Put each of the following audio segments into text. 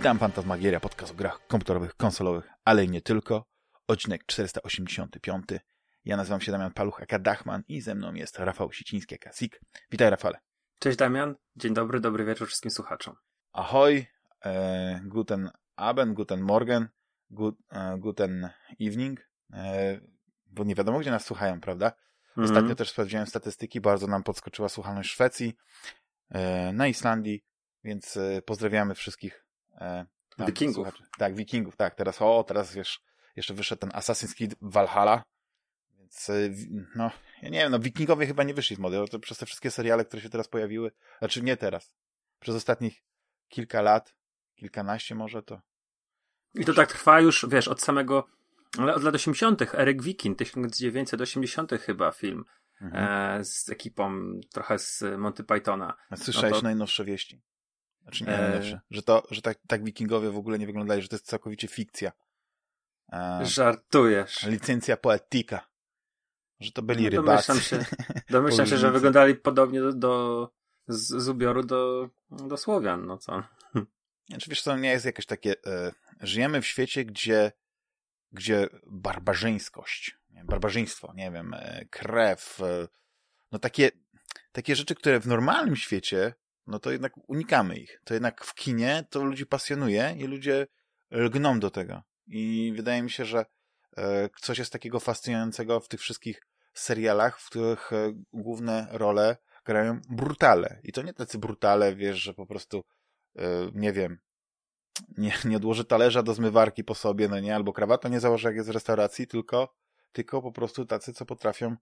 Witam, Fantasmagieria, podcast o grach komputerowych, konsolowych, ale i nie tylko. Odcinek 485. Ja nazywam się Damian Paluch, aka Dachman i ze mną jest Rafał Siciński, aka Sik. Witaj, Rafale. Cześć, Damian. Dzień dobry, dobry wieczór wszystkim słuchaczom. Ahoj, e, guten Abend, guten Morgen, gut, e, guten evening, e, bo nie wiadomo, gdzie nas słuchają, prawda? Ostatnio mm -hmm. też sprawdziłem statystyki, bardzo nam podskoczyła słuchalność Szwecji, e, na Islandii, więc e, pozdrawiamy wszystkich tam, wikingów. Słuchaczy. Tak, wikingów, tak. Teraz, o, teraz wiesz, jeszcze wyszedł ten Assassin's Creed Valhalla, więc, e, no, ja nie wiem, no, wikingowie chyba nie wyszli z mody, to przez te wszystkie seriale, które się teraz pojawiły, znaczy nie teraz, przez ostatnich kilka lat, kilkanaście może, to... I to tak trwa już, wiesz, od samego, od lat 80., Eryk Wikin, 1980 chyba film, mhm. e, z ekipą trochę z Monty Pythona. A słyszałeś no to... najnowsze wieści? Znaczy nie e... że to, że tak, tak wikingowie w ogóle nie wyglądali, że to jest całkowicie fikcja. E... Żartujesz. Licencja poetyka. Że to byli no, rybacy. Domyślam się, domyślam się że wyglądali podobnie do, do z, z ubioru do, do Słowian, no co? Znaczy wiesz co, nie jest jakieś takie... E, żyjemy w świecie, gdzie gdzie barbarzyńskość, barbarzyństwo, nie wiem, e, krew, e, no takie, takie rzeczy, które w normalnym świecie no to jednak unikamy ich. To jednak w kinie to ludzi pasjonuje i ludzie lgną do tego. I wydaje mi się, że e, coś jest takiego fascynującego w tych wszystkich serialach, w których e, główne role grają brutale. I to nie tacy brutale, wiesz, że po prostu, e, nie wiem, nie, nie odłoży talerza do zmywarki po sobie, no nie, albo krawata nie założy jak jest w restauracji, tylko, tylko po prostu tacy, co potrafią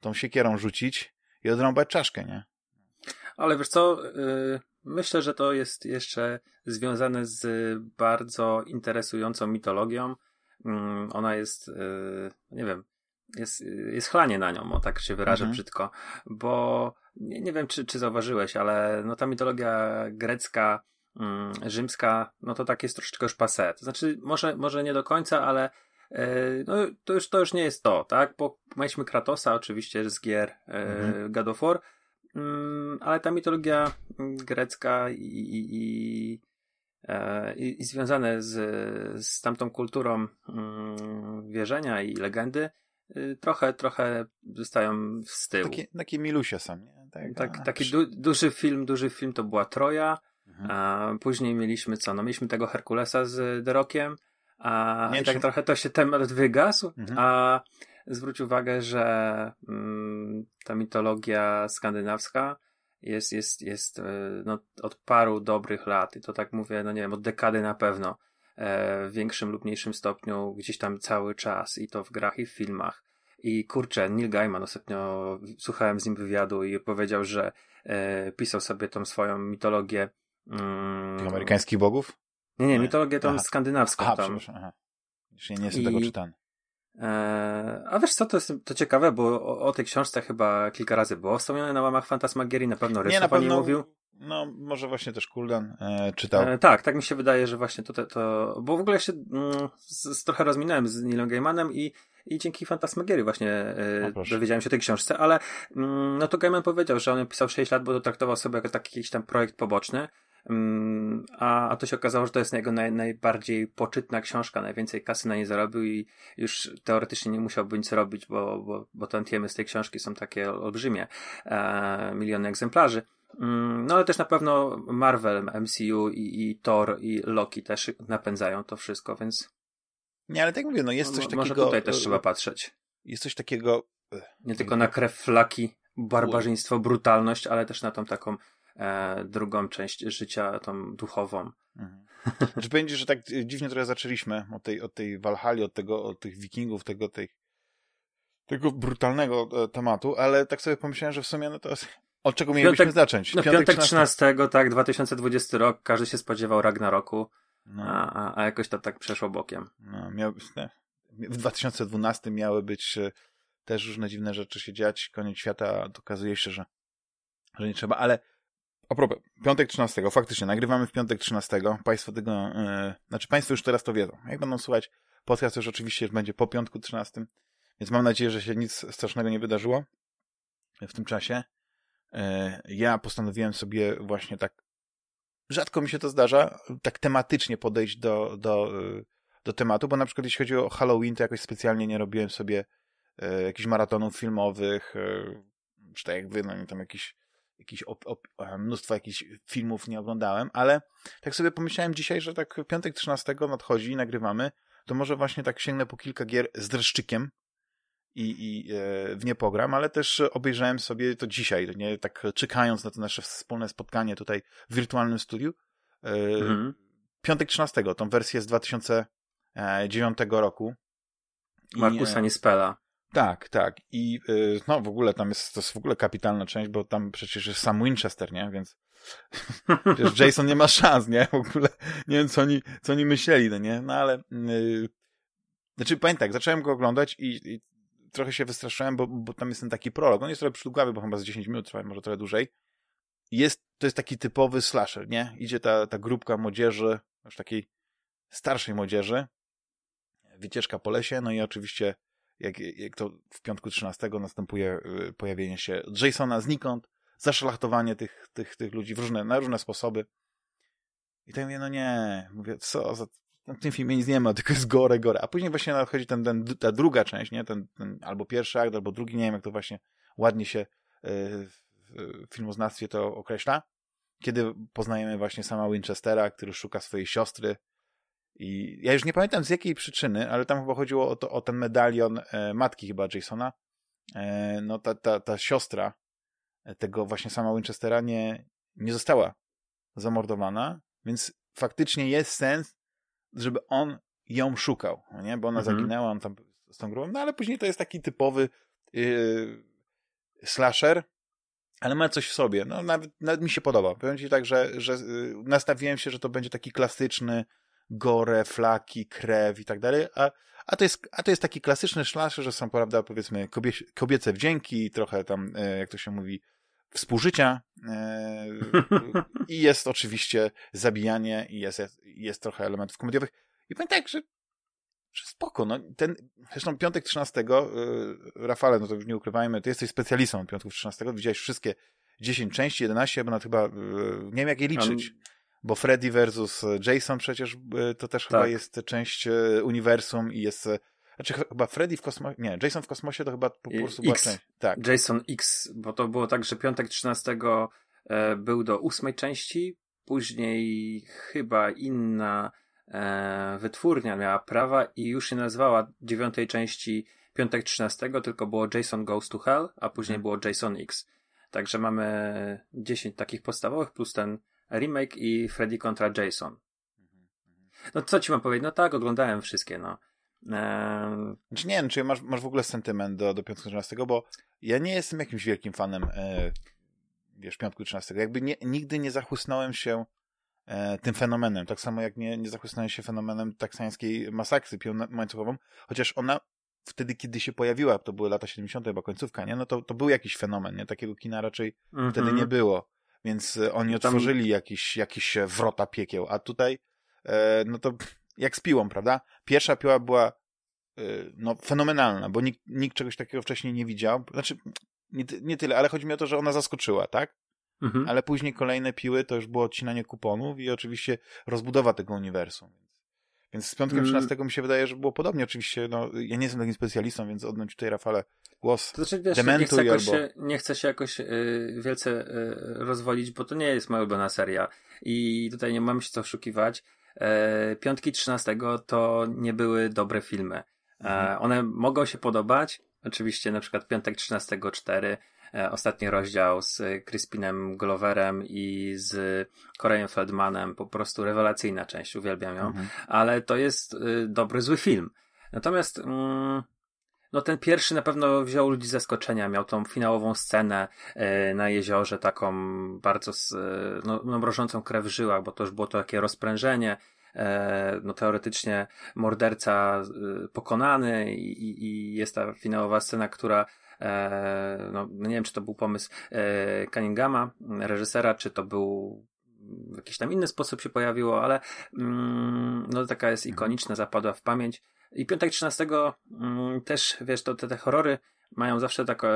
tą siekierą rzucić i odrąbać czaszkę, nie? Ale wiesz co, y, myślę, że to jest jeszcze związane z bardzo interesującą mitologią. Mm, ona jest, y, nie wiem, jest, jest chlanie na nią, o tak się wyrażę mhm. brzydko, bo nie, nie wiem, czy, czy zauważyłeś, ale no ta mitologia grecka, mm, rzymska, no to tak jest troszeczkę już passé. To znaczy, może, może nie do końca, ale y, no, to, już, to już nie jest to, tak? Bo mieliśmy Kratosa oczywiście z gier mhm. God of War, ale ta mitologia grecka i, i, e, i, i związane z, z tamtą kulturą mm, wierzenia i legendy y, trochę, trochę zostają z tyłu. Takie, takie milusie są, nie? Tak, tak, taki du, duży film, duży film to była Troja, mhm. a później mieliśmy co? No mieliśmy tego Herkulesa z The Rockiem, a nie, tak czy... trochę to się temat wygasł, mhm. a zwróć uwagę, że mm, ta mitologia skandynawska jest, jest, jest e, no, od paru dobrych lat, i to tak mówię, no nie wiem, od dekady na pewno, e, w większym lub mniejszym stopniu, gdzieś tam cały czas, i to w grach, i w filmach. I kurczę, Neil Gaiman ostatnio słuchałem z nim wywiadu i powiedział, że e, pisał sobie tą swoją mitologię. Mm, amerykańskich bogów? Nie, nie, mitologię tą aha. skandynawską. Aha, tam. Aha. nie jestem I, tego czytany. Eee, a wiesz co, to jest to ciekawe, bo o, o tej książce chyba kilka razy było wspomniane na łamach Fantasmagierii, na pewno nie, na pewno, mówił. No, może właśnie też Kuldan e, czytał. E, tak, tak mi się wydaje, że właśnie to, to bo w ogóle się mm, z, z, trochę rozminąłem z Neilem Gaimanem i, i dzięki Fantasmagierii właśnie e, dowiedziałem się o tej książce, ale mm, no to Gaiman powiedział, że on pisał 6 lat, bo to traktował sobie jako taki jakiś tam projekt poboczny, a, a to się okazało, że to jest jego naj, najbardziej poczytna książka, najwięcej kasy na nie zarobił i już teoretycznie nie musiałby nic robić, bo, bo, bo tantiemy z tej książki są takie olbrzymie, e, miliony egzemplarzy. Mm, no ale też na pewno Marvel, MCU i, i Thor i Loki też napędzają to wszystko, więc... Nie, ale tak mówię, no jest coś takiego... Może tutaj też trzeba patrzeć. Jest coś takiego... Nie tylko na krew flaki, barbarzyństwo, brutalność, ale też na tą taką e, drugą część życia, tą duchową. Mhm. Znaczy będzie, że tak dziwnie trochę zaczęliśmy od tej, od tej Walhali, od tego, od tych wikingów, tego, tej, tego brutalnego e, tematu, ale tak sobie pomyślałem, że w sumie no to od czego mielibyśmy piątek, zacząć? No, piątek, piątek 13, 13, tak, 2020 rok, każdy się spodziewał Ragnaroku, no. a, a, jakoś to tak przeszło bokiem. No, miał, w 2012 miały być e, też różne dziwne rzeczy się dziać, koniec świata, okazuje się, że, że nie trzeba, ale a propos, piątek 13, faktycznie, nagrywamy w piątek 13. Państwo tego, yy, znaczy Państwo już teraz to wiedzą. Jak będą słuchać, podcast już oczywiście będzie po piątku 13, więc mam nadzieję, że się nic strasznego nie wydarzyło w tym czasie. Yy, ja postanowiłem sobie właśnie tak rzadko mi się to zdarza, tak tematycznie podejść do, do, do tematu, bo na przykład jeśli chodzi o Halloween, to jakoś specjalnie nie robiłem sobie jakichś maratonów filmowych, czy tak jak wy, no tam jakiś, jakiś op, op, mnóstwo jakichś filmów nie oglądałem, ale tak sobie pomyślałem dzisiaj, że tak piątek 13 nadchodzi i nagrywamy, to może właśnie tak sięgnę po kilka gier z dreszczykiem, i, i e, w nie pogram, ale też obejrzałem sobie to dzisiaj, nie tak czekając na to nasze wspólne spotkanie tutaj w wirtualnym studiu. E, mhm. Piątek 13, tą wersję z 2009 roku. Markusa e, Nispela. Tak, tak. I no w ogóle tam jest, to jest w ogóle kapitalna część, bo tam przecież jest sam Winchester, nie? Więc przecież Jason nie ma szans, nie? W ogóle nie wiem, co oni, co oni myśleli, no nie? No ale yy, znaczy pamiętaj, tak, zacząłem go oglądać i, i trochę się wystraszyłem, bo, bo tam jest ten taki prolog. On jest trochę przydługawy, bo chyba z 10 minut trwa, może trochę dłużej. Jest, to jest taki typowy slasher, nie? Idzie ta, ta grupka młodzieży, już takiej starszej młodzieży, wycieczka po lesie, no i oczywiście jak, jak to w piątku 13 następuje y, pojawienie się Jasona znikąd, zaszlachtowanie tych, tych, tych ludzi w różne, na różne sposoby. I tak mówię, no nie, mówię, co za w tym filmie nic nie ma, tylko jest gore, gore. A później właśnie nadchodzi ten, ten, ta druga część, nie? Ten, ten, albo pierwszy akt, albo drugi, nie wiem jak to właśnie ładnie się yy, w filmoznawstwie to określa. Kiedy poznajemy właśnie sama Winchestera, który szuka swojej siostry. I ja już nie pamiętam z jakiej przyczyny, ale tam chyba chodziło o, to, o ten medalion e, matki chyba Jasona. E, no ta, ta, ta siostra tego właśnie sama Winchestera nie, nie została zamordowana, więc faktycznie jest sens, żeby on ją szukał, nie? Bo ona mhm. zaginęła, on tam z tą grą, no ale później to jest taki typowy yy, slasher, ale ma coś w sobie. No nawet, nawet mi się podoba. Powiem ci tak, że, że yy, nastawiłem się, że to będzie taki klasyczny gore, flaki, krew i tak dalej, a, a, to jest, a to jest taki klasyczny slasher, że są, prawda, powiedzmy kobie, kobiece wdzięki, trochę tam, yy, jak to się mówi, współżycia e, i jest oczywiście zabijanie i jest, jest trochę elementów komediowych. I powiem tak, że, że spoko. No, ten, zresztą piątek 13, e, Rafale, no to już nie ukrywajmy, ty jesteś specjalistą piątków 13, widziałeś wszystkie 10 części, 11, bo na chyba, e, nie wiem jak je liczyć. Bo Freddy versus Jason przecież to też tak. chyba jest część uniwersum i jest znaczy chyba Freddy w kosmosie, nie, Jason w kosmosie to chyba po prostu była część. Tak. Jason X, bo to było tak, że piątek 13 e, był do ósmej części, później chyba inna e, wytwórnia miała prawa i już się nazwała dziewiątej części piątek 13, tylko było Jason Goes to Hell, a później hmm. było Jason X. Także mamy 10 takich podstawowych plus ten remake i Freddy kontra Jason. Mhm, mhm. No co ci mam powiedzieć? No tak, oglądałem wszystkie, no. Eee... Znaczy nie wiem, czy masz, masz w ogóle sentyment do, do Piątku 13, bo ja nie jestem jakimś wielkim fanem e, wiesz, Piątku 13. Jakby nie, nigdy nie zachłysnąłem się e, tym fenomenem, tak samo jak nie, nie zachłysnąłem się fenomenem taksańskiej masakry łańcuchową, chociaż ona wtedy, kiedy się pojawiła, to były lata 70. chyba końcówka, nie? No to, to był jakiś fenomen, nie? Takiego kina raczej mm -hmm. wtedy nie było. Więc e, oni otworzyli Tam... jakiś, jakiś wrota piekieł, a tutaj e, no to jak z piłą, prawda? Pierwsza piła była no, fenomenalna, bo nikt, nikt czegoś takiego wcześniej nie widział. Znaczy, nie, nie tyle, ale chodzi mi o to, że ona zaskoczyła, tak? Mhm. Ale później kolejne piły to już było odcinanie kuponów i oczywiście rozbudowa tego uniwersum. Więc z piątkiem 13 mm. mi się wydaje, że było podobnie. Oczywiście, no, ja nie jestem takim specjalistą, więc oddać tutaj Rafale głos. To znaczy, wiesz, nie chcę, jakoś, albo... nie chcę się jakoś yy, wielce yy, rozwolić, bo to nie jest moja ulubiona seria i tutaj nie mamy się co oszukiwać. E, piątki 13 to nie były dobre filmy. E, mhm. One mogą się podobać. Oczywiście na przykład Piątek 13 4 e, ostatni rozdział z Crispinem Gloverem i z Korejem Feldmanem, po prostu rewelacyjna część, uwielbiam ją, mhm. ale to jest dobry, zły film. Natomiast mm, no ten pierwszy na pewno wziął ludzi z zaskoczenia, miał tą finałową scenę e, na jeziorze, taką bardzo e, no, no, mrożącą krew w żyłach, bo to już było to takie rozprężenie, e, no teoretycznie morderca pokonany i, i jest ta finałowa scena, która no, no, nie wiem, czy to był pomysł Cunninghama, reżysera, czy to był w jakiś tam inny sposób się pojawiło, ale mm, no taka jest ikoniczna, zapadła w pamięć. I piątek 13 mm, też, wiesz, to te, te horrory mają zawsze takie,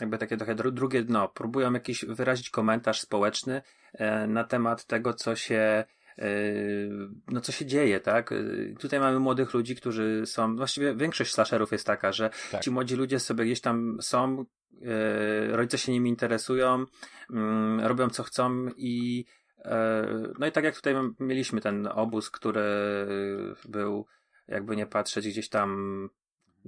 jakby takie trochę drugie dno. Próbują jakiś wyrazić komentarz społeczny e, na temat tego, co się e, no co się dzieje, tak? E, tutaj mamy młodych ludzi, którzy są, właściwie większość slasherów jest taka, że tak. ci młodzi ludzie sobie gdzieś tam są, rodzice się nimi interesują, mm, robią co chcą i no i tak jak tutaj mieliśmy ten obóz, który był jakby nie patrzeć gdzieś tam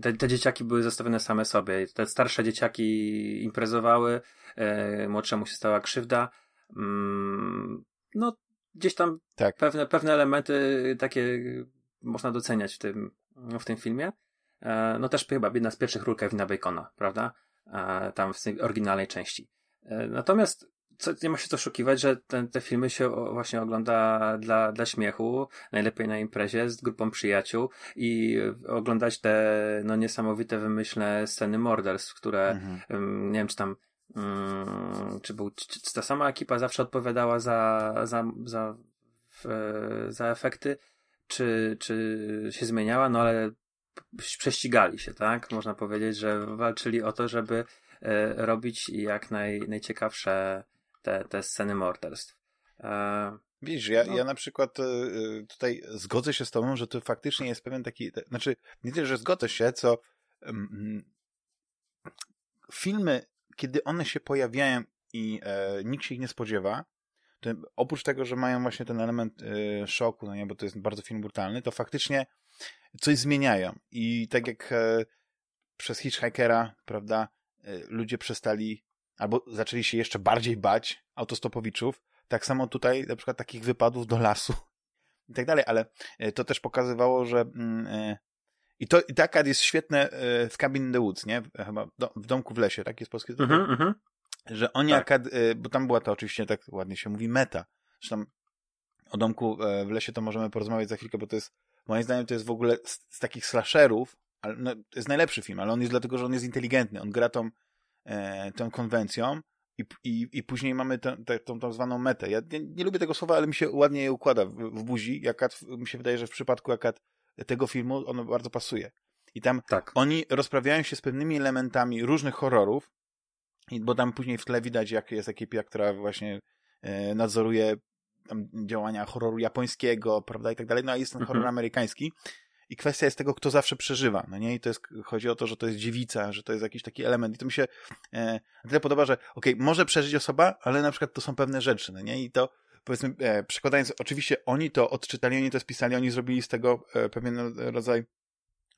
te, te, dzieciaki były zostawione same sobie. Te starsze dzieciaki imprezowały, e, młodszemu się stała krzywda. Mm, no, gdzieś tam tak. pewne, pewne elementy takie można doceniać w tym, w tym filmie. E, no też chyba jedna z pierwszych ról Kevina Bacona, prawda? E, tam w tej oryginalnej części. E, natomiast co, nie ma się co oszukiwać, że ten, te filmy się właśnie ogląda dla, dla śmiechu, najlepiej na imprezie z grupą przyjaciół i oglądać te no, niesamowite, wymyślne sceny morderstw, które mhm. nie wiem, czy tam um, czy, był, czy, czy ta sama ekipa zawsze odpowiadała za, za, za, za efekty, czy, czy się zmieniała, no ale prześcigali się, tak? Można powiedzieć, że walczyli o to, żeby e, robić jak naj, najciekawsze te, te sceny morderstw. E, Widzisz, ja, no. ja na przykład e, e, tutaj zgodzę się z tobą, że to faktycznie jest pewien taki, znaczy nie tyle, że zgodzę się, co um, filmy, kiedy one się pojawiają i e, nikt się ich nie spodziewa, to oprócz tego, że mają właśnie ten element e, szoku, no nie, bo to jest bardzo film brutalny, to faktycznie coś zmieniają. I tak jak e, przez Hitchhikera, prawda, ludzie przestali albo zaczęli się jeszcze bardziej bać autostopowiczów. Tak samo tutaj na przykład takich wypadów do lasu i tak dalej, ale e, to też pokazywało, że mm, e, i to i taka jest świetne e, w Cabin in the Woods, nie? Chyba w domku w lesie, tak jest polskie tytuł? Mm -hmm. Że oni, tak. akad, bo tam była to oczywiście, tak ładnie się mówi, meta. Zresztą o domku w lesie to możemy porozmawiać za chwilkę, bo to jest, moim zdaniem, to jest w ogóle z, z takich slasherów, ale, no, to jest najlepszy film, ale on jest dlatego, że on jest inteligentny. On gra tą e, tą konwencją i, i, i później mamy tę, tę, tą, tą zwaną metę. Ja nie, nie, lubię tego słowa, ale mi się ładnie je układa w, w buzi. Jakat, mi się wydaje, że w przypadku Jakat tego filmu ono bardzo pasuje. I tam tak. oni rozprawiają się z pewnymi elementami różnych horrorów, bo tam później w tle widać, jak jest ekipa, która właśnie e, nadzoruje działania horroru japońskiego, prawda, i tak dalej, no a jest ten mhm. horror amerykański i kwestia jest tego, kto zawsze przeżywa, no nie? I to jest, chodzi o to, że to jest dziewica, że to jest jakiś taki element i to mi się e, tyle podoba, że okej, okay, może przeżyć osoba, ale na przykład to są pewne rzeczy, no nie? I to powiedzmy, e, przekładając, oczywiście oni to odczytali, oni to spisali, oni zrobili z tego e, pewien rodzaj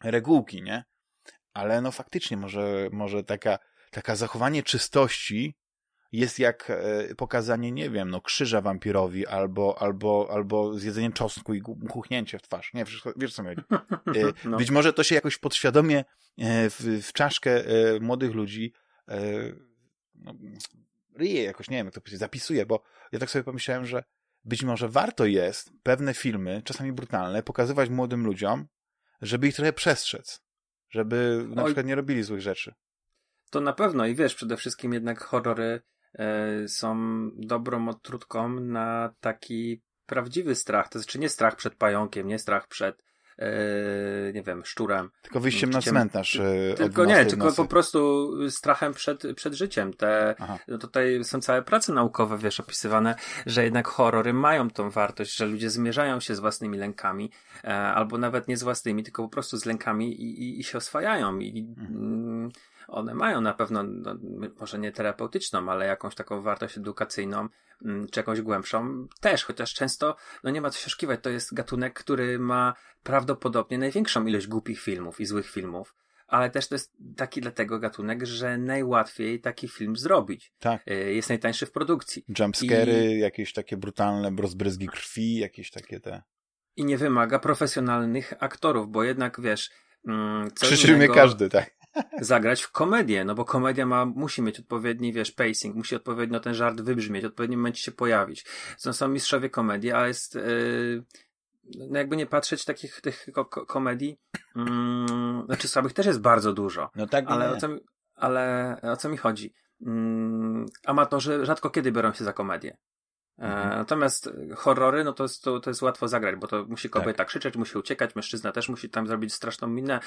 regułki, nie? Ale no faktycznie może, może taka, taka zachowanie czystości jest jak e, pokazanie, nie wiem, no krzyża wampirowi albo, albo, albo zjedzenie czosnku i chuchnięcie w twarz. Nie, wiesz, wiesz co mi chodzi. E, no. Być może to się jakoś podświadomie e, w, w czaszkę młodych ludzi no, ryje jakoś, nie wiem jak to powiedzieć, zapisuje, bo ja tak sobie pomyślałem, że być może warto jest pewne filmy, czasami brutalne, pokazywać młodym ludziom, żeby ich trochę przestrzec. Żeby na Oj. przykład nie robili złych rzeczy. To na pewno i wiesz, przede wszystkim jednak horrory są dobrą odtrutką na taki prawdziwy strach. To znaczy nie strach przed pająkiem, nie strach przed e, nie wiem, szczurem. Tylko wyjściem na cmentarz. E, tylko nie, tylko po prostu strachem przed, przed życiem. Te, no tutaj są całe prace naukowe, wiesz, opisywane, że jednak horrory mają tą wartość, że ludzie zmierzają się z własnymi lękami, albo nawet nie z własnymi, tylko po prostu z lękami i, i, i się oswajają. I, mhm. One mają na pewno, no, może nie terapeutyczną, ale jakąś taką wartość edukacyjną, mm, czy jakąś głębszą też, chociaż często, no nie ma co się oszukiwać, to jest gatunek, który ma prawdopodobnie największą ilość głupich filmów i złych filmów ale też to jest taki dlatego gatunek, że najłatwiej taki film zrobić. Tak. Y, jest najtańszy w produkcji. Jumpscary, I... jakieś takie brutalne rozbryzgi krwi, jakieś takie te... I nie wymaga profesjonalnych aktorów, bo jednak wiesz... Mm, Krzyczy innego... każdy, tak zagrać w komedię, no bo komedia ma, musi mieć odpowiedni, wiesz, pacing, musi odpowiednio ten żart wybrzmieć, w odpowiednim momencie się pojawić. To są mistrzowie komedii, ale jest, yy, no jakby nie patrzeć takich tych ko komedii, yy, znaczy słabych też jest bardzo dużo. No tak, ale, o co, mi, ale o co mi chodzi? Yy, amatorzy rzadko kiedy biorą się za komedię. Mhm. Natomiast horrory, no to jest, to, to jest łatwo zagrać, bo to musi kobieta tak. krzyczeć, musi uciekać, mężczyzna też musi tam zrobić straszną minę,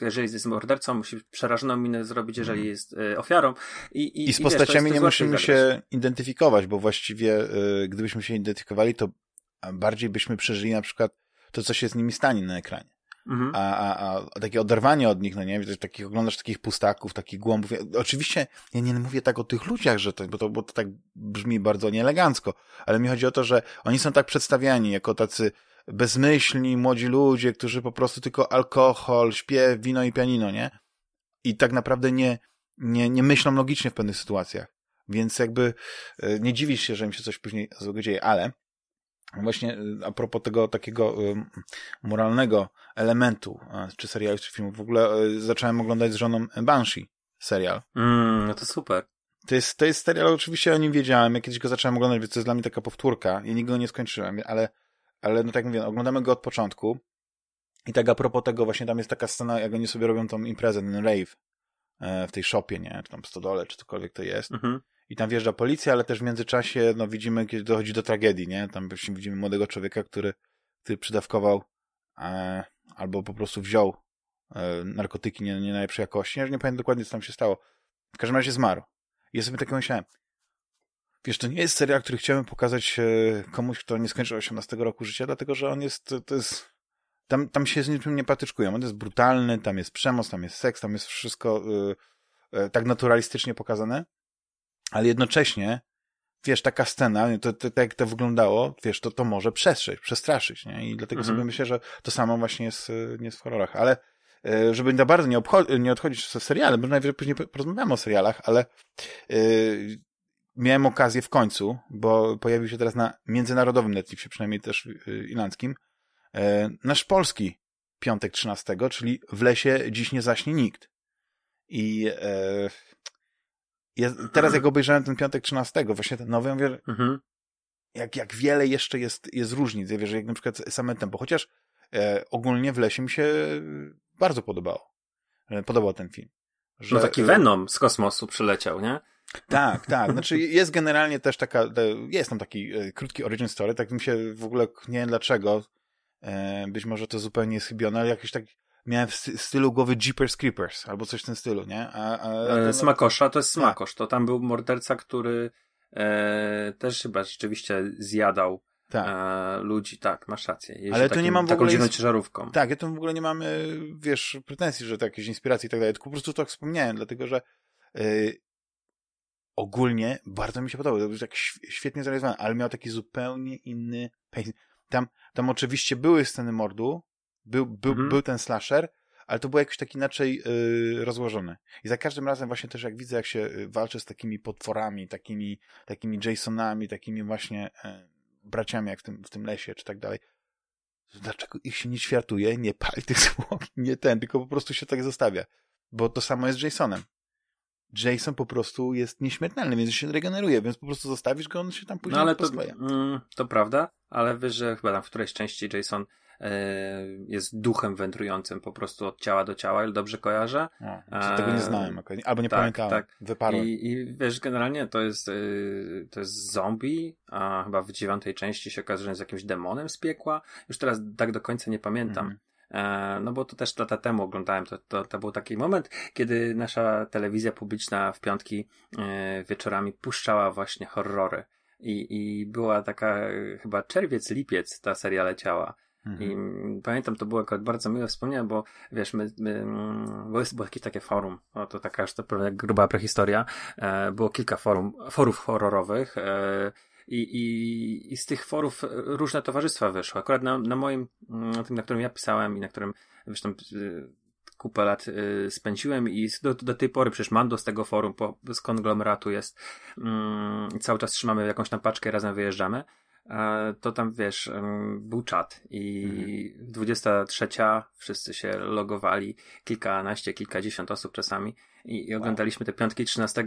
jeżeli jest mordercą, musi przerażoną minę zrobić, jeżeli mhm. jest ofiarą. I, i, I z postaciami wiesz, nie musimy się identyfikować, bo właściwie gdybyśmy się identyfikowali, to bardziej byśmy przeżyli na przykład to, co się z nimi stanie na ekranie. Mhm. A, a, a takie oderwanie od nich, no nie, takich, oglądasz takich pustaków, takich głąbów. Ja, oczywiście ja nie mówię tak o tych ludziach, że to, bo to, bo to tak brzmi bardzo nieelegancko, ale mi chodzi o to, że oni są tak przedstawiani jako tacy bezmyślni, młodzi ludzie, którzy po prostu tylko alkohol, śpiew, wino i pianino, nie? I tak naprawdę nie, nie, nie myślą logicznie w pewnych sytuacjach. Więc jakby e, nie dziwisz się, że im się coś później złego dzieje, ale Właśnie y, a propos tego takiego y, moralnego elementu, czy serialu, czy filmu, w ogóle y, zacząłem oglądać z żoną Banshee serial. Mm, no to super. To jest, to jest serial, oczywiście o nim wiedziałem, jak kiedyś go zacząłem oglądać, więc to jest dla mnie taka powtórka i nigdy go nie skończyłem, ale, ale no tak jak mówię, oglądamy go od początku i tak a propos tego, właśnie tam jest taka scena, jak oni sobie robią tą imprezę, ten rave e, w tej shopie, nie, czy tam stodole, czy cokolwiek to jest. Mhm i tam wjeżdża policja, ale też w międzyczasie no, widzimy, kiedy dochodzi do tragedii, nie? Tam widzimy młodego człowieka, który, który przydawkował e, albo po prostu wziął e, narkotyki nie, nie najlepszej jakości. Ja nie pamiętam dokładnie, co tam się stało. W każdym razie zmarł. I ja sobie tak myślałem, wiesz, to nie jest serial, który chciałem pokazać e, komuś, kto nie skończył 18 roku życia, dlatego, że on jest, to jest, tam, tam się z niczym nie patyczkują. On jest brutalny, tam jest przemoc, tam jest seks, tam jest wszystko e, e, tak naturalistycznie pokazane, ale jednocześnie, wiesz, taka scena, to, to, to jak to wyglądało, wiesz, to, to może przestrzyć, przestraszyć, nie? I dlatego mhm. sobie myślę, że to samo właśnie jest, nie jest w horrorach, ale e, żeby za bardzo nie, nie odchodzić z serialem, bo najwyżej później porozmawiamy o serialach, ale yy, miałem okazję w końcu, bo pojawił się teraz na międzynarodowym Netflixie, przynajmniej też yy, irlandzkim, yy, nasz polski piątek 13, czyli w lesie dziś nie zaśnie nikt. I ja teraz jak obejrzałem ten piątek 13, właśnie ten nowy, ja mówię, mhm. jak, jak wiele jeszcze jest, jest różnic. Ja że jak na przykład same tempo, chociaż e, ogólnie w lesie mi się bardzo podobało. E, podobał ten film. Że, no taki Venom z kosmosu przyleciał, nie? Tak, tak. Znaczy jest generalnie też taka, jest tam taki e, krótki origin story, tak mi się w ogóle, nie wiem dlaczego, e, być może to zupełnie jest chybione, ale jakiś tak miałem w stylu głowy Jeepers Creepers, albo coś w tym stylu, nie? A, a, e, Smakosza to jest tak. Smakosz, to tam był morderca, który e, też chyba rzeczywiście zjadał tak. E, ludzi, tak, masz rację. Jeździ Ale to nie mam w ogóle taką ciężarówką. Tak, ja to w ogóle nie mamy, wiesz, pretensji, że to jakieś inspiracje i tak dalej, tylko po prostu tak wspomniałem, dlatego że e, ogólnie bardzo mi się podobał, to był tak świetnie zrealizowany, ale miał taki zupełnie inny Tam, tam oczywiście były sceny mordu, był, był, mhm. był ten slasher, ale to było jakoś tak inaczej yy, rozłożone. I za każdym razem właśnie też jak widzę, jak się y, walczy z takimi potworami, takimi, takimi Jasonami, takimi właśnie yy, braciami jak w tym, w tym lesie, czy tak dalej, dlaczego ich się nie światuje, nie pali tych zwłok, nie ten, tylko po prostu się tak zostawia. Bo to samo jest z Jasonem. Jason po prostu jest nieśmiertelny, więc się regeneruje, więc po prostu zostawisz go, on się tam później No ale to, mm, to prawda, ale wiesz, że chyba tam w którejś części Jason jest duchem wędrującym po prostu od ciała do ciała, ile dobrze kojarzę. A, tego nie znałem, albo nie tak, pamiętałem, tak. wyparłem. I, I wiesz, generalnie to jest, y, to jest zombie, a chyba w dziewiątej części się okazuje, że jest jakimś demonem z piekła. Już teraz tak do końca nie pamiętam. Mhm. E, no bo to też lata temu oglądałem, to, to, to był taki moment, kiedy nasza telewizja publiczna w piątki e, wieczorami puszczała właśnie horrory. I, I była taka chyba czerwiec, lipiec ta seria leciała. Mhm. I pamiętam, to było akurat bardzo miłe wspomnienie, bo wiesz, my, my mm, bo jest, było jakieś takie forum, no to taka, że to pewnie gruba prehistoria, e, było kilka forum, forów horrorowych, e, i, i, I z tych forów różne towarzystwa wyszły. Akurat na, na moim, na mm, tym, na którym ja pisałem i na którym zresztą y, kupę lat y, spędziłem i do, do tej pory przecież Mando z tego forum po, z konglomeratu jest mm, cały czas trzymamy jakąś tam paczkę razem wyjeżdżamy to tam wiesz, był czat i mhm. 23 wszyscy się logowali, kilkanaście, kilkadziesiąt osób czasami i, i oglądaliśmy wow. te piątki 13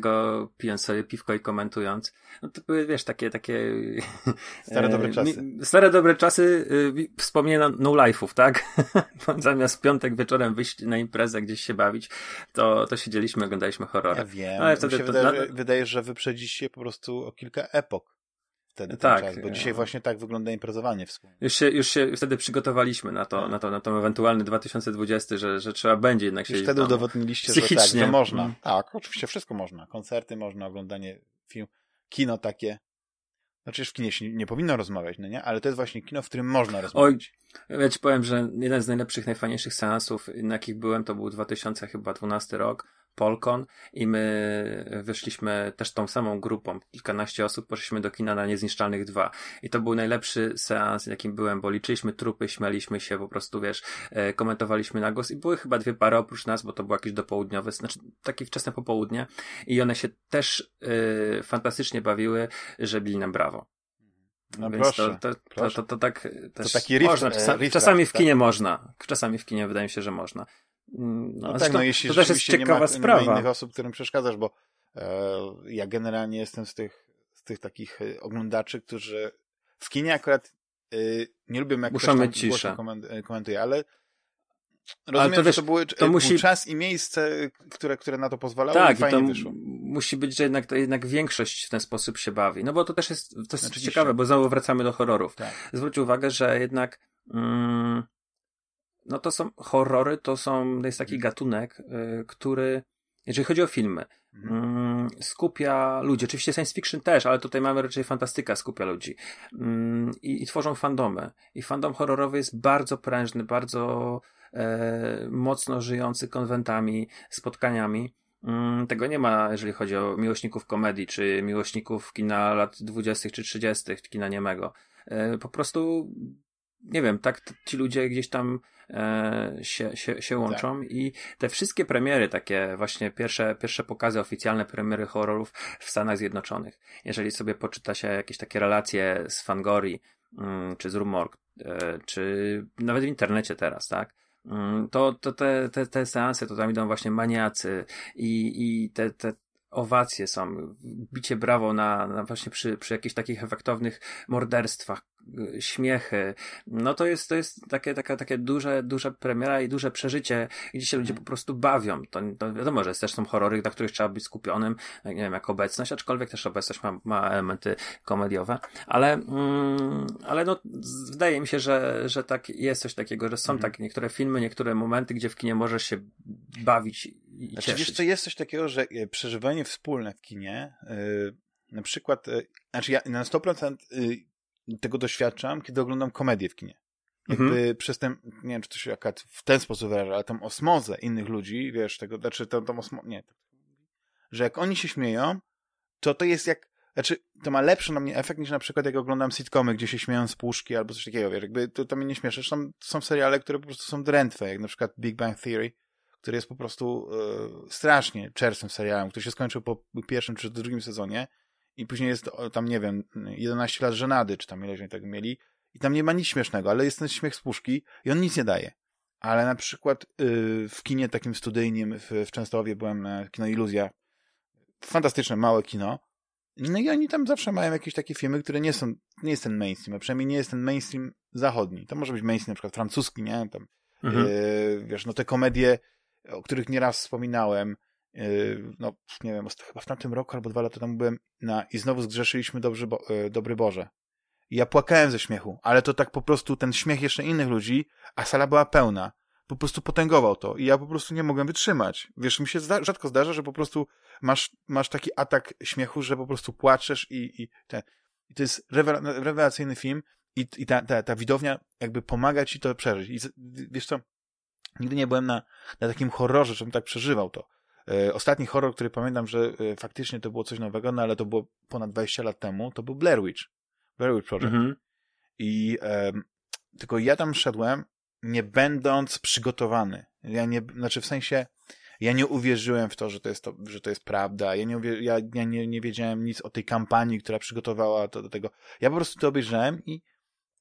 pijąc sobie piwko i komentując. No to były wiesz, takie, takie stare dobre czasy. Stare dobre czasy, y, wspomnienia no life'ów, tak? Zamiast piątek wieczorem wyjść na imprezę gdzieś się bawić, to, to siedzieliśmy, oglądaliśmy horror. Ja wiem, ale wtedy to, wydaje, na... wydaje, że po prostu o kilka epok wtedy tak, czas, bo dzisiaj właśnie tak wygląda imprezowanie wspólne. Już się, już się wtedy przygotowaliśmy na to, tak. na to, na to ewentualny 2020, że, że trzeba będzie jednak się Już wtedy udowodniliście, że tak, że można. Mm. Tak, oczywiście wszystko można. Koncerty można, oglądanie film, kino takie. Znaczy w kinie się nie, nie powinno rozmawiać, no nie? Ale to jest właśnie kino, w którym można rozmawiać. Oj, ja ci powiem, że jeden z najlepszych, najfajniejszych seansów, na jakich byłem, to był 2012 rok, Polkon i my wyszliśmy też tą samą grupą, kilkanaście osób, poszliśmy do kina na Niezniszczalnych 2 i to był najlepszy seans, jakim byłem, bo liczyliśmy trupy, śmialiśmy się, po prostu, wiesz, e, komentowaliśmy na głos i były chyba dwie pary oprócz nas, bo to było jakieś dopołudniowe, znaczy takie wczesne popołudnie i one się też y, fantastycznie bawiły, że bili nam brawo. No Więc proszę, to, to, proszę. To, to, to, tak też to taki riff, można, czasami, riff czasami w tak? kinie można, czasami w kinie wydaje mi się, że można. No, no tak, no jeśli to też jest ciekawa nie ma, sprawa. Nie ma innych osób, którym przeszkadzasz, bo e, ja generalnie jestem z tych, z tych takich e, oglądaczy, którzy w kinie akurat e, nie lubię, jak Muszą mieć ciszę. komentuje, ale rozumiem, ale to, wiesz, że to, były, to był musi... czas i miejsce, które, które na to pozwalały tak, i fajnie to wyszło. musi być, że jednak, to jednak większość w ten sposób się bawi. No bo to też jest, to jest ciekawe, bo znowu wracamy do horrorów. Tak. Zwróć uwagę, że jednak mm, no to są horrory, to są, to jest taki gatunek, y, który, jeżeli chodzi o filmy, mm, skupia ludzi. Oczywiście science fiction też, ale tutaj mamy raczej fantastyka skupia ludzi. Mm, i, I tworzą fandomy. I fandom horrorowy jest bardzo prężny, bardzo e, mocno żyjący konwentami, spotkaniami. Mm, tego nie ma, jeżeli chodzi o miłośników komedii, czy miłośników kina lat 20. czy 30., kina niemego. E, po prostu nie wiem, tak ci ludzie gdzieś tam się, się, się łączą tak. i te wszystkie premiery, takie właśnie pierwsze, pierwsze pokazy, oficjalne premiery horrorów w Stanach Zjednoczonych. Jeżeli sobie poczyta się jakieś takie relacje z Fangori, mm, czy z Rumor, e, czy nawet w internecie teraz, tak? Mm, to, to te, te, te seanse to tam idą właśnie maniacy i, i te, te owacje są, bicie brawo na, na właśnie przy, przy jakichś takich efektownych morderstwach, śmiechy. No to jest, to jest takie, taka, takie duże, duże premiera i duże przeżycie, gdzie się ludzie po prostu bawią. To, to wiadomo, że też są horrory, na których trzeba być skupionym, nie wiem, jak obecność, aczkolwiek też obecność ma, ma elementy komediowe, ale, mm, ale no, wydaje mi się, że, że tak jest coś takiego, że są mhm. takie niektóre filmy, niektóre momenty, gdzie w kinie możesz się bawić i znaczy, cieszyć. Wiesz, to jest coś takiego, że e, przeżywanie wspólne w kinie, yy, na przykład, yy, znaczy ja na 100% yy, tego doświadczam, kiedy oglądam komedię w kinie. Jakby mhm. przez ten, nie wiem, czy to się akurat w ten sposób wyraża, ale tą osmozę innych ludzi, wiesz, tego, znaczy tą, tą osmozę, nie, że jak oni się śmieją, to to jest jak, znaczy, to ma lepszy na mnie efekt niż na przykład jak oglądam sitcomy, gdzie się śmieją z puszki albo coś takiego, wiesz, jakby to, to mnie nie śmieszy. Są, są seriale, które po prostu są drętwe, jak na przykład Big Bang Theory, który jest po prostu e, strasznie czerstwym serialem, który się skończył po pierwszym czy drugim sezonie i później jest tam, nie wiem, 11 lat żenady, czy tam ileś oni tak mieli i tam nie ma nic śmiesznego, ale jest ten śmiech z puszki i on nic nie daje. Ale na przykład yy, w kinie takim studyjnym w, w Częstochowie byłem, e, kino Iluzja, fantastyczne, małe kino, no i oni tam zawsze mają jakieś takie filmy, które nie są, nie jest ten mainstream, a przynajmniej nie jest ten mainstream zachodni. To może być mainstream na przykład francuski, nie? Tam, mhm. yy, wiesz, no te komedie, o których nieraz wspominałem, no nie wiem, chyba w tamtym roku albo dwa lata temu byłem na i znowu zgrzeszyliśmy Dobry, Bo yy, Dobry Boże. I ja płakałem ze śmiechu, ale to tak po prostu ten śmiech jeszcze innych ludzi, a sala była pełna. Po prostu potęgował to i ja po prostu nie mogłem wytrzymać. Wiesz, mi się zda rzadko zdarza, że po prostu masz, masz taki atak śmiechu, że po prostu płaczesz i, i, i to jest rewelacyjny film i, i ta, ta, ta widownia jakby pomaga ci to przeżyć. I wiesz co, nigdy nie byłem na, na takim horrorze, żebym tak przeżywał to. E, ostatni horror, który pamiętam, że e, faktycznie to było coś nowego, no ale to było ponad 20 lat temu, to był Blair Witch. Blair Witch Project. Mhm. I e, tylko ja tam szedłem, nie będąc przygotowany. Ja nie, znaczy w sensie, ja nie uwierzyłem w to, że to jest, to, że to jest prawda. Ja, nie, ja, ja nie, nie wiedziałem nic o tej kampanii, która przygotowała to do tego. Ja po prostu to obejrzałem i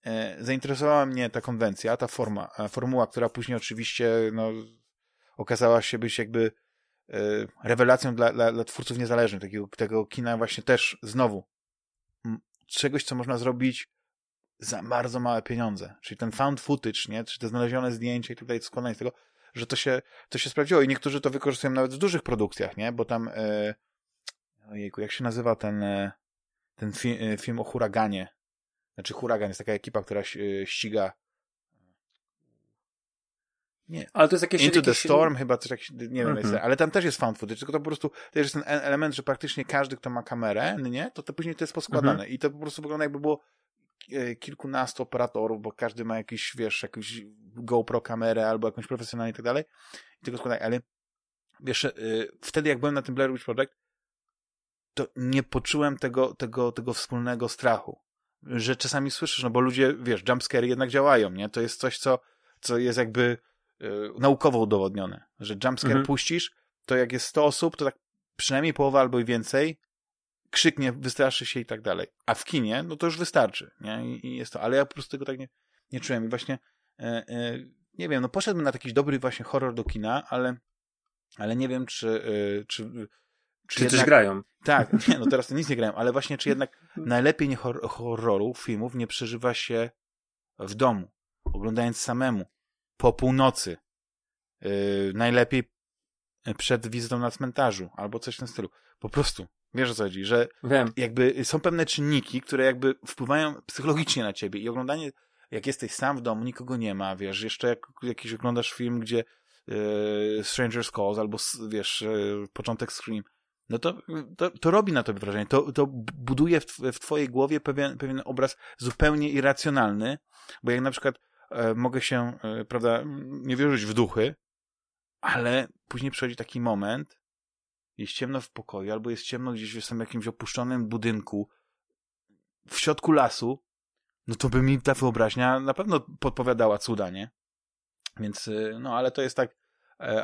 e, zainteresowała mnie ta konwencja, ta forma, formuła, która później oczywiście no, okazała się być jakby E, rewelacją dla, dla, dla twórców niezależnych, takiego, tego kina właśnie też znowu czegoś, co można zrobić za bardzo małe pieniądze. Czyli ten found footage, nie? Czy te znalezione zdjęcia i tutaj składanie z tego, że to się, to się sprawdziło. I niektórzy to wykorzystują nawet w dużych produkcjach, nie? Bo tam, e, ojejku, jak się nazywa ten, e, ten fi film o huraganie. Znaczy huragan jest taka ekipa, która ściga nie. Ale to jest jakieś... Into jakieś... the Storm chyba coś jakieś, nie wiem, mm -hmm. ale tam też jest found footage, tylko to po prostu to jest ten e- element, że praktycznie każdy, kto ma kamerę, nie, to, to później to jest poskładane mm -hmm. i to po prostu wygląda jakby było e, kilkunastu operatorów, bo każdy ma jakiś, wiesz, jakąś GoPro kamerę albo jakąś profesjonalną i tak dalej i tylko składają, ale wiesz, e, wtedy jak byłem na tym Blair Witch Project, to nie poczułem tego, tego, tego wspólnego strachu, że czasami słyszysz, no bo ludzie, wiesz, jumpscare jednak działają, nie, to jest coś, co, co jest jakby naukowo udowodnione, że jumpscare mhm. puścisz, to jak jest 100 osób, to tak przynajmniej połowa albo i więcej krzyknie, wystraszy się i tak dalej. A w kinie, no to już wystarczy, nie? I, jest to, ale ja po prostu tego tak nie, nie czułem i właśnie e, e, nie wiem, no poszedłbym na jakiś dobry właśnie horror do kina, ale ale nie wiem, czy e, czy, czy, czy jednak, coś grają. Tak, nie, no teraz to nic nie grają, ale właśnie czy jednak najlepiej nie hor horrorów, filmów nie przeżywa się w domu, oglądając samemu, po północy. Yy, najlepiej przed wizytą na cmentarzu, albo coś w tym stylu. Po prostu. Wiesz o co chodzi, że Wiem. jakby są pewne czynniki, które jakby wpływają psychologicznie na ciebie i oglądanie, jak jesteś sam w domu, nikogo nie ma, wiesz, jeszcze jak jakiś oglądasz film, gdzie yy, Stranger's Calls albo wiesz, yy, początek Scream, no to, to, to robi na tobie wrażenie. To, to buduje w, w twojej głowie pewien, pewien obraz zupełnie irracjonalny, bo jak na przykład mogę się, e, prawda, nie wierzyć w duchy, ale później przychodzi taki moment, jest ciemno w pokoju, albo jest ciemno gdzieś w jakimś opuszczonym budynku, w środku lasu, no to by mi ta wyobraźnia na pewno podpowiadała cuda, nie? Więc, e, no ale to jest tak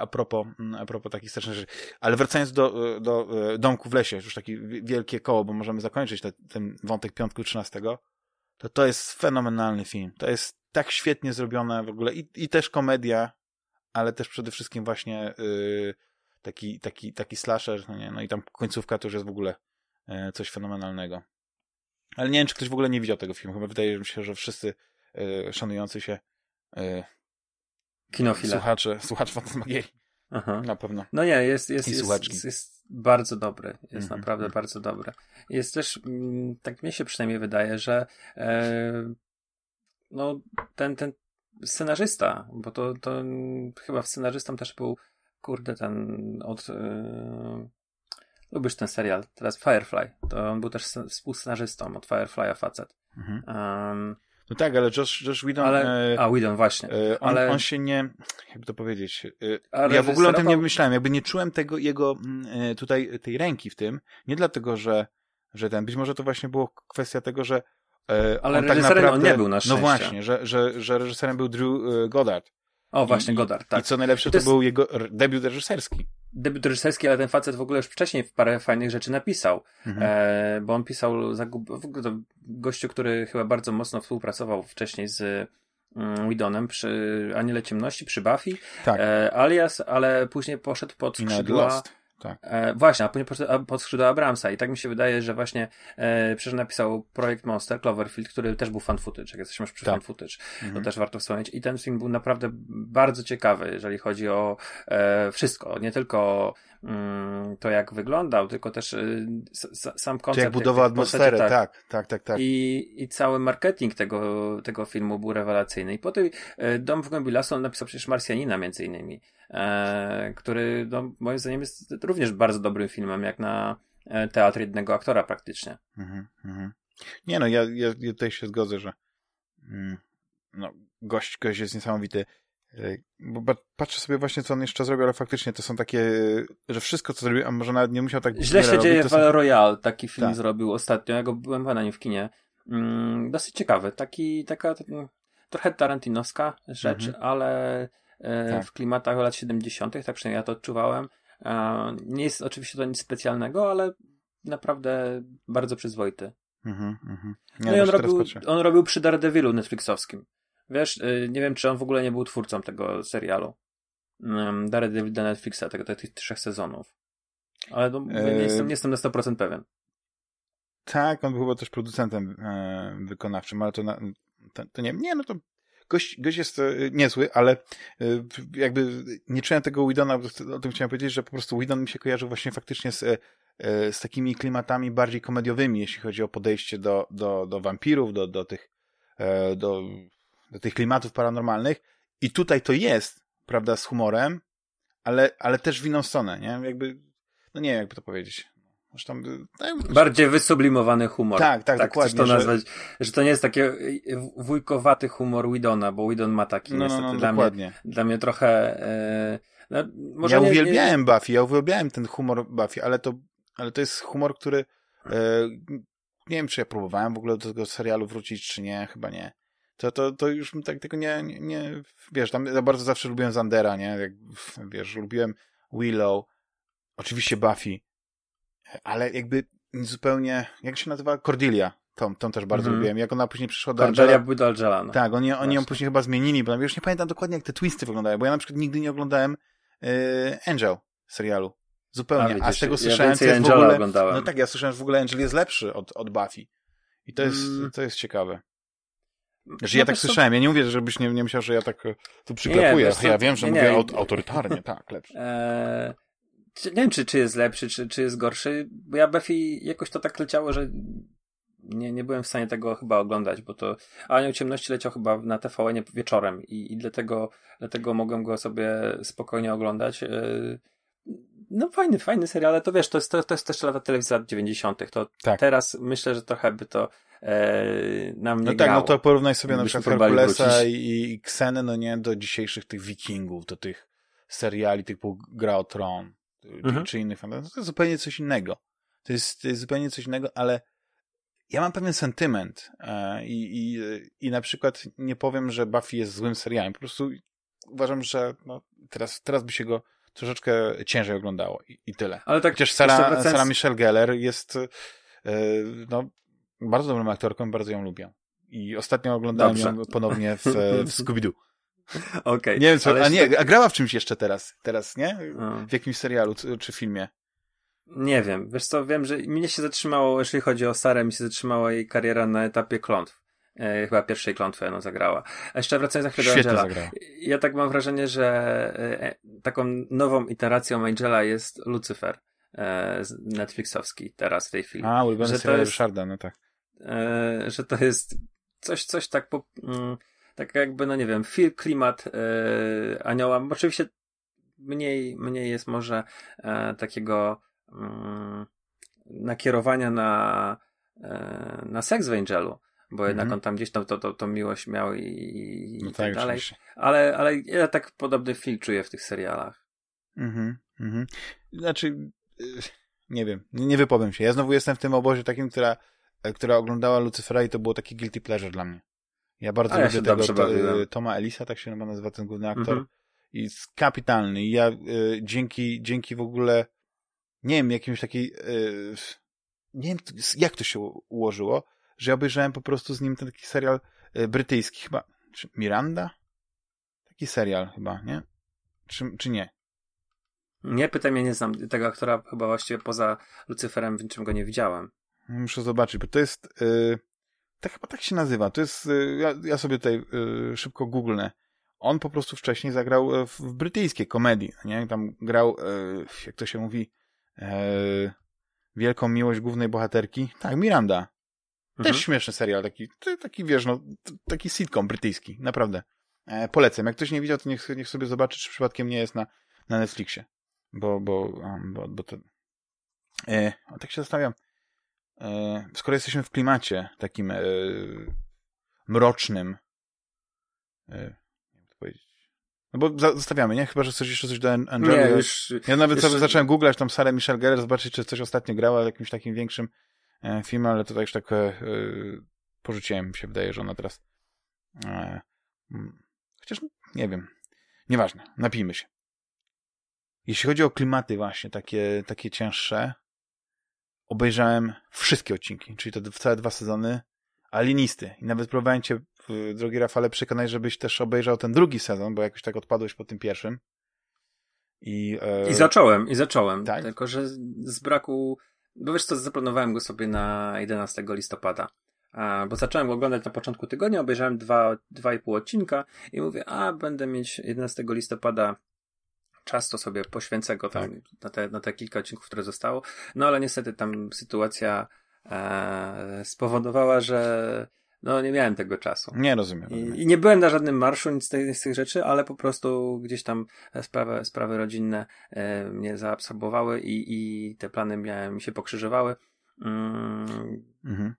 a propos, a propos takich strasznych rzeczy. Ale wracając do, do domku w lesie, już takie wielkie koło, bo możemy zakończyć te, ten wątek piątku 13, to to jest fenomenalny film. To jest tak świetnie zrobione w ogóle i, i też komedia, ale też przede wszystkim właśnie yy, taki, taki, taki slasher, no, nie? no i tam końcówka to już jest w ogóle yy, coś fenomenalnego. Ale nie wiem, czy ktoś w ogóle nie widział tego filmu. Chyba wydaje mi się, że wszyscy yy, szanujący się yy, Kinofile. Słuchacze, słuchacz Fantasmagierii. Aha. Na pewno. No nie, jest, jest, jest, jest, jest bardzo dobry. Jest mm -hmm. naprawdę mhm. bardzo dobry. Jest też, mm, tak mi się przynajmniej wydaje, że e, no, ten, ten scenarzysta, bo to, to chyba scenarzystą też był, kurde, ten od. Yy, lubisz ten serial, teraz Firefly. To on był też współscenarzystą od Firefly'a facet. Mhm. Um, no tak, ale Josh, Josh Whedon... Ale, e, a, Whedon, właśnie. E, on, ale, on się nie... Jakby to powiedzieć... E, ja w ogóle o tym nie myślałem. Jakby nie czułem tego jego mm, tutaj, tej ręki w tym. Nie dlatego, że, że ten... Być może to właśnie było kwestia tego, że Ale on tak reżyserem tak naprawdę, on nie był na no szczęście. No właśnie, że, że, że reżyserem był Drew e, Goddard. O, właśnie, I, Goddard, tak. I co najlepsze, to, to jest... był jego debiut reżyserski. Debiut reżyserski, ale ten facet w ogóle już wcześniej parę fajnych rzeczy napisał. Mhm. E, bo on pisał zagub... gościu, który chyba bardzo mocno współpracował wcześniej z mm, Widonem przy Aniele Ciemności, przy Buffy. Tak. E, alias, ale później poszedł pod skrzydła tak. E, właśnie, a później pod skrzydła Abramsa i tak mi się wydaje, że właśnie e, przecież napisał projekt Monster, Cloverfield, który też był fan footage, jak jesteśmy już przy tak. fan footage, mhm. to też warto wspomnieć i ten film był naprawdę bardzo ciekawy, jeżeli chodzi o e, wszystko, nie tylko to jak wyglądał, tylko też y, sam koncept. jak budował atmosferę, tak, tak, tak, tak, tak. I, I cały marketing tego, tego filmu był rewelacyjny. I po tej e, Dom w głębi lasu on napisał przecież Marsjanina między innymi e, który no, moim zdaniem jest również bardzo dobrym filmem, jak na e, teatr jednego aktora praktycznie. Mhm, mhm. Nie no, ja, ja, ja tutaj się zgodzę, że mm, no, gość, gość jest niesamowity. Bo patrzę sobie właśnie, co on jeszcze zrobił, ale faktycznie to są takie, że wszystko, co zrobił, a może nawet nie musiał tak Źle się robić, dzieje w są... Royale, taki film tak. zrobił ostatnio, ja go byłem na nim w kinie. Mm, dosyć ciekawy, taki, taka, trochę tarantinowska rzecz, mhm. ale E, tak. w klimatach lat 70., tak przynajmniej ja to odczuwałem. E, nie jest oczywiście to nic specjalnego, ale naprawdę bardzo przyzwoity. Mhm, mhm. no i on robił, on robił przy Daredevilu Netflixowskim. Wiesz, e, nie wiem, czy on w ogóle nie był twórcą tego serialu. Daredevil do Netflixa, tego, tych trzech sezonów. Ale no, nie, jestem, nie jestem na 100% pewien. Tak, on był chyba też producentem e, wykonawczym, ale to, na, to, to, nie, nie, no to gość, gość jest e, niezły, ale e, jakby nie czułem tego Widona, o tym chciałem powiedzieć, że po prostu Widon mi się kojarzył właśnie faktycznie z, e, z takimi klimatami bardziej komediowymi, jeśli chodzi o podejście do, do, do wampirów, do, do, tych, e, do, do tych klimatów paranormalnych. I tutaj to jest, prawda, z humorem, ale, ale też w inną stronę, nie? Jakby, no nie wiem, jakby to powiedzieć. Zresztą, no, Bardziej wysublimowany humor. Tak, tak, tak dokładnie. To nazwać, że... że... to nie jest taki wujkowaty humor Widona, bo Widon ma taki no, no, no, dla, dokładnie. mnie, dla mnie trochę... E, no, ja nie, uwielbiałem nie... Buffy, ja uwielbiałem ten humor Buffy, ale to, ale to jest humor, który e, nie wiem, czy ja próbowałem w ogóle do tego serialu wrócić, czy nie, chyba nie. To, to, to już tak tego nie, nie, nie wiesz, tam ja bardzo zawsze lubiłem Zandera, nie, Jak, wiesz, lubiłem Willow, oczywiście Buffy, ale jakby zupełnie, jak się nazywa? Cordelia. Tą, tą też bardzo mm. lubiłem. Jak ona później przyszła do Cordelia Angela. do Angela. No. Tak, oni, oni ją później chyba zmienili, bo już nie pamiętam dokładnie, jak te twisty wyglądają, bo ja na przykład nigdy nie oglądałem yy, Angel serialu. Zupełnie. A, A z tego słyszałem, ja jest w ogóle, oglądałem. No tak, ja słyszałem, że w ogóle Angel jest lepszy od, od Buffy. I to jest, mm. to jest ciekawe. Że no ja tak słyszałem, ja nie mówię, żebyś nie, nie myślał, że ja tak e, tu przyklepuję. Nie, ja wiem, że nie, mówię nie. autorytarnie, tak, lepszy. Eee, nie wiem, czy, czy jest lepszy, czy, czy jest gorszy, bo ja Buffy jakoś to tak leciało, że nie, nie byłem w stanie tego chyba oglądać, bo to Anioł Ciemności leciał chyba na tvn wieczorem i, i dlatego, dlatego mogłem go sobie spokojnie oglądać. E, no fajny, fajny serial, ale to wiesz, to jest, to, to jest też lata telewizji lat 90. To tak. teraz myślę, że trochę by to e, nam nie No tak, no to porównaj sobie na przykład Herkulesa i, i Xenę, no nie, do dzisiejszych tych wikingów, do tych seriali typu Gra o Tron mhm. czy innych fantazji. To jest zupełnie coś innego. To jest, to jest zupełnie coś innego, ale ja mam pewien sentyment e, i, i, i na przykład nie powiem, że Buffy jest złym serialem. Po prostu uważam, że no, teraz, teraz by się go troszeczkę ciężej oglądało i, i tyle. Ale tak, Chociaż Sara, Sara Michelle Geller jest e, no, bardzo dobrą aktorką, bardzo ją lubię. I ostatnio oglądałem Dobrze. ją ponownie w, w Scooby-Doo. Okay, nie wiem, co, a nie, a grała w czymś jeszcze teraz, teraz, nie? W jakimś serialu czy filmie. Nie wiem, wiesz co, wiem, że mnie się zatrzymało, jeżeli chodzi o Sarę, mi się zatrzymała jej kariera na etapie klątw. E, chyba pierwszej klątwy ona zagrała. A jeszcze wracając na chwilę do Angela. Zagrała. Ja tak mam wrażenie, że e, taką nową iteracją Angela jest Lucifer e, Netflixowski teraz w tej chwili. A, ulubiony serial Ryszarda, no tak. E, że to jest coś, coś tak po, mm, tak jakby, no nie wiem, feel, klimat e, anioła. Oczywiście mniej, mniej jest może e, takiego mm, nakierowania na, na seks w Angelu, bo jednak mm -hmm. on tam gdzieś tam to, to, to miłość miał i, i no tak, tak dalej. Ale, ale ja tak podobny feel czuję w tych serialach. Mhm, mhm. Znaczy, y, nie wiem, nie wypowiem się. Ja znowu jestem w tym obozie takim, która, która oglądała Lucyfera i to było taki guilty pleasure dla mnie. Ja bardzo lubię ja tego to, y, Toma Elisa, tak się chyba nazywa ten główny aktor. Mhm. I jest kapitalny. I ja y, dzięki, dzięki w ogóle, nie wiem, jakimś takiej, y, nie wiem, jak to się ułożyło, że ja obejrzałem po prostu z nim ten taki serial y, brytyjski chyba, czy Miranda? Taki serial chyba, nie? Czy, czy nie? Nie, pytaj mnie, nie znam tego aktora, chyba właściwie poza Lucyferem w niczym go nie widziałem. Muszę zobaczyć, bo to jest, yy, tak chyba tak się nazywa. To jest, y, ja, ja sobie tutaj y, szybko googlnę. On po prostu wcześniej zagrał e, w, w brytyjskiej komedii, nie? Tam grał, y, jak to się mówi, wielką miłość głównej bohaterki. Tak, Miranda. Też mhm. śmieszny serial, taki, taki wiesz, no, taki sitcom brytyjski, naprawdę. E, polecam. Jak ktoś nie widział, to niech, niech sobie zobaczy, czy przypadkiem nie jest na, na Netflixie. Bo, bo, bo, bo to... E, tak się zastanawiam. E, skoro jesteśmy w klimacie takim e, mrocznym, e, no bo zostawiamy, nie? Chyba, że chcesz jeszcze coś do Angeli. Nie, już, ja nawet jeszcze... zacząłem googlać tam Sarę Michelle Geller, zobaczyć, czy coś ostatnio grała w jakimś takim większym filmie, ale to tak już tak porzuciłem, mi się wydaje, że ona teraz mm, chociaż nie wiem, nieważne, napijmy się. Jeśli chodzi o klimaty właśnie takie, takie cięższe, obejrzałem wszystkie odcinki, czyli te całe dwa sezony, a linisty. I nawet próbowałem cię, drogi Rafale, przekonać, żebyś też obejrzał ten drugi sezon, bo jakoś tak odpadłeś po tym pierwszym. I, e... I zacząłem, i zacząłem. Tak? Tylko, że z braku, bo wiesz co, zaplanowałem go sobie na 11 listopada. A, bo zacząłem go oglądać na początku tygodnia, obejrzałem dwa, dwa i pół odcinka i mówię, a będę mieć 11 listopada czas, to sobie poświęcę go tam tak. na, te, na te kilka odcinków, które zostało. No ale niestety tam sytuacja e, spowodowała, że no nie miałem tego czasu. Nie rozumiem. I, I, nie byłem na żadnym marszu, nic z tych, z tych rzeczy, ale po prostu gdzieś tam sprawy, sprawy rodzinne e, mnie zaabsorbowały i, i te plany miałem, mi się pokrzyżowały. Mm. Mhm.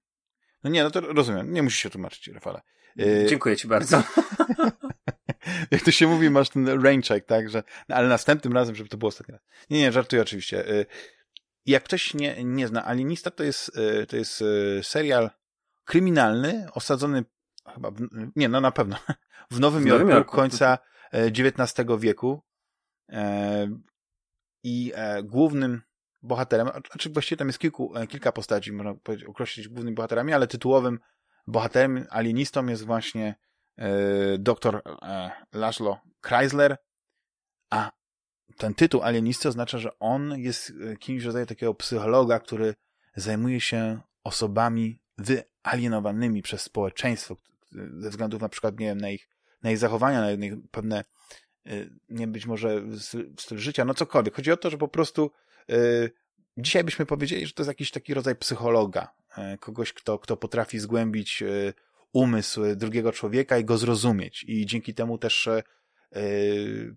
No nie, no to rozumiem. Nie musisz się tłumaczyć, Rafale. E... Dziękuję ci bardzo. Jak to się mówi, masz ten raincheck, tak, że, no, ale następnym razem, żeby to było ostatni raz. Nie, nie, żartuję oczywiście. E, jak ktoś nie, nie zna, Alienista to jest, e, to jest e, serial kryminalny, osadzony chyba, w, nie, no na pewno, w Nowym, w Jorku, Jorku, końca XIX wieku i głównym bohaterem, znaczy właściwie tam jest kilku, kilka postaci, można określić głównymi bohaterami, ale tytułowym bohaterem, alienistą jest właśnie E, doktor e, Laszlo Kreisler, a ten tytuł alienisty oznacza, że on jest e, kimś rodzaju takiego psychologa, który zajmuje się osobami wyalienowanymi przez społeczeństwo ze względów na przykład, nie wiem, na ich, na ich zachowania, na ich pewne, nie być może styl życia, no cokolwiek. Chodzi o to, że po prostu dzisiaj byśmy powiedzieli, że to jest jakiś taki rodzaj psychologa, kogoś, kto, kto potrafi zgłębić umysł drugiego człowieka i go zrozumieć. I dzięki temu też e,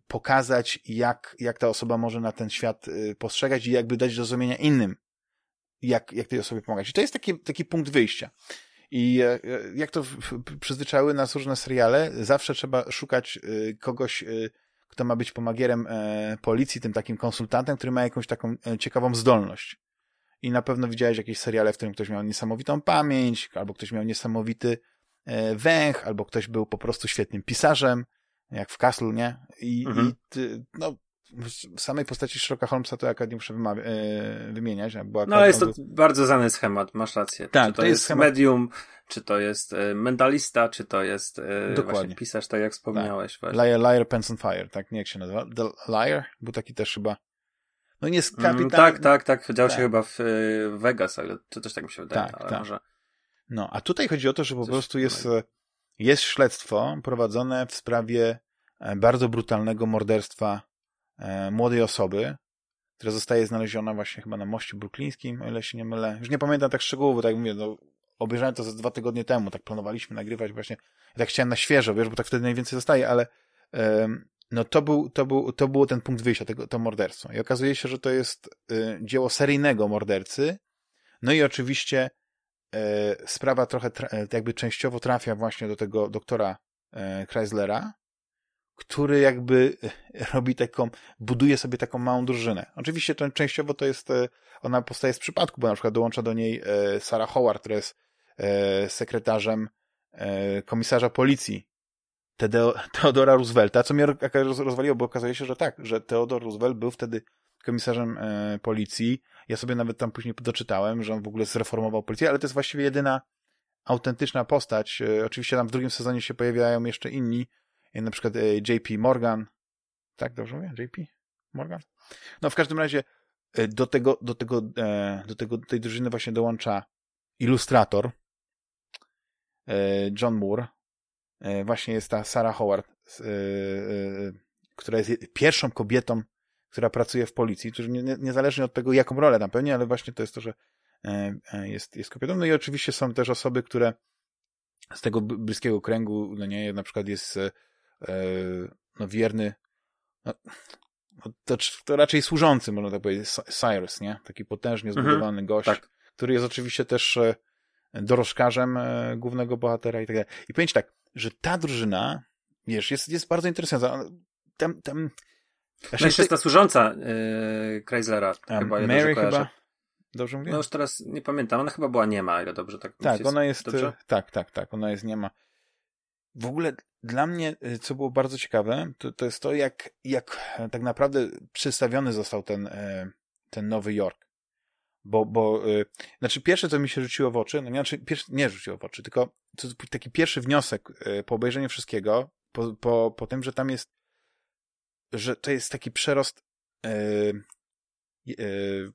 pokazać, jak, jak ta osoba może na ten świat e, postrzegać i jakby dać zrozumienia innym, jak, jak tej osobie pomagać. I to jest taki, taki punkt wyjścia. I e, jak to przyzwyczaiły nas różne seriale, zawsze trzeba szukać kogoś, kto ma być pomagierem policji, tym takim konsultantem, który ma jakąś taką ciekawą zdolność. I na pewno widziałeś jakieś seriale, w którym ktoś miał niesamowitą pamięć, albo ktoś miał niesamowity E, węch, albo ktoś był po prostu świetnym pisarzem, jak w Castle, nie? I, mhm. i no, w samej postaci Sherlocka Holmesa to jak nie muszę e, wymieniać. Bo no ale jest to bardzo znany schemat, masz rację. Tak, czy to, to jest, schemat... medium, czy to jest e, mentalista, czy to jest Dokładnie. pisarz, tak jak wspomniałeś. Tak. Liar, Liar, Pants on Fire, tak? Nie jak się nazywa? The Liar? Był taki też chyba no nie jest kapitan... Mm, tak, tak, tak. Działo tak. się chyba w Vegas, ale to też tak mi się wydaje, tak, ale tak. może... No, a tutaj chodzi o to, że po Coś prostu jest, jest śledztwo prowadzone w sprawie e, bardzo brutalnego morderstwa e, młodej osoby, która zostaje znaleziona właśnie chyba na moście bruklińskim, o ile się nie mylę. Już nie pamiętam tak szczegółowo, tak jak mówię, no, obejrzałem to ze dwa tygodnie temu, tak planowaliśmy nagrywać właśnie, ja tak chciałem na świeżo, wiesz, bo tak wtedy najwięcej zostaje, ale no to był, to był, to było ten punkt wyjścia, tego, to morderstwo. I okazuje się, że to jest y, dzieło seryjnego mordercy, no i oczywiście sprawa trochę e, jakby częściowo trafia właśnie do tego doktora e, Chryslera, który jakby robi taką, buduje sobie taką małą drużynę. Oczywiście to częściowo to jest, ona powstaje z przypadku, bo na przykład dołącza do niej Sarah Howard, która jest sekretarzem komisarza policji Teodora Roosevelta, co mnie rozwaliło, bo okazuje się, że tak, że Theodore Roosevelt był wtedy komisarzem e, policji. Ja sobie nawet tam później doczytałem, że on w ogóle zreformował policję, ale to jest właściwie jedyna autentyczna postać. E, oczywiście tam w drugim sezonie się pojawiają jeszcze inni, jak na przykład e, JP Morgan. Tak, dobrze mówię? JP Morgan? No w każdym razie e, do tego, do tego, e, do tego, do tej drużyny właśnie dołącza ilustrator e, John Moore. Właśnie jest ta Sarah Howard, która jest pierwszą kobietą która pracuje w policji, którzy nie, niezależnie od tego, jaką rolę tam pełni, ale właśnie to jest to, że e, e, jest, jest kobietą. No i oczywiście są też osoby, które z tego bliskiego kręgu, no nie, na przykład jest e, no wierny, no, no, to, to raczej służący, można tak powiedzieć, Cyrus, nie? Taki potężnie mhm. zbudowany mhm, gość, tak. który jest oczywiście też dorożkarzem głównego bohatera i tak dalej. I powiem tak, że ta drużyna, wiesz, jest, jest bardzo interesująca. Tam, tam no jeszcze jest ta służąca yy, Chryslera. Chyba, Mary chyba? Dobrze mówię? No już teraz nie pamiętam. Ona chyba była niema, ile dobrze tak Tak, ona jest, dobrze? tak, tak, tak, ona jest niema. W ogóle dla mnie, y, co było bardzo ciekawe, to, to jest to, jak, jak tak naprawdę przedstawiony został ten, y, ten Nowy Jork. Bo, bo y, znaczy pierwsze, co mi się rzuciło w oczy, no znaczy pierwsze, nie rzuciło w oczy, tylko taki pierwszy wniosek po obejrzeniu wszystkiego, po, po, po tym, że tam jest że to jest taki przerost yy, yy,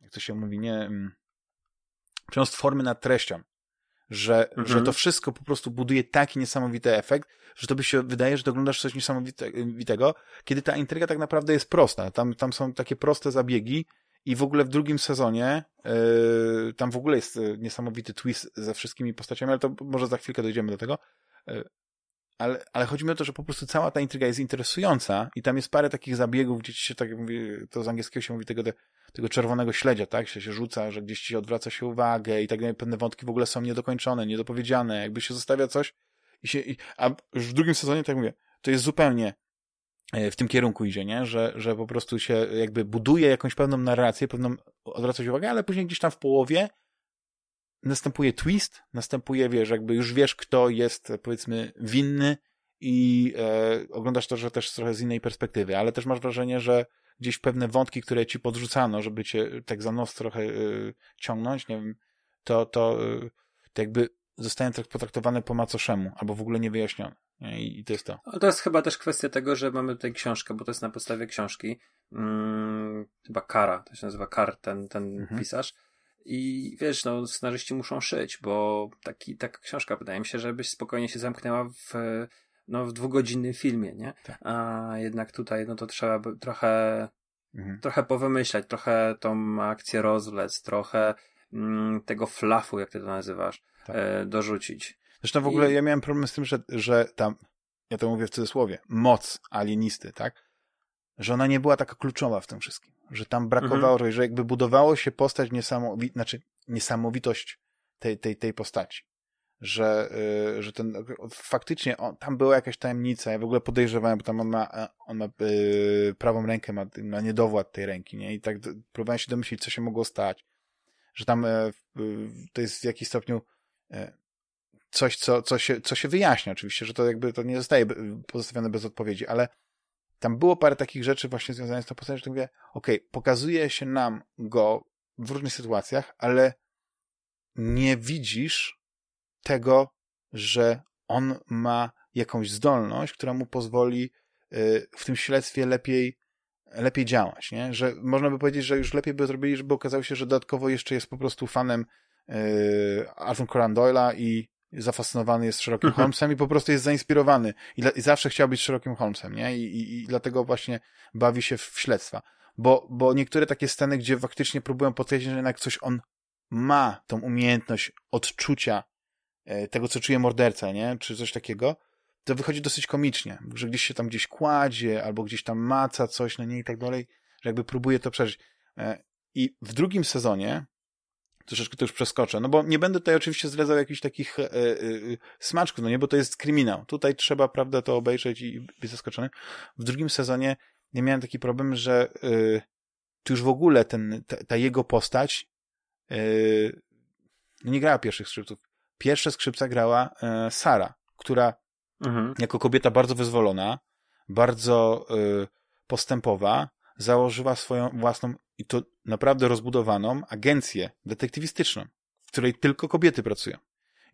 jak to się mówi, nie yy, przerost formy nad treścią. że, mhm. że to wszystko po prostu buduje taki niesamowity efekt, że to by się wydaje, że to oglądasz coś niesamowitego, kiedy ta intryga tak naprawdę jest prosta. Tam, tam są takie proste zabiegi i w ogóle w drugim sezonie yy, tam w ogóle jest niesamowity twist ze wszystkimi postaciami, ale to może za chwilkę dojdziemy do tego. Yy, ale, ale chodzi mi o to, że po prostu cała ta intryga jest interesująca i tam jest parę takich zabiegów, gdzie ci się tak to z angielskiego się mówi tego, tego czerwonego śledzia, tak, się, się rzuca, że gdzieś ci odwraca się uwagę i tak dalej, pewne wątki w ogóle są niedokończone, niedopowiedziane, jakby się zostawia coś i się, i, a już w drugim sezonie, tak mówię, to jest zupełnie e, w tym kierunku idzie, nie? Że, że po prostu się jakby buduje jakąś pewną narrację, pewną odwraca się uwagę, ale później gdzieś tam w połowie następuje twist, następuje, wiesz, jakby już wiesz, kto jest, powiedzmy, winny i e, oglądasz to, że też trochę z innej perspektywy, ale też masz wrażenie, że gdzieś pewne wątki, które ci podrzucano, żeby cię tak za nos trochę e, ciągnąć, nie wiem, to, to, e, to jakby zostają tak potraktowane po macoszemu, albo w ogóle. Nie? I, I to jest to. To jest chyba też kwestia tego, że mamy tutaj książkę, bo to jest na podstawie książki. Hmm, chyba Kara, to się nazywa Kar, ten, ten mhm. pisarz. I wiesz, no, scenarzyści muszą szyć, bo taki, taka książka wydaje mi się, żebyś spokojnie się zamknęła w, no, w dwugodzinnym filmie, nie? Tak. A jednak tutaj, no to trzeba by trochę, mhm. trochę powymyślać, trochę tą akcję rozwlec, trochę mm, tego flafu, jak ty to nazywasz, tak. e, dorzucić. Zresztą w ogóle I... ja miałem problem z tym, że, że tam, ja to mówię w cudzysłowie, moc alienisty, tak? Że ona nie była taka kluczowa w tym wszystkim że tam brakowało, mhm. że jakby budowało się postać niesamowita, znaczy niesamowitość tej, tej, tej postaci. Że, yy, że ten, faktycznie on, tam była jakaś tajemnica, ja w ogóle podejrzewałem, bo tam on ma, e, on ma yy, prawą rękę, ma, ma niedowład tej ręki, nie? I tak próbowałem się domyślić, co się mogło stać. Że tam yy, to jest w jakimś stopniu coś, co, co, się, co się wyjaśnia oczywiście, że to jakby to nie zostaje pozostawione bez odpowiedzi, ale tam było parę takich rzeczy właśnie związanych z tą postacią, że mówię, okej, okay, pokazuje się nam go w różnych sytuacjach, ale nie widzisz tego, że on ma jakąś zdolność, która mu pozwoli y, w tym śledztwie lepiej, lepiej działać, nie? Że można by powiedzieć, że już lepiej by zrobili, żeby okazało się, że dodatkowo jeszcze jest po prostu fanem y, Arthur Conan Doyle'a i zafascynowany jest Sherlockiem mhm. Holmesem i po prostu jest zainspirowany i, i zawsze chciał być Sherlockiem Holmesem, nie? I, i, I, dlatego właśnie bawi się w śledztwa. Bo, bo niektóre takie sceny, gdzie faktycznie próbują potwierdzić, że jednak coś on ma, tą umiejętność odczucia e, tego, co czuje morderca, nie? Czy coś takiego, to wychodzi dosyć komicznie, że gdzieś się tam gdzieś kładzie, albo gdzieś tam maca coś, no nie i tak dalej, że jakby próbuje to przeżyć. E, I w drugim sezonie troszeczkę to już przeskoczę, no bo nie będę tutaj oczywiście zdradzał jakichś takich e, e, e, smaczków, no nie, bo to jest kryminał. Tutaj trzeba, prawda, to obejrzeć i być zaskoczony. W drugim sezonie nie miałem taki problem, że e, tu już w ogóle ten, ta, ta jego postać e, no nie grała pierwszych skrzypców. Pierwsze skrzypca grała Sara, która mhm. jako kobieta bardzo wyzwolona, bardzo postępowa, założyła swoją własną i to naprawdę rozbudowaną agencję detektywistyczną, w której tylko kobiety pracują.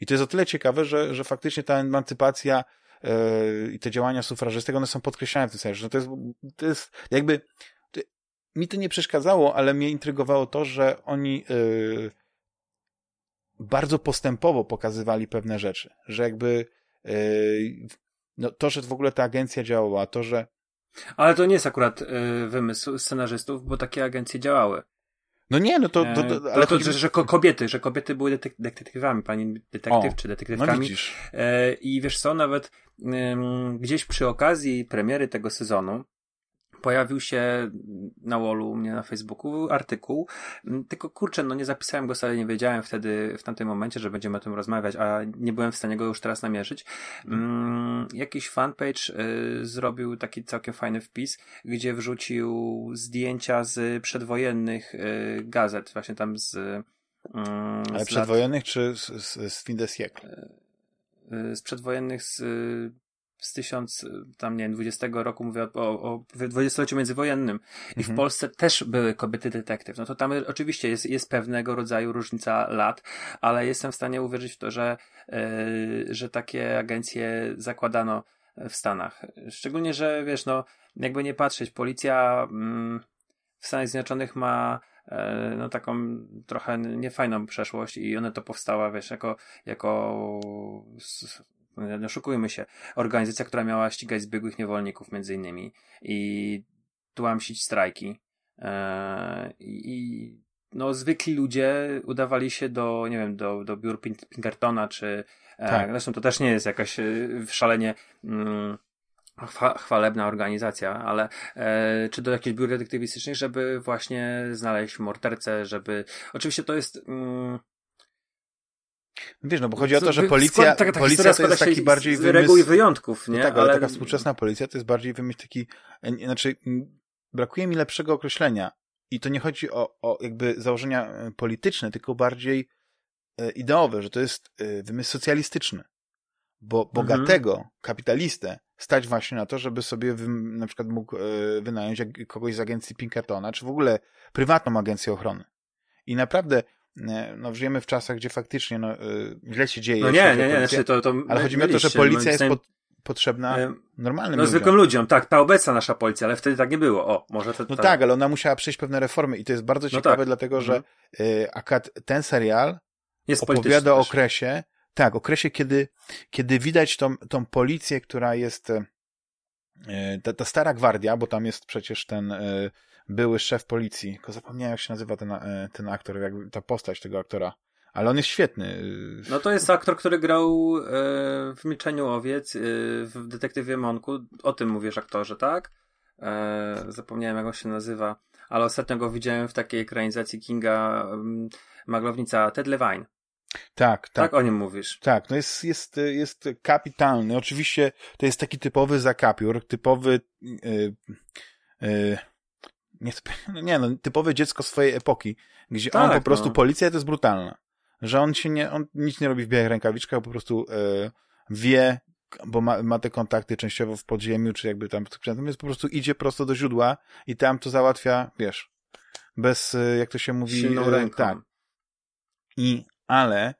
I to jest o tyle ciekawe, że, że faktycznie ta emancypacja yy, i te działania sufrażystek, one są podkreślane w tym sensie, że to jest, to jest jakby, to, mi to nie przeszkadzało, ale mnie intrygowało to, że oni yy, bardzo postępowo pokazywali pewne rzeczy, że jakby yy, no, to, że w ogóle ta agencja działała, to, że ale to nie jest akurat y, wymysł scenarzystów, bo takie agencje działały. No nie, no to... to, to ale to, to, że, że kobiety, że kobiety były detek detektywami, pani detektyw o, czy detektywkami. No widzisz. E, I wiesz co, nawet gdzieś przy okazji premiery tego sezonu pojawił się na wallu u mnie na Facebooku artykuł, mm, tylko kurczę, no nie zapisałem go sobie, nie wiedziałem wtedy, w tamtym momencie, że będziemy o tym rozmawiać, a nie byłem w stanie go już teraz namierzyć. Mm, jakiś fanpage y, zrobił taki całkiem fajny wpis, gdzie wrzucił zdjęcia z przedwojennych y, gazet, właśnie tam z... Y, Ale przedwojennych lat... czy z, z, z fin de siècle? Y, z przedwojennych z z tysiąc, tam nie wiem, 20 roku, mówię o, o dwudziestoleciu międzywojennym. I mhm. w Polsce też były kobiety detektyw. No to tam oczywiście jest, jest pewnego rodzaju różnica lat, ale jestem w stanie uwierzyć w to, że, yy, że takie agencje zakładano w Stanach. Szczególnie, że wiesz, no, jakby nie patrzeć, policja mm, w Stanach Zjednoczonych ma e, no taką trochę niefajną przeszłość i ona to powstała, wiesz, jako, jako oszukujmy się, organizacja, która miała ścigać zbiegłych niewolników między innymi i tłamsić strajki. E, I no, zwykli ludzie udawali się do, nie wiem, do, do biur Pinkertona, czy e, tak. zresztą to też nie jest jakaś e, szalenie mm, chwalebna organizacja, ale e, czy do jakichś biur detektywistycznych, żeby właśnie znaleźć mordercę, żeby... Oczywiście to jest... Mm, Wiesz, no bo chodzi o to, że policja, taka, taka policja to jest taki bardziej wymysł... reguł i wyjątków, nie? No tak, ale, ale taka współczesna policja to jest bardziej wymysł taki, znaczy brakuje mi lepszego określenia i to nie chodzi o, o jakby założenia e, polityczne, tylko bardziej e, ideowe, że to jest e, wymysł socjalistyczny. Bo mhm. bogatego mhm. kapitalistę stać właśnie na to, żeby sobie na przykład mógł wynająć kogoś z agencji Pinkertona, czy w ogóle prywatną agencję ochrony. I naprawdę no, żyjemy w czasach, gdzie faktycznie no, źle się dzieje. No nie, nie, nie, znaczy to, to ale chodzi mi o to, że policja jest pod, potrzebna normalnym no, zwykłym ludziom. Tak, ta obecna nasza policja, ale wtedy tak nie było. O, może to, No tak. tak, ale ona musiała przejść pewne reformy i to jest bardzo no ciekawe, no tak. dlatego że mhm. akad ten serial jest opowiada o okresie, tak, okresie, kiedy, kiedy widać tą, tą policję, która jest ta, ta stara gwardia, bo tam jest przecież ten były szef policji, tylko zapomniałem jak się nazywa ten, y, ten aktor, jak, ta postać tego aktora. Ale on jest świetny. No to jest aktor, który grał e, w Milczeniu Owiec, e, w Detektywie Monku. O tym mówisz aktorze, tak? E, zapomniałem jak on się nazywa. Ale ostatnio go widziałem w takiej ekranizacji Kinga Maglownica Ted Levine. Tak, tak. Tak o nim mówisz. Tak, no jest, jest, jest kapitalny. Oczywiście to jest taki typowy zakapiór, typowy yy, yy, nie, nie no, typowe dziecko swojej epoki, gdzie tak, on po prostu, no. policja to jest brutalna że on się nie, on nic nie robi w białych rękawiczkach, po prostu e, wie, bo ma, ma te kontakty częściowo w podziemiu, czy jakby tam, więc po prostu idzie prosto do źródła i tam to załatwia, wiesz, bez, e, jak to się mówi, Silną e, ręką. tak. I, ale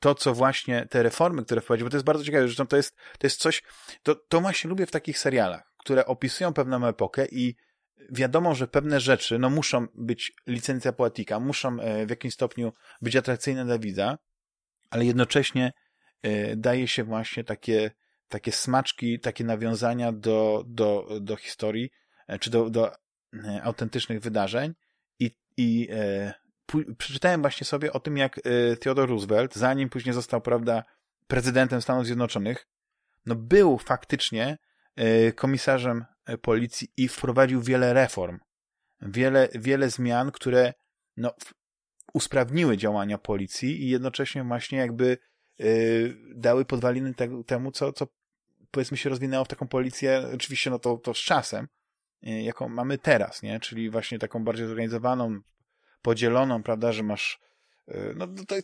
to, co właśnie te reformy, które wprowadził, bo to jest bardzo ciekawe, że to jest, to jest coś, to, to właśnie lubię w takich serialach, które opisują pewną epokę i wiadomo, że pewne rzeczy no, muszą być licencja poetyka, muszą e, w jakimś stopniu być atrakcyjne dla widza, ale jednocześnie e, daje się właśnie takie, takie smaczki, takie nawiązania do, do, do historii, e, czy do, do autentycznych wydarzeń. I, i e, przeczytałem właśnie sobie o tym, jak Theodore Roosevelt, zanim później został, prawda, prezydentem Stanów Zjednoczonych, no był faktycznie komisarzem policji i wprowadził wiele reform, wiele, wiele zmian, które no, usprawniły działania policji i jednocześnie właśnie jakby yy, dały podwaliny te, temu, co, co powiedzmy się rozwinęło w taką policję, oczywiście no to, to z czasem, yy, jaką mamy teraz, nie? Czyli właśnie taką bardziej zorganizowaną, podzieloną, prawda, że masz yy, no, to,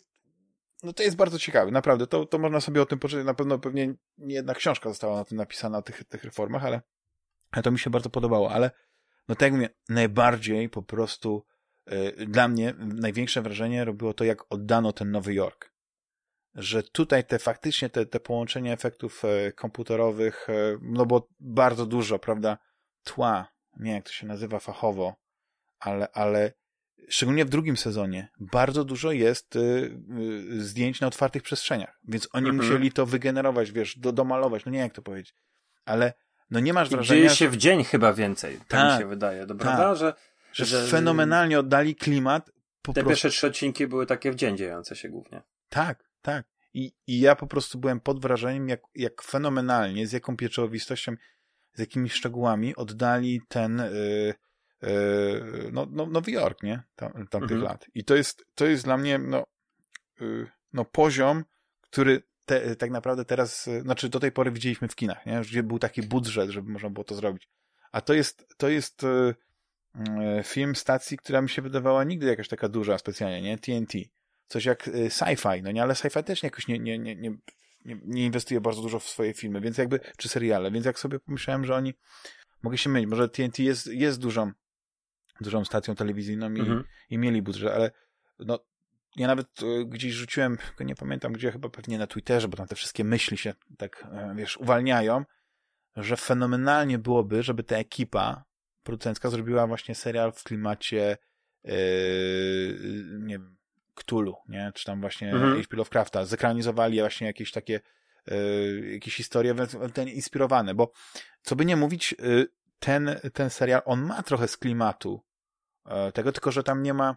no to jest bardzo ciekawe, naprawdę, to, to można sobie o tym poczytać, na pewno pewnie nie jedna książka została na tym napisana, o tych, tych reformach, ale to mi się bardzo podobało, ale no tak jak mówię, najbardziej po prostu y, dla mnie największe wrażenie robiło to, jak oddano ten Nowy Jork. Że tutaj te faktycznie te, te połączenie efektów y, komputerowych, y, no bo bardzo dużo, prawda, tła, nie jak to się nazywa fachowo, ale, ale szczególnie w drugim sezonie, bardzo dużo jest zdjęć na otwartych przestrzeniach, więc oni mhm. musieli to wygenerować, wiesz, do, domalować, no nie jak to powiedzieć, ale no nie masz wrażenia... Dzieje się w dzień chyba więcej, tak, tak mi się wydaje, prawda? Tak. Że, że, że, fenomenalnie oddali klimat. Po te prostu... pierwsze trzy odcinki były takie w dzień dziejące się głównie. Tak, tak. I, I ja po prostu byłem pod wrażeniem, jak, jak fenomenalnie, z jaką pieczołowistością, z jakimi szczegółami oddali ten yy, yy, no, no, Nowy Jork, nie? Tam, tamtych mhm. lat. I to jest, to jest dla mnie no, yy, no poziom, który te, tak naprawdę teraz, znaczy do tej pory widzieliśmy w kinach, nie? gdzie był taki budżet, żeby można było to zrobić. A to jest, to jest e, e, film stacji, która mi się wydawała nigdy jakaś taka duża specjalnie, nie? TNT. Coś jak e, sci-fi, no nie? Ale sci-fi też jakoś nie, nie, nie, nie, nie inwestuje bardzo dużo w swoje filmy, więc jakby, czy seriale, więc jak sobie pomyślałem, że oni, mogę się mylić, może TNT jest, jest dużą, dużą stacją telewizyjną i, mhm. i mieli budżet, ale no, ja nawet e, gdzieś rzuciłem, nie pamiętam gdzie, chyba pewnie na Twitterze, bo tam te wszystkie myśli się tak, e, wiesz, uwalniają, że fenomenalnie byłoby, żeby ta ekipa producencka zrobiła właśnie serial w klimacie nie wiem, Cthulhu, nie? Czy tam właśnie mhm. H.P. Lovecrafta. Zekranizowali właśnie jakieś takie jakieś historie ten inspirowane, bo co by nie mówić, ten, ten serial, on ma trochę z klimatu tego, tylko że tam nie ma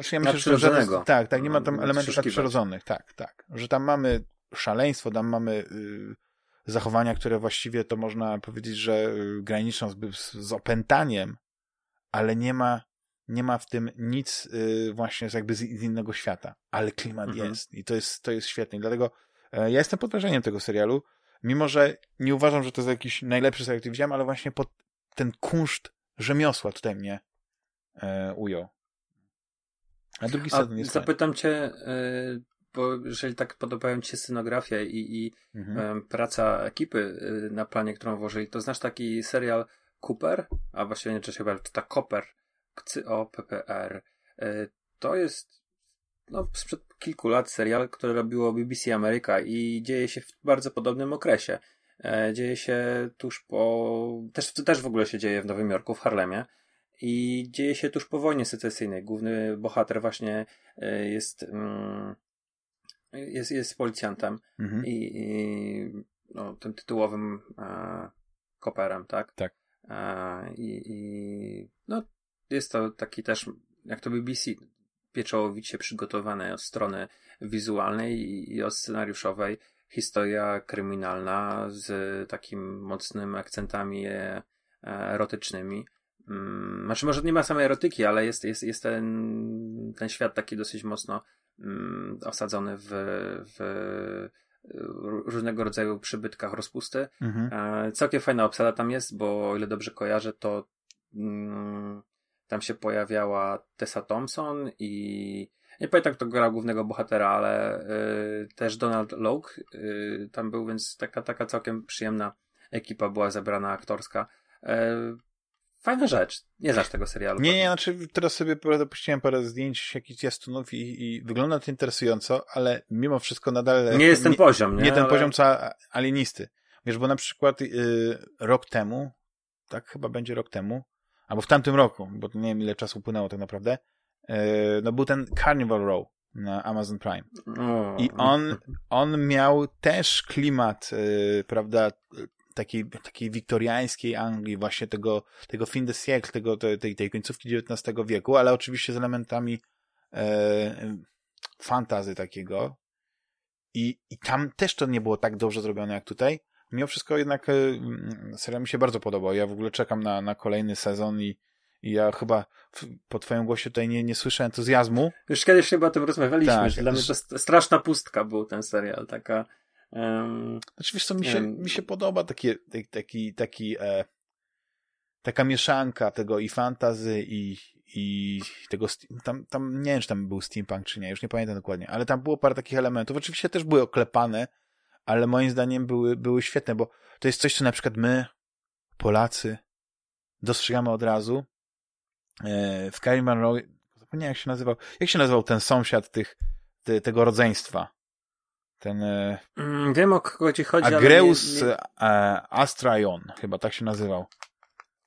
znaczy ja myślę, że tak, tak, nie ma tam elementów nadprzyrodzonych, tak, tak. Że tam mamy szaleństwo, tam mamy y, zachowania, które właściwie to można powiedzieć, że y, graniczą z, z opętaniem, ale nie ma, nie ma w tym nic y, właśnie jakby z, z, innego świata. Ale klimat mhm. jest i to jest, to jest świetne. Dlatego e, ja jestem pod wrażeniem tego serialu, mimo że nie uważam, że to jest jakiś najlepszy serial, który widziałem, ale właśnie pod ten kunszt rzemiosła tutaj mnie e, ujął. A drugi sezon jest Zapytam fajny. cię, y, bo jeżeli tak podobają ci się scenografia i, i mhm. praca ekipy y, na planie, którą włożyli, to znasz taki serial Cooper, a właściwie nie czy się to ta Cooper, C-O-P-P-R. To jest no, sprzed kilku lat serial, który robiło BBC Ameryka i dzieje się w bardzo podobnym okresie. E, dzieje się tuż po. Też, też w ogóle się dzieje w Nowym Jorku, w Harlemie. I dzieje się tuż po wojnie secesyjnej. Główny bohater właśnie e, jest, mm, jest, jest policjantem mhm. i, i no, tym tytułowym e, koperem, tak? Tak. E, i, I no, jest to taki też, jak to BBC, pieczołowicie przygotowane od strony wizualnej i, i od scenariuszowej historia kryminalna z takim mocnymi akcentami e, erotycznymi. Mm, znaczy może nie ma samej erotyki, ale jest, jest, jest ten, ten świat taki dosyć mocno mm, osadzony w, w różnego rodzaju przybytkach rozpusty. Mhm. E, całkiem fajna obsada tam jest, bo o ile dobrze kojarzę, to mm, tam się pojawiała Tessa Thompson i nie pamiętam kto grał głównego bohatera, ale y, też Donald Logue y, tam był, więc taka, taka całkiem przyjemna ekipa była zebrana aktorska. Y, Fajna rzecz. Nie znasz tego serialu. Nie, nie, znaczy teraz sobie dopuściłem parę zdjęć jakichś jastunów i, i wygląda to interesująco, ale mimo wszystko nadal... Nie jest ten poziom, nie? Nie ten ale... poziom co alienisty. Wiesz, bo na przykład y, rok temu, tak chyba będzie rok temu, albo w tamtym roku, bo nie wiem ile czasu upłynęło tak naprawdę, y, no był ten Carnival Row na Amazon Prime. I on, on miał też klimat, y, prawda, takiej, takiej wiktoriańskiej Anglii, właśnie tego, tego fin de siècle, tego, tej, tej końcówki XIX wieku, ale oczywiście z elementami e, fantazy takiego. I, I tam też to nie było tak dobrze zrobione jak tutaj. Mimo wszystko jednak e, serial mi się bardzo podobał. Ja w ogóle czekam na, na kolejny sezon i, i ja chyba w, po twoim głosie tutaj nie, nie słyszę entuzjazmu. Już kiedyś chyba o tym rozmawialiśmy, tak, że dla mnie to straszna pustka był ten serial, taka Um, znaczy, wiesz co, mi się, mi się podoba takie, taki, taki, e, taka mieszanka tego i fantazy i, i tego, tam, tam nie wiem, czy tam był steampunk, czy nie, już nie pamiętam dokładnie, ale tam było parę takich elementów, oczywiście też były oklepane, ale moim zdaniem były, były świetne, bo to jest coś, co na przykład my, Polacy, dostrzegamy od razu. E, w Kylie Monroe, zapomniałem jak się nazywał, jak się nazywał ten sąsiad tych, te, tego rodzeństwa? Ten... E, mm, wiem o kogo ci chodzi, Agreus nie, nie... E, Astraion, chyba tak się nazywał.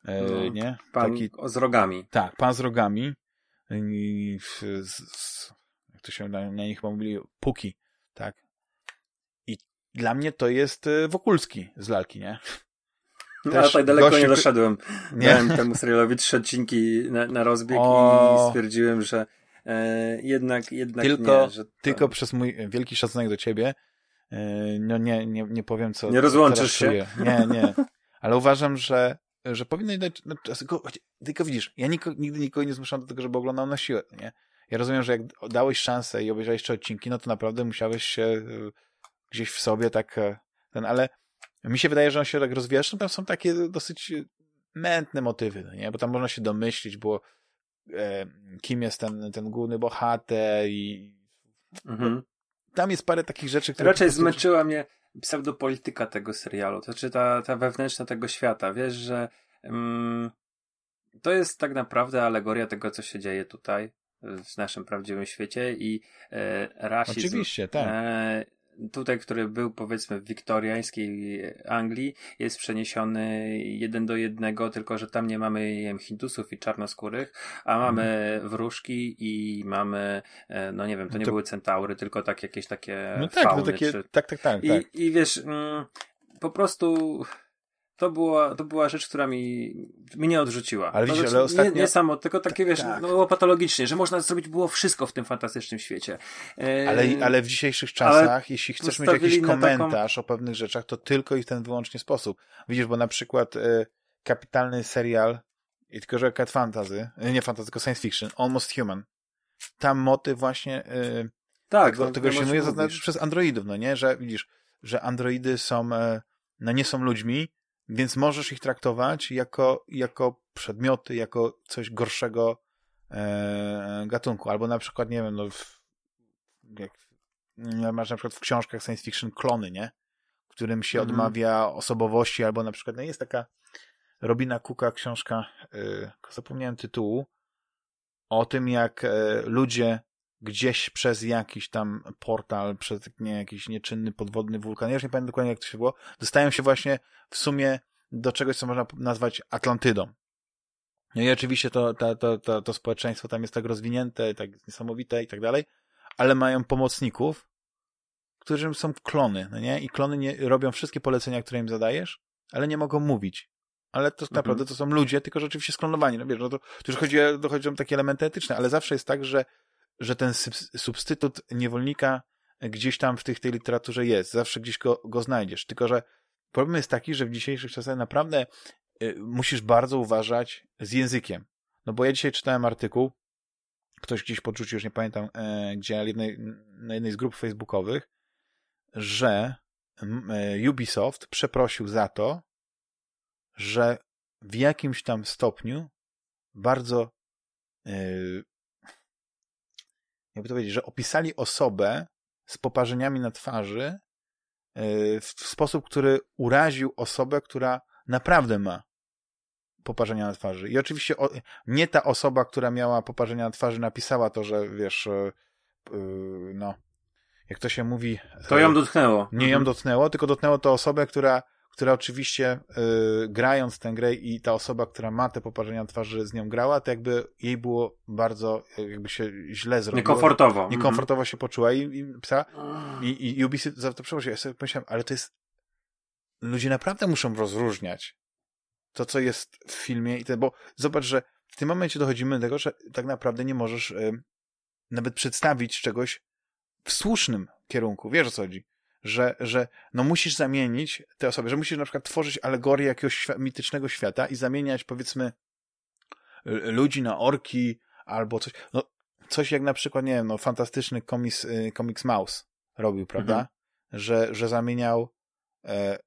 E, no, nie? Pan Taki... z rogami. Tak, pan z rogami. Z, z, jak to się na, na nich chyba mówili? Puki, tak? I dla mnie to jest Wokulski z lalki, nie? No, ale tak daleko gościu... nie doszedłem. Nie? Dałem temu serialowi trzy odcinki na, na rozbieg o... i stwierdziłem, że jednak, jednak tylko, nie. Że to... Tylko przez mój wielki szacunek do ciebie e, no nie, nie, nie powiem co. Nie rozłączysz się? Czuję. Nie, nie. Ale uważam, że, że powinno dać. No, tylko, tylko widzisz, ja niko, nigdy nikogo nie zmuszam do tego, żeby oglądał na siłę. Nie? Ja rozumiem, że jak dałeś szansę i obejrzałeś jeszcze odcinki, no to naprawdę musiałeś się e, gdzieś w sobie tak ten, ale mi się wydaje, że on się tak rozwija. Zresztą tam są takie dosyć mętne motywy, no nie? Bo tam można się domyślić, było e, kim jest ten, ten główny bohater i mhm. tam jest parę takich rzeczy, które... Raczej prostu... zmęczyła mnie pseudopolityka tego serialu, to znaczy ta, ta wewnętrzna tego świata. Wiesz, że mm, to jest tak naprawdę alegoria tego, co się dzieje tutaj w naszym prawdziwym świecie i e, rasizm Oczywiście, tak. E, tutaj, który był powiedzmy w wiktoriańskiej Anglii, jest przeniesiony jeden do jednego, tylko że tam nie mamy wiem, Hindusów i czarnoskórych, a mamy mm. wróżki i mamy, e, no nie wiem, to nie to... były centaury, tylko tak jakieś takie. No tak, fauny, no takie, czy... tak, tak, tak. I, tak. I wiesz, mm, po prostu to była, to była rzecz, która mi, mi nie odrzuciła. Ale widzisz, znaczy, ale ostatnio... Nie, nie samo, tylko takie, tak, wiesz, tak. no było patologicznie, że można zrobić było wszystko w tym fantastycznym świecie. E... Ale, ale w dzisiejszych czasach, jeśli chcesz mieć jakiś komentarz taką... o pewnych rzeczach, to tylko i w ten wyłącznie sposób. Widzisz, bo na przykład e, kapitalny serial, i tylko, że cat fantasy, e, nie fantasy, tylko science fiction, Almost Human. Tam motyw właśnie e, tak, tego, tego się zaznaczyć przez androidów, no nie? Że widzisz, że androidy są, e, no nie są ludźmi, więc możesz ich traktować jako, jako przedmioty, jako coś gorszego e, gatunku. Albo na przykład, nie wiem, no, w, jak, masz na przykład w książkach science fiction klony, nie? W którym się mhm. odmawia osobowości, albo na przykład, no jest taka Robina Cooka książka, e, zapomniałem tytułu, o tym, jak e, ludzie gdzieś przez jakiś tam portal, przez nie, jakiś nieczynny podwodny wulkan, ja już nie pamiętam dokładnie jak to się było, dostają się właśnie w sumie do czegoś, co można nazwać Atlantydą. No i oczywiście to, to, to, to, to społeczeństwo tam jest tak rozwinięte, tak niesamowite i tak dalej, ale mają pomocników, którym są klony, no nie? I klony nie, robią wszystkie polecenia, które im zadajesz, ale nie mogą mówić. Ale to mhm. naprawdę to są ludzie, tylko rzeczywiście sklonowani. No wiesz, no to, to już chodzi, dochodzi o takie elementy etyczne, ale zawsze jest tak, że że ten substytut niewolnika gdzieś tam w tych, tej literaturze jest. Zawsze gdzieś go, go znajdziesz. Tylko, że problem jest taki, że w dzisiejszych czasach naprawdę y, musisz bardzo uważać z językiem. No bo ja dzisiaj czytałem artykuł, ktoś gdzieś podrzucił, już nie pamiętam, e, gdzie na jednej, na jednej z grup facebookowych, że e, Ubisoft przeprosił za to, że w jakimś tam stopniu bardzo e, jakby to powiedzieć, że opisali osobę z poparzeniami na twarzy e, w sposób, który uraził osobę, która naprawdę ma poparzenia na twarzy. I oczywiście nie ta osoba, która miała poparzenia na twarzy, napisała to, że wiesz, e, no, jak to się mówi. To ją dotknęło. Nie ją mhm. dotknęło, tylko dotknęło to osobę, która która oczywiście y, grając tę grę i ta osoba, która ma te poparzenia twarzy z nią grała, to jakby jej było bardzo, jakby się źle zrobiło. Niekomfortowo. Niekomfortowo mm -hmm. się poczuła i, i psa. I, i Ubisoft za to przeprosił. Ja sobie pomyślałem, ale to jest ludzie naprawdę muszą rozróżniać to, co jest w filmie i te, bo zobacz, że w tym momencie dochodzimy do tego, że tak naprawdę nie możesz y, nawet przedstawić czegoś w słusznym kierunku. Wiesz o co chodzi? Że, że no musisz zamienić te osoby, że musisz na przykład tworzyć alegorię jakiegoś świ mitycznego świata i zamieniać powiedzmy ludzi na orki albo coś, no coś jak na przykład, nie wiem, no fantastyczny komiks, y, komiks Mouse robił, prawda? Mhm. Że, że zamieniał e,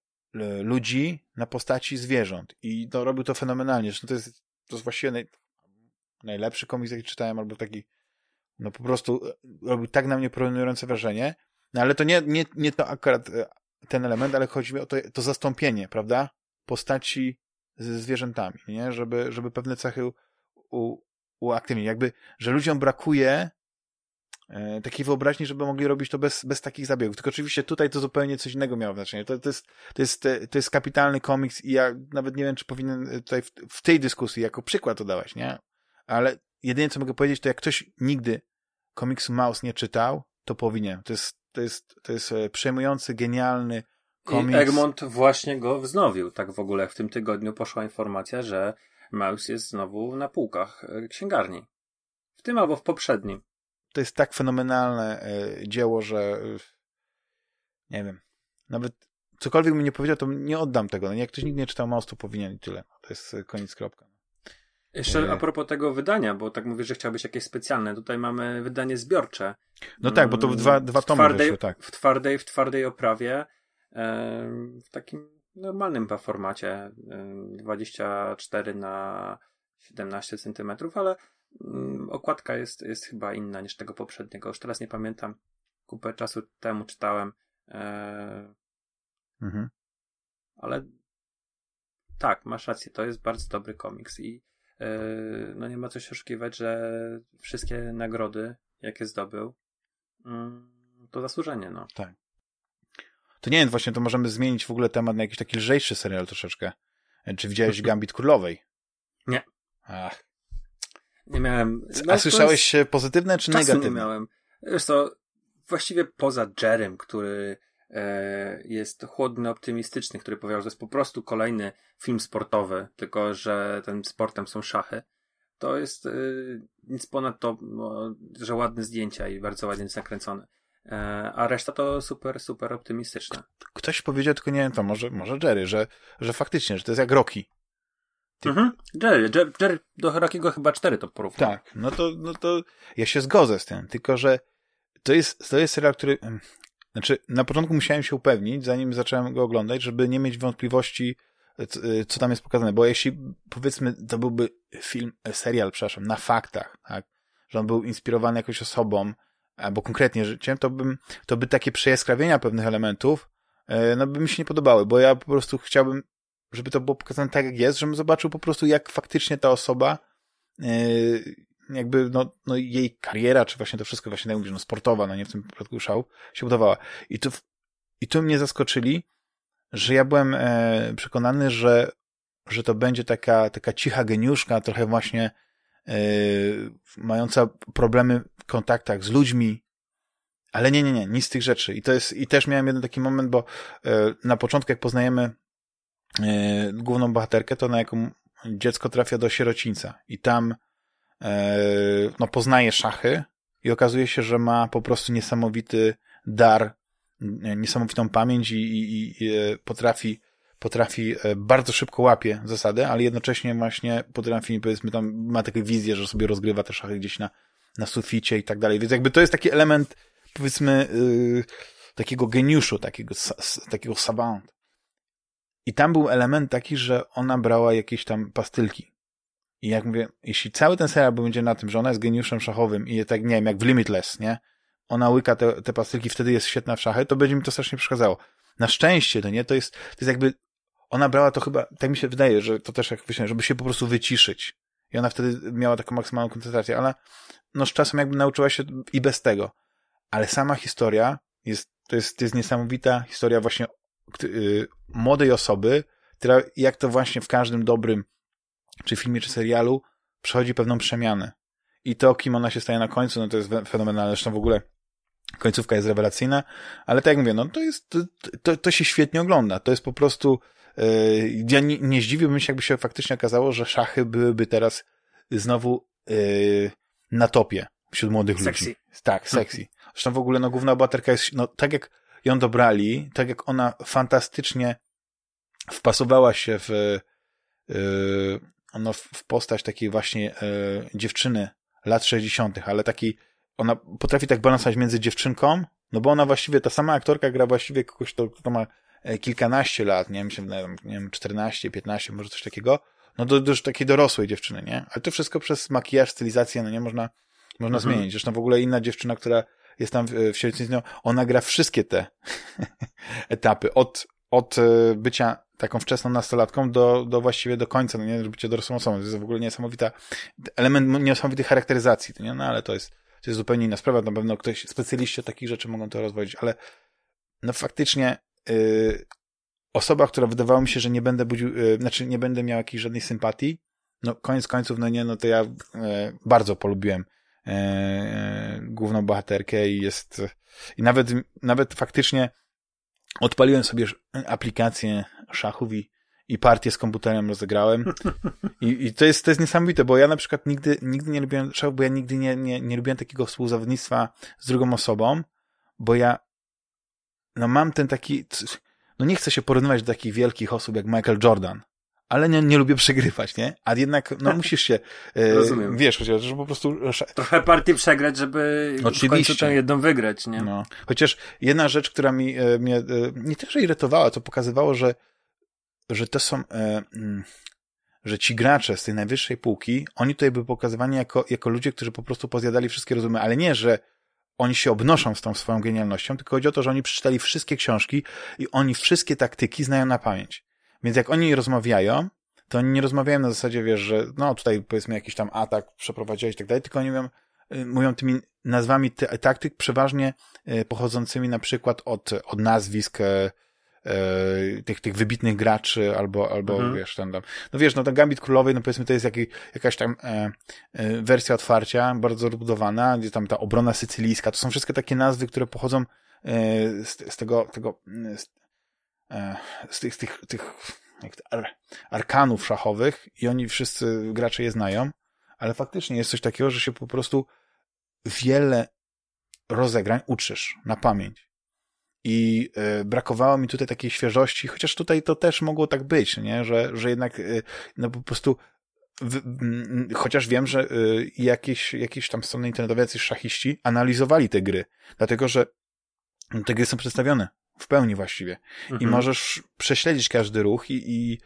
ludzi na postaci zwierząt i to robił to fenomenalnie, zresztą to jest, to jest właściwie naj, najlepszy komiks, jaki czytałem, albo taki no po prostu e, robił tak na mnie porównujące wrażenie, no ale to nie, nie, nie to akurat e, ten element, ale chodzi mi o to, to zastąpienie, prawda? Postaci ze zwierzętami, nie? Żeby, żeby pewne cechy u, uaktywnić. Jakby, że ludziom brakuje e, takiej wyobraźni, żeby mogli robić to bez, bez takich zabiegów. Tylko oczywiście tutaj to zupełnie coś innego miało znaczenie. To, to, jest, to, jest, e, to jest kapitalny komiks i ja nawet nie wiem, czy powinien tutaj w, w tej dyskusji jako przykład to dawać, nie? Ale jedynie co mogę powiedzieć, to jak ktoś nigdy komiksu Mouse nie czytał, to powinien. To jest to jest, to jest e, przejmujący, genialny komiks. I Egmont właśnie go wznowił. Tak w ogóle w tym tygodniu poszła informacja, że Mouse jest znowu na półkach e, księgarni. W tym albo w poprzednim. To jest tak fenomenalne e, dzieło, że nie wiem. Nawet cokolwiek mi nie powiedział, to nie oddam tego. No, jak ktoś nigdy nie czytał Mouse, to powinien i tyle. To jest koniec, kropka. Jeszcze a propos tego wydania, bo tak mówisz, że chciałbyś jakieś specjalne. Tutaj mamy wydanie zbiorcze. No tak, bo to w dwa, dwa tomy twardej, wyszły, tak. W twardej, w twardej oprawie, w takim normalnym formacie, 24 na 17 centymetrów, ale mm, okładka jest, jest chyba inna niż tego poprzedniego. Już teraz nie pamiętam. Kupę czasu temu czytałem. E, mhm. Ale tak, masz rację, to jest bardzo dobry komiks i E, no nie ma co się oszukiwać, że wszystkie nagrody, jakie zdobył, mm, to zasłużenie, no. Tak. To nie wiem, właśnie to możemy zmienić w ogóle temat na jakiś taki lżejszy serial troszeczkę. Czy widziałeś Gambit Królowej? Nie. Ach. Nie miałem. No, A słyszałeś jest... pozytywne czy negatywne? nie miałem. Wiesz to, właściwie poza Jerem, który e, jest chłodny, optymistyczny, który powiedział, że jest po prostu kolejny film sportowy, tylko że tym sportem są szachy. To jest e, nic ponad to, no, że ładne zdjęcia i bardzo ładnie zakręcone. E, a reszta to super, super optymistyczna. Ktoś powiedział, tylko nie wiem, to może, może Jerry, że, że faktycznie, że to jest jak Rocky. Ty... Mhm. Jerry, Jerry, Jerry do Rockiego chyba cztery to porównał. Tak, no to, no to ja się zgodzę z tym, tylko że to jest, to jest serial, który znaczy, na początku musiałem się upewnić, zanim zacząłem go oglądać, żeby nie mieć wątpliwości, co tam jest pokazane, bo jeśli, powiedzmy, to byłby film, serial, przepraszam, na faktach, tak, że on był inspirowany jakąś osobą, albo konkretnie życiem, to bym, to by takie przejaskrawienia pewnych elementów, e, no by mi się nie podobały, bo ja po prostu chciałbym, żeby to było pokazane tak, jak jest, żebym zobaczył po prostu, jak faktycznie ta osoba, e, jakby, no, no jej kariera, czy właśnie to wszystko właśnie, tak mówisz, no sportowa, no nie w tym przypadku szał, się udawała. I tu, i tu mnie zaskoczyli, że ja byłem e, przekonany, że, że to będzie taka, taka cicha geniuszka, trochę właśnie Yy, mająca problemy w kontaktach z ludźmi, ale nie, nie, nie, nic z tych rzeczy. I to jest, i też miałem jeden taki moment, bo yy, na początku, jak poznajemy yy, główną bohaterkę, to na jaką dziecko trafia do sierocińca i tam no, poznaje szachy i okazuje się, że ma po prostu niesamowity dar, niesamowitą pamięć i, i, i potrafi potrafi, e, bardzo szybko łapie zasady, ale jednocześnie właśnie potrafi, powiedzmy tam, ma taką wizję, że sobie rozgrywa te szachy gdzieś na, na suficie i tak dalej. Więc jakby to jest taki element, powiedzmy, yy, takiego geniuszu, takiego, takiego savant. I tam był element taki, że ona brała jakieś tam pastylki. I jak mówię, jeśli cały ten serial będzie na tym, że ona jest geniuszem szachowym i tak, nie wiem, jak w Limitless, nie? Ona łyka te, te pastylki, wtedy jest świetna w szachy, to będzie mi to strasznie przeszkadzało. Na szczęście, to nie, to jest, to jest jakby ona brała to chyba, tak mi się wydaje, że to też jak wyślę, żeby się po prostu wyciszyć. I ona wtedy miała taką maksymalną koncentrację, ale no z czasem jakby nauczyła się i bez tego. Ale sama historia jest, to jest, to jest niesamowita historia właśnie yy, młodej osoby, która jak to właśnie w każdym dobrym czy filmie, czy serialu przechodzi pewną przemianę. I to, kim ona się staje na końcu, no to jest fenomenalne. Zresztą w ogóle końcówka jest rewelacyjna, ale tak jak mówię, no to jest, to, to, się świetnie ogląda. To jest po prostu Yy, ja nie, nie zdziwiłbym się, jakby się faktycznie okazało, że szachy byłyby teraz znowu yy, na topie wśród młodych sexy. ludzi. Tak, sexy. Zresztą w ogóle no, główna bohaterka jest, no tak jak ją dobrali, tak jak ona fantastycznie wpasowała się w yy, ono w postać takiej właśnie yy, dziewczyny lat 60., ale takiej ona potrafi tak balansować między dziewczynką, no bo ona właściwie, ta sama aktorka gra właściwie kogoś, kto, kto ma E, kilkanaście lat, nie wiem, nie wiem, 14, 15, może coś takiego, no do, do już takiej dorosłej dziewczyny, nie? Ale to wszystko przez makijaż, stylizację, no nie można, można mhm. zmienić. Zresztą w ogóle inna dziewczyna, która jest tam w, w ona gra wszystkie te etapy, od, od e, bycia taką wczesną nastolatką do, do właściwie do końca, no nie, że bycie dorosłą osobą. To jest w ogóle niesamowita, element niesamowitej charakteryzacji, nie? No ale to jest, to jest zupełnie inna sprawa, na pewno ktoś, specjaliści od takich rzeczy mogą to rozwodzić, ale no faktycznie Y, osoba, która wydawało mi się, że nie będę budził, y, znaczy nie będę miał jakiejś żadnej sympatii, no koniec końców, no nie, no to ja y, bardzo polubiłem główną bohaterkę i jest, i nawet, nawet faktycznie odpaliłem sobie aplikację szachów i, i partię z komputerem rozegrałem. I, i to, jest, to jest niesamowite, bo ja na przykład nigdy, nigdy nie lubiłem szachów, bo ja nigdy nie, nie, nie lubiłem takiego współzawodnictwa z drugą osobą, bo ja no mam ten taki, no nie chcę się porównywać do takich wielkich osób jak Michael Jordan, ale nie, nie lubię przegrywać, nie? A jednak, no musisz się, e, Rozumiem. wiesz, chociaż że po prostu... Trochę partii przegrać, żeby Oczywiście. w końcu tę jedną wygrać, nie? No. Chociaż jedna rzecz, która mi, e, mnie e, nie tylko irytowała, to pokazywało, że, że to są, mm, że ci gracze z tej najwyższej półki, oni tutaj były pokazywani jako, jako ludzie, którzy po prostu pozjadali wszystkie rozumy, ale nie, że oni się obnoszą z tą swoją genialnością, tylko chodzi o to, że oni przeczytali wszystkie książki i oni wszystkie taktyki znają na pamięć. Więc jak oni rozmawiają, to oni nie rozmawiają na zasadzie, wiesz, że no tutaj powiedzmy jakiś tam atak przeprowadziłeś i tak dalej, tylko oni mówią, y, mówią tymi nazwami taktyk przeważnie pochodzącymi na przykład od, od nazwisk tych, tych wybitnych graczy, albo, albo mhm. wiesz, tam, tam, no wiesz, no ten Gambit Królowej, no powiedzmy, to jest jaki, jakaś tam e, e, wersja otwarcia, bardzo rozbudowana, gdzie tam ta obrona sycylijska, to są wszystkie takie nazwy, które pochodzą e, z, z tego, tego z, e, z tych, z tych, tych ar, arkanów szachowych i oni wszyscy gracze je znają, ale faktycznie jest coś takiego, że się po prostu wiele rozegrań uczysz na pamięć. I y, brakowało mi tutaj takiej świeżości, chociaż tutaj to też mogło tak być, nie? Że, że jednak y, no po prostu w, m, chociaż wiem, że y, jakieś, jakieś tam strony internetowe, jacyś szachiści analizowali te gry, dlatego że te gry są przedstawione w pełni właściwie mhm. i możesz prześledzić każdy ruch i, i,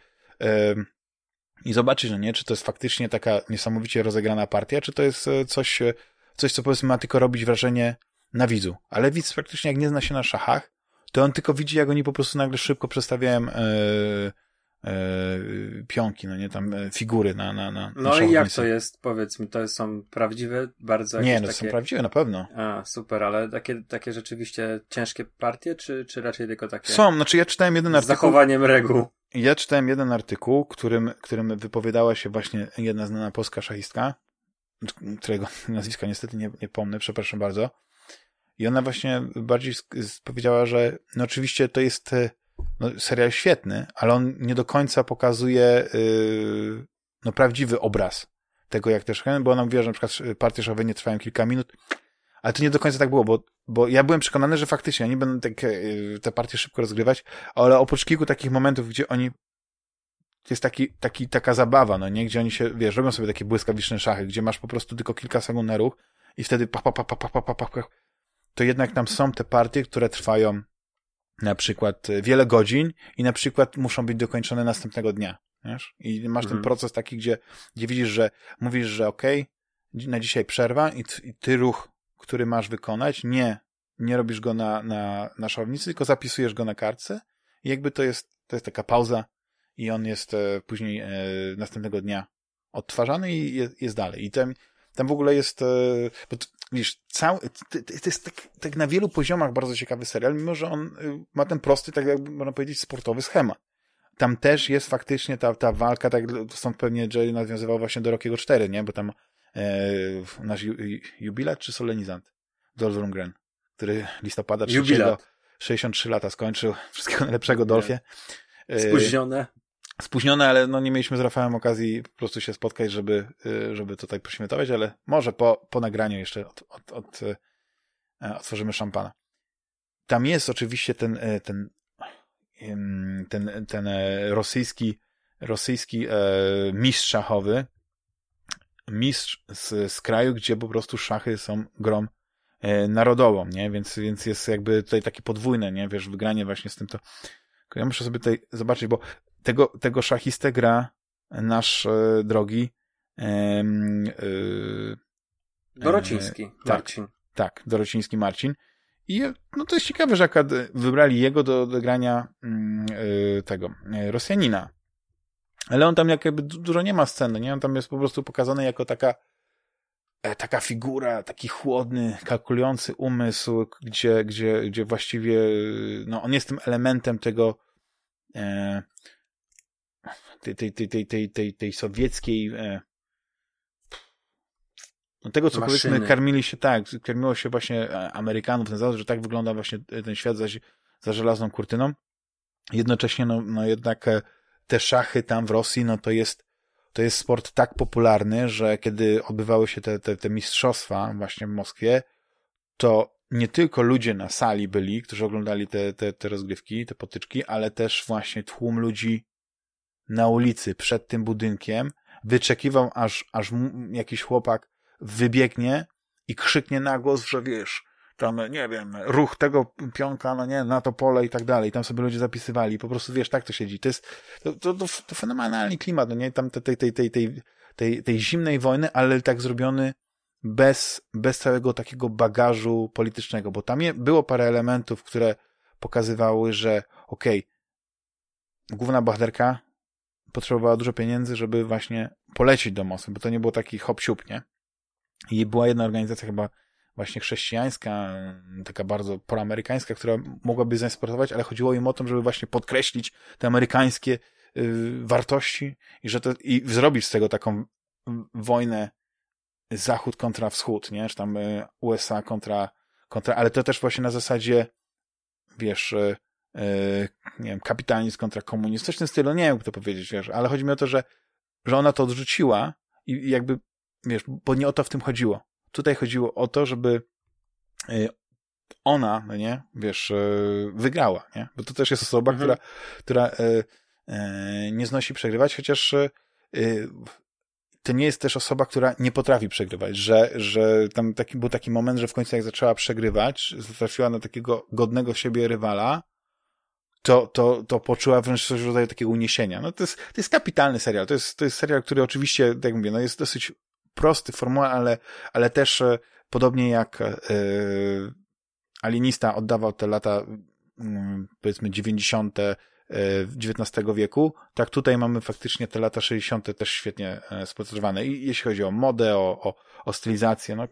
i zobaczyć, no nie, czy to jest faktycznie taka niesamowicie rozegrana partia, czy to jest coś, coś co powiedzmy ma tylko robić wrażenie na widzu. Ale widz praktycznie jak nie zna się na szachach, to on tylko widzi, jak oni po prostu nagle szybko przestawiają e, e, pionki, no nie, tam e, figury na, na, na No na i jak to jest, powiedz mi, to są prawdziwe, bardzo Nie, no takie... są prawdziwe, na pewno. A, super, ale takie, takie rzeczywiście ciężkie partie, czy, czy raczej tylko takie... Są, znaczy ja czytałem jeden artykuł... Z zachowaniem reguł. Ja czytałem jeden artykuł, którym, którym wypowiadała się właśnie jedna znana polska szachistka, którego nazwiska niestety nie, nie pomnę, przepraszam bardzo. I ona właśnie bardziej powiedziała, że no oczywiście to jest e, no, serial świetny, ale on nie do końca pokazuje yy, no, prawdziwy obraz tego, jak też, bo ona mówiła, że na przykład partie szachowe nie trwają kilka minut, ale to nie do końca tak było, bo, bo ja byłem przekonany, że faktycznie oni będą te, te partie szybko rozgrywać, ale oprócz kilku takich momentów, gdzie oni jest taki, taki, taka zabawa, no nie? Gdzie oni się, wiesz, robią sobie takie błyskawiczne szachy, gdzie masz po prostu tylko kilka sekund na ruch i wtedy pa, pa, pa, pa, pa, pa, pa, pa, to jednak tam są te partie, które trwają na przykład e, wiele godzin i na przykład muszą być dokończone następnego dnia. Wiesz? I masz mhm. ten proces taki, gdzie, gdzie widzisz, że mówisz, że okej, okay, na dzisiaj przerwa i, i ty ruch, który masz wykonać, nie, nie robisz go na, na, na szownicy, tylko zapisujesz go na kartce i jakby to jest, to jest taka pauza i on jest e, później e, następnego dnia odtwarzany i jest, jest dalej. I tam, tam w ogóle jest, e, wiesz, cały, to, jest tak, tak na wielu poziomach bardzo ciekawy serial, mimo że on y, ma ten prosty, tak jakby można powiedzieć, sportowy schemat. Tam też jest faktycznie ta, ta walka, tak stąd pewnie Jerry nawiązywał właśnie do Rockiego 4, nie? Bo tam e, nasz ju, jubilat czy solenizant? Dolph Lundgren, który listopada 3, 63 lata skończył. Wszystkiego najlepszego Dolfie. E, Spóźnione spóźnione, ale no nie mieliśmy z Rafałem okazji po prostu się spotkać, żeby, y, żeby tutaj poświętować, ale może po, po nagraniu jeszcze od, od, od, e, otworzymy szampana. Tam jest oczywiście ten, e, ten, ten, ten e, rosyjski, rosyjski mistrz szachowy, mistrz z, z kraju, gdzie po prostu szachy są grom narodową, nie? Więc, więc jest jakby tutaj takie podwójne, nie? Wiesz, wygranie właśnie z tym to... Ja muszę sobie tutaj zobaczyć, bo tego, tego szachistę gra nasz e, drogi e, e, Dorociński tak, Marcin. Tak, Dorociński Marcin. I no to jest ciekawe, że akurat wybrali jego do, do grania mm, e, tego e, Rosjanina. Ale on tam jakby dużo nie ma sceny, nie? On tam jest po prostu pokazany jako taka e, taka figura, taki chłodny, kalkulujący umysł, gdzie, gdzie, gdzie właściwie no, on jest tym elementem tego e, tej, tej, tej, tej, tej, tej, tej sowieckiej e, no tego, co Maszyny. powiedzmy karmili się tak, karmiło się właśnie e, Amerykanów ten zasadzie, że tak wygląda właśnie ten świat za, za żelazną kurtyną. Jednocześnie, no, no jednak e, te szachy tam w Rosji, no to jest, to jest sport tak popularny, że kiedy odbywały się te, te, te mistrzostwa właśnie w Moskwie, to nie tylko ludzie na sali byli, którzy oglądali te, te, te rozgrywki, te potyczki, ale też właśnie tłum ludzi na ulicy przed tym budynkiem, wyczekiwał, aż, aż jakiś chłopak wybiegnie i krzyknie na głos, że wiesz, tam, nie wiem, ruch tego pionka, no nie, na to pole i tak dalej. Tam sobie ludzie zapisywali. Po prostu, wiesz, tak to siedzi. To jest, to, to, to, to fenomenalny klimat, no nie? Tam tej, tej, tej, tej, tej, tej zimnej wojny, ale tak zrobiony bez, bez całego takiego bagażu politycznego, bo tam je, było parę elementów, które pokazywały, że okej, okay, główna bohaterka potrzebowała dużo pieniędzy, żeby właśnie polecieć do Moskwy, bo to nie było taki hop nie? I była jedna organizacja chyba właśnie chrześcijańska, taka bardzo proamerykańska, która mogłaby zainspirować, ale chodziło im o to, żeby właśnie podkreślić te amerykańskie y, wartości i że to, i zrobić z tego taką wojnę Zachód kontra Wschód, nie? Czy tam y, USA kontra, kontra, ale to też właśnie na zasadzie, wiesz, y, nie wiem, kapitalizm kontra komunizm, coś w tym stylu, nie wiem, jak to powiedzieć, wiesz, ale chodzi mi o to, że, że ona to odrzuciła i, i jakby, wiesz, bo nie o to w tym chodziło. Tutaj chodziło o to, żeby ona, no nie, wiesz, wygrała, nie? Bo to też jest osoba, mhm. która, która nie znosi przegrywać, chociaż to nie jest też osoba, która nie potrafi przegrywać, że, że tam taki, był taki moment, że w końcu jak zaczęła przegrywać, trafiła na takiego godnego siebie rywala, to, to, to poczuła wręcz coś w rodzaju takiego uniesienia. No to jest, to jest kapitalny serial. To jest, to jest serial, który oczywiście, tak mówię, no jest dosyć prosty formuła, ale, ale też e, podobnie jak yy, Alienista oddawał te lata, yy, powiedzmy, 90., XIX wieku, tak tutaj mamy faktycznie te lata 60. też świetnie e, spoczywane. I jeśli chodzi o modę, o, o, o stylizację, no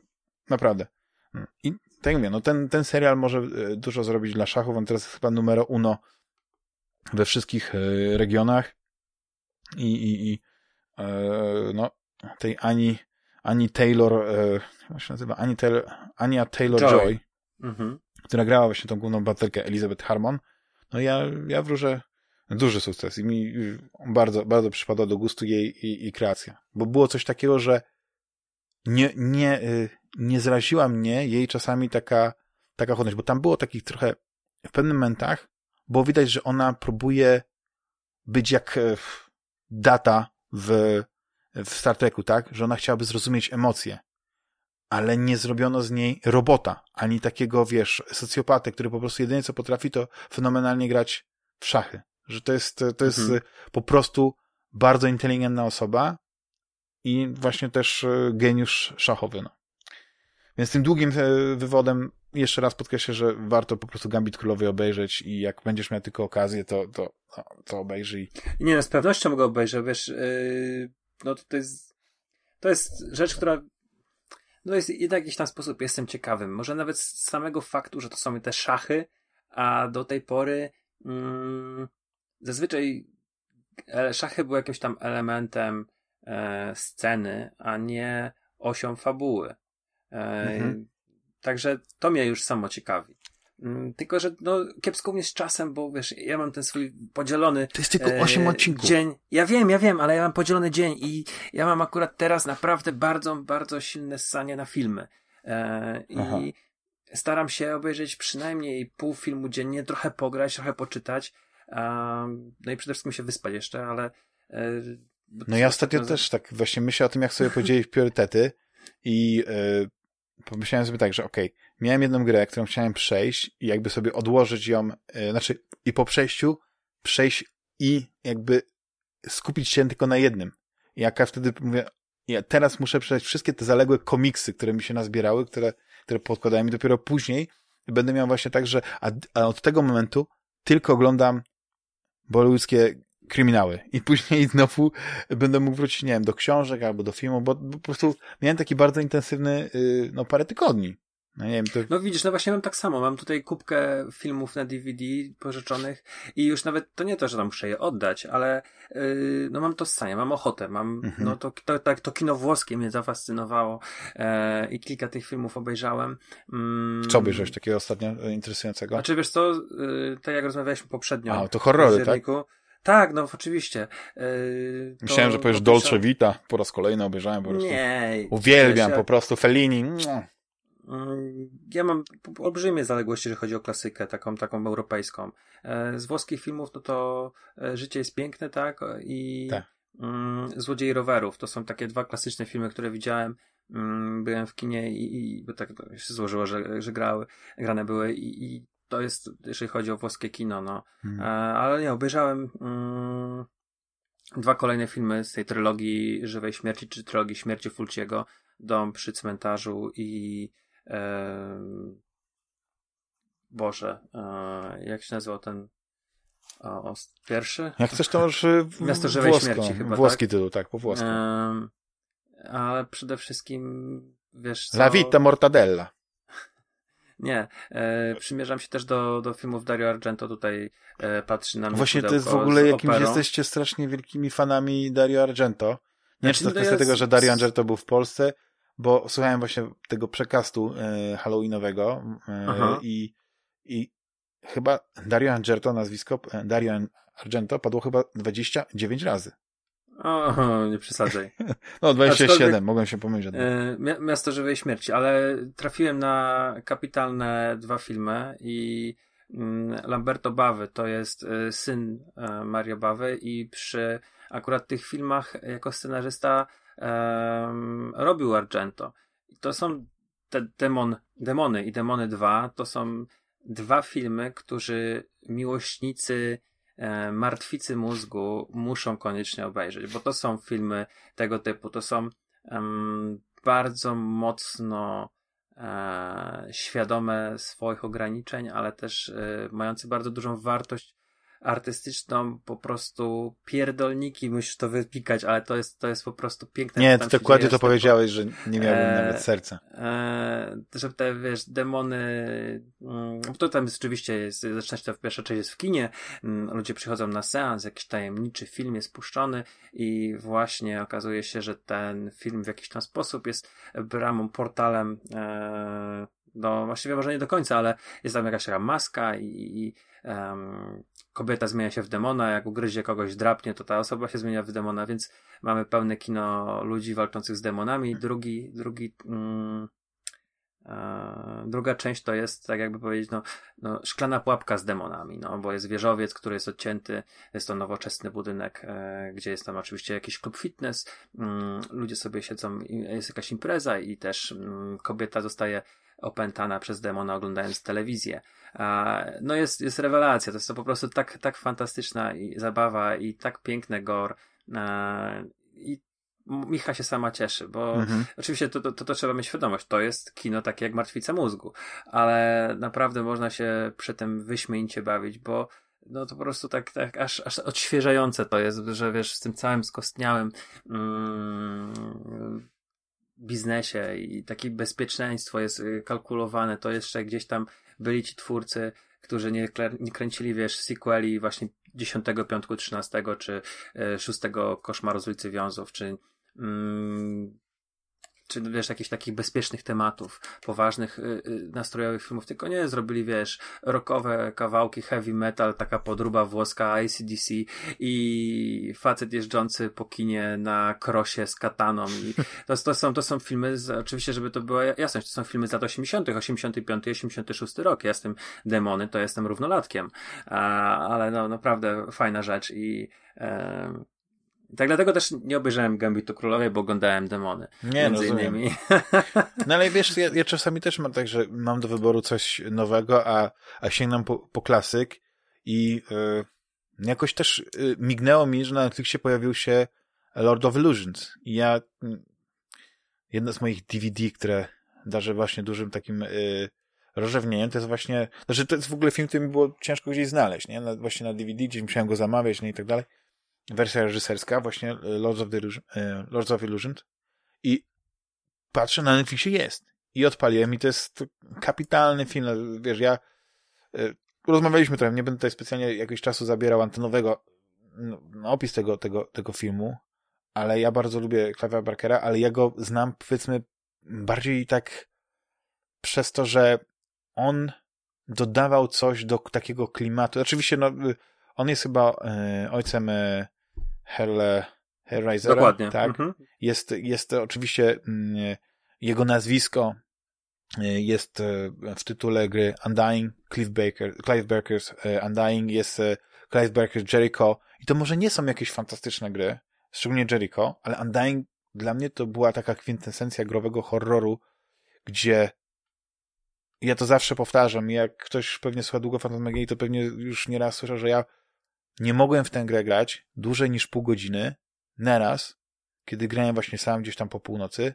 naprawdę. Mm. I tak jak mówię, no ten, ten serial może e, dużo zrobić dla szachów, on teraz jest chyba numero uno we wszystkich e, regionach i, i, i no tej Ani, Ani Taylor, jak się nazywa? Ani Taylor, Ania Taylor-Joy, mhm. która grała właśnie tą główną baterkę Elizabeth Harmon, no ja, ja wróżę duży sukces i mi bardzo, bardzo przypada do gustu jej i, i kreacja. Bo było coś takiego, że nie, nie, y, nie zraziła mnie jej czasami taka, taka chłodność, bo tam było takich trochę, w pewnych momentach było widać, że ona próbuje być jak e, data w, w Star Treku, tak? Że ona chciałaby zrozumieć emocje, ale nie zrobiono z niej robota, ani takiego, wiesz, socjopaty, który po prostu jedynie co potrafi, to fenomenalnie grać w szachy że to jest, to jest mhm. po prostu bardzo inteligentna osoba i właśnie też e, geniusz szachowy. No. Więc tym długim e, wywodem jeszcze raz podkreślę, że warto po prostu Gambit Królowy obejrzeć i jak będziesz miał tylko okazję, to, to, no, to obejrzyj. Nie, no, z pewnością mogę obejrzeć, wiesz, yy, no to, to jest to jest rzecz, która no jest jednak w jakiś tam sposób jestem ciekawym. Może nawet z samego faktu, że to są te szachy, a do tej pory mm, zazwyczaj e, szachy były jakimś tam elementem e, sceny, a nie osią fabuły. E, mhm. Także to mnie już samo ciekawi. Mm, tylko, że no, kiepsko mnie z czasem, bo wiesz, ja mam ten swój podzielony. To jest tylko 8 e, odcinków. Dzień. Ja wiem, ja wiem, ale ja mam podzielony dzień i ja mam akurat teraz naprawdę bardzo, bardzo silne ssanie na filmy. E, I staram się obejrzeć przynajmniej pół filmu dziennie, trochę pograć, trochę poczytać, no i przede wszystkim się wyspać jeszcze, ale... E, no ja ostatnio też tak właśnie myślę o tym, jak sobie podzielić priorytety i yy, pomyślałem sobie tak, że okej, okay, miałem jedną grę, którą chciałem przejść i jakby sobie odłożyć ją, yy, znaczy i po przejściu przejść i jakby skupić się tylko na jednym. I jak ja wtedy mówię, ja teraz muszę przeczytać wszystkie te zaległe komiksy, które mi się nazbierały, które, które podkładają mi dopiero później będę miał właśnie tak, że a, a od tego momentu tylko oglądam bollywoodzkie kryminały. I później znowu będę mógł wrócić, nie wiem, do książek albo do filmu, bo po prostu miałem taki bardzo intensywny, yy, no parę tygodni. No nie wiem, to... No widzisz, no właśnie mam tak samo. Mam tutaj kubkę filmów na DVD pożyczonych i już nawet to nie to, że tam muszę je oddać, ale yy, no mam to stanie, mam ochotę, mam, mhm. no to, to, to, to kino włoskie mnie zafascynowało e, i kilka tych filmów obejrzałem. Mm. Co obejrzałeś takiego ostatnio e, interesującego? Znaczy wiesz co, yy, tak jak rozmawialiśmy poprzednio. A, to horrory, tak? Tak, no oczywiście. Yy, Myślałem, że powiesz Dolce Vita, po raz kolejny obejrzałem po prostu. Nie. Uwielbiam po prostu Fellini. Mm, ja mam olbrzymie zaległości, jeżeli chodzi o klasykę, taką, taką europejską. E, z włoskich filmów, no to e, Życie jest piękne, tak? I tak. Mm, Złodziej rowerów. To są takie dwa klasyczne filmy, które widziałem. Mm, byłem w kinie i, i bo tak to się złożyło, że, że grały, grane były i, i to jest, jeżeli chodzi o włoskie kino, no. Hmm. E, ale nie, obejrzałem mm, dwa kolejne filmy z tej trylogii Żywej Śmierci, czy trylogii Śmierci Fulciego. Dom przy cmentarzu i Boże, e, jak się nazywał ten o, o, pierwszy? Jak chcesz, to już y, Miasto Żywej włosko, Śmierci chyba, Włoski tak? tytuł, tak, po włosku. ale przede wszystkim, wiesz co... La vita mortadella. Nie. E, przymierzam się też do, do filmów Dario Argento. Tutaj e, patrzy na mnie Właśnie to jest w ogóle jakimś, jesteście strasznie wielkimi fanami Dario Argento. Nie znaczy, czy to kwestia jest... tego, że Dario Argento był w Polsce, bo słuchałem właśnie tego przekastu e, halloweenowego e, i, i chyba Dario Argento, nazwisko e, Dario Argento padło chyba 29 razy. O, nie przesadzaj. No, 27, mogłem się pomylić. E, Miasto Żywej Śmierci, ale trafiłem na kapitalne dwa filmy i mm, Lamberto Bawy to jest e, syn e, Mario Bawy i przy akurat tych filmach jako scenarzysta um, robił Argento. To są te demon, Demony i Demony 2 to są dwa filmy, którzy miłośnicy martwicy mózgu muszą koniecznie obejrzeć, bo to są filmy tego typu, to są um, bardzo mocno e, świadome swoich ograniczeń, ale też e, mające bardzo dużą wartość artystyczną, po prostu pierdolniki musisz to wypikać, ale to jest, to jest po prostu piękne. Nie, ty dokładnie to powiedziałeś, że nie miałbym e, nawet serca. E, że te, wiesz, demony, mm, to tam rzeczywiście jest, zaczyna się to w pierwsza część jest w kinie, mm, ludzie przychodzą na seans, jakiś tajemniczy film jest puszczony i właśnie okazuje się, że ten film w jakiś tam sposób jest bramą, portalem e, no właściwie może nie do końca, ale jest tam jakaś taka maska i, i um, kobieta zmienia się w demona, jak ugryzie kogoś, drapnie, to ta osoba się zmienia w demona, więc mamy pełne kino ludzi walczących z demonami. Drugi, drugi, mm, druga część to jest, tak jakby powiedzieć, no, no, szklana pułapka z demonami, no, bo jest wieżowiec, który jest odcięty, jest to nowoczesny budynek, e, gdzie jest tam oczywiście jakiś klub fitness, mm, ludzie sobie siedzą, jest jakaś impreza i też mm, kobieta zostaje opętana przez demona oglądając telewizję. No jest, jest rewelacja, to jest to po prostu tak, tak fantastyczna zabawa i tak piękny gore i Micha się sama cieszy, bo mhm. oczywiście to, to, to, to, trzeba mieć świadomość, to jest kino takie jak Martwica Mózgu, ale naprawdę można się przy tym wyśmienicie bawić, bo no to po prostu tak, tak aż, aż odświeżające to jest, że wiesz, z tym całym skostniałym mm, biznesie i takie bezpieczeństwo jest y, kalkulowane, to jeszcze gdzieś tam byli ci twórcy, którzy nie, nie kręcili, wiesz, sequeli właśnie 10, 5, 13 czy 6 y, Koszmaru z ulicy Wiązów, czy mm, czy wiesz, jakichś takich bezpiecznych tematów, poważnych, y, y, nastrojowych filmów, tylko nie zrobili, wiesz, rockowe kawałki, heavy metal, taka podruba włoska, ACDC i facet jeżdżący po kinie na krosie z kataną i to, to, są, to są filmy, z, oczywiście, żeby to była jasność, to są filmy z lat 80., 85, 86 rok. Ja jestem demony, to jestem równolatkiem, a, ale no, naprawdę fajna rzecz i e, tak dlatego też nie obejrzałem Gambitu Królowej, bo oglądałem demony. Nie, między rozumiem. innymi. No ale wiesz, ja, ja, czasami też mam tak, że mam do wyboru coś nowego, a, a sięgnam po, po klasyk i yy, jakoś też yy, mignęło mi, że na Netflixie pojawił się Lord of Illusions. I ja jedno z moich DVD, które darzę właśnie dużym takim yy, rozrzewnieniem, to jest właśnie, znaczy to jest w ogóle film, który mi było ciężko gdzieś znaleźć, nie? Na, właśnie na DVD, gdzieś musiałem go zamawiać, nie? i tak dalej wersja reżyserska, właśnie e, Lords of, the e, Lords of Illusion i patrzę, na Netflixie jest. I odpaliłem i to jest kapitalny film. Wiesz, ja e, rozmawialiśmy trochę, nie będę tutaj specjalnie jakiegoś czasu zabierał antenowego no, opis tego, tego, tego filmu, ale ja bardzo lubię Clive'a Barkera, ale ja go znam, powiedzmy, bardziej tak przez to, że on dodawał coś do takiego klimatu. Oczywiście, no, on jest chyba e, ojcem e, Hell, Hellraisera. Dokładnie. Tak. Mhm. Jest, jest oczywiście mm, jego nazwisko e, jest e, w tytule gry Undying, Clive, Baker, Clive Barker's e, Undying, jest Clive Barker's Jericho i to może nie są jakieś fantastyczne gry, szczególnie Jericho, ale Undying dla mnie to była taka kwintesencja growego horroru, gdzie ja to zawsze powtarzam, jak ktoś pewnie słucha długo Fantasmagierii, to pewnie już nieraz słyszał, że ja nie mogłem w tę grę grać dłużej niż pół godziny naraz, kiedy grałem właśnie sam gdzieś tam po północy,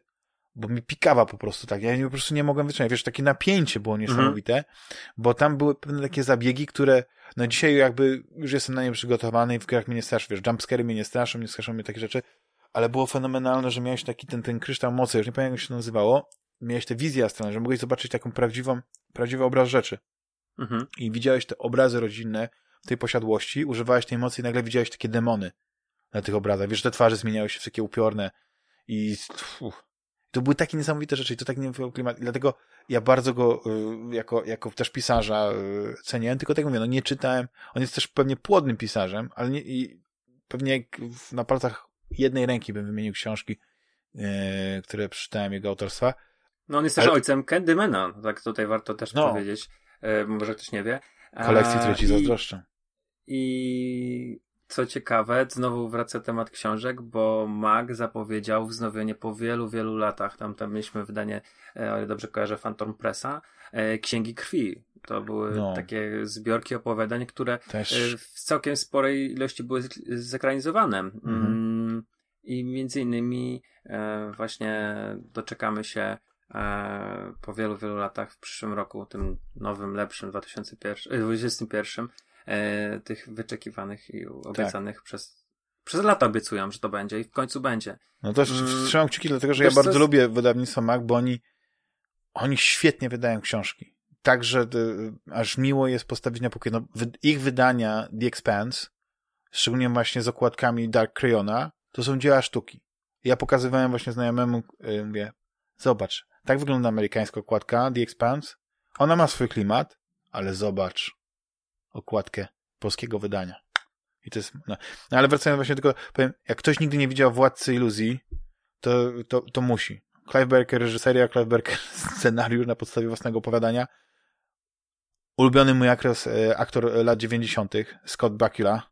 bo mi pikawa po prostu tak. Ja po prostu nie mogłem wytrzymać. Wiesz, takie napięcie było mhm. niesamowite, bo tam były pewne takie zabiegi, które no dzisiaj jakby już jestem na nie przygotowany i w grach mnie nie straszy. Wiesz, jumpscary mnie nie straszą, nie straszą mnie takie rzeczy, ale było fenomenalne, że miałeś taki ten, ten kryształ mocy, już nie pamiętam jak się to nazywało, miałeś te wizje astralne, że mogłeś zobaczyć taką prawdziwą prawdziwy obraz rzeczy. Mhm. I widziałeś te obrazy rodzinne tej posiadłości, używałeś tej mocy i nagle widziałeś takie demony na tych obrazach. Wiesz, że te twarze zmieniały się w takie upiorne i uff, to były takie niesamowite rzeczy i to tak nie klimat. I dlatego ja bardzo go y, jako, jako też pisarza y, ceniłem, tylko tak mówię, no nie czytałem. On jest też pewnie płodnym pisarzem, ale nie, i pewnie na palcach jednej ręki bym wymienił książki, y, które przeczytałem jego autorstwa. No on jest też ale... ojcem Candymana, tak tutaj warto też no. powiedzieć, może ktoś nie wie. Kolekcji, które ci zazdroszczę. I co ciekawe, znowu wraca temat książek, bo Mag zapowiedział wznowienie po wielu, wielu latach. Tam, tam mieliśmy wydanie, e, o ile dobrze kojarzę, Phantom Pressa, e, Księgi Krwi. To były no. takie zbiorki opowiadań, które Też... E, w całkiem sporej ilości były zekranizowane. Mhm. Mm, I między innymi właśnie doczekamy się po wielu, wielu latach w przyszłym roku, tym nowym, lepszym 2021, e, tych wyczekiwanych i obiecanych tak. przez przez lata obiecują, że to będzie i w końcu będzie. No to mm, trzymam kciuki, dlatego że ja bardzo jest... lubię wydawnictwo Mac, bo oni oni świetnie wydają książki. Także y, aż miło jest postawić na pokój. No, ich wydania The Expanse, szczególnie właśnie z okładkami Dark Crayona, to są dzieła sztuki. Ja pokazywałem właśnie znajomemu, y, mówię, zobacz, tak wygląda amerykańska okładka The Expanse. Ona ma swój klimat, ale zobacz, okładkę polskiego wydania. I to jest, no. no ale wracając właśnie tylko, powiem, jak ktoś nigdy nie widział Władcy Iluzji, to, to, to musi. Clive Barker reżyseria, Clive Barker scenariusz na podstawie własnego opowiadania. Ulubiony mój aktor, e, aktor lat 90., Scott Bakula,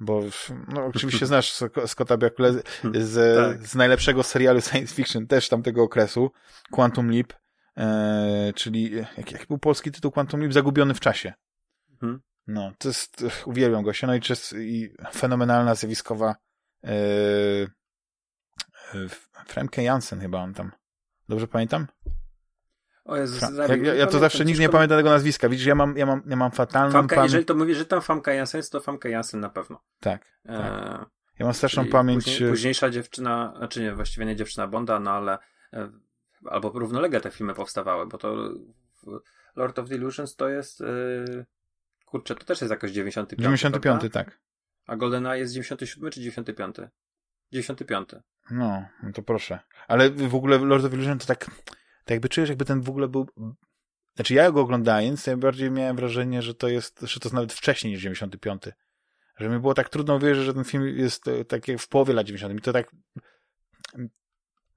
bo no, oczywiście znasz Scotta Bakula z, z, tak. z najlepszego serialu science fiction, też tamtego okresu, Quantum Leap, e, czyli, jaki jak był polski tytuł Quantum Leap? Zagubiony w czasie. Hmm. No, to jest, uwielbiam go się, no i, czy jest, i fenomenalna, zjawiskowa yy, yy, Fremke Jansen chyba on tam. Dobrze pamiętam? O Jezus, ja, ja, ja to zawsze nigdy nie pamiętam tego nazwiska. Widzisz, ja mam, ja mam, ja mam fatalną Famka, pamięć. Jeżeli to mówisz, że tam Famka Jansen jest, to Famka Jansen na pewno. Tak. tak. E... Ja mam straszną pamięć. Później, e, późniejsza dziewczyna, znaczy nie, właściwie nie dziewczyna Bonda, no ale e, albo równolegle te filmy powstawały, bo to Lord of the Illusions to jest e, Kurczę, to też jest jakoś 95. 95, prawda? tak. A GoldenEye jest 97 czy 95? 95. No, no to proszę. Ale w ogóle Lord of Illusion to tak, tak jakby czujesz, jakby ten w ogóle był... Znaczy ja go oglądając, ja bardziej miałem wrażenie, że to jest, że to jest nawet wcześniej niż 95. Że mi było tak trudno uwierzyć, że ten film jest tak jak w połowie lat 90. I to tak...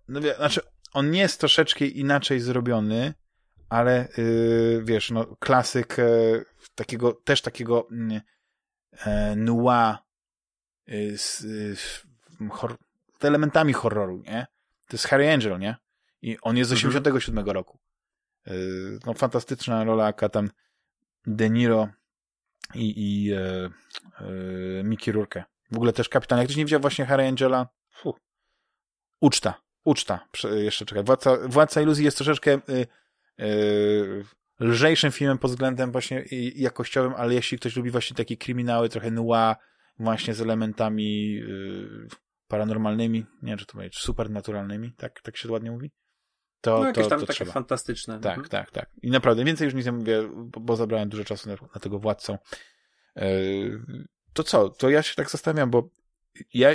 No, znaczy, on nie jest troszeczkę inaczej zrobiony, ale yy, wiesz, no, klasyk yy, takiego, też takiego yy, noir y, z y, hor elementami horroru, nie? To jest Harry Angel, nie? I on jest z 87 mhm. roku. Y, no, fantastyczna rola, jaka tam De Niro i, i Mickey Rourke. W ogóle też kapitan. Jak ktoś nie widział właśnie Harry Angela, fuh, uczta, uczta. Jeszcze czekaj. Władca, Władca Iluzji jest troszeczkę Yy, lżejszym filmem pod względem właśnie jakościowym, ale jeśli ktoś lubi właśnie takie kryminały, trochę noir, właśnie z elementami yy, paranormalnymi, nie wiem, czy to powiedzieć, supernaturalnymi, tak, tak się ładnie mówi? To, no, jakieś to, tam to takie trzeba. fantastyczne. Tak, mhm. tak, tak. I naprawdę więcej już nic nie mówię, bo, bo zabrałem dużo czasu na, na tego władcą. Yy, to co? To ja się tak zastanawiam, bo ja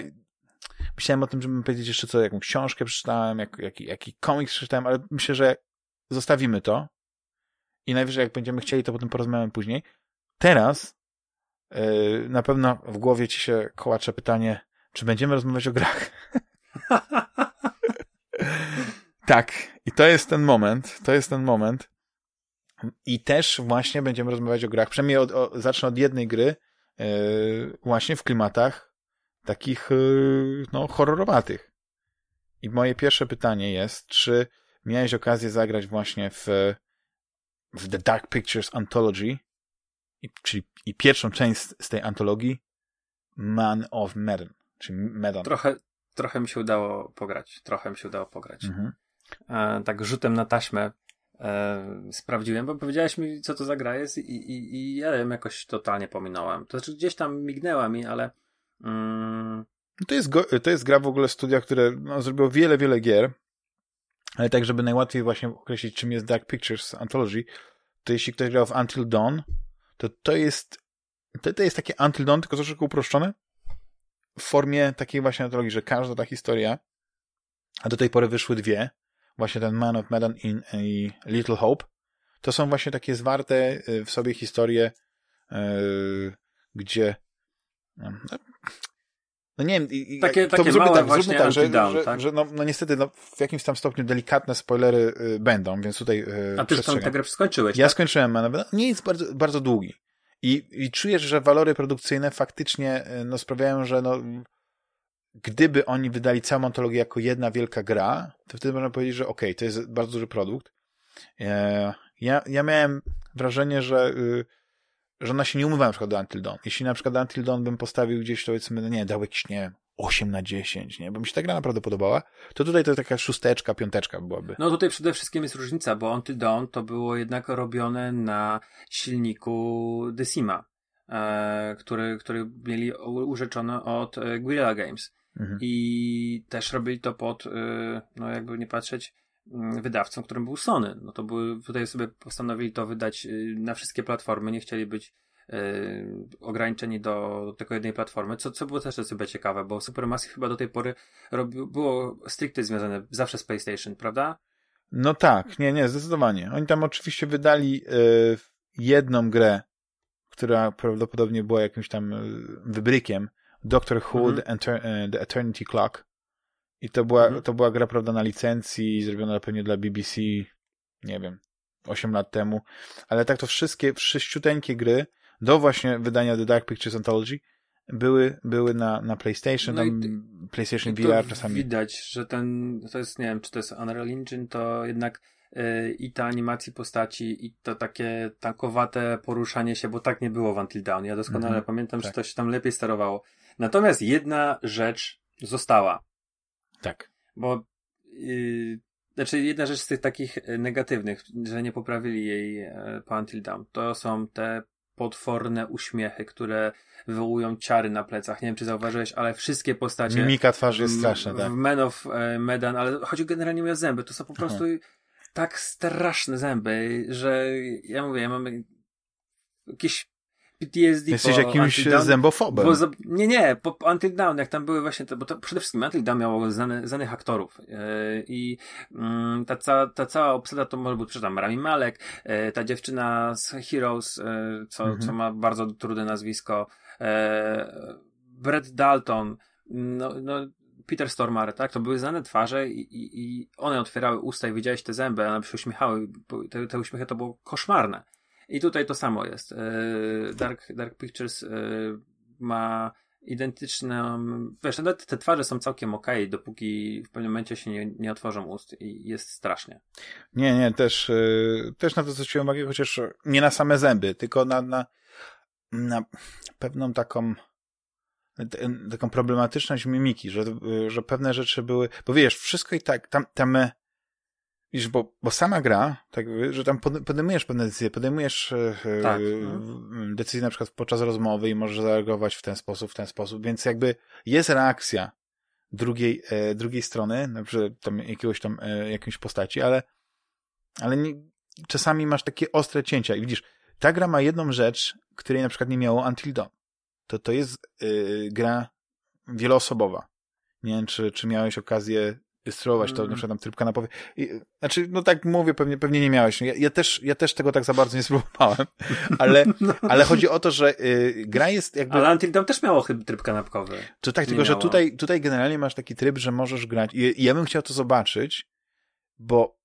myślałem o tym, żeby powiedzieć jeszcze co, jakąś książkę przeczytałem, jak, jaki, jaki komiks przeczytałem, ale myślę, że zostawimy to i najwyżej jak będziemy chcieli, to potem porozmawiamy później. Teraz yy, na pewno w głowie ci się kołacze pytanie, czy będziemy rozmawiać o grach? tak. I to jest ten moment, to jest ten moment. I też właśnie będziemy rozmawiać o grach. Przynajmniej od, o, zacznę od jednej gry, yy, właśnie w klimatach takich, yy, no, horrorowatych. I moje pierwsze pytanie jest, czy miałeś okazję zagrać właśnie w, w The Dark Pictures Anthology, i, czyli i pierwszą część z tej antologii, Man of Medan, czyli Medan. Trochę, trochę mi się udało pograć, trochę mi się udało pograć. Mhm. E, tak rzutem na taśmę e, sprawdziłem, bo powiedziałeś mi, co to za gra jest i, i, i ja ją jakoś totalnie pominąłem. To znaczy gdzieś tam mignęła mi, ale mm... to, jest go, to jest gra w ogóle studia, które no, zrobiło wiele, wiele gier ale tak, żeby najłatwiej właśnie określić, czym jest Dark Pictures Anthology, to jeśli ktoś grał w Until Dawn, to to jest to, to jest takie Until Dawn, tylko troszeczkę uproszczone w formie takiej właśnie antologii, że każda ta historia, a do tej pory wyszły dwie, właśnie ten Man of Medan i Little Hope, to są właśnie takie zwarte y, w sobie historie, yy, gdzie no, no nie wiem, takie, to takie zróbmy tak, zróbmy tak, że, że, tak? że no, no niestety no, w jakimś tam stopniu delikatne spoilery y, będą, więc tutaj y, A ty już tę grę skończyłeś, Ja tak? skończyłem, ale nie jest bardzo, bardzo długi. I, I czujesz, że walory produkcyjne faktycznie y, no, sprawiają, że no, gdyby oni wydali całą antologię jako jedna wielka gra, to wtedy można powiedzieć, że okej, okay, to jest bardzo duży produkt. E, ja, ja miałem wrażenie, że y, że ona się nie umywa na przykład do Until Dawn. Jeśli na przykład Until Dawn bym postawił gdzieś, to powiedzmy, no nie, dał jakiś, nie 8 na 10, nie, bo mi się ta gra naprawdę podobała, to tutaj to taka szósteczka, piąteczka byłaby. No tutaj przede wszystkim jest różnica, bo Until Dawn to było jednak robione na silniku Decima, e, który, który mieli urzeczone od e, Guerrilla Games. Mhm. I też robili to pod, e, no jakby nie patrzeć, wydawcą, którym był Sony. No to były, tutaj sobie postanowili to wydać y, na wszystkie platformy, nie chcieli być yy, ograniczeni do tylko jednej platformy, co, co było też sobie ciekawe, bo Supermassive chyba do tej pory było stricte związane zawsze z PlayStation, prawda? No tak, nie, nie, zdecydowanie. Oni tam oczywiście wydali yy, jedną grę, która prawdopodobnie była jakimś tam y, wybrykiem, Doctor Who, mhm. the, the Eternity Clock, i to była, mhm. to była gra, prawda, na licencji, zrobiona pewnie dla BBC, nie wiem, 8 lat temu. Ale tak to wszystkie, wszyściuteńkie gry do właśnie wydania The Dark Pictures Anthology były, były na, na PlayStation, no tam i, PlayStation i VR czasami. Widać, że ten, to jest, nie wiem, czy to jest Unreal Engine, to jednak yy, i ta animacji postaci, i to takie tankowate poruszanie się, bo tak nie było w Until Dawn. Ja doskonale mhm, pamiętam, tak. że to się tam lepiej sterowało. Natomiast jedna rzecz została. Tak. Bo yy, znaczy jedna rzecz z tych takich y, negatywnych, że nie poprawili jej e, po Until Dawn, to są te potworne uśmiechy, które wywołują ciary na plecach. Nie wiem, czy zauważyłeś, ale wszystkie postacie... Mimika twarzy jest straszna, tak. W Men of e, Medan, ale chodzi generalnie o zęby. To są po prostu Aha. tak straszne zęby, że ja mówię, ja mam jakieś PTSD Jesteś jakimś zębofobem. Bo, nie, nie, po Until Dawn, jak tam były właśnie te, bo to przede wszystkim Until Dawn miało znanych aktorów yy, i yy, ta, cała, ta cała obsada to może być, przepraszam, Rami Malek, yy, ta dziewczyna z Heroes, e, co, mhm. co ma bardzo trudne nazwisko, Brett Dalton, no, no Peter Stormare, tak? To były znane twarze i, i, i one otwierały usta i widziałeś te zęby, a one się uśmiechały. Te, te uśmiechy to było koszmarne. I tutaj to samo jest. E, Dark, Dark Pictures e, ma identyczne, wiesz, nawet te twarze są całkiem ok, dopóki w pewnym momencie się nie, nie otworzą ust i jest strasznie. Nie, nie, też, e, też na to zwróciłem uwagę, chociaż nie na same zęby, tylko na, na, na pewną taką taką problematyczność mimiki, że, że pewne rzeczy były, bo wiesz, wszystko i tak, tam, tam Bo, bo sama gra, tak, że tam podejmujesz pewne decyzje, podejmujesz e, tak, no. decyzje na przykład podczas rozmowy i możesz zareagować w ten sposób, w ten sposób, więc jakby jest reakcja drugiej, e, drugiej strony, na przykład tam jakiegoś tam, e, jakiejś postaci, ale, ale nie, czasami masz takie ostre cięcia i widzisz, ta gra ma jedną rzecz, której na przykład nie miało Until Dawn. To to jest gra wieloosobowa. Nie wiem, czy, czy miałeś okazję spróbować to, mm. na przykład tam tryb kanapowy. I, znaczy, no tak mówię, pewnie, pewnie nie miałeś. Ja, ja, też, ja też tego tak za bardzo nie spróbowałem, ale, no. ale chodzi o to, że y, gra jest jakby... Ale Until Dawn też miało tryb kanapkowy. To tak, nie tylko, miało. że tutaj, tutaj generalnie masz taki tryb, że możesz grać i ja bym chciał to zobaczyć, bo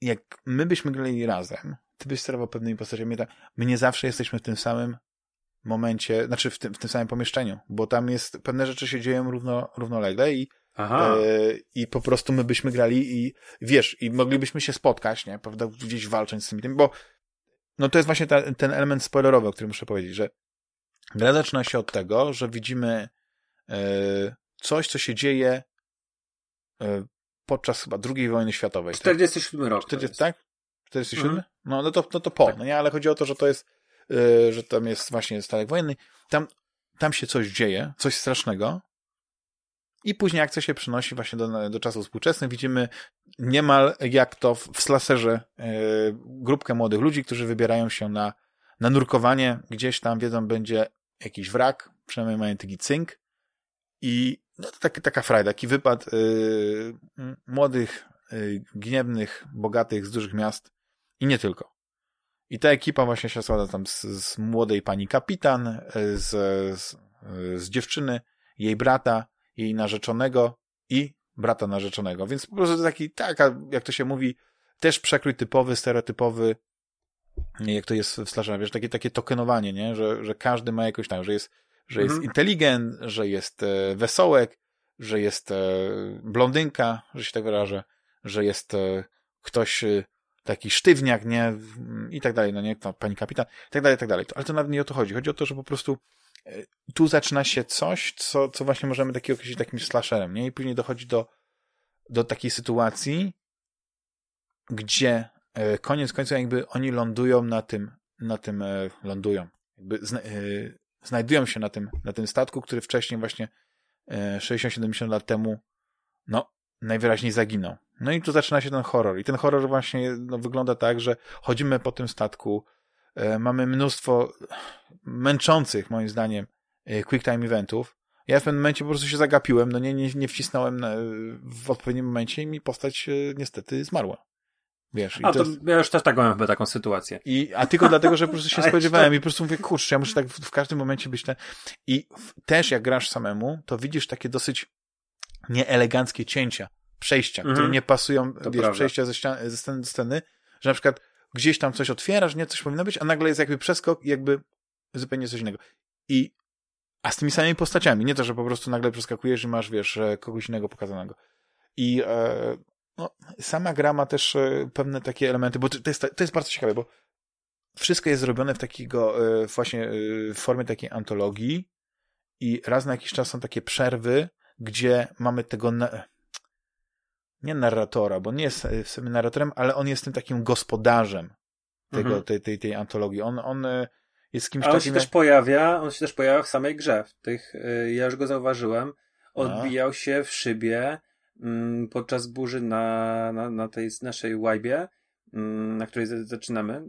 jak my byśmy grali razem, ty byś sterował pewnymi postaciami, tak, my nie zawsze jesteśmy w tym samym momencie, znaczy w tym, w tym samym pomieszczeniu, bo tam jest, pewne rzeczy się dzieją równo, równolegle i Aha. E, I po prostu my byśmy grali i wiesz, i moglibyśmy się spotkać, nie? Prawda? Gdzieś walcząc z tym, bo no to jest właśnie ta, ten element spoilerowy, o którym muszę powiedzieć, że gra zaczyna się od tego, że widzimy e, coś, co się dzieje e, podczas chyba II wojny światowej. 47 tak? rok. 40, tak? 47? Mhm. No, no, to, no to po, tak. no nie? Ale chodzi o to, że to jest, że tam jest właśnie statek wojenny. Tam, tam się coś dzieje, coś strasznego, I później akcja się przenosi właśnie do, do czasów współczesnych. Widzimy niemal jak to w, w slaserze yy, grupkę młodych ludzi, którzy wybierają się na, na nurkowanie. Gdzieś tam wiedzą, będzie jakiś wrak, przynajmniej mają taki cynk. I no, to taki, taka frajda, taki wypad yy, młodych, yy, gniewnych, bogatych z dużych miast i nie tylko. I ta ekipa właśnie się składa tam z, z młodej pani kapitan, z, z, z dziewczyny, jej brata, jej narzeczonego i brata narzeczonego. Więc po prostu taki, taka, jak to się mówi, też przekrój typowy, stereotypowy, jak to jest w slasherze, wiesz, takie, takie tokenowanie, nie? Że, że każdy ma jakoś tam, że jest, że jest mhm. inteligent, że jest e, wesołek, że jest e, blondynka, że się tak wyrażę, że jest e, ktoś e, taki sztywniak, nie? I tak dalej, no nie? Pani kapitan, i tak dalej, i tak dalej. Ale to nawet nie o to chodzi. Chodzi o to, że po prostu tu zaczyna się coś, co, co właśnie możemy takiego określić takim slasherem, nie? I później dochodzi do, do takiej sytuacji, gdzie e, koniec końców jakby oni lądują na tym, na tym, e, lądują, jakby zna, znajdują się na tym, na tym statku, który wcześniej właśnie 60-70 lat temu, no, najwyraźniej zaginął. No i tu zaczyna się ten horror. I ten horror właśnie no, wygląda tak, że chodzimy po tym statku, e, mamy mnóstwo męczących, moim zdaniem, e, quick time eventów. Ja w pewnym momencie po prostu się zagapiłem, no nie, nie, nie wcisnąłem w odpowiednim momencie i mi postać e, niestety zmarła. Wiesz, a to, jest... ja już też tak mam chyba taką sytuację. I, a tylko dlatego, że po prostu się spodziewałem i po prostu mówię, kurczę, ja muszę tak w, w każdym momencie być ten... I w, też jak grasz samemu, to widzisz takie dosyć nieeleganckie cięcia przejścia, które mhm. nie pasują, to wiesz, przejścia ze, ścian- ze sceny do sceny, że na przykład gdzieś tam coś otwierasz, nie, coś powinno być, a nagle jest jakby przeskok jakby zupełnie coś innego. I a z tymi samymi postaciami, nie to, że po prostu nagle przeskakujesz i masz, wiesz, e, kogoś innego pokazanego. I e, no, sama gra ma też e, pewne takie elementy, bo to jest, to jest bardzo ciekawe, bo wszystko jest zrobione w takiego e, właśnie w formie takiej antologii i raz na jakiś czas są takie przerwy, gdzie mamy tego na nie narratora, bo nie jest w sobie narratorem, ale on jest tym takim gospodarzem tego, mhm. tej, tej, tej antologii. On, on e, jest kimś A on takim... się też pojawia, on się też pojawia w samej grze. W tych, e, ja już go zauważyłem, odbijał A. się w szybie mm, podczas burzy na, na, na tej naszej łajbie, mm, na której zaczynamy.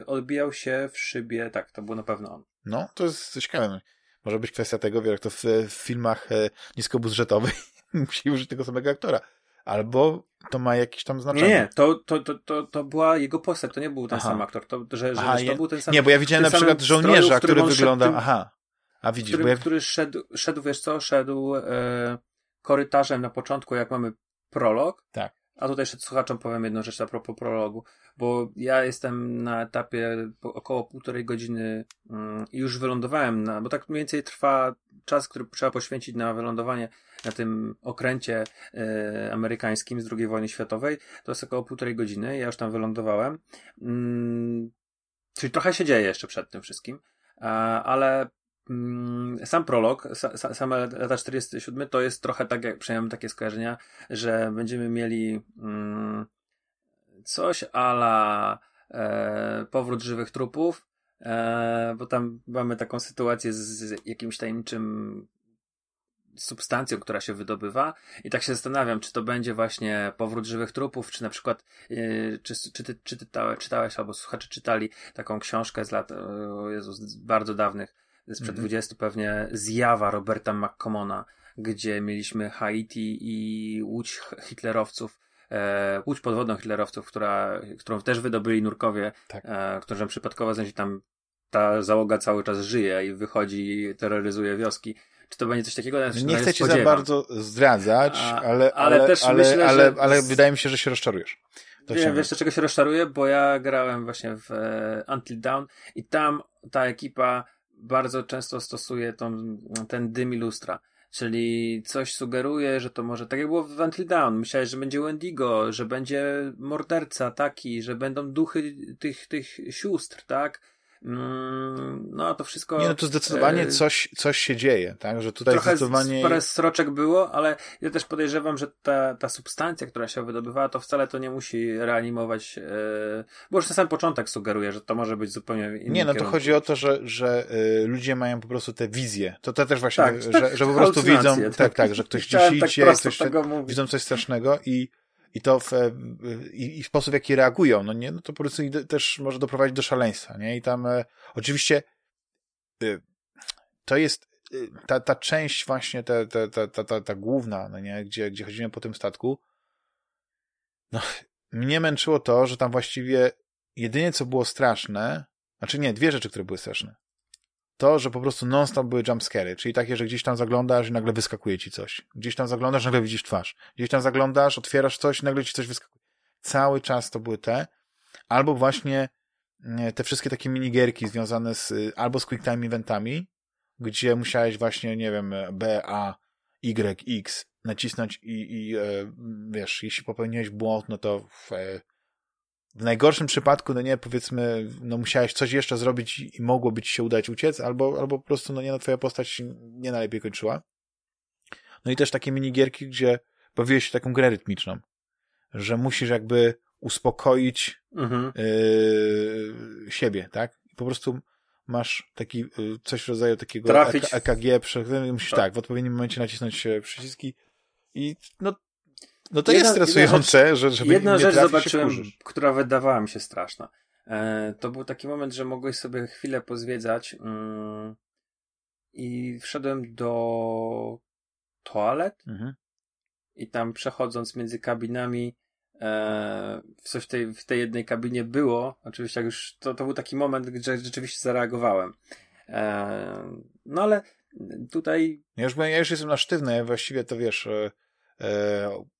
E, odbijał się w szybie, tak, to było na pewno on. No, to jest ciekawe. Może być kwestia tego, jak to w, w filmach niskobudżetowych musi użyć tego samego aktora. Albo to ma jakieś tam znaczenie. Nie, nie, to, to, to, to, to była jego postać, to nie był ten Aha. sam aktor, to, że, że, Aha, to był ten sam Nie, bo ja widziałem na przykład żołnierza, stroju, który wygląda... Tym, Aha, a widzisz, którym, bo ja... który szedł, szedł, wiesz co, szedł e, korytarzem na początku, jak mamy prolog. Tak. A tutaj jeszcze słuchaczom powiem jedną rzecz a propos prologu, bo ja jestem na etapie około półtorej godziny mm, i już wylądowałem, na, bo tak mniej więcej trwa czas, który trzeba poświęcić na wylądowanie na tym okręcie e, amerykańskim z II wojny światowej. To jest około półtorej godziny, ja już tam wylądowałem. Mm, czyli trochę się dzieje jeszcze przed tym wszystkim, ale sam prolog, sa, same lata 47 to jest trochę tak, jak przynajmniej takie skojarzenia, że będziemy mieli mm, coś ala e, powrót żywych trupów, e, bo tam mamy taką sytuację z, z jakimś tajemniczym substancją, która się wydobywa. I tak się zastanawiam, czy to będzie właśnie powrót żywych trupów, czy na przykład yy, czy, czy, ty, czy ty czytałeś albo słuchacze czytali taką książkę z lat, o Jezus, bardzo dawnych, sprzed mm -hmm. 20 pewnie zjawa Roberta McCommona, gdzie mieliśmy Haiti i łódź hitlerowców, e, łódź podwodną hitlerowców, która, którą też wydobyli nurkowie, tak. e, którzy przypadkowo znaleźli tam ta załoga cały czas żyje i wychodzi i terroryzuje wioski. Czy to będzie coś takiego? Nie chcę cię za bardzo zdradzać, A, ale, ale, ale, też ale, myślę, ale, ale, ale wydaje mi się, że się rozczarujesz. To Wiem, wiesz, czego się rozczaruję? Bo ja grałem właśnie w e, Until Dawn i tam ta ekipa bardzo często stosuje tą, ten dym i lustra. Czyli coś sugeruje, że to może tak jak było w Until Dawn. Myślałeś, że będzie Wendigo, że będzie morderca taki, że będą duchy tych, tych sióstr, tak? Mm, no to wszystko... Nie, no to zdecydowanie e... coś, coś się dzieje, tak, że tutaj Trochę zdecydowanie... parę sroczek było, ale ja też podejrzewam, że ta, ta substancja, która się wydobywała, to wcale to nie musi reanimować, e... bo już na sam początek sugeruje, że to może być zupełnie inny Nie, no kierunku. to chodzi o to, że, że y, ludzie mają po prostu te wizje. To, to też właśnie, tak, że, tak, że po prostu widzą, tak, tak, tak, że ktoś gdzieś tak idzie, coś, widzą coś strasznego i i to w, i, i sposób, w jaki reagują, no nie, no to po prostu też może doprowadzić do szaleństwa, nie? I tam e, oczywiście y, to jest y, ta, ta część właśnie, ta, ta, ta, ta, ta, ta główna, no nie, gdzie, gdzie chodzimy po tym statku, no, mnie męczyło to, że tam właściwie jedynie co było straszne, znaczy nie, dwie rzeczy, które były straszne to, że po prostu non-stop były jumpscary, czyli takie, że gdzieś tam zaglądasz i nagle wyskakuje ci coś. Gdzieś tam zaglądasz, nagle widzisz twarz. Gdzieś tam zaglądasz, otwierasz coś i nagle ci coś wyskakuje. Cały czas to były te, albo właśnie te wszystkie takie minigierki związane z, albo z quick time eventami, gdzie musiałeś właśnie, nie wiem, B, A, Y, X nacisnąć i, i e, wiesz, jeśli popełniłeś błąd, no to w, w najgorszym przypadku, no nie, powiedzmy, no musiałeś coś jeszcze zrobić i mogło być się udać uciec, albo, albo po prostu, no nie, no twoja postać nie najlepiej kończyła. No i też takie minigierki, gdzie bawiłeś się taką grę rytmiczną, że musisz jakby uspokoić mhm. yy, siebie, tak? I po prostu masz taki, yy, coś w rodzaju takiego Trafić. EKG, musisz tak. tak, w odpowiednim momencie nacisnąć przyciski i no no to jedna, jest stresujące, że żeby Jedna rzecz zobaczyłem, która wydawała mi się straszna. E, to był taki moment, że mogłeś sobie chwilę pozwiedzać mm, i wszedłem do toalet mhm. i tam przechodząc między kabinami e, coś w tej, w tej jednej kabinie było. Oczywiście jak już to, to był taki moment, gdzie rzeczywiście zareagowałem. E, no ale tutaj... Ja już, ja już jestem na sztywny, ja właściwie to wiesz... E, e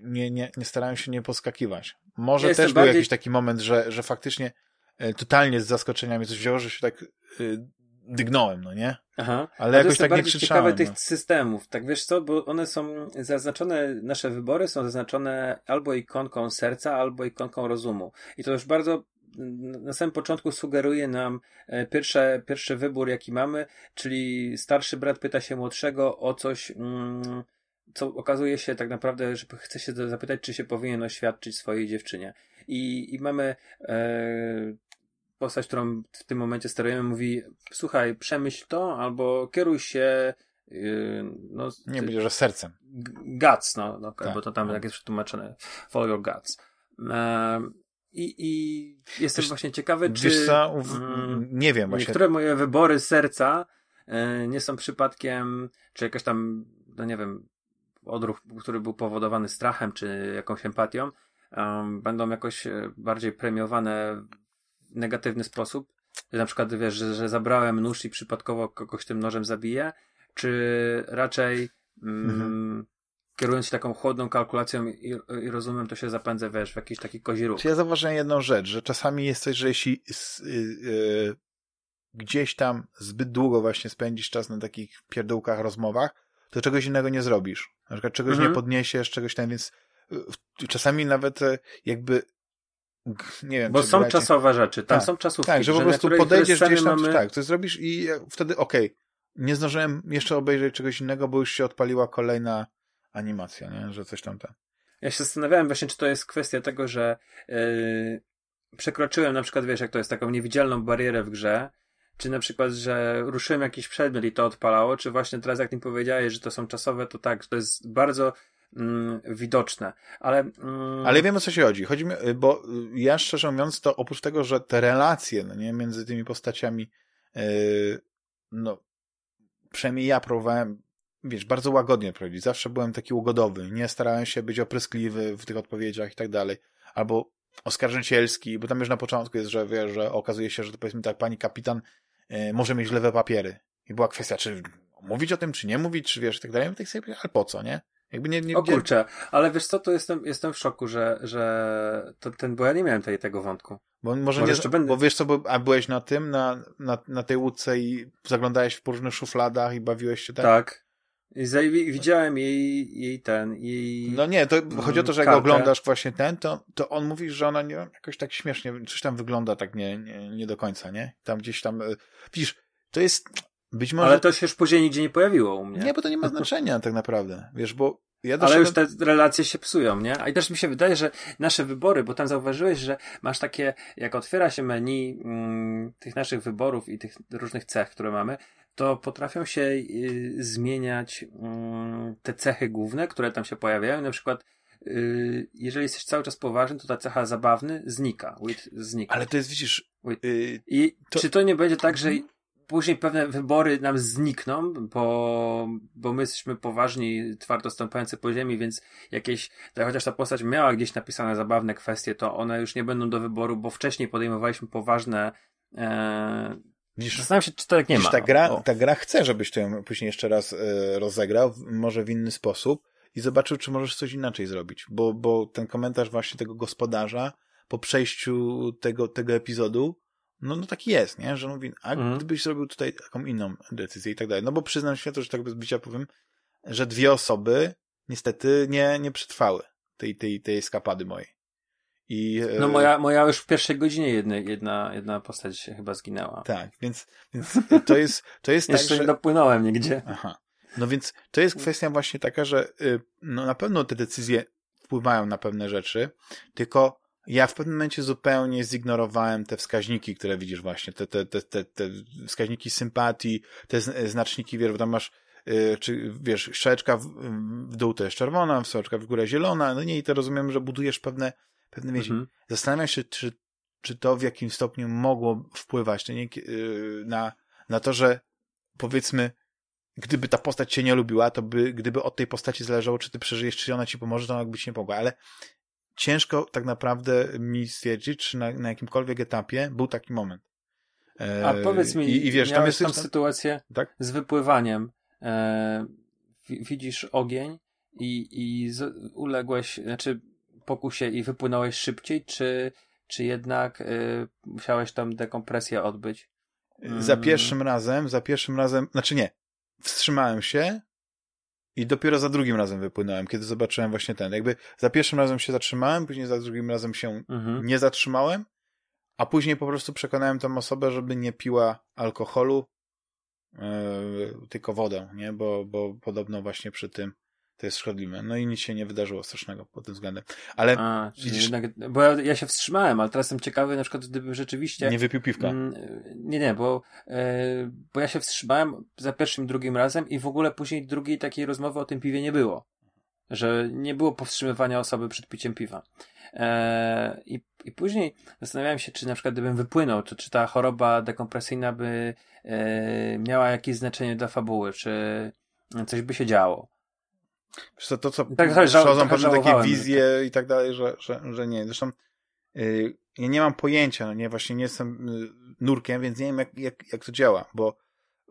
nie, nie, nie starałem się nie poskakiwać. Może ja też był bardziej... jakiś taki moment, że, że faktycznie e, totalnie z zaskoczenia mnie coś wzięło, że się tak y, dygnąłem, no nie? Aha. Ale no jakoś tak nie krzyczałem. ciekawe no. tych systemów, tak wiesz co, bo one są zaznaczone, nasze wybory są zaznaczone albo ikonką serca, albo ikonką rozumu. I to już bardzo na samym początku sugeruje nam e, pierwsze, pierwszy wybór, jaki mamy, czyli starszy brat pyta się młodszego o coś, mm, co okazuje się tak naprawdę, że chce się zapytać, czy się powinien oświadczyć swojej dziewczynie. I, i mamy e, postać, którą w tym momencie sterujemy, mówi: Słuchaj, przemyśl to, albo kieruj się. Yy, no, Nie będzie, że sercem. Guts, no, no tak, bo to tam no. jak jest przetłumaczone. Follow your guts. E, i, I jestem wiesz, właśnie ciekawy, czy. Wiesz co, mm, nie wiem właśnie. Niektóre moje wybory serca e, nie są przypadkiem, czy jakaś tam, no nie wiem, odruch, który był powodowany strachem czy jakąś empatią, um, będą jakoś e, bardziej premiowane w negatywny sposób. Na przykład wiesz, że, że zabrałem nóż i przypadkowo kogoś tym nożem zabiję, czy raczej mm, mhm. kierując się taką chłodną kalkulacją i, i rozumem, to się zapędzę, wiesz, w jakiś taki kozi ruch. Ja zauważyłem jedną rzecz, że czasami jest coś, że jeśli yy, yy, gdzieś tam zbyt długo właśnie spędzisz czas na takich pierdółkach, rozmowach, to czegoś innego nie zrobisz. Na przykład czegoś mhm. nie podniesiesz, czegoś tam, więc y, czasami nawet e, jakby nie wiem. Bo są bracie... czasowe rzeczy, tam tak, są czasówki. Tak, że po prostu podejdziesz gdzieś tam, mamy... tak, coś zrobisz i wtedy okej, okay, nie zdążyłem jeszcze obejrzeć czegoś innego, bo już się odpaliła kolejna animacja, nie? że coś tam tam. Ja się zastanawiałem właśnie, czy to jest kwestia tego, że yy, przekroczyłem na przykład, wiesz, jak to jest taką niewidzialną barierę w grze, czy na przykład, że ruszyłem jakiś przedmiot i to odpalało, czy właśnie teraz jak mi powiedziałeś, że to są czasowe, to tak, to jest bardzo mm, widoczne. Ale, mm... Ale wiem o co się chodzi. Chodzi mi, bo ja szczerze mówiąc, to oprócz tego, że te relacje no nie, między tymi postaciami, yy, no, przynajmniej ja próbowałem, wiesz, bardzo łagodnie prowadzić. Zawsze byłem taki ugodowy. Nie starałem się być opryskliwy w tych odpowiedziach i tak dalej. Albo oskarżycielski, bo tam już na początku jest, że wiesz, że okazuje się, że to powiedzmy tak, pani kapitan może mieć lewe papiery. I była kwestia, czy mówić o tym, czy nie mówić, czy wiesz, i tak dalej. Tak sobie, ale po co, nie? Jakby nie, nie, o kurczę, ale wiesz co, to jestem, jestem w szoku, że, że to, ten, bo ja nie miałem tej, tego wątku. Bo może, może nie, będę... bo wiesz co, bo, a byłeś na tym, na, na, na tej łódce i zaglądałeś w różnych szufladach i bawiłeś się tak? Tak. Widziałem jej, jej ten, jej... No nie, to chodzi o to, że jak oglądasz właśnie ten, to, to on mówi, że ona nie, jakoś tak śmiesznie, coś tam wygląda tak nie, nie, nie do końca, nie? Tam gdzieś tam, e, widzisz, to jest być może... Ale to się już później nigdzie nie pojawiło u mnie. Nie, bo to nie ma znaczenia tak naprawdę, wiesz, bo ja Ale już te relacje się psują, nie? A i też mi się wydaje, że nasze wybory, bo tam zauważyłeś, że masz takie, jak otwiera się menu mm, tych naszych wyborów i tych różnych cech, które mamy, to potrafią się y, zmieniać y, te cechy główne, które tam się pojawiają. Na przykład, y, jeżeli jesteś cały czas poważny, to ta cecha zabawny znika. With znika. Ale to jest, widzisz. Y, I to... czy to nie będzie tak, że później pewne wybory nam znikną, bo, bo my jesteśmy poważni, twardo stąpający po ziemi, więc jakieś, tak chociaż ta postać miała gdzieś napisane zabawne kwestie, to one już nie będą do wyboru, bo wcześniej podejmowaliśmy poważne e, Widzisz, Zastanawiam się, czy to tak nie ma. Ta gra, ta gra chce, żebyś to ją później jeszcze raz y, rozegrał, może w inny sposób i zobaczył, czy możesz coś inaczej zrobić. Bo, bo ten komentarz właśnie tego gospodarza po przejściu tego, tego epizodu, no, no taki jest, nie? Że mówi, a mhm. gdybyś zrobił tutaj taką inną decyzję i tak dalej. No bo przyznam to, że tak bez bicia powiem, że dwie osoby niestety nie, nie przetrwały tej, tej, tej eskapady mojej. I, no e, moja, moja już w pierwszej godzinie jedna, jedna, jedna postać się chyba zginęła. Tak, więc, więc to jest, to jest tak, Jeszcze że... nie dopłynąłem nigdzie. Aha. No więc to jest kwestia właśnie taka, że y, no na pewno te decyzje wpływają na pewne rzeczy, tylko ja w pewnym momencie zupełnie zignorowałem te wskaźniki, które widzisz właśnie, te, te, te, te, te wskaźniki sympatii, te znaczniki, wiesz, tam masz y, czy wiesz, strzałeczka w, w dół to jest czerwona, strzałeczka w górę zielona, no nie, i to rozumiem, że budujesz pewne pewne więzi. Mhm. Zastanawiam się, czy, czy to w jakim stopniu mogło wpływać na, na to, że powiedzmy, gdyby ta postać cię nie lubiła, to by, gdyby od tej postaci zależało, czy ty przeżyjesz, czy ona ci pomoże, to ona by ci nie pomogła, ale ciężko tak naprawdę mi stwierdzić, czy na, na jakimkolwiek etapie był taki moment. E, A powiedz mi, i, i wiesz, tam jest tam sytuację tak? z wypływaniem. E, widzisz ogień i, i z, uległeś, znaczy pokusie i wypłynąłeś szybciej, czy, czy jednak y, musiałeś tam dekompresję odbyć? Za mm. pierwszym razem, za pierwszym razem, znaczy nie, wstrzymałem się i dopiero za drugim razem wypłynąłem, kiedy zobaczyłem właśnie ten. Jakby za pierwszym razem się zatrzymałem, później za drugim razem się mhm. nie zatrzymałem, a później po prostu przekonałem tą osobę, żeby nie piła alkoholu, yy, tylko wodę, nie? Bo, bo podobno właśnie przy tym to jest szkodliwe. No i nic się nie wydarzyło strasznego pod tym względem. Ale A, widzisz... jednak, bo ja, ja, się wstrzymałem, ale teraz jestem ciekawy, na przykład gdybym rzeczywiście... Nie wypił piwka. Mm, nie, nie, bo, e, bo ja się wstrzymałem za pierwszym, drugim razem i w ogóle później drugiej takiej rozmowy o tym piwie nie było. Że nie było powstrzymywania osoby przed piciem piwa. E, i, I później zastanawiałem się, czy na przykład gdybym wypłynął, to czy ta choroba dekompresyjna by e, miała jakieś znaczenie dla fabuły, czy coś by się działo. Wiesz to co tak, tak, przychodzą pewne takie wizje i tak dalej, że, że, że nie. Zresztą yy, ja nie mam pojęcia, no nie, właśnie nie jestem yy, nurkiem, więc nie wiem jak, jak, jak to działa, bo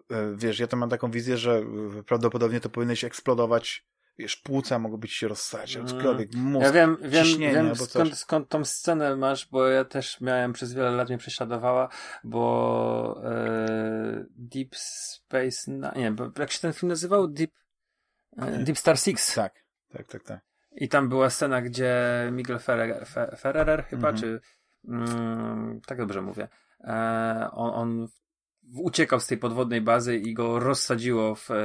yy, wiesz, ja to mam taką wizję, że y, prawdopodobnie to powinieneś eksplodować wiesz, płuca mogą być się rozstać, mm. cokolwiek, mózg, Ja wiem, wiem, wiem skąd, skąd tą scenę masz, bo ja też miałem przez wiele lat mnie prześladowała, bo e, Deep Space, nie, bo jak się ten film nazywał? Deep Deep Star Six. Tak, tak, tak, tak. I tam była scena, gdzie Miguel Ferrer, Ferrer chyba, mhm. czy mm, tak dobrze mówię, e, on, on uciekał z tej podwodnej bazy i go rozsadziło w, e,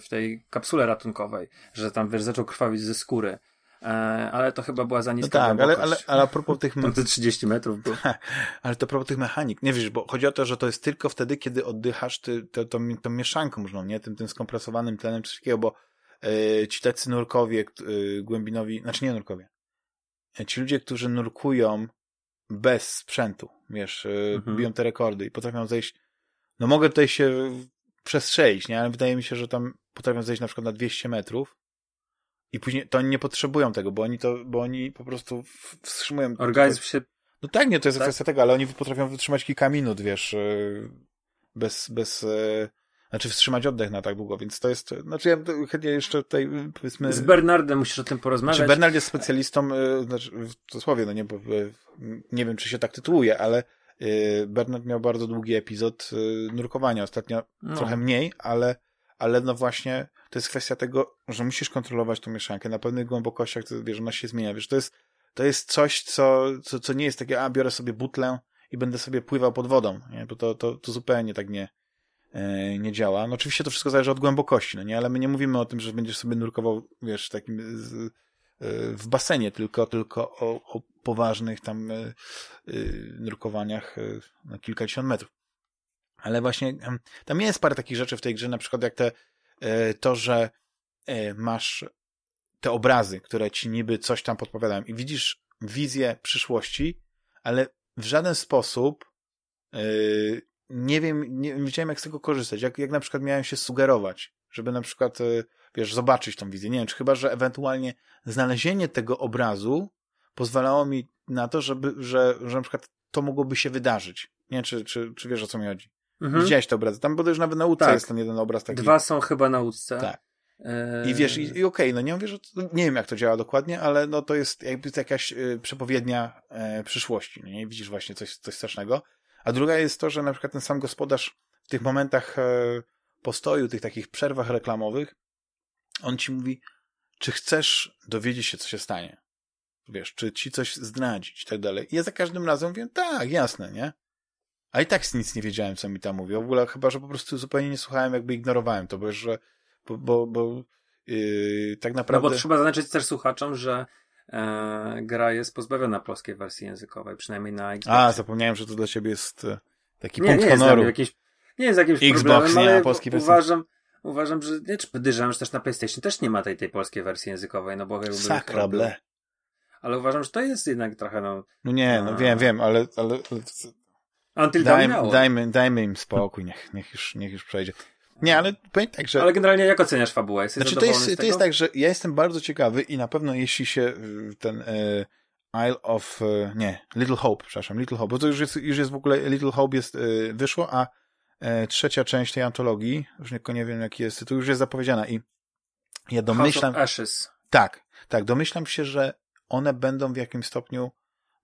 w tej kapsule ratunkowej, że tam wiesz, zaczął krwawić ze skóry. E, ale to chyba była za niska no tak, ale, ale, ale a propos tych... Te 30 metrów było. ale to a propos tych mechanik. Nie wiesz, bo chodzi o to, że to jest tylko wtedy, kiedy oddychasz ty, to, to, tą mieszanką, można, nie? Tym, tym skompresowanym tlenem czy takiego, bo E, ci tacy nurkowie, e, głębinowi, znaczy nie nurkowie, e, ci ludzie, którzy nurkują bez sprzętu, wiesz, mhm. biją te rekordy i potrafią zejść, no mogę tutaj się przestrzelić, nie, ale wydaje mi się, że tam potrafią zejść na przykład na 200 metrów i później to oni nie potrzebują tego, bo oni to, bo oni po prostu wstrzymują. Organizm się. No tak, nie, to jest tak? kwestia tego, ale oni potrafią wytrzymać kilka minut, wiesz, bez, bez znaczy wstrzymać oddech na tak długo, więc to jest, znaczy ja chętnie jeszcze tutaj powiedzmy... Z Bernardem musisz o tym porozmawiać. Znaczy Bernard jest specjalistą, e, znaczy w cudzysłowie, no nie, bo e, nie wiem, czy się tak tytułuje, ale e, Bernard miał bardzo długi epizod nurkowania, ostatnio no. trochę mniej, ale, ale no właśnie to jest kwestia tego, że musisz kontrolować tą mieszankę na pewnych głębokościach, to, wiesz, ona się zmienia, wiesz, to jest, to jest coś, co, co, co nie jest takie, a biorę sobie butlę i będę sobie pływał pod wodą, nie? bo to, to, to zupełnie tak nie, nie działa. No oczywiście to wszystko zależy od głębokości, no nie, ale my nie mówimy o tym, że będziesz sobie nurkował, wiesz, takim z, e, w basenie, tylko, tylko o, o poważnych tam e, nurkowaniach na kilkadziesiąt metrów. Ale właśnie tam jest parę takich rzeczy w tej grze, na przykład jak te, to, że masz te obrazy, które ci niby coś tam podpowiadają i widzisz wizję przyszłości, ale w żaden sposób nie wiem, nie, wiedziałem jak z tego korzystać, jak, jak na przykład miałem się sugerować, żeby na przykład, yy, wiesz, zobaczyć tą wizję. Nie wiem, czy chyba, że ewentualnie znalezienie tego obrazu pozwalało mi na to, żeby, że, że na przykład to mogłoby się wydarzyć. Nie wiem, czy, czy, czy wiesz o co mi chodzi. Mhm. Widziałeś te obrazy. Tam bodajże nawet na łódce tak. jest ten jeden obraz taki. Dwa są chyba na łódce. Tak. I wiesz, i, i okej, okay, no nie mówię, że to, nie wiem jak to działa dokładnie, ale no to jest jakby to jakaś y, przepowiednia e, przyszłości, no nie? Widzisz właśnie coś, coś strasznego. A druga jest to, że na przykład ten sam gospodarz w tych momentach e, postoju, tych takich przerwach reklamowych, on ci mówi, czy chcesz dowiedzieć się, co się stanie? Wiesz, czy ci coś zdradzić i tak dalej. I ja za każdym razem mówię, tak, jasne, nie? A i tak nic nie wiedziałem, co mi tam mówi. W ogóle chyba, że po prostu zupełnie nie słuchałem, jakby ignorowałem to, bo że bo, bo, bo yy, tak naprawdę... No bo trzeba zaznaczyć też słuchaczom, że e, gra jest pozbawiona polskiej wersji językowej, przynajmniej na Xbox. A, zapomniałem, że to dla ciebie jest e, taki nie, punkt nie honoru. Jest jakieś, nie jest jakimś Xbox problemem, nie ale polskiej wersji. uważam, uważam, że nie, czy podejrzewam, że też na PlayStation też nie ma tej, tej polskiej wersji językowej, no bo jakby... Sakrable. Ale uważam, że to jest jednak trochę, no... No nie, no wiem, wiem, ale... ale, ale... Daj, dajmy, dajmy im spokój, niech, niech, już, niech już przejdzie. Nie, ale powiem tak, że... Ale generalnie jak oceniasz fabułę? Jesteś znaczy, to jest, to jest tak, że ja jestem bardzo ciekawy i na pewno jeśli się y, ten e, Isle of... E, nie, Little Hope, przepraszam, Little Hope, bo to już jest, już jest w ogóle, Little Hope jest, e, wyszło, a trzecia część tej antologii, już nie, nie wiem jaki jest tytuł, już jest zapowiedziana i ja domyślam... House of Ashes. Tak, tak, domyślam się, że one będą w jakimś stopniu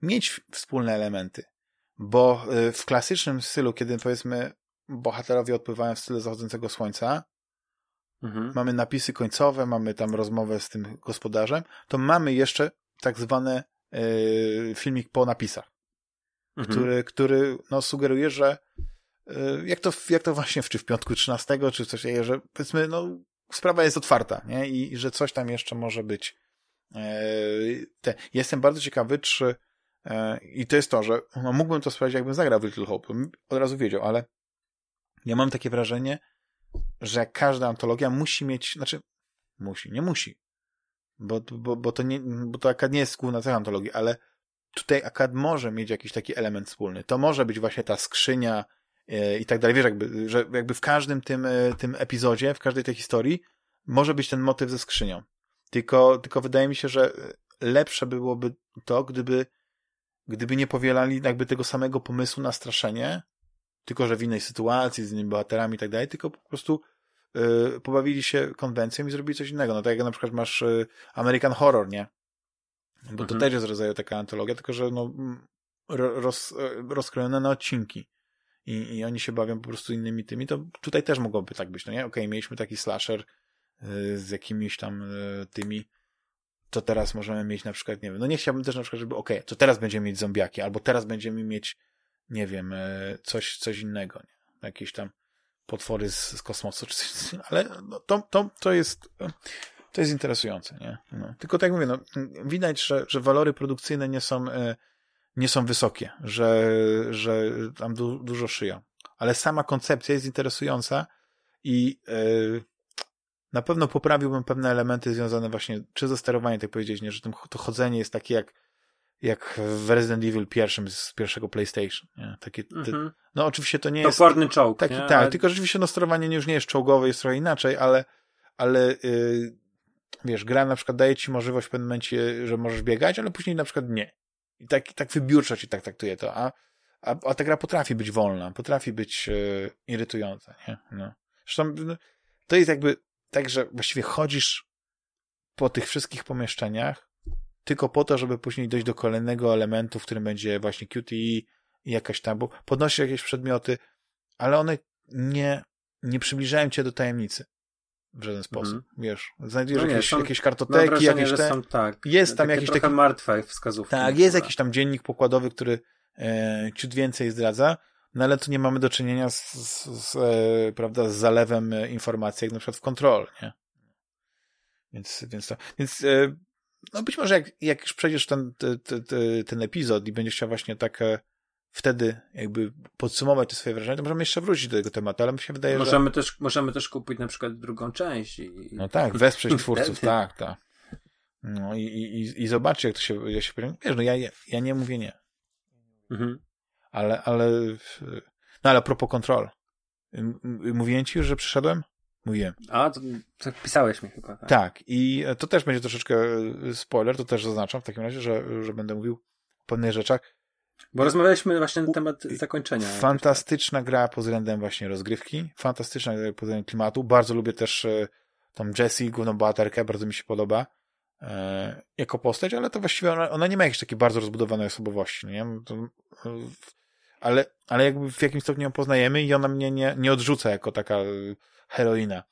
mieć wspólne elementy, bo w klasycznym stylu, kiedy powiedzmy bohaterowie odpływają w stylu zachodzącego słońca, mhm. mamy napisy końcowe, mamy tam rozmowę z tym gospodarzem, to mamy jeszcze tak zwany yy, filmik po napisach, mhm. który, który no, sugeruje, że yy, jak, to, jak to właśnie w, czy w piątku 13, czy coś, że powiedzmy, no, sprawa jest otwarta, nie? I, i że coś tam jeszcze może być. Yy, te. Jestem bardzo ciekawy, czy i to jest to, że no, mógłbym to sprawdzić, jakbym zagrał w Little Hope, od razu wiedział, ale ja mam takie wrażenie, że każda antologia musi mieć, znaczy musi, nie musi, bo, bo, bo to nie, bo to akad nie jest główna cecha antologii, ale tutaj akad może mieć jakiś taki element wspólny. To może być właśnie ta skrzynia yy, i tak dalej. Wiesz, jakby, że jakby w każdym tym, yy, tym epizodzie, w każdej tej historii może być ten motyw ze skrzynią. Tylko, tylko wydaje mi się, że lepsze byłoby to, gdyby, gdyby nie powielali jakby tego samego pomysłu na straszenie, tylko że w innej sytuacji, z innymi bohaterami i tak dalej, tylko po prostu yy, pobawili się konwencją i zrobili coś innego. No tak jak na przykład masz yy, American Horror, nie? Bo mhm. to też jest rodzaju taka antologia, tylko że no, roz, rozkrojone na odcinki. I, I oni się bawią po prostu innymi tymi, to tutaj też mogłoby tak być, no nie? Okej, okay, mieliśmy taki slasher yy, z jakimiś tam yy, tymi, to teraz możemy mieć na przykład, nie wiem, no nie chciałbym też na przykład, żeby okej, okay, to teraz będziemy mieć zombiaki, albo teraz będziemy mieć nie wiem, e, coś, coś innego, nie? Jakieś tam potwory z, z kosmosu, czy coś, ale no, to, to, to jest, to jest interesujące, nie? No. Tylko tak jak mówię, no, widać, że, że walory produkcyjne nie są, e, nie są wysokie, że, że tam du, dużo szyją. Ale sama koncepcja jest interesująca i yy, na pewno poprawiłbym pewne elementy związane właśnie, czy ze sterowaniem, tak powiedzieć, nie? że to chodzenie jest takie jak jak w Resident Evil pierwszym z pierwszego PlayStation. Nie? Takie, te, mhm. no oczywiście to nie to jest... Toporny czołg. Taki, tak, ale... tylko rzeczywiście no, sterowanie już nie jest czołgowe, jest trochę inaczej, ale, ale yy, wiesz, gra na przykład daje ci możliwość w pewnym momencie, że możesz biegać, ale później na przykład nie. I tak, tak wybiórczo ci tak traktuje to, a, a, a ta gra potrafi być wolna, potrafi być yy, irytująca, nie? No. Zresztą no, to jest jakby tak, że właściwie chodzisz po tych wszystkich pomieszczeniach, tylko po to, żeby później dojść do kolejnego elementu, w którym będzie właśnie QTE i jakaś tam, bo podnosisz jakieś przedmioty, ale one nie, nie przybliżają cię do tajemnicy. w żaden sposób, mhm. wiesz. Znajdujesz no nie, jakieś, są, jakieś kartoteki, wrażenie, jakieś te... są, tak, jest tam jakiś taki... martwe wskazówki. Tak, jest jakiś tam dziennik pokładowy, który e, ciut więcej zdradza, no ale tu nie mamy do czynienia z, z, z e, prawda, z zalewem informacji, jak na przykład w kontrol, nie? Więc, więc to, więc e, no być może jak, jak już przejdziesz ten, ten, ten, ten epizod i będziesz chciał właśnie tak e, wtedy jakby podsumować te swoje wrażenia, to możemy jeszcze wrócić do tego tematu, ale mi się wydaje, możemy że... Też, możemy też kupić na przykład drugą część. I... No tak, wesprzeć twórców, tak, tak. No i, i, i zobaczcie, jak to się, jak się wiesz, no ja, ja nie mówię nie. Mhm. Ale, ale, no ale a propos kontrol. Mówiłem ci już, że przyszedłem? Mówiłem. A, to, to pisałeś mi chyba. Tak. tak, i to też będzie troszeczkę spoiler, to też zaznaczam w takim razie, że, że będę mówił o pewnych rzeczach. Bo rozmawialiśmy właśnie na temat zakończenia. Fantastyczna gra pod względem właśnie rozgrywki, fantastyczna gra pod względem klimatu. Bardzo lubię też e, tą Jessie, główną bohaterkę, bardzo mi się podoba e, jako postać, ale to właściwie ona, ona nie ma jakiejś takiej bardzo rozbudowanej osobowości, nie? To, ale, ale jakby w jakimś stopniu ją poznajemy i ona mnie nie, nie odrzuca jako taka heroina.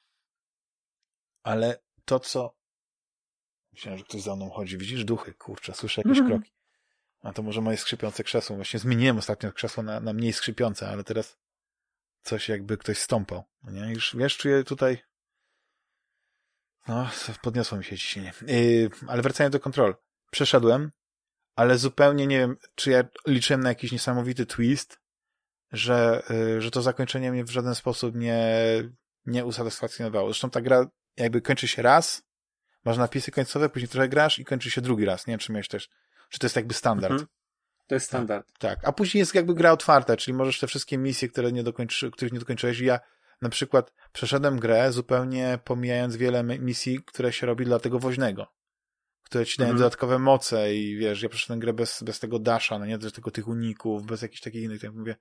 Ale to, co... Myślałem, że ktoś za mną chodzi. Widzisz duchy? Kurczę, słyszę jakieś mm -hmm. kroki. A to może moje skrzypiące krzesło. Właśnie zmieniłem ostatnio krzesło na, na mniej skrzypiące, ale teraz coś jakby ktoś stąpał. Nie? Już wiesz, czuję tutaj no, podniosło mi się ciśnienie. Yy, ale wracając do kontrol. Przeszedłem, ale zupełnie nie wiem, czy ja liczyłem na jakiś niesamowity twist, że, yy, że to zakończenie mnie w żaden sposób nie, nie usatysfakcjonowało. Zresztą ta gra jakby kończy się raz, masz napisy końcowe, później trochę grasz i kończy się drugi raz. Nie wiem, czy miałeś też czy to jest jakby standard? Mhm. To jest standard. Tak, tak. A później jest jakby gra otwarta, czyli możesz te wszystkie misje, które nie dokończy, których nie dokończyłeś. Ja na przykład przeszedłem grę zupełnie pomijając wiele misji, które się robi dla tego woźnego. Które ci dają mhm. dodatkowe moce i wiesz, ja przeszedłem grę bez, bez tego dasha, no nie, bez tego tych uników, bez jakichś takich innych, tak mówię,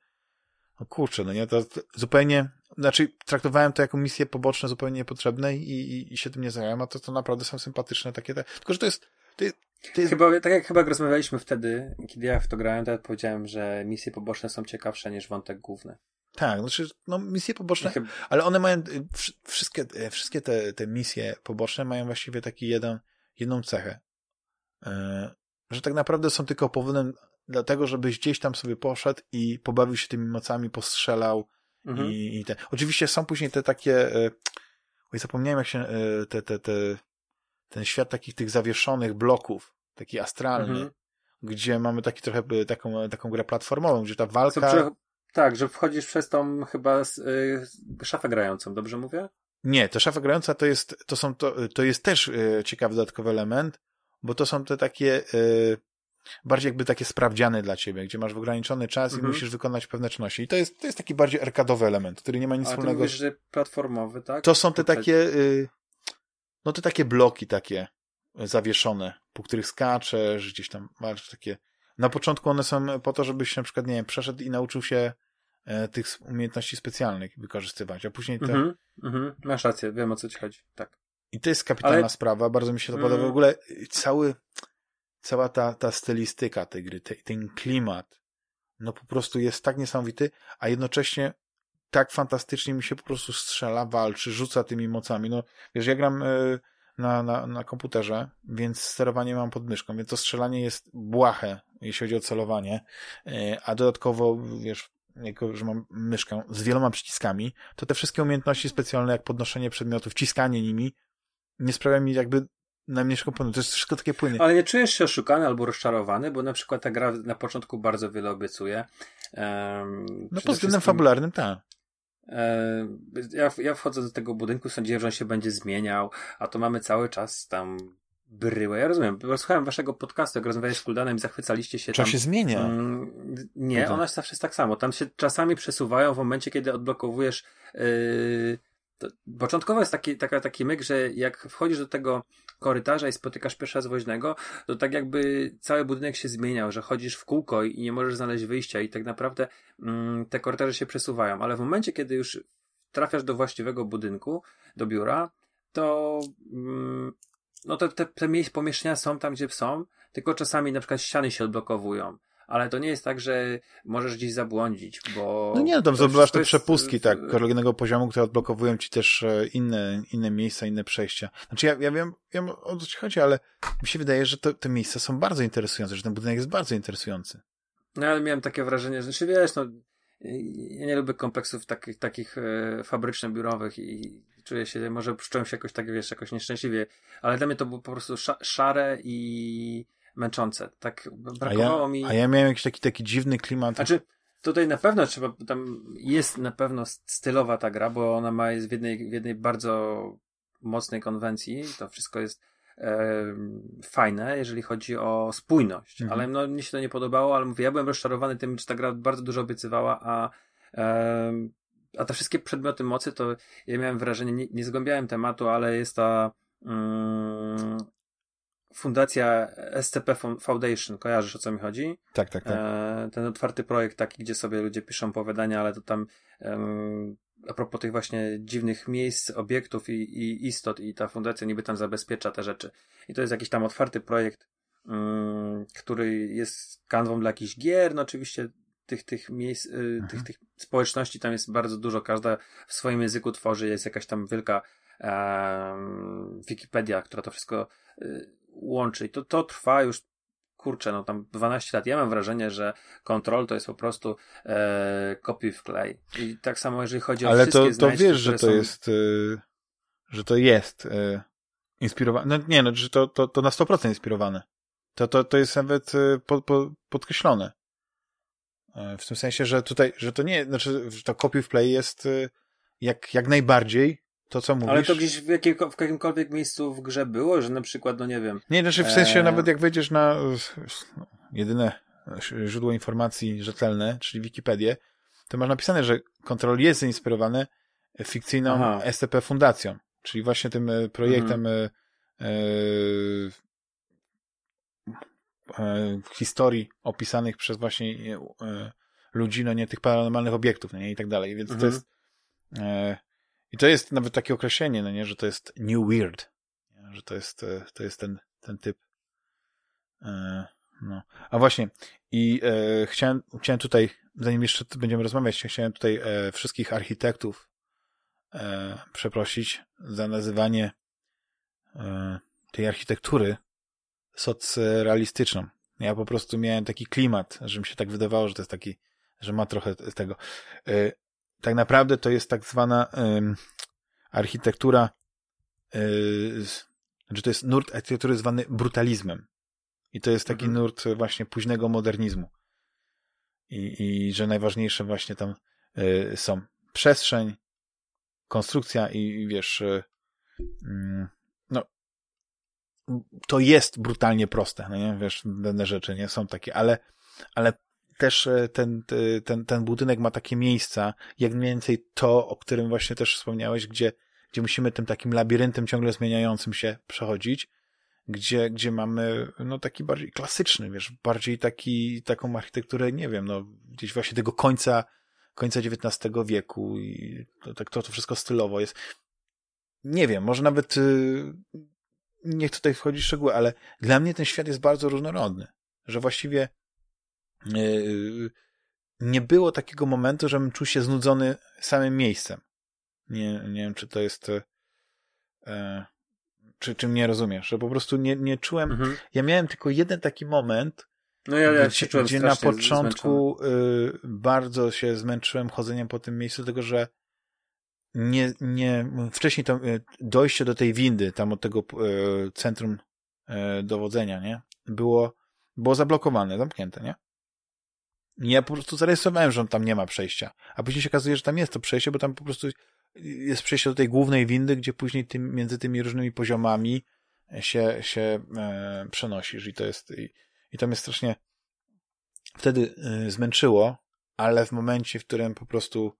no kurczę, no nie, to, to zupełnie, znaczy traktowałem to jako misje poboczne zupełnie niepotrzebne i, i, i się tym nie zająłem, a to, to naprawdę są sympatyczne takie te, tylko, że to jest, to jest Chyba, tak jak chyba rozmawialiśmy wtedy, kiedy ja w to grałem, to ja powiedziałem, że misje poboczne są ciekawsze niż wątek główny. Tak, znaczy, no misje poboczne, chyba... ale one mają, y, wszystkie, y, wszystkie te, te misje poboczne mają właściwie taki jeden, jedną cechę, yy, że tak naprawdę są tylko powodem dlatego, żebyś gdzieś tam sobie poszedł i pobawił się tymi mocami, postrzelał mhm. i, i te. Oczywiście są później te takie, yy, oj, zapomniałem jak się, yy, te, te, te, ten świat takich tych zawieszonych bloków, taki astralny, mhm. gdzie mamy taki trochę taką, taką grę platformową, gdzie ta walka... Tak, że wchodzisz przez tą chyba y, szafę grającą, dobrze mówię? Nie, to szafa grająca to jest, to są, to, to jest też y, ciekawy dodatkowy element, bo to są te takie y, bardziej jakby takie sprawdziane dla ciebie, gdzie masz ograniczony czas mhm. i musisz wykonać pewne czynności. I to jest, to jest taki bardziej arkadowy element, który nie ma nic A wspólnego. Mówisz, że platformowy, tak? To są te takie, y, no te takie bloki takie zawieszone, po których skaczesz, gdzieś tam masz takie... Na początku one są po to, żebyś na przykład, nie wiem, przeszedł i nauczył się e, tych umiejętności specjalnych wykorzystywać, a później te... Mhm, mhm. Masz rację, wiem o co ci chodzi, tak. I to jest kapitalna Ale... sprawa, bardzo mi się to podoba. W mm. ogóle cały, cała ta, ta stylistyka tej gry, te, ten klimat, no po prostu jest tak niesamowity, a jednocześnie tak fantastycznie mi się po prostu strzela, walczy, rzuca tymi mocami. No, wiesz, ja gram y, na, na, na komputerze, więc sterowanie mam pod myszką, więc to strzelanie jest błahe, jeśli chodzi o celowanie, y, a dodatkowo, wiesz, jako, że mam myszkę z wieloma przyciskami, to te wszystkie umiejętności specjalne, jak podnoszenie przedmiotów, ciskanie nimi, nie sprawia mi jakby najmniejszego problemu. To jest wszystko takie płynne. Ale nie czujesz się oszukany albo rozczarowany, bo na przykład ta gra na początku bardzo wiele obiecuje. Um, no pod względem fabularnym, tak. Ja, ja wchodzę do tego budynku, sądziłem, że on się będzie zmieniał, a to mamy cały czas tam bryłę. Ja rozumiem, słuchałem waszego podcastu, jak rozmawiałeś z Kuldanem i zachwycaliście się Czy tam. się zmienia? Mm, nie, no ona zawsze jest tak samo. Tam się czasami przesuwają w momencie, kiedy odblokowujesz yy, to początkowo jest taki, taka, taki myk, że jak wchodzisz do tego korytarza i spotykasz pierwszy raz woźnego, to tak jakby cały budynek się zmieniał, że chodzisz w kółko i nie możesz znaleźć wyjścia i tak naprawdę mm, te korytarze się przesuwają. Ale w momencie, kiedy już trafiasz do właściwego budynku, do biura, to mm, no to te, te pomieszczenia są tam, gdzie są, tylko czasami na przykład ściany się odblokowują ale to nie jest tak, że możesz gdzieś zabłądzić, bo... No nie, no tam zdobywasz te przepustki, tak, kolejnego poziomu, które odblokowują ci też e, inne, inne miejsca, inne przejścia. Znaczy ja, ja wiem, wiem o co ci chodzi, ale mi się wydaje, że to, te miejsca są bardzo interesujące, że ten budynek jest bardzo interesujący. No ale miałem takie wrażenie, że znaczy, wiesz, no ja nie lubię kompleksów takich, takich e, fabryczno-biurowych i czuję się, może czułem się jakoś tak, wiesz, jakoś nieszczęśliwie, ale dla mnie to było po prostu szare i męczące. Tak brakowało a ja, mi... A ja miałem jakiś taki, taki dziwny klimat. Znaczy, tutaj na pewno trzeba, tam jest na pewno stylowa ta gra, bo ona ma, jest w jednej, w jednej bardzo mocnej konwencji, to wszystko jest fajne, jeżeli chodzi o spójność, mhm. ale no, mnie się to nie podobało, ale mówię, ja byłem rozczarowany tym, że ta gra bardzo dużo obiecywała, a a te wszystkie przedmioty mocy, to ja miałem wrażenie, nie, nie zgłębiałem tematu, ale jest ta um, fundacja SCP Foundation, kojarzysz o co mi chodzi? Tak, tak, tak. E, ten otwarty projekt taki, gdzie sobie ludzie piszą opowiadania, ale to tam um, a propos tych właśnie dziwnych miejsc, obiektów i, i istot i ta fundacja niby tam zabezpiecza te rzeczy. I to jest jakiś tam otwarty projekt, um, który jest kanwą dla jakichś gier, no oczywiście tych, tych miejsc, y, mhm. tych, tych społeczności tam jest bardzo dużo, każda w swoim języku tworzy, jest jakaś tam wielka um, Wikipedia, która to wszystko y, łączy. I to, to trwa już kurczę, no tam 12 lat. Ja mam wrażenie, że Control to jest po prostu e, kopiuj w klej. I tak samo jeżeli chodzi o Ale wszystkie to, to wiesz, że to są... jest y, że to jest y, inspirowane. No nie, no, że to, to, to na 100% inspirowane. To, to, to jest nawet y, po, po, podkreślone. E, w tym sensie, że tutaj, że to nie, znaczy, że to copy w play jest jak, jak najbardziej to, co mówisz. Ale to gdzieś w, jakim, w jakimkolwiek miejscu w grze było, że na przykład, no nie wiem. Nie, znaczy w sensie e... nawet jak wejdziesz na no, jedyne źródło informacji rzetelne, czyli Wikipedię, to masz napisane, że Control jest zainspirowany fikcyjną Aha. SCP Fundacją, czyli właśnie tym e, projektem mhm. e, e, historii opisanych przez właśnie e, ludzi, no nie tych paranormalnych obiektów, no nie i tak dalej, więc mhm. to jest e, i to jest nawet takie określenie, no nie, że to jest new weird, że to jest, e, to jest ten, ten typ. E, no. A właśnie, i e, chciałem, chciałem tutaj, zanim jeszcze będziemy rozmawiać, chciałem tutaj e, wszystkich architektów e, przeprosić za nazywanie e, tej architektury socrealistyczną. Ja po prostu miałem taki klimat, że mi się tak wydawało, że to jest taki, że ma trochę tego. Tak naprawdę to jest tak zwana y, architektura, y, znaczy to jest nurt architektury zwany brutalizmem. I to jest taki mhm. nurt właśnie późnego modernizmu. I, I że najważniejsze właśnie tam y, są przestrzeń, konstrukcja i, i wiesz, y, no, to jest brutalnie proste, no nie, wiesz, pewne rzeczy nie są takie, ale, ale też e, ten, ten, ten budynek ma takie miejsca, jak mniej więcej to, o którym właśnie też wspomniałeś, gdzie, gdzie musimy tym takim labiryntem ciągle zmieniającym się przechodzić, gdzie, gdzie mamy, no taki bardziej klasyczny, wiesz, bardziej taki, taką architekturę, nie wiem, no gdzieś właśnie tego końca, końca XIX wieku i to, tak to, to wszystko stylowo jest. Nie wiem, może nawet yy, nie chcę tutaj wchodzić w szczegóły, ale dla mnie ten świat jest bardzo różnorodny, że właściwie nie było takiego momentu, żebym czuł się znudzony samym miejscem. Nie, nie wiem, czy to jest. E, czy, czy mnie rozumiesz, że po prostu nie, nie czułem. Mhm. Ja miałem tylko jeden taki moment, no ja, ja gdzie, gdzie na początku y, bardzo się zmęczyłem chodzeniem po tym miejscu, tylko że nie, nie, wcześniej to y, dojście do tej windy, tam od tego y, centrum y, dowodzenia, nie? Było, było zablokowane, zamknięte, nie? Ja po prostu zarejestrowałem, że on tam nie ma przejścia. A później się okazuje, że tam jest to przejście, bo tam po prostu jest przejście do tej głównej windy, gdzie później tym, między tymi różnymi poziomami się, się e, przenosisz i to jest i, i to mnie strasznie wtedy e, zmęczyło, ale w momencie, w którym po prostu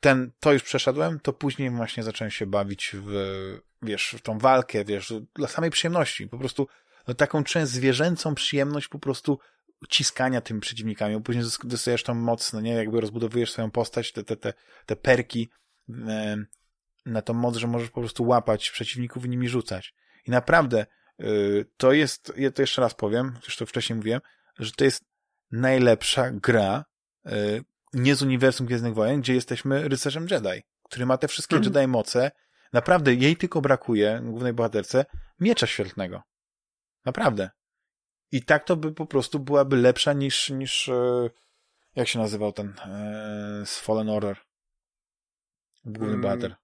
ten, to już przeszedłem, to później właśnie zacząłem się bawić w, wiesz, w tą walkę, wiesz, dla samej przyjemności. Po prostu no, taką część zwierzęcą przyjemność po prostu ciskania tymi przeciwnikami, później dostajesz tam moc, no nie, jakby rozbudowujesz swoją postać, te, te, te, te perki e, na tą moc, że możesz po prostu łapać przeciwników i nimi rzucać. I naprawdę y, to jest, ja to jeszcze raz powiem, już to wcześniej mówiłem, że to jest najlepsza gra y, nie z uniwersum Gwiezdnych Wojen, gdzie jesteśmy rycerzem Jedi, który ma te wszystkie mm. Jedi moce. Naprawdę, jej tylko brakuje, głównej bohaterce, miecza świetlnego. Naprawdę. I tak to by po prostu byłaby lepsza niż, niż e, jak się nazywał ten e, z Fallen Order? Główny mm. bohater.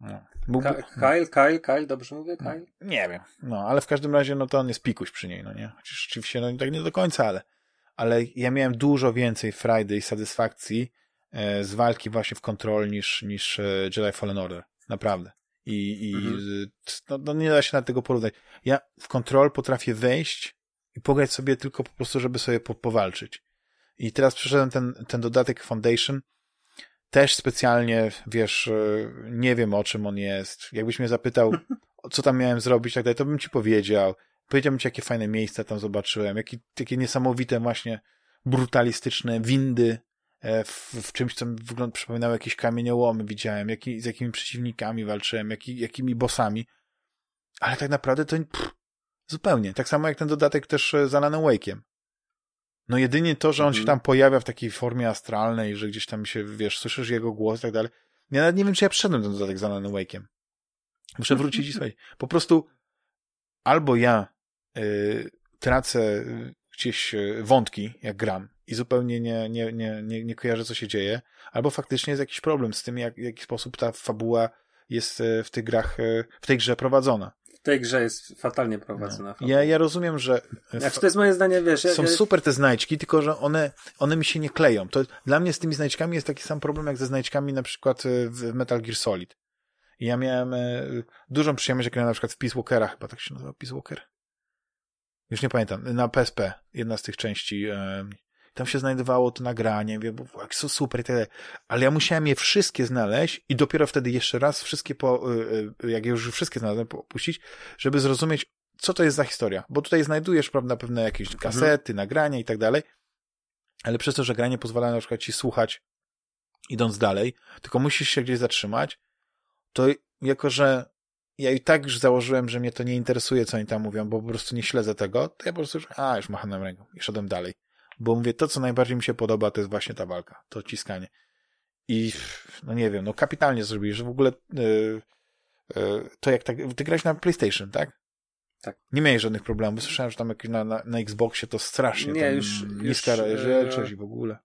No. Byłby... Kyle, Kyle, Kyle, dobrze mówię? Kyle? No, nie wiem. No, ale w każdym razie, no to on jest pikuś przy niej, no nie? Chociaż oczywiście, no tak nie do końca, ale, ale ja miałem dużo więcej frajdy i satysfakcji e, z walki właśnie w kontrol niż, niż e, Jedi Fallen Order. Naprawdę. I, i mhm. no, no, nie da się na tego porównać. Ja w kontrol potrafię wejść i pograć sobie tylko po prostu, żeby sobie po, powalczyć. I teraz przeszedłem ten, ten dodatek Foundation. Też specjalnie, wiesz, e, nie wiem o czym on jest. Jakbyś mnie zapytał, co tam miałem zrobić, tak dalej, to bym ci powiedział. Powiedziałbym ci, jakie fajne miejsca tam zobaczyłem, jakie, jakie niesamowite właśnie brutalistyczne windy w, w czymś, co mi wygląda, przypominało jakieś kamieniołomy widziałem, jaki, z jakimi przeciwnikami walczyłem, jaki, jakimi bossami. Ale tak naprawdę to pff, zupełnie. Tak samo jak ten dodatek też e, z Alanem Wake'iem. No jedynie to, że on mhm. się tam pojawia w takiej formie astralnej, że gdzieś tam się, wiesz, słyszysz jego głos i tak dalej. Ja nawet nie wiem, czy ja przeszedłem ten dodatek z Alanem Wake'iem. Muszę wrócić i słuchaj. Po prostu albo ja y, tracę gdzieś wątki, jak gram, i zupełnie nie, nie, nie, nie, nie kojarzę, co się dzieje, albo faktycznie jest jakiś problem z tym, jak, w jaki sposób ta fabuła jest e, w tych grach, e, w tej grze prowadzona. W tej grze jest fatalnie prowadzona. No. Ja, ja rozumiem, że. Znaczy, to jest moje zdanie, wiesz. Są ja... super te znajdźki, tylko że one, one mi się nie kleją. To dla mnie z tymi znajdźkami jest taki sam problem, jak ze znajdźkami na przykład e, w Metal Gear Solid. Ja miałem dużą przyjemność, jak na przykład w Peace Walkera, chyba tak się nazywa Peace Walker. Już nie pamiętam, na PSP, jedna z tych części tam się znajdowało to nagranie, wiem, bo jak są super i tyle. Ale ja musiałem je wszystkie znaleźć i dopiero wtedy jeszcze raz wszystkie po, y, y, jak już wszystkie znalazłem, opuścić, żeby zrozumieć, co to jest za historia. Bo tutaj znajdujesz, prawda, pewne jakieś mhm. kasety, mhm. nagrania i tak dalej, ale przez to, że granie pozwala na przykład ci słuchać idąc dalej, tylko musisz się gdzieś zatrzymać, to jako, że ja i tak już założyłem, że mnie to nie interesuje, co oni tam mówią, bo po prostu nie śledzę tego, to ja po prostu już, a, już macham ręką i szedłem dalej bo mówię, to co najbardziej mi się podoba, to jest właśnie ta walka, to ciskanie. I no nie wiem, no kapitalnie zrobili, że w ogóle yy, yy, to jak tak, ty grałeś na PlayStation, tak? Tak. Nie miałeś żadnych problemów. Słyszałem, że tam na, na, na Xboxie to strasznie nie, już, niska rzeczywistość i w ogóle.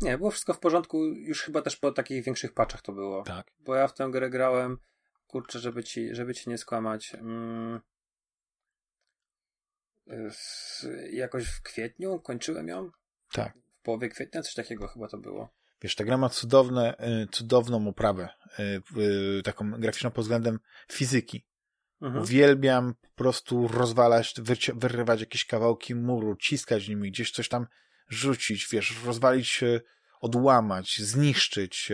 Nie, było wszystko w porządku, już chyba też po takich większych paczach to było. Tak. Bo ja w tę grę grałem, kurczę, żeby ci, żeby ci nie skłamać. Mm, jakoś w kwietniu kończyłem ją. Tak. W połowie kwietnia, coś takiego chyba to było. Wiesz, ta gra ma cudowne, y, cudowną oprawę, y, y, taką graficzną pod względem fizyki. Mhm. Uwielbiam po prostu rozwalać, wyrywać jakieś kawałki muru, ciskać nimi, gdzieś coś tam rzucić, wiesz, rozwalić, odłamać, zniszczyć,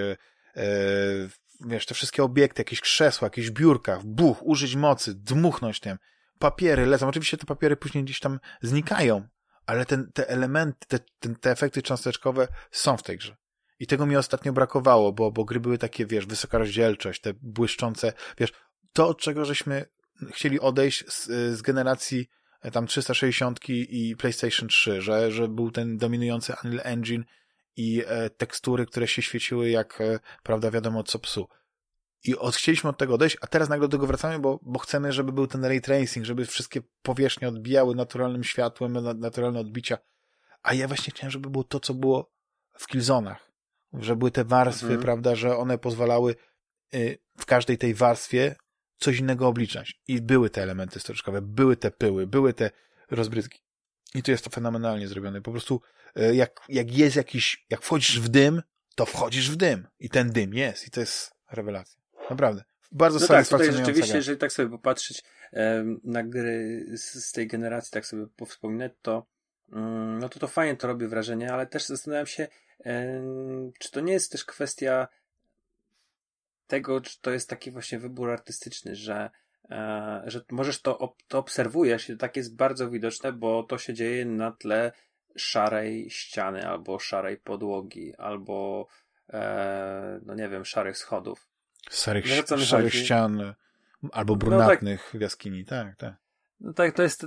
wiesz, te wszystkie obiekty, jakieś krzesła, jakieś biurka, buch, użyć mocy, dmuchnąć tym papiery lecą. Oczywiście te papiery później gdzieś tam znikają, ale ten, te elementy, te, te, te efekty cząsteczkowe są w tej grze. I tego mi ostatnio brakowało, bo, bo gry były takie, wiesz, wysoka rozdzielczość, te błyszczące, wiesz, to od czego żeśmy chcieli odejść z, z generacji e, tam 360 i PlayStation 3, że, że był ten dominujący Unreal Engine i e, tekstury, które się świeciły jak, e, prawda, wiadomo co psu. I od, chcieliśmy od tego odejść, a teraz nagle do tego wracamy, bo, bo chcemy, żeby był ten ray tracing, żeby wszystkie powierzchnie odbijały naturalnym światłem, naturalne odbicia. A ja właśnie chciałem, żeby było to, co było w Killzonach. Że były te warstwy, mhm. prawda, że one pozwalały y, w każdej tej warstwie coś innego obliczać. I były te elementy storyczkowe, były te pyły, były te rozbryzgi. I to jest to fenomenalnie zrobione. Po prostu y, jak, jak jest jakiś, jak wchodzisz w dym, to wchodzisz w dym. I ten dym jest. I to jest rewelacja. Naprawdę. Bardzo no tak, tutaj rzeczywiście, jeżeli tak sobie popatrzeć um, na gry z, z, tej generacji, tak sobie powspominać, to um, no to to fajnie to robi wrażenie, ale też zastanawiam się, um, czy to nie jest też kwestia tego, czy to jest taki właśnie wybór artystyczny, że, e, że możesz to, to obserwujesz i to tak jest bardzo widoczne, bo to się dzieje na tle szarej ściany, albo szarej podłogi, albo e, no nie wiem, szarych schodów. Szarych, szarych ścian albo brunatnych no tak. jaskini, tak, tak. No tak, to jest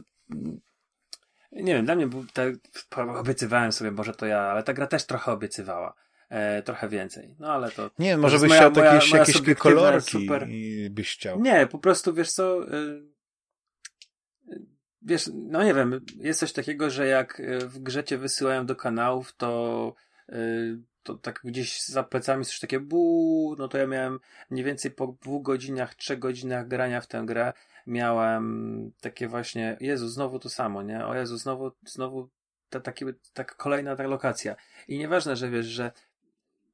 nie wiem, dla mnie był, tak, obiecywałem sobie, może to ja, ale ta gra też trochę obiecywała. E, trochę więcej. No ale to. Nie, może byś chciał jakieś, moja jakieś kolorki super... i byś chciał. Nie, po prostu wiesz co. Y, wiesz, no nie wiem, jest coś takiego, że jak w grze cię wysyłają do kanałów, to y, to tak gdzieś za plecami coś takie bu, no to ja miałem mniej więcej po dwóch godzinach, trzech godzinach grania w tę grę miałem takie właśnie, Jezu, znowu to samo, nie? O Jezu, znowu, znowu ta, taki, taka kolejna ta lokacja. I nieważne, że wiesz, że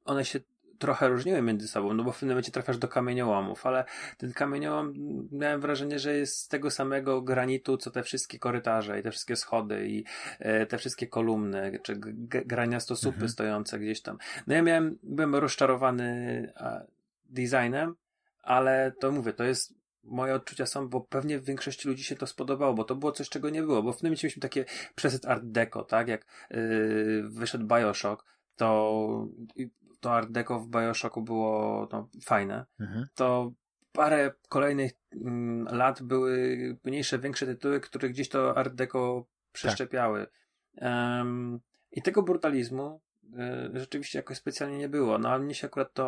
one się trochę różniły między sobą, no bo w pewnym momencie trafiasz do kamieniołomów, ale ten kamieniołom miałem wrażenie, że jest z tego samego granitu, co te wszystkie korytarze i te wszystkie schody i e, te wszystkie kolumny, czy grania stosupy mhm. stojące gdzieś tam. No ja miałem, byłem rozczarowany designem, ale to mówię, to jest moje odczucia są, bo pewnie w większości ludzi się to spodobało, bo to było coś, czego nie było, bo w tym momencie mieliśmy takie przesyt art deco, tak, jak yy, wyszedł Bioshock, to to Art Deco w Bioshocku było no, fajne, mhm. to parę kolejnych mm, lat były mniejsze, większe tytuły, które gdzieś to Art Deco przeszczepiały. Tak. Um, I tego brutalizmu y, rzeczywiście jakoś specjalnie nie było. No ale mnie się akurat to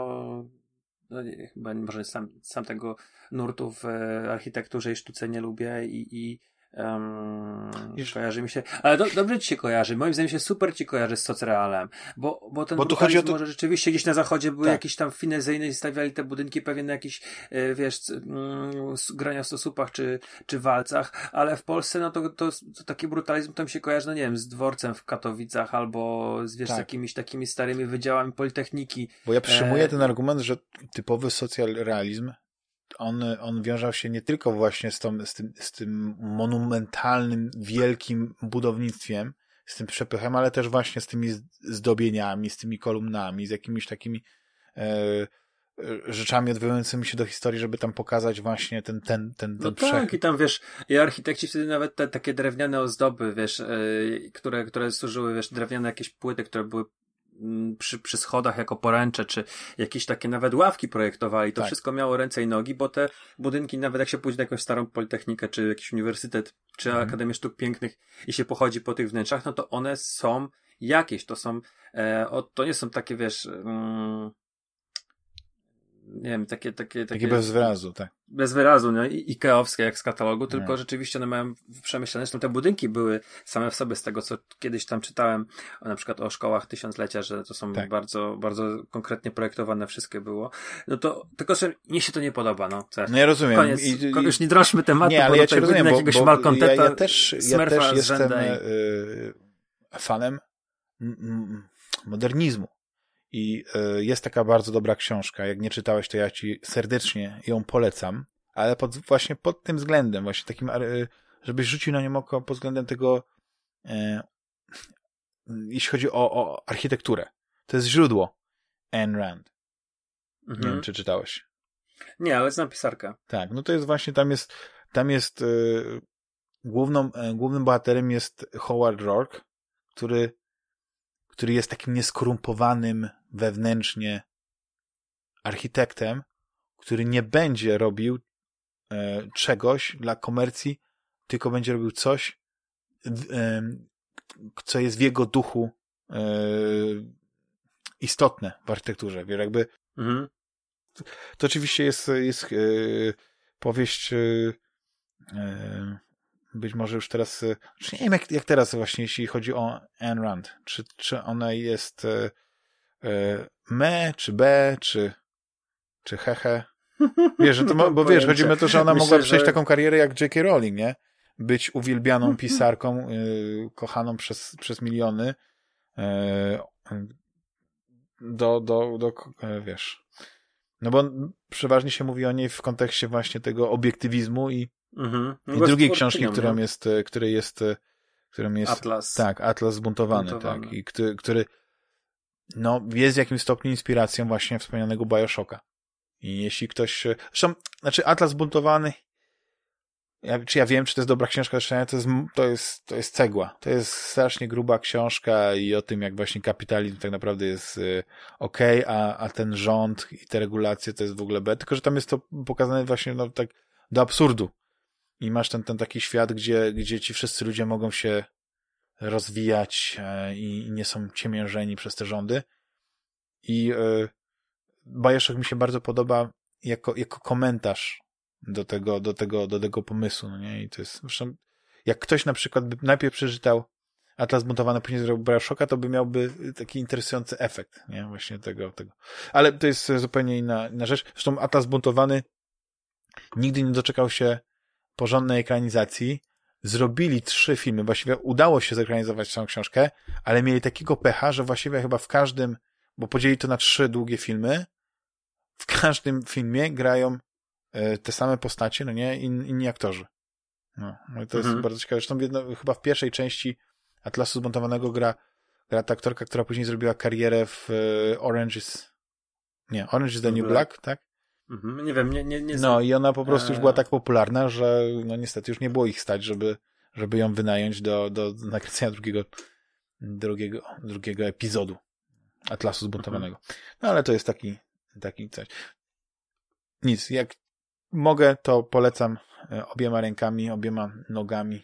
no, chyba może sam, sam tego nurtu w architekturze i sztuce nie lubię i, i Um, kojarzy mi się. Ale do, dobrze ci się kojarzy. Moim zdaniem się super ci kojarzy z socrealem. Bo, bo ten bo tu chodzi o to... może rzeczywiście gdzieś na zachodzie były tak. jakieś tam finezyjne i stawiali te budynki pewnie na jakichś, e, wiesz, mm, grania w stosupach czy, czy walcach, ale w Polsce no to, to, to taki brutalizm tam się kojarzy, no nie wiem, z dworcem w Katowicach albo z wiesz, tak. jakimiś takimi starymi wydziałami Politechniki. Bo ja przyjmuję e... ten argument, że typowy socjalizm on, on wiązał się nie tylko właśnie z, tą, z, tym, z tym monumentalnym, wielkim budownictwem, z tym przepychem, ale też właśnie z tymi zdobieniami, z tymi kolumnami, z jakimiś takimi e, e rzeczami odwołującymi się do historii, żeby tam pokazać właśnie ten, ten, ten, ten no tak, i tam wiesz, i architekci wtedy nawet te takie drewniane ozdoby, wiesz, yy, które, które służyły, wiesz, drewniane jakieś płyty, które były przy, przy schodach jako poręcze, czy jakieś takie nawet ławki projektowali. To tak. wszystko miało ręce i nogi, bo te budynki, nawet jak się pójdzie na jakąś starą politechnikę, czy jakiś uniwersytet, czy mhm. Akademię Sztuk Pięknych i się pochodzi po tych wnętrzach, no to one są jakieś, to są, e, o, to nie są takie, wiesz, mm, nie wiem, takie, takie, takie... Takie bez wyrazu, tak. Bez wyrazu, no, Ikeowskie jak z katalogu, tylko nie. rzeczywiście one mają przemyślane. Zresztą te budynki były same w sobie z tego, co kiedyś tam czytałem, na przykład o szkołach tysiąclecia, że to są tak. bardzo, bardzo konkretnie projektowane wszystkie było. No to, tylko że mnie się to nie podoba, no. Co no ja rozumiem. Koniec, I, i, już nie drożmy tematu, nie, ale ja cię rozumiem, bo, jakiegoś bo ja, ja też, ja też jestem y, fanem modernizmu. I y, jest taka bardzo dobra książka. Jak nie czytałeś, to ja ci serdecznie ją polecam. Ale pod, właśnie pod tym względem, właśnie takim, y, żebyś rzucił na nią oko pod względem tego, y, jeśli chodzi o, o architekturę. To jest źródło Ayn Rand. Mhm. Nie wiem, czy czytałeś. Nie, ale znam pisarkę. Tak, no to jest właśnie, tam jest, tam jest y, główną, y, głównym bohaterem jest Howard Rourke, który który jest takim nieskorumpowanym wewnętrznie architektem, który nie będzie robił e, czegoś dla komercji, tylko będzie robił coś, e, co jest w jego duchu e, istotne w architekturze. Wiesz, jakby mhm. to oczywiście jest, jest e, powieść e, e, być może już teraz, e, nie wiem jak, jak teraz właśnie, jeśli chodzi o Ayn Rand, czy, czy ona jest me, czy b, czy, czy hehe. Wiesz, że to, bo wiesz, chodzi mi o to, że ona Myślę, mogła przejść że... taką karierę jak J.K. Rowling, nie? Być uwielbianą pisarką, y, kochaną przez, przez miliony, y, do, do, do, wiesz. No bo przeważnie się mówi o niej w kontekście właśnie tego obiektywizmu i Mhm. I drugiej książki, którą jest, e, której jest, e, którą jest... Atlas. Tak, Atlas zbuntowany, zbuntowany. tak. I który, który no, jest w jakimś stopniu inspiracją właśnie wspomnianego Bioshocka. I jeśli ktoś... Zresztą, znaczy Atlas zbuntowany ja, czy ja wiem, czy to jest dobra książka, czy nie, to jest, to jest, to jest cegła. To jest strasznie gruba książka i o tym, jak właśnie kapitalizm tak naprawdę jest y, ok, a, a ten rząd i te regulacje to jest w ogóle B. Tylko, że tam jest to pokazane właśnie no, tak do absurdu i masz ten, ten taki świat, gdzie, gdzie ci wszyscy ludzie mogą się rozwijać e, i nie są ciemiężeni przez te rządy. I e, Bioshock mi się bardzo podoba jako, jako komentarz do tego, do tego, do tego pomysłu, no nie? I to jest, zresztą, jak ktoś na przykład by najpierw przeczytał Atlas Buntowany, później zrobił Bioshocka, to by miałby taki interesujący efekt, nie? Właśnie tego, tego. Ale to jest zupełnie inna, inna rzecz. Zresztą Atlas Buntowany nigdy nie doczekał się porządnej ekranizacji. Zrobili trzy filmy, właściwie udało się zekranizować tą książkę, ale mieli takiego pecha, że właściwie chyba w każdym, bo podzielili to na trzy długie filmy, w każdym filmie grają e, te same postacie, no nie, In, inni aktorzy. No, no to jest mhm. bardzo ciekawe. Zresztą jedno, chyba w pierwszej części Atlasu Zmontowanego gra, gra ta aktorka, która później zrobiła karierę w e, Orange is... Nie, Orange is the New Black, Black tak? Mhm, nie wiem, nie, nie, nie No i ona po prostu już była tak popularna, że no niestety już nie było ich stać, żeby, żeby ją wynająć do, do nakręcenia drugiego, drugiego, drugiego epizodu Atlasu Zbuntowanego. No ale to jest taki, taki coś. Nic, jak mogę, to polecam e, obiema rękami, obiema nogami,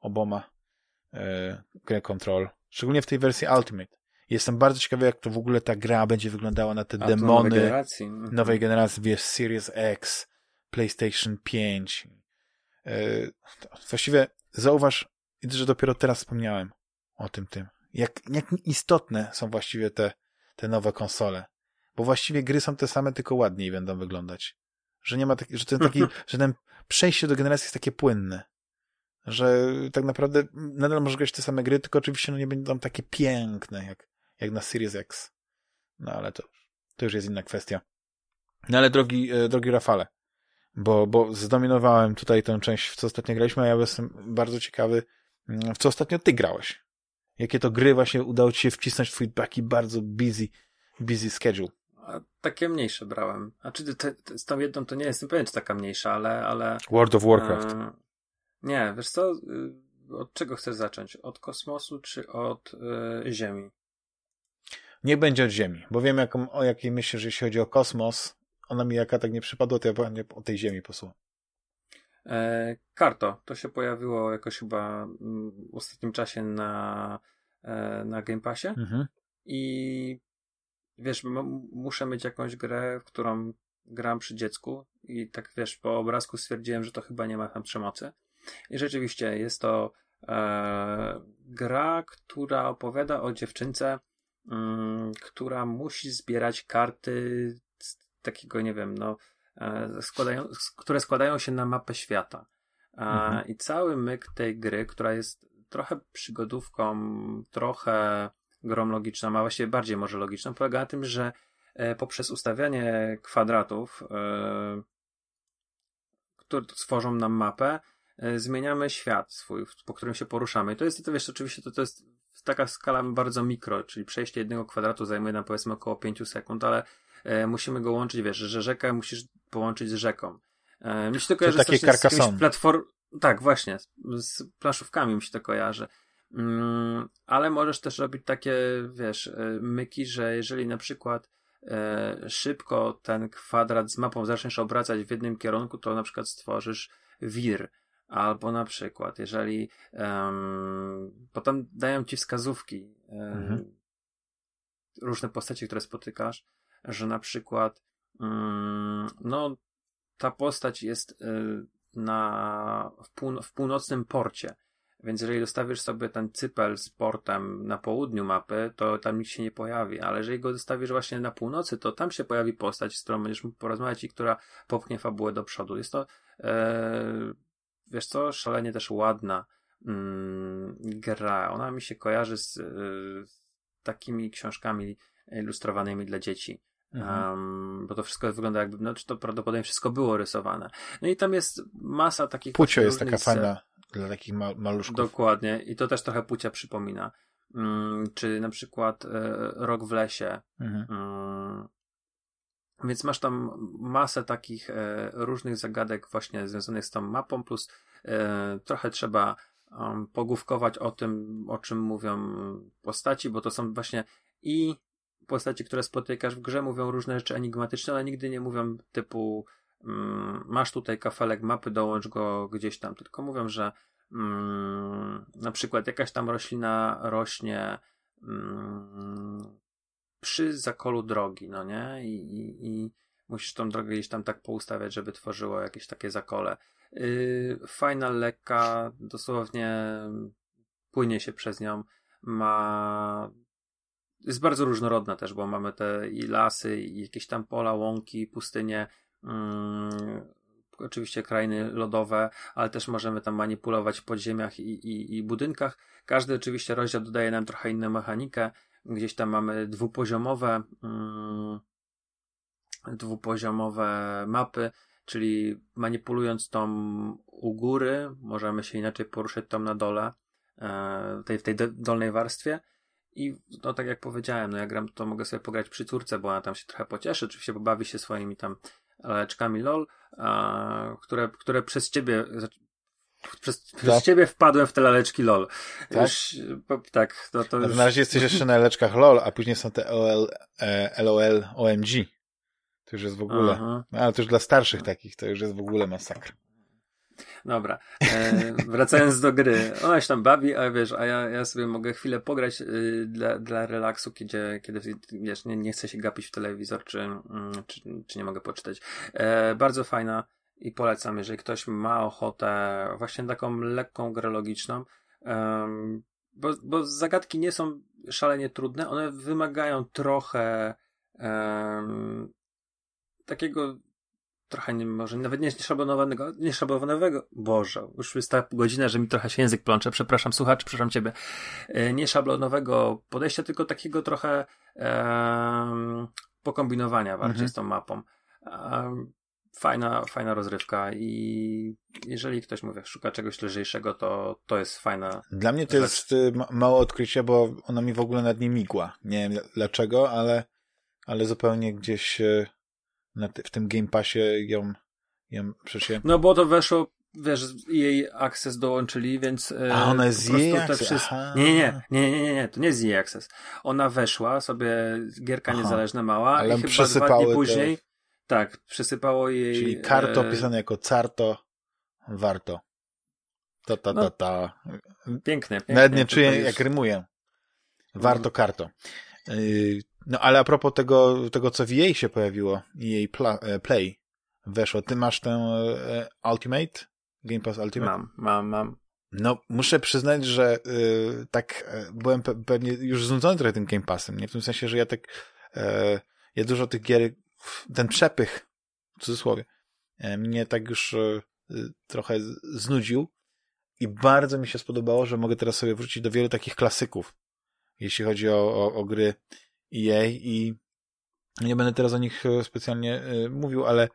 oboma e, grę Control. Szczególnie w tej wersji Ultimate. Jestem bardzo ciekawy, jak to w ogóle ta gra będzie wyglądała na te A, demony nowej generacji. Mhm. nowej generacji, wiesz, Series X, PlayStation 5. Yy, właściwie zauważ, że dopiero teraz wspomniałem o tym tym. Jak, jak istotne są właściwie te, te nowe konsole. Bo właściwie gry są te same, tylko ładniej będą wyglądać. Że nie ma taki, że ten taki, że ten przejście do generacji jest takie płynne. Że tak naprawdę nadal możesz grać te same gry, tylko oczywiście no nie będą takie piękne jak, jak na Series X. No ale to, to już jest inna kwestia. No ale drogi, e, drogi Rafale, bo, bo zdominowałem tutaj tę część, w co ostatnio graliśmy, a ja jestem bardzo ciekawy, mm, w co ostatnio ty grałeś. Jakie to gry właśnie udało ci się wcisnąć w twój taki bardzo busy, busy schedule. A takie mniejsze brałem. A czy te, te, z tą jedną to nie jestem pewien, czy taka mniejsza, ale... ale World of Warcraft. E, nie, wiesz co, y, od czego chcesz zacząć? Od kosmosu czy od y, Ziemi? Nie będzie od Ziemi, bo wiem jaką, o jakiej myślisz, jeśli chodzi o kosmos. Ona mi jaka tak nie przypadła, to ja pewnie o tej Ziemi posłucham. E, Karto, to się pojawiło jakoś chyba mm, w ostatnim czasie na, e, na Game Passie mhm. i wiesz, muszę mieć jakąś grę, w którą gram przy dziecku i tak wiesz, po obrazku stwierdziłem, że to chyba nie ma tam przemocy. I rzeczywiście jest to e, gra, która opowiada o dziewczynce, która musi zbierać karty takiego, nie wiem, no, e, składają, które składają się na mapę świata. Mhm. I cały myk tej gry, która jest trochę przygodówką, trochę grą logiczną, a właściwie bardziej może logiczną, polega na tym, że e, poprzez ustawianie kwadratów, e, które stworzą nam mapę, zmieniamy świat swój, po którym się poruszamy. I to jest, to wiesz, oczywiście to, to jest taka skala bardzo mikro, czyli przejście jednego kwadratu zajmuje nam powiedzmy około 5 sekund, ale e, musimy go łączyć, wiesz, że rzekę musisz połączyć z rzeką. E, mi się to kojarzy takie z platform... Tak, właśnie, z planszówkami mi się to kojarzy. Mm, ale możesz też robić takie, wiesz, e, myki, że jeżeli na przykład e, szybko ten kwadrat z mapą zaczniesz obracać w jednym kierunku, to na przykład stworzysz wir Albo na przykład, jeżeli um, potem dają ci wskazówki, um, mhm. różne postacie, które spotykasz, że na przykład um, no, ta postać jest y, na, w, pół, w północnym porcie. Więc jeżeli dostawisz sobie ten cypel z portem na południu mapy, to tam nikt się nie pojawi, ale jeżeli go dostawisz właśnie na północy, to tam się pojawi postać, z którą będziesz mógł porozmawiać i która popchnie fabułę do przodu. Jest to e, wiesz co, szalenie też ładna mm, gra. Ona mi się kojarzy z, y, takimi książkami ilustrowanymi dla dzieci. Mhm. Um, bo to wszystko wygląda jakby, no czy to prawdopodobnie wszystko było rysowane. No i tam jest masa takich... Pucio jest taka fajna dla takich ma maluszków. Dokładnie. I to też trochę Pucia przypomina. Um, czy na przykład e, Rok w lesie. Mhm. Um, więc masz tam masę takich e, różnych zagadek właśnie związanych z tą mapą, plus e, trochę trzeba um, pogłówkować o tym, o czym mówią postaci, bo to są właśnie i postaci, które spotykasz w grze, mówią różne rzeczy enigmatyczne, ale nigdy nie mówią typu um, masz tutaj kafelek mapy, dołącz go gdzieś tam, tylko mówią, że mm, na przykład jakaś tam roślina rośnie mm, przy zakolu drogi, no nie? I, i, i musisz tą drogę gdzieś tam tak poustawiać, żeby tworzyło jakieś takie zakole. Yy, fajna, lekka, dosłownie płynie się przez nią, ma jest bardzo różnorodna też, bo mamy te i lasy, i jakieś tam pola, łąki, pustynie, mm, oczywiście krainy lodowe, ale też możemy tam manipulować w podziemiach i, i, i budynkach. Każdy oczywiście rozdział dodaje nam trochę inną mechanikę. Gdzieś tam mamy dwupoziomowe, mm, dwupoziomowe mapy, czyli manipulując tą u góry, możemy się inaczej poruszyć tam na dole, e, tej, w tej dolnej warstwie. I no tak jak powiedziałem, no ja gram, to mogę sobie pograć przy córce, bo ona tam się trochę pocieszy, oczywiście pobawi się swoimi tam leczkami LOL, które, które przez ciebie przez, tak. przez ciebie wpadłem w te laleczki LOL. Tak? Już, tak no to już... Na razie jesteś jeszcze na leczkach LOL, a później są te OL, e, LOL OMG. To już jest w ogóle. Aha. No, ale to już dla starszych takich, to już jest w ogóle masakra. Dobra. E, wracając do gry. Ona się tam bawi, a wiesz, a ja, ja sobie mogę chwilę pograć y, dla, dla relaksu, kiedy, kiedy wiesz, nie, nie chcę się gapić w telewizor, czy, mm, czy, czy nie mogę poczytać. E, bardzo fajna i polecam, jeżeli ktoś ma ochotę właśnie taką lekką grę logiczną, um, bo, bo zagadki nie są szalenie trudne, one wymagają trochę um, takiego trochę nie, może nawet nie szablonowanego, nie Boże, już jest ta godzina, że mi trochę się język plącze, przepraszam słuchaczy, przepraszam ciebie, e, nie szablonowego podejścia, tylko takiego trochę um, pokombinowania bardziej mhm. z tą mapą. Um, fajna, fajna rozrywka i jeżeli ktoś mówi, szuka czegoś lżejszego, to to jest fajna. Dla mnie to rzecz. jest y, małe odkrycie, bo ona mi w ogóle nad nie migła. Nie wiem dlaczego, ale, ale zupełnie gdzieś y, w tym Game Passie ją, ją przecież... No bo to weszło wiesz, jej Access dołączyli, więc. E, A ona jest z jej Access? Nie, nie, nie, nie, nie, to nie jest jej Access. Ona weszła sobie, gierka niezależna mała Ale i chyba dwa dni później. Tak, przysypało jej... Czyli karto e... pisane jako carto, warto. Ta, ta, ta, ta. No, piękne, piękne. Nawet nie czuję, jak rymuję. Warto karto. Yy, no ale a propos tego, tego co w jej się pojawiło, jej e, Play weszło, ty masz ten e, Ultimate? Game Pass Ultimate? Mam, mam, mam. No, muszę przyznać, że y, tak e, byłem pe pewnie już znudzony trochę tym Game Passem, nie? W tym sensie, że ja tak y, ja dużo tych gier, ten przepych, w cudzysłowie, y, mnie tak już trochę znudził i bardzo mi się spodobało, że mogę teraz sobie wrócić do wielu takich klasyków, jeśli chodzi o, o, o gry EA i nie będę teraz o nich e, specjalnie e, mówił, ale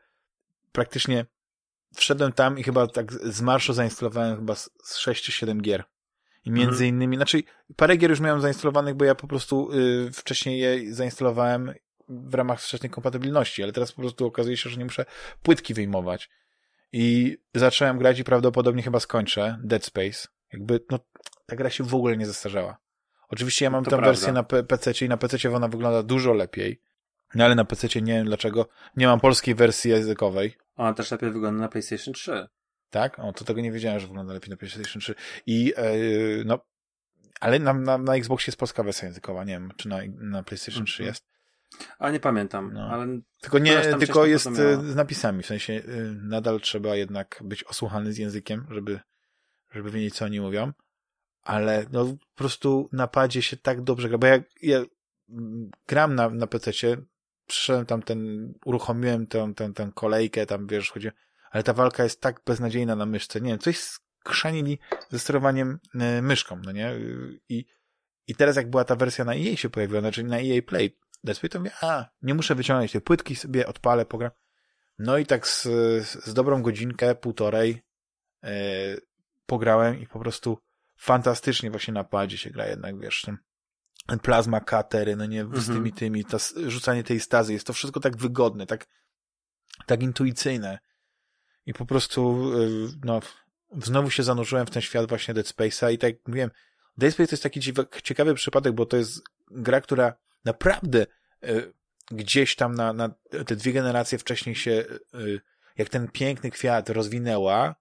praktycznie wszedłem tam i chyba tak z marszu zainstalowałem chyba z 6 czy 7 gier. I między mhm. innymi, znaczy parę gier już miałem zainstalowanych, bo ja po prostu y, wcześniej je zainstalowałem w ramach wstecznej kompatybilności, ale teraz po prostu okazuje się, że nie muszę płytki wyjmować. I zacząłem grać i prawdopodobnie chyba skończę Dead Space. Jakby, no, ta gra się w ogóle nie zestarzała. Oczywiście ja mam tę wersję na PC i na PC ona wygląda dużo lepiej. No ale na PC nie wiem dlaczego. Nie mam polskiej wersji językowej. Ona też lepiej wygląda na PlayStation 3. Tak? O, to tego nie wiedziałem, że wygląda lepiej na PlayStation 3. I yy, no, ale na, na, na Xboxie jest polska wersja językowa. Nie wiem, czy na, na PlayStation 3 mhm. jest. A nie pamiętam, no. ale. Tylko nie, tylko jest e, z napisami. W sensie yy, nadal trzeba jednak być osłuchany z językiem, żeby, żeby wiedzieć, co oni mówią ale no po prostu napadzie się tak dobrze gra, bo ja, ja gram na, na PC-cie, przyszedłem tam ten, uruchomiłem tę, tę, tę kolejkę, tam wiesz, chodzi, ale ta walka jest tak beznadziejna na myszce, nie wiem, coś skrzanili ze sterowaniem y, myszką, no nie? I, I teraz jak była ta wersja na EA się pojawiła, znaczy na EA Play, Let's Play, to mówię, a, nie muszę wyciągnąć tej płytki, sobie odpalę, pogram. No i tak z, z dobrą godzinkę, półtorej yy, pograłem i po prostu fantastycznie właśnie na padzie się gra jednak, wiesz, ten plazma katery, no nie, z tymi, mhm. tymi, to rzucanie tej stazy, jest to wszystko tak wygodne, tak, tak intuicyjne. I po prostu, y, no, znowu się zanurzyłem w ten świat właśnie Dead Space'a i tak mówiłem, Dead Space to jest taki ciekawy przypadek, bo to jest gra, która naprawdę y, gdzieś tam na, na te dwie generacje wcześniej się, y, jak ten piękny kwiat rozwinęła,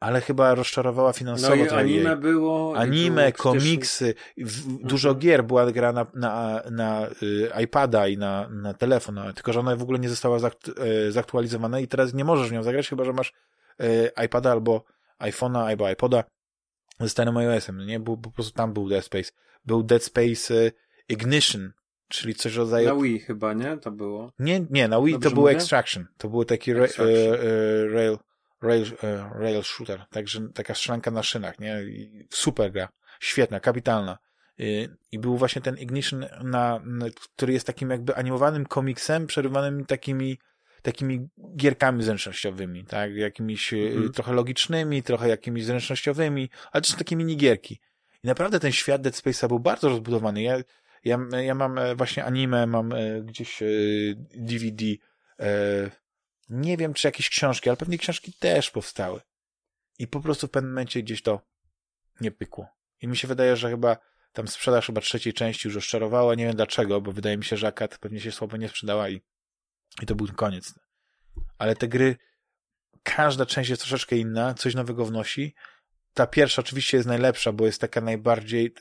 ale chyba rozczarowała finansowo. No i anime było. Anime, było komiksy, w, mhm. dużo gier była gra na, na, na y, iPada i na, na telefon, no, tylko że ona w ogóle nie została zaktu, y, zaktualizowana i teraz nie możesz w nią zagrać, chyba że masz iPada albo iPhone'a albo iPoda ze starym iOS-em, no nie? Bo po prostu tam był Dead Space. Był Dead Space Ignition, czyli coś rodzaju... Na Wii chyba, nie? To było? Nie, nie, na Wii Dobrze to było Extraction. To był taki ra, y, y, rail, rail, rail shooter, także taka strzelanka na szynach, nie? Super gra. Świetna, kapitalna. I był właśnie ten Ignition, na, na, który jest takim jakby animowanym komiksem, przerywanym takimi takimi gierkami zręcznościowymi, tak? Jakimiś mm. trochę logicznymi, trochę jakimiś zręcznościowymi, ale też takie minigierki. I naprawdę ten świat Dead Space'a był bardzo rozbudowany. Ja, ja, ja mam e, właśnie anime, mam e, gdzieś DVD. Nie wiem, czy jakieś książki, ale pewnie książki też powstały. I po prostu w pewnym momencie gdzieś to nie pykło. I mi się wydaje, że chyba tam sprzedaż chyba trzeciej części już rozczarowała. Nie wiem dlaczego, bo wydaje mi się, że Akat pewnie się słabo nie sprzedała i i to był koniec. Ale te gry, każda część jest troszeczkę inna, coś nowego wnosi. Ta pierwsza oczywiście jest najlepsza, bo jest taka najbardziej,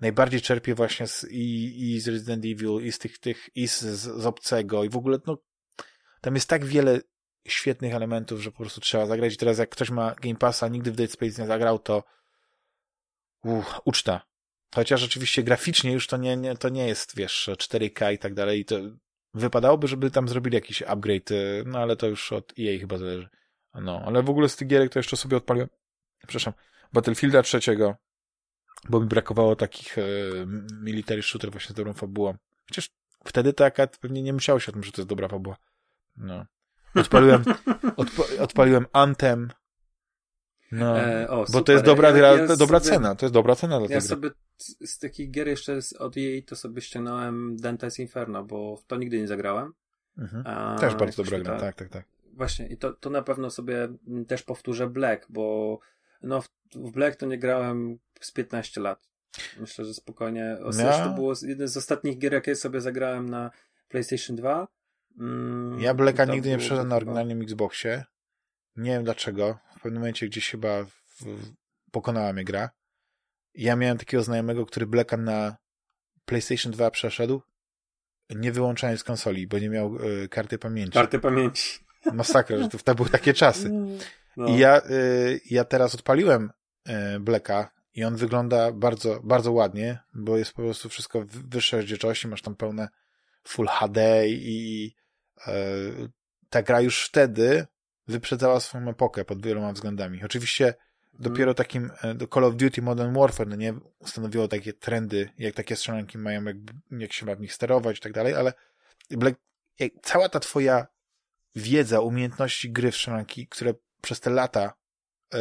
najbardziej czerpie właśnie z, i, i z Resident Evil, i z tych, tych i z, z obcego, i w ogóle, no, tam jest tak wiele świetnych elementów, że po prostu trzeba zagrać. I teraz jak ktoś ma Game Passa, nigdy w Dead Space nie zagrał, to uch, uczta. Chociaż oczywiście graficznie już to nie, nie, to nie jest, wiesz, 4K i tak dalej, i to Wypadałoby, żeby tam zrobili jakiś upgrade, y, no ale to już od EA chyba zależy. No, ale w ogóle z tych gierek to jeszcze sobie odpaliłem, przepraszam, Battlefielda trzeciego, bo mi brakowało takich e, military shooter właśnie z dobrą fabułą. Chociaż wtedy taka pewnie nie myślałeś o tym, że to jest dobra fabuła. No. Odpaliłem, odpa odpaliłem Anthem, no, e, o, bo super. to jest dobra, ja, ja dobra sobie, cena, to jest dobra cena dla Ja sobie z takich gier jeszcze z, od jej to sobie ściągnąłem Dante's Inferno, bo w to nigdy nie zagrałem. Mhm. A, też bardzo dobra gra, tak, tak, tak. Właśnie i to, to na pewno sobie też powtórzę Black, bo no w, w Black to nie grałem z 15 lat. Myślę, że spokojnie. Ja... To było jeden z ostatnich gier, jakie sobie zagrałem na PlayStation 2. Mm, ja Blacka nigdy nie przeszedłem na oryginalnym Xboxie. Nie wiem dlaczego. W pewnym momencie gdzieś chyba w, pokonała mnie gra. Ja miałem takiego znajomego, który Blacka na PlayStation 2 przeszedł, nie wyłączając konsoli, bo nie miał y, karty pamięci. Karty pamięci. Masakra, że to, to były takie czasy. No. I ja, y, ja teraz odpaliłem Blacka i on wygląda bardzo, bardzo ładnie, bo jest po prostu wszystko w wyższej rozdzielczości, masz tam pełne Full HD i ta gra już wtedy wyprzedzała swoją epokę pod wieloma względami. Oczywiście mhm. dopiero takim e, Call of Duty Modern Warfare no nie ustanowiło takie trendy, jak takie strzelanki mają, jak, jak się ma w nich sterować i tak dalej, ale Black, cała ta twoja wiedza, umiejętności gry w strzelanki, które przez te lata y,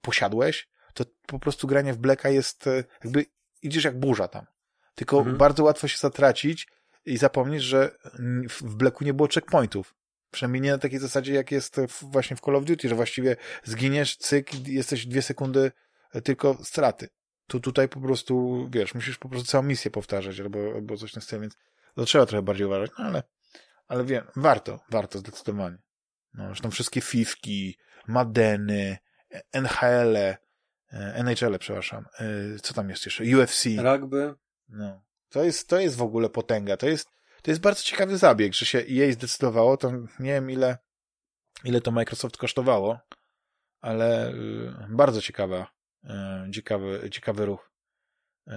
posiadłeś, to po prostu granie w Blacka jest y, jakby idziesz jak burza tam. Tylko mhm. bardzo łatwo się zatracić i zapomnieć, że w Blacku nie było checkpointów. Przynajmniej nie na takiej zasadzie, jak jest właśnie w Call of Duty, że właściwie zginiesz, cyk, jesteś dwie sekundy e, tylko straty. Tu tutaj po prostu, wiesz, musisz po prostu całą misję powtarzać albo, albo coś na stylu, więc to trzeba trochę bardziej uważać, no ale, ale wiem, warto, warto zdecydowanie. No, zresztą wszystkie fifki, Madeny, NHL, -e, NHL, -e, przepraszam, e, co tam jest jeszcze, UFC. Rugby. No. To jest, to jest w ogóle potęga. To jest, to jest bardzo ciekawy zabieg, że się EA zdecydowało, to nie wiem ile, ile to Microsoft kosztowało, ale y, bardzo ciekawa, y, ciekawy, ciekawy ruch. Y,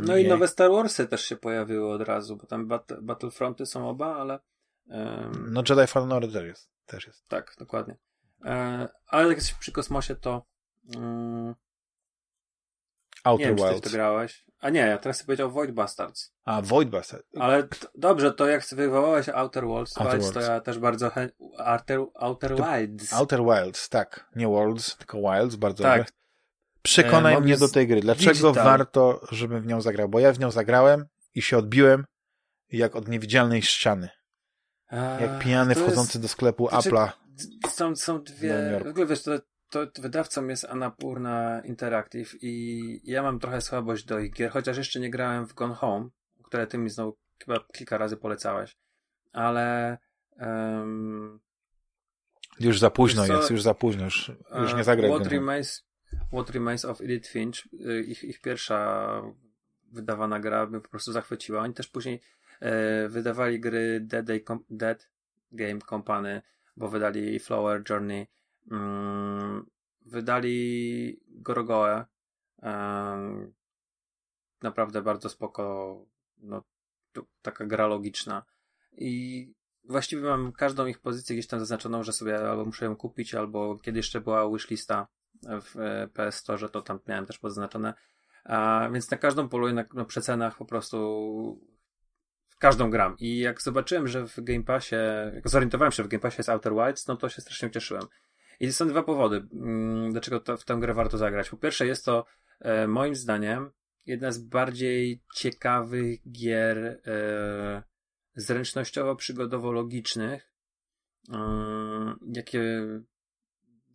no i nowe Star Warsy też się pojawiły od razu, bo tam bat Battlefronty są oba, ale... No Jedi Fallen Order też jest. Też jest. Tak, dokładnie. E, ale jak jesteśmy przy kosmosie, to mm, Outer nie wiem, Wilds. Czy ty w to grałeś. A nie, ja teraz powiedział Void Bastards. A, Void Bastards. Ale dobrze, to jak wywołałeś Outer Worlds, Outer Wilds, to ja też bardzo chę... Outer, Outer Wilds. Outer Wilds, tak. Nie Worlds, tylko Wilds, bardzo tak. Dobre. Przekonaj e, mnie do tej gry. Dlaczego digital. warto, żebym w nią zagrał? Bo ja w nią zagrałem i się odbiłem jak od niewidzialnej ściany. Jak pijany wchodzący jest... do sklepu znaczy, Apple'a. Są, są dwie... W ogóle wiesz, to to wydawcą jest Annapurna Interactive i ja mam trochę słabość do ich gier, chociaż jeszcze nie grałem w Gone Home, które ty mi znowu chyba kilka razy polecałeś, ale um, Już za późno jest, już za późno, już, już nie zagra. What remains, What Remains of Edith Finch, y, ich, ich pierwsza wydawana gra mnie po prostu zachwyciła. Oni też później e, wydawali gry Dead, Day Dead Game Company, bo wydali Flower Journey, wydali Gorogoe, e, naprawdę bardzo spoko, no, taka gra logiczna. I właściwie mam każdą ich pozycję gdzieś tam zaznaczoną, że sobie albo muszę ją kupić, albo kiedy jeszcze była wishlista w e, PS Store, to tam miałem też pozaznaczone. A, więc na każdą poluję na, na przecenach po prostu w każdą gram. I jak zobaczyłem, że w Game Passie, jak zorientowałem się, że w Game Passie jest Outer Wilds, no to się strasznie cieszyłem. I są dwa powody, mm, dlaczego to, w tę grę warto zagrać. Po pierwsze jest to e, moim zdaniem jedna z bardziej ciekawych gier e, zręcznościowo-przygodowo-logicznych, e, jakie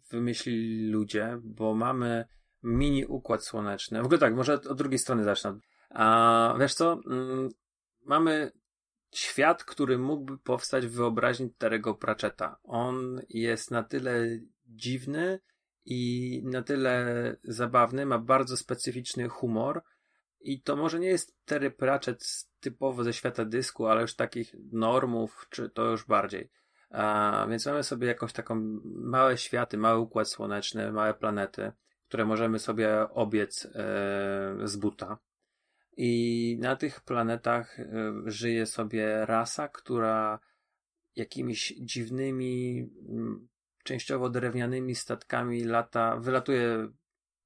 wymyślili ludzie, bo mamy mini układ słoneczny. W ogóle tak, może od drugiej strony zacznę. A wiesz co? Mm, mamy świat, który mógłby powstać w wyobraźni Terego Pratchetta. On jest na tyle dziwny i na tyle zabawny, ma bardzo specyficzny humor, i to może nie jest Terry Pratchett typowo ze świata dysku, ale już takich normów, czy to już bardziej. A, więc mamy sobie jakąś taką małe światy, mały układ słoneczny, małe planety, które możemy sobie obiec e, z buta. I na tych planetach e, żyje sobie rasa, która jakimiś dziwnymi, m, częściowo drewnianymi statkami lata, wylatuje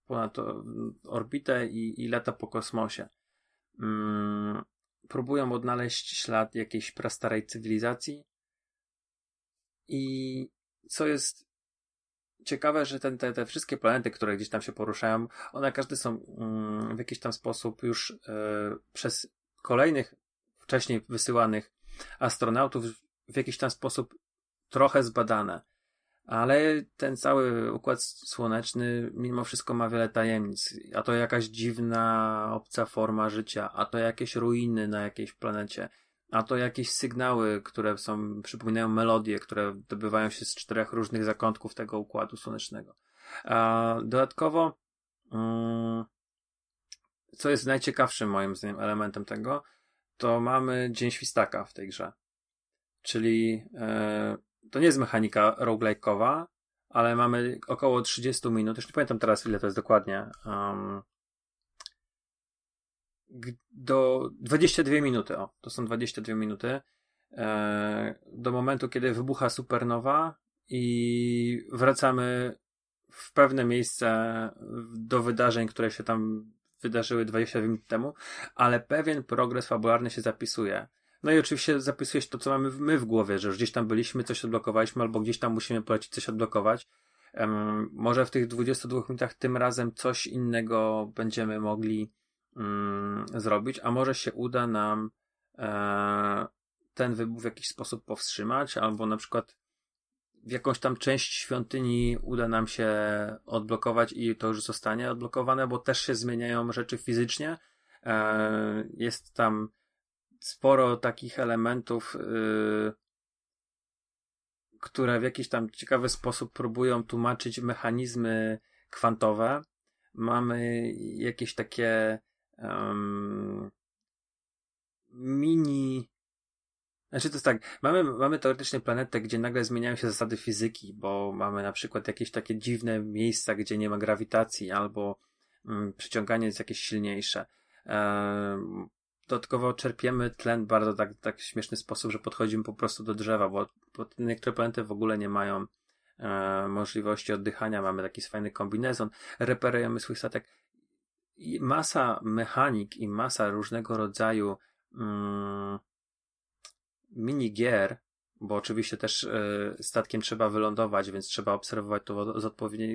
ponad orbitę i, i lata po kosmosie. Mm, próbują odnaleźć ślad jakiejś prastarej cywilizacji. I co jest ciekawe, że ten, te, te wszystkie planety, które gdzieś tam się poruszają, one każde są mm, w jakiś tam sposób już y, przez kolejnych wcześniej wysyłanych astronautów w jakiś tam sposób trochę zbadane. Ale ten cały układ słoneczny mimo wszystko ma wiele tajemnic. A to jakaś dziwna, obca forma życia, a to jakieś ruiny na jakiejś planecie, a to jakieś sygnały, które są, przypominają melodie, które dobywają się z czterech różnych zakątków tego układu słonecznego. A dodatkowo, mm, co jest najciekawszym moim zdaniem elementem tego, to mamy Dzień Świstaka w tej grze. Czyli e, to nie jest mechanika roguelike'owa, ale mamy około 30 minut, już nie pamiętam teraz ile to jest dokładnie, do 22 minuty, o, to są 22 minuty, e, do momentu, kiedy wybucha supernowa i wracamy w pewne miejsce do wydarzeń, które się tam wydarzyły 22 minut temu, ale pewien progres fabularny się zapisuje. No i oczywiście zapisujesz to, co mamy my w głowie, że już gdzieś tam byliśmy, coś odblokowaliśmy, albo gdzieś tam musimy polecić coś odblokować. Um, może w tych 22 minutach tym razem coś innego będziemy mogli um, zrobić, a może się uda nam e, ten wybuch w jakiś sposób powstrzymać, albo na przykład w jakąś tam część świątyni uda nam się odblokować i to już zostanie odblokowane, bo też się zmieniają rzeczy fizycznie. E, jest tam sporo takich elementów, yy, które w jakiś tam ciekawy sposób próbują tłumaczyć mechanizmy kwantowe. Mamy jakieś takie um, mini. Znaczy to jest tak, mamy, mamy teoretycznie planetę, gdzie nagle zmieniają się zasady fizyki, bo mamy na przykład jakieś takie dziwne miejsca, gdzie nie ma grawitacji, albo um, przyciąganie jest jakieś silniejsze. Um, dodatkowo czerpiemy tlen bardzo tak, tak śmieszny sposób, że podchodzimy po prostu do drzewa, bo, bo niektóre planety w ogóle nie mają e, możliwości oddychania. Mamy taki fajny kombinezon, reperujemy swój statek. Masa mechanik i masa różnego rodzaju mm, minigier, bo oczywiście też y, statkiem trzeba wylądować, więc trzeba obserwować to z,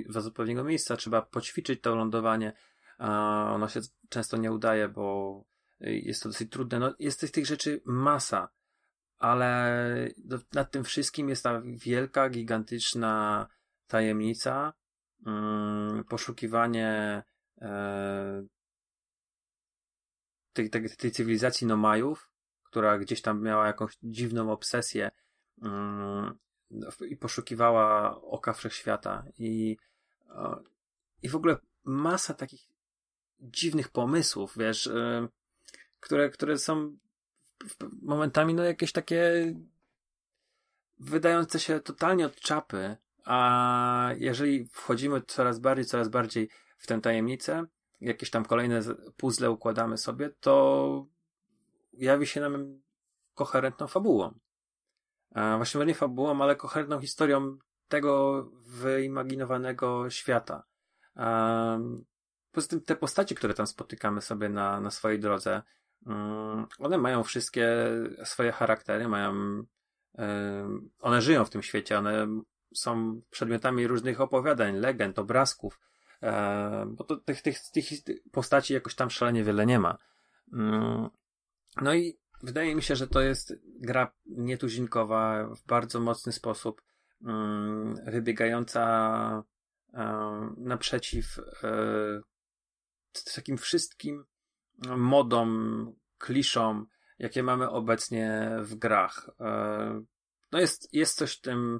z odpowiedniego miejsca, trzeba poćwiczyć to lądowanie. A ono się często nie udaje, bo jest to dosyć trudne. No, jest tych rzeczy masa, ale nad tym wszystkim jest ta wielka, gigantyczna tajemnica, mm, poszukiwanie e, tej, tej, tej cywilizacji Nomajów, która gdzieś tam miała jakąś dziwną obsesję mm, i poszukiwała oka wszechświata. I, i w ogóle masa takich dziwnych pomysłów, wiesz, y, które, które są momentami no jakieś takie wydające się totalnie od czapy, a jeżeli wchodzimy coraz bardziej, coraz bardziej w tę tajemnicę, jakieś tam kolejne puzzle układamy sobie, to jawi się nam koherentną fabułą. A właśnie nie fabułą, ale koherentną historią tego wyimaginowanego świata. Poza tym te postacie, które tam spotykamy sobie na, na swojej drodze, mm, one mają wszystkie swoje charaktery, mają, one żyją w tym świecie, one są przedmiotami różnych opowiadań, legend, obrazków, bo to tych, tych, tych postaci jakoś tam szalenie wiele nie ma. Mm, no i wydaje mi się, że to jest gra nietuzinkowa, w bardzo mocny sposób mm, wybiegająca naprzeciw e, takim wszystkim modom, kliszom, jakie mamy obecnie w grach. E, no jest, jest coś tym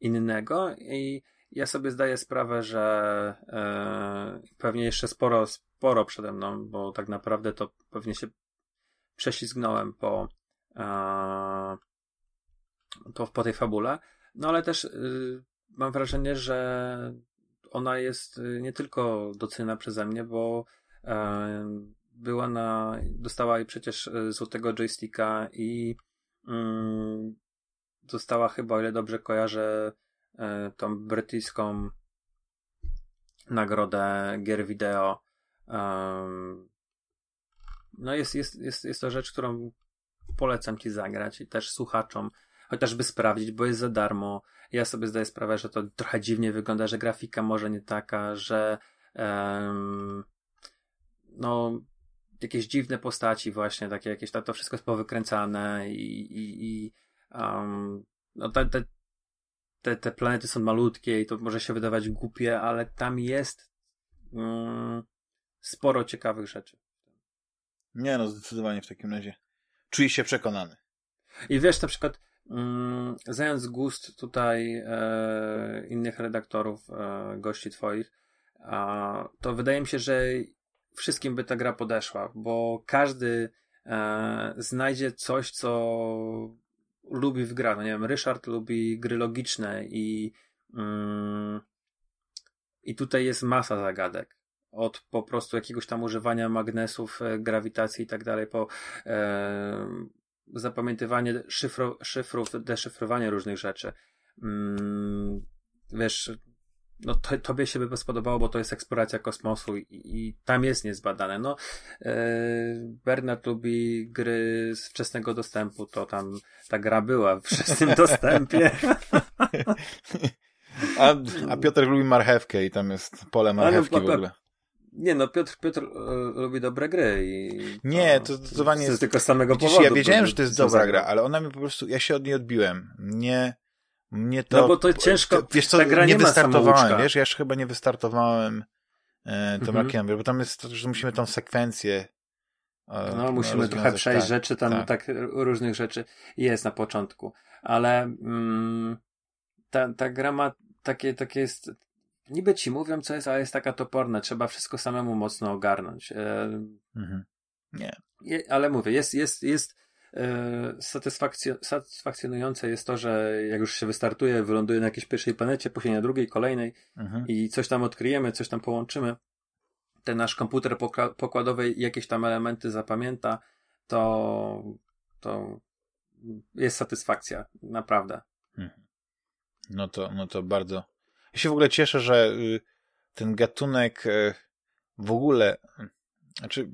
innego i ja sobie zdaję sprawę, że e, pewnie jeszcze sporo, sporo przede mną, bo tak naprawdę to pewnie się prześlizgnąłem po, e, po, po tej fabule. No ale też y, mam wrażenie, że ona jest y, nie tylko doceniona przeze mnie, bo e, była na, dostała przecież y, złotego joysticka i mm, dostała chyba, o ile dobrze kojarzę, e, tą brytyjską nagrodę gier wideo. No jest, jest, jest, jest to rzecz, którą polecam ci zagrać i też słuchaczom, chociażby sprawdzić, bo jest za darmo. Ja sobie zdaję sprawę, że to trochę dziwnie wygląda, że grafika może nie taka, że um, no jakieś dziwne postaci właśnie, takie jakieś, to, to wszystko jest powykręcane i, i, i um, no te, te, te, te planety są malutkie i to może się wydawać głupie, ale tam jest um, sporo ciekawych rzeczy. Nie no, zdecydowanie w takim razie. Czuję się przekonany. I wiesz, na przykład mm, znając gust tutaj e, innych redaktorów, e, gości twoich, a, to wydaje mi się, że wszystkim by ta gra podeszła, bo każdy e, znajdzie coś, co lubi w grach. No nie wiem, Ryszard lubi gry logiczne i mm, i tutaj jest masa zagadek od po prostu jakiegoś tam używania magnesów, e, grawitacji i tak dalej, po e, zapamiętywanie szyfro, szyfrów, deszyfrowanie różnych rzeczy. Mm, wiesz, no to, tobie się by spodobało, bo to jest eksploracja kosmosu i, i tam jest niezbadane. No, e, Bernard lubi gry z wczesnego dostępu, to tam ta gra była w wczesnym dostępie. A, a Piotr lubi marchewkę i tam jest pole no, marchewki w ogóle. Nie, no Piotr, Piotr e, lubi dobre gry i... Nie, to zdecydowanie jest... tylko z samego Widzisz, powodu. ja wiedziałem, że to jest dobra gra, ale ona mi po prostu, ja się od niej odbiłem. Nie, mnie to... No bo to ciężko, wiesz co, ta gra nie, nie wystartowałem, wiesz, ja już chyba nie wystartowałem e, tym mhm. bo tam jest, że musimy tą sekwencję e, no, musimy trochę przejść tak, rzeczy, tam tak. tak. różnych rzeczy jest na początku, ale mm, ta, ta gra ma takie, takie jest niby ci mówią, co jest, ale jest taka toporna. Trzeba wszystko samemu mocno ogarnąć. E, mhm. Nie. Je, ale mówię, jest, jest, jest e, satysfakcjon satysfakcjonujące jest to, że jak już się wystartuje, wyląduje na jakiejś pierwszej planecie, później na drugiej, kolejnej mhm. i coś tam odkryjemy, coś tam połączymy, ten nasz komputer pokładowy jakieś tam elementy zapamięta, to, to jest satysfakcja, naprawdę. Mhm. No to, no to bardzo, ja się w ogóle cieszę, że y, ten gatunek y, w ogóle, znaczy,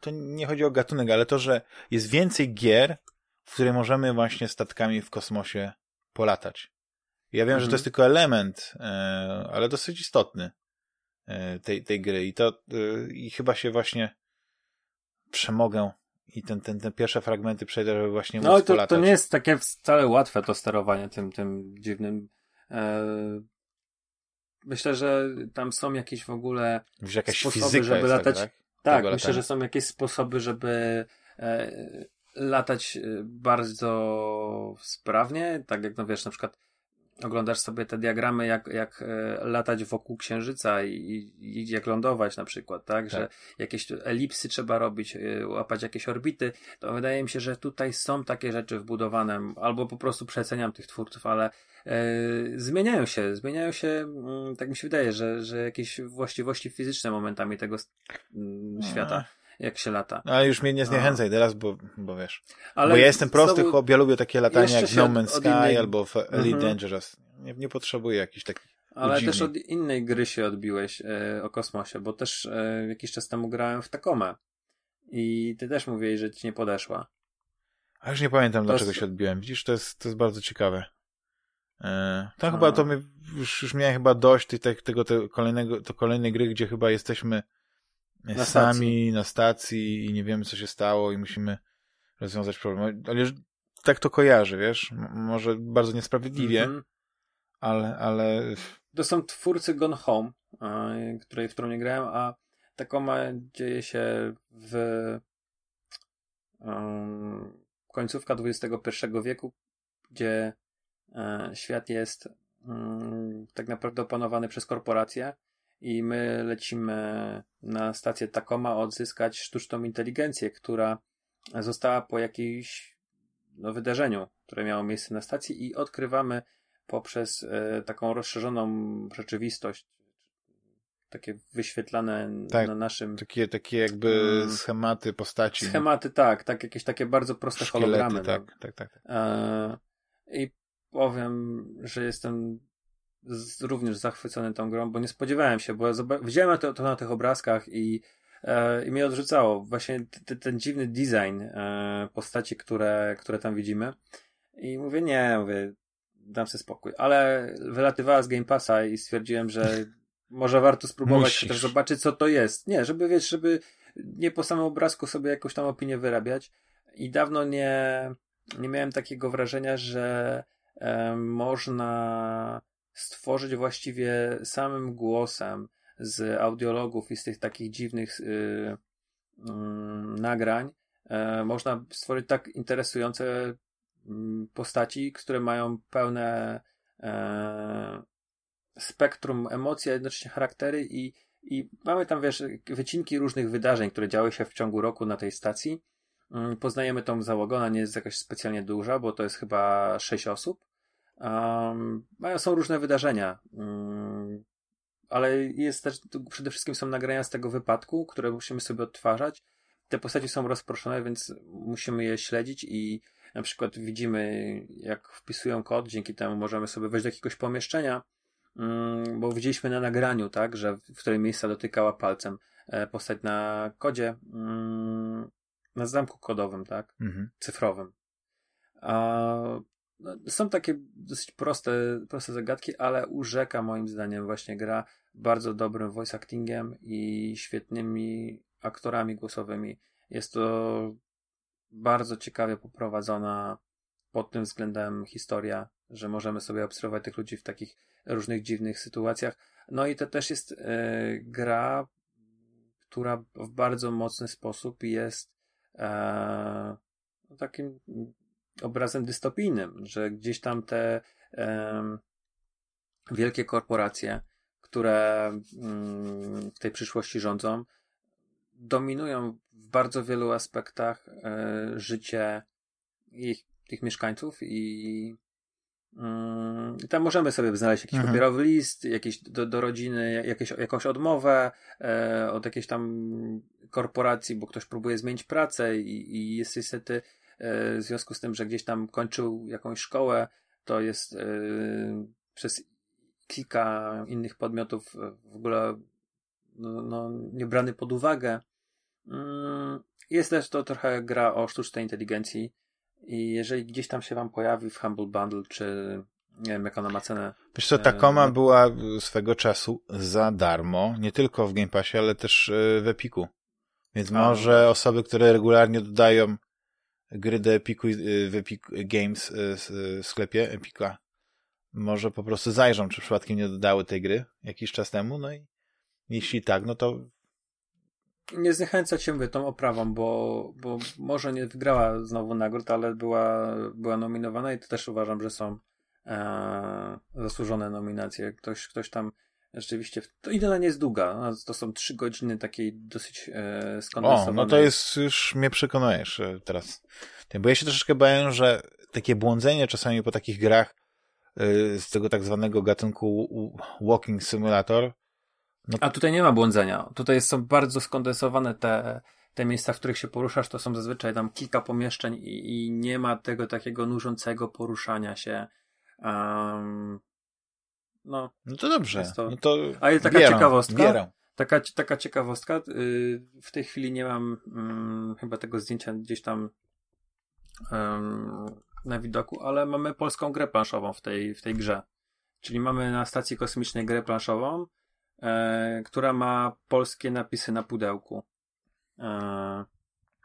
to nie chodzi o gatunek, ale to, że jest więcej gier, w które możemy właśnie statkami w kosmosie polatać. Ja wiem, mhm. że to mhm. jest tylko element, y, ale dosyć istotny tej, tej gry i to i chyba się właśnie przemogę i ten, ten, te pierwsze fragmenty przejdę, żeby właśnie no, móc to, polatać. to nie jest takie wcale łatwe to sterowanie tym, tym dziwnym E, myślę, że tam są jakieś w ogóle jakaś sposoby, żeby latać. Tak, tak myślę, że są jakieś sposoby, żeby e, latać y, bardzo sprawnie, tak jak no wiesz, na przykład oglądasz sobie te diagramy, jak, jak e, latać wokół księżyca i, i, jak lądować na przykład, tak? tak? Że jakieś elipsy trzeba robić, e, łapać jakieś orbity, to wydaje mi się, że tutaj są takie rzeczy wbudowane, albo po prostu przeceniam tych twórców, ale e, zmieniają się, zmieniają się, mm, tak mi się wydaje, że, że jakieś właściwości fizyczne momentami tego mm, świata jak się lata. No, ale już mnie nie zniechęcaj teraz, bo, bo wiesz. Ale bo ja jestem prosty znowu... chłop, ja lubię takie latania jak No Man's Sky innej... albo w Elite mhm. Dangerous. Nie, nie potrzebuję jakichś takich ale też od innej gry się odbiłeś e, o kosmosie, bo też e, jakiś czas temu grałem w Takomę. I ty też mówiłeś, że ci nie podeszła. A już nie pamiętam, to dlaczego jest... się odbiłem. Widzisz, to jest, to jest bardzo ciekawe. E, tam chyba to my, już, już miałem chyba dość tej, tego, tego kolejnego, to kolejnej gry, gdzie chyba jesteśmy na sami stacji. na stacji i nie wiemy, co się stało i musimy rozwiązać problem. Ale tak to kojarzy, wiesz? może bardzo niesprawiedliwie, mm -hmm. ale, ale... To są twórcy Gone Home, której, w którą nie grałem, a Takoma dzieje się w um, końcówka XXI wieku, gdzie um, świat jest um, tak naprawdę opanowany przez korporacje i my lecimy na stację Takoma odzyskać sztuczną inteligencję, która została po jakimś no, wydarzeniu, które miało miejsce na stacji i odkrywamy poprzez e, taką rozszerzoną rzeczywistość, takie wyświetlane tak, na naszym... Takie, takie jakby mm, schematy postaci. Schematy, tak, tak, jakieś takie bardzo proste Szkielety, hologramy. Tak, no. tak, tak. tak. E, I powiem, że jestem z, również zachwycony tą grą, bo nie spodziewałem się, bo ja widziałem to, to na tych obrazkach i, e, i mnie odrzucało. Właśnie t, ten dziwny design e, postaci, które, które tam widzimy. I mówię, nie, mówię, dam sobie spokój. Ale wylatywała z Game Passa i stwierdziłem, że może warto spróbować też zobaczyć, co to jest. Nie, żeby wiesz, żeby nie po samym obrazku sobie jakąś tam opinię wyrabiać. I dawno nie, nie miałem takiego wrażenia, że e, można stworzyć właściwie samym głosem z audiologów i z tych takich dziwnych yy, yy, nagrań, yy, można stworzyć tak interesujące mm, postaci, które mają pełne e, spektrum emocji, a jednocześnie charaktery i, i mamy tam, wiesz, wycinki różnych wydarzeń, które działy się w ciągu roku na tej stacji. Mm, poznajemy tą załogę, ona nie jest jakaś specjalnie duża, bo to jest chyba sześć osób. Um, są różne wydarzenia, um, ale jest też, przede wszystkim są nagrania z tego wypadku, które musimy sobie odtwarzać. Te postacie są rozproszone, więc musimy je śledzić i na przykład widzimy, jak wpisują kod, dzięki temu możemy sobie wejść do jakiegoś pomieszczenia, um, bo widzieliśmy na nagraniu, tak, że w której miejsca dotykała palcem e, postać na kodzie, mm, na zamku kodowym, tak, mhm. cyfrowym. A są takie dosyć proste, proste zagadki, ale urzeka moim zdaniem właśnie gra bardzo dobrym voice actingiem i świetnymi aktorami głosowymi. Jest to bardzo ciekawie poprowadzona pod tym względem historia, że możemy sobie obserwować tych ludzi w takich różnych dziwnych sytuacjach. No i to też jest e, gra, która w bardzo mocny sposób jest e, takim obrazem dystopijnym, że gdzieś tam te um, wielkie korporacje, które um, w tej przyszłości rządzą, dominują w bardzo wielu aspektach e, życie ich, tych mieszkańców i um, tam możemy sobie znaleźć jakiś mhm. papierowy list, jakiś do, do rodziny, jakieś, jakąś odmowę e, od jakiejś tam korporacji, bo ktoś próbuje zmienić pracę i, i jest niestety w związku z tym, że gdzieś tam kończył jakąś szkołę, to jest e, przez kilka innych podmiotów w ogóle no, no, nie brany pod uwagę. Mm, jest też to trochę gra o sztucznej inteligencji i jeżeli gdzieś tam się wam pojawi w Humble Bundle, czy nie wiem, jak ona ma cenę. Wiesz co, Takoma była swego czasu za darmo, nie tylko w Game Passie, ale też w Epiku. Więc A, może no. osoby, które regularnie dodają gry do Epiku y, w Epic Games y, w sklepie Epika może po prostu zajrzą, czy przypadkiem nie dodały tej gry jakiś czas temu, no i jeśli tak, no to nie zniechęcać się mówię, tą oprawą, bo, bo może nie wygrała znowu nagród, ale była, była nominowana i to też uważam, że są e, zasłużone nominacje. Ktoś, ktoś tam rzeczywiście. To idealnie nie jest długa. To są trzy godziny takiej dosyć e, skondensowanej. O, no to jest, już mnie przekonujesz e, teraz. Bo ja się troszeczkę bałem, że takie błądzenie czasami po takich grach y, z tego tak zwanego gatunku walking simulator. No... A tutaj nie ma błądzenia. Tutaj są bardzo skondensowane te, te miejsca, w których się poruszasz, to są zazwyczaj tam kilka pomieszczeń i, i nie ma tego takiego nużącego poruszania się. Um, no, no to dobrze. To... No to A jest taka ciekawostka. Taka, taka ciekawostka. Yy, w tej chwili nie mam yy, chyba tego zdjęcia gdzieś tam na widoku, ale mamy polską grę planszową w tej, w tej grze. Czyli mamy na stacji kosmicznej grę planszową, e, która ma polskie napisy na pudełku. E,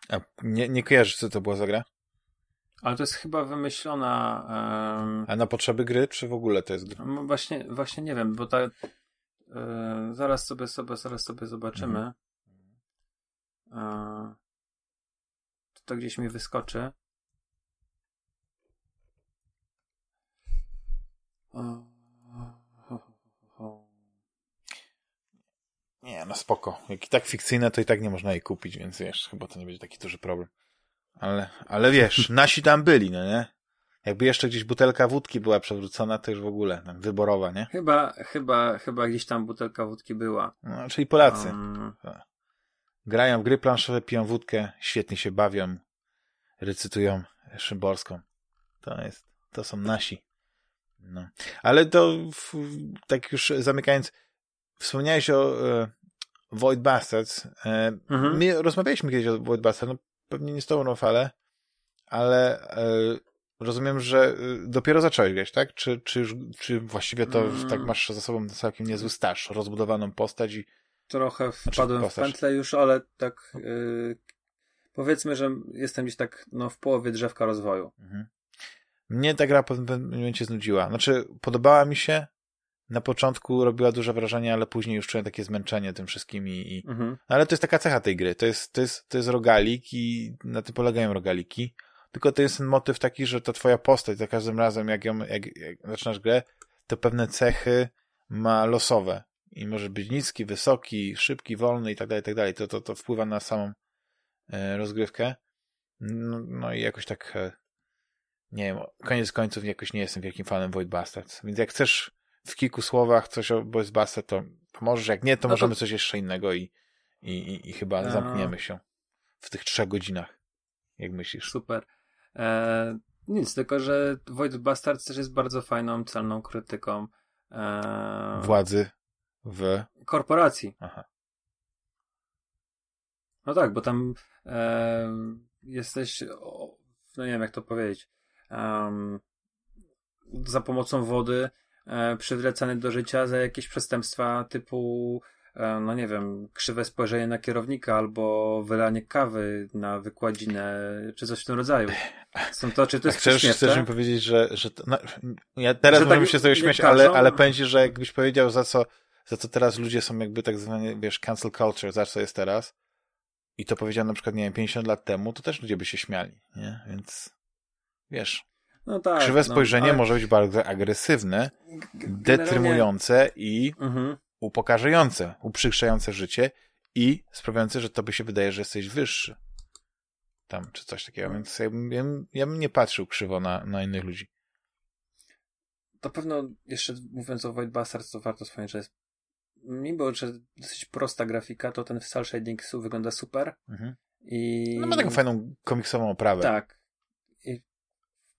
A nie, nie kojarzysz, co to była za gra? Ale to jest chyba wymyślona. Um... A na potrzeby gry, czy w ogóle to jest gra? No właśnie, właśnie nie wiem, bo ta. E, zaraz sobie, sobie, zaraz sobie zobaczymy. Mhm. E, to gdzieś mi wyskoczy. Nie, no spoko. Jak i tak fikcyjne, to i tak nie można jej kupić, więc wiesz, chyba to nie będzie taki duży problem. Ale, ale wiesz, nasi tam byli, no nie? Jakby jeszcze gdzieś butelka wódki była przewrócona, to już w ogóle, tam, wyborowa, nie? Chyba, chyba, chyba gdzieś tam butelka wódki była. No, czyli Polacy. Um... Grają w gry planszowe, piją wódkę, świetnie się bawią, recytują Szymborską. To jest, to są nasi. No. Ale to w, tak już zamykając, wspomniałeś o e, Void Bastards. E, mhm. My rozmawialiśmy kiedyś o Void Bastards, no pewnie nie z tą falę, ale e, rozumiem, że e, dopiero zacząłeś grać, tak? Czy, czy, już, czy właściwie to mm. tak masz za sobą całkiem niezły staż, rozbudowaną postać i Trochę znaczy, wpadłem znaczy, w pętlę już, ale tak yy, powiedzmy, że jestem gdzieś tak no, w połowie drzewka rozwoju. Mhm. Mnie ta gra po pewnym momencie znudziła. Znaczy, podobała mi się, na początku robiła duże wrażenie, ale później już czułem takie zmęczenie tym wszystkim i, i... Mhm. ale to jest taka cecha tej gry. To jest, to jest, to jest rogalik i na tym polegają rogaliki. Tylko to jest ten motyw taki, że ta twoja postać za każdym razem, jak, ją, jak, jak zaczynasz grę, to pewne cechy ma losowe. I może być niski, wysoki, szybki, wolny i tak dalej, i tak dalej. To, to, to wpływa na samą e, rozgrywkę. No, no, i jakoś tak e, nie wiem, koniec końców jakoś nie jestem wielkim fanem Void Bastards. Więc jak chcesz w kilku słowach coś o Bastards, to, to możesz, jak nie, to no możemy to... coś jeszcze innego i, i, i, i chyba no. zamkniemy się w tych trzech godzinach. Jak myślisz? Super. E, nic, tylko że Void Bastards też jest bardzo fajną, celną krytyką e, władzy w korporacji. Aha. No tak, bo tam e, jesteś, no nie wiem jak to powiedzieć, um, za pomocą wody e, przywracany do życia za jakieś przestępstwa typu e, no nie wiem, krzywe spojrzenie na kierownika albo wylanie kawy na wykładzinę, czy coś w tym rodzaju. Są to, czy to jest chcesz, chcesz mi powiedzieć, że, że to, no, ja teraz że tak się z tego śmiać, ale, ale pędzi, że jakbyś powiedział za co, za co teraz ludzie są jakby tak zwani, wiesz, cancel culture, za co jest teraz i to powiedział na przykład, nie wiem, 50 lat temu, to też ludzie by się śmiali, nie? Więc wiesz. No tak, Krzywe no, spojrzenie no, ale... może być bardzo agresywne, detrymujące i mhm. upokarzające, uprzykrzające życie i sprawiające, że to by się wydaje, że jesteś wyższy. Tam, czy coś takiego. Więc ja bym, ja bym, ja bym nie patrzył krzywo na, na innych ludzi. To pewno, jeszcze mówiąc o Void Bastards, to warto wspomnieć, że jest mimo, że dosyć prosta grafika, to ten w cel shading wygląda super. Mhm. I... No ma taką fajną komiksową oprawę. Tak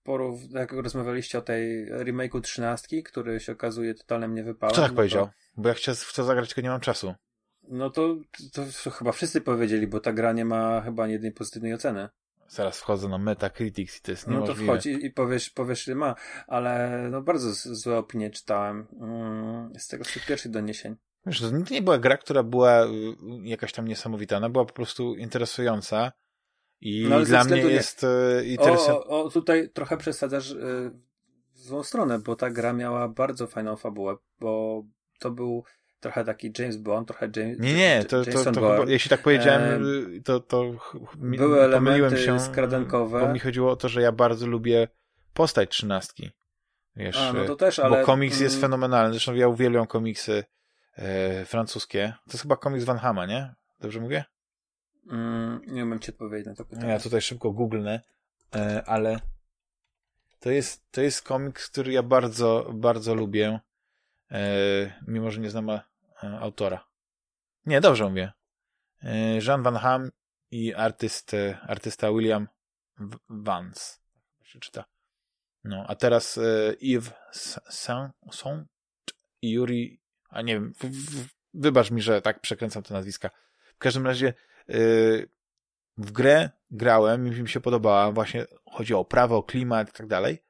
porów, jak rozmawialiście o tej remake'u 13, który się okazuje totalnym niewypałem. Co tak no powiedział? To... Bo ja chcę w to zagrać, tylko nie mam czasu. No to, to, chyba wszyscy powiedzieli, bo ta gra nie ma chyba jednej pozytywnej oceny. Zaraz wchodzę na Metacritics i to jest niemożliwe. No to wchodź i, i powiesz, powiesz, ile ma, ale no bardzo złe opinie czytałem mm, z tego z tych pierwszych doniesień. Wiesz, to nie była gra, która była y, jakaś tam niesamowita, ona była po prostu interesująca i no, dla mnie jest e, interesujące. O, o, tutaj trochę przesadzasz e, w złą stronę, bo ta gra miała bardzo fajną fabułę, bo to był trochę taki James Bond, trochę James Nie, nie, to, to, to, to jeśli tak powiedziałem, to, to były elementy się, skradankowe. Bo mi chodziło o to, że ja bardzo lubię postać trzynastki. Wiesz, A, no to też, ale... Bo komiks jest mm. fenomenalny, zresztą ja uwielbiam komiksy e, francuskie. To jest chyba komiks Van Hama, nie? Dobrze mówię? Mm, nie umiem ci odpowiedzieć na to pytanie. Ja tutaj szybko googlnę, e, ale to jest, to jest komiks, który ja bardzo, bardzo lubię, e, mimo że nie znam a, autora. Nie, dobrze mówię. E, Jean Van Ham i artyst, artysta William Vance. Tak się czyta. No, a teraz e, Yves Saint i Yuri, a nie wiem, wybacz mi, że tak przekręcam te nazwiska. W każdym razie e, w grę grałem i mi się podobała, właśnie chodzi o prawo, o klimat i tak dalej.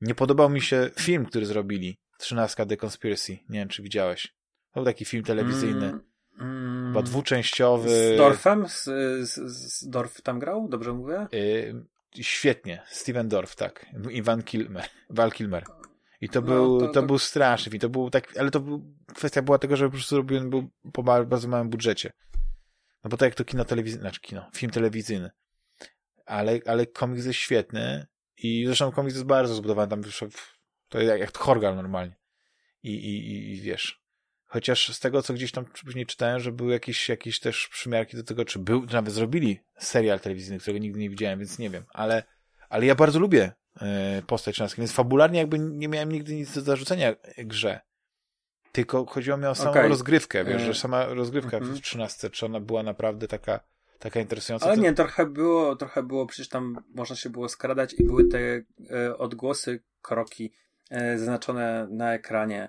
Nie podobał mi się film, który zrobili, 13 The Conspiracy. Nie wiem, czy widziałeś. To był taki film telewizyjny. Mm, mm, Chyba dwuczęściowy. Z Dorfem? Z, z, z Dorf tam grał? Dobrze mówię? Y świetnie. Steven Dorf, tak. I Van Kilmer. Val Kilmer. I to, no, był, to, to, to, był straszny film. To był tak, ale to był, kwestia była tego, że po prostu robiony był po bardzo małym budżecie. No bo to jak to kino telewizyjne, znaczy kino, film telewizyjny. Ale, ale komiks jest świetny i zresztą komiks jest bardzo zbudowany, tam to jak, jak Horgal normalnie. I, i, i wiesz, chociaż z tego, co gdzieś tam później czytałem, że były jakieś, jakieś też przymiarki do tego, czy był, czy nawet zrobili serial telewizyjny, którego nigdy nie widziałem, więc nie wiem, ale, ale ja bardzo lubię e, postać Trzynastki, więc fabularnie jakby nie miałem nigdy nic do zarzucenia grze. Tylko chodziło mi o samą okay. rozgrywkę, wiesz, że e, sama rozgrywka mm -hmm. w trzynastce, czy ona była naprawdę taka, taka interesująca. Ale nie, trochę było, trochę było, przecież tam można się było skradać i były te e, odgłosy, kroki e, zaznaczone na ekranie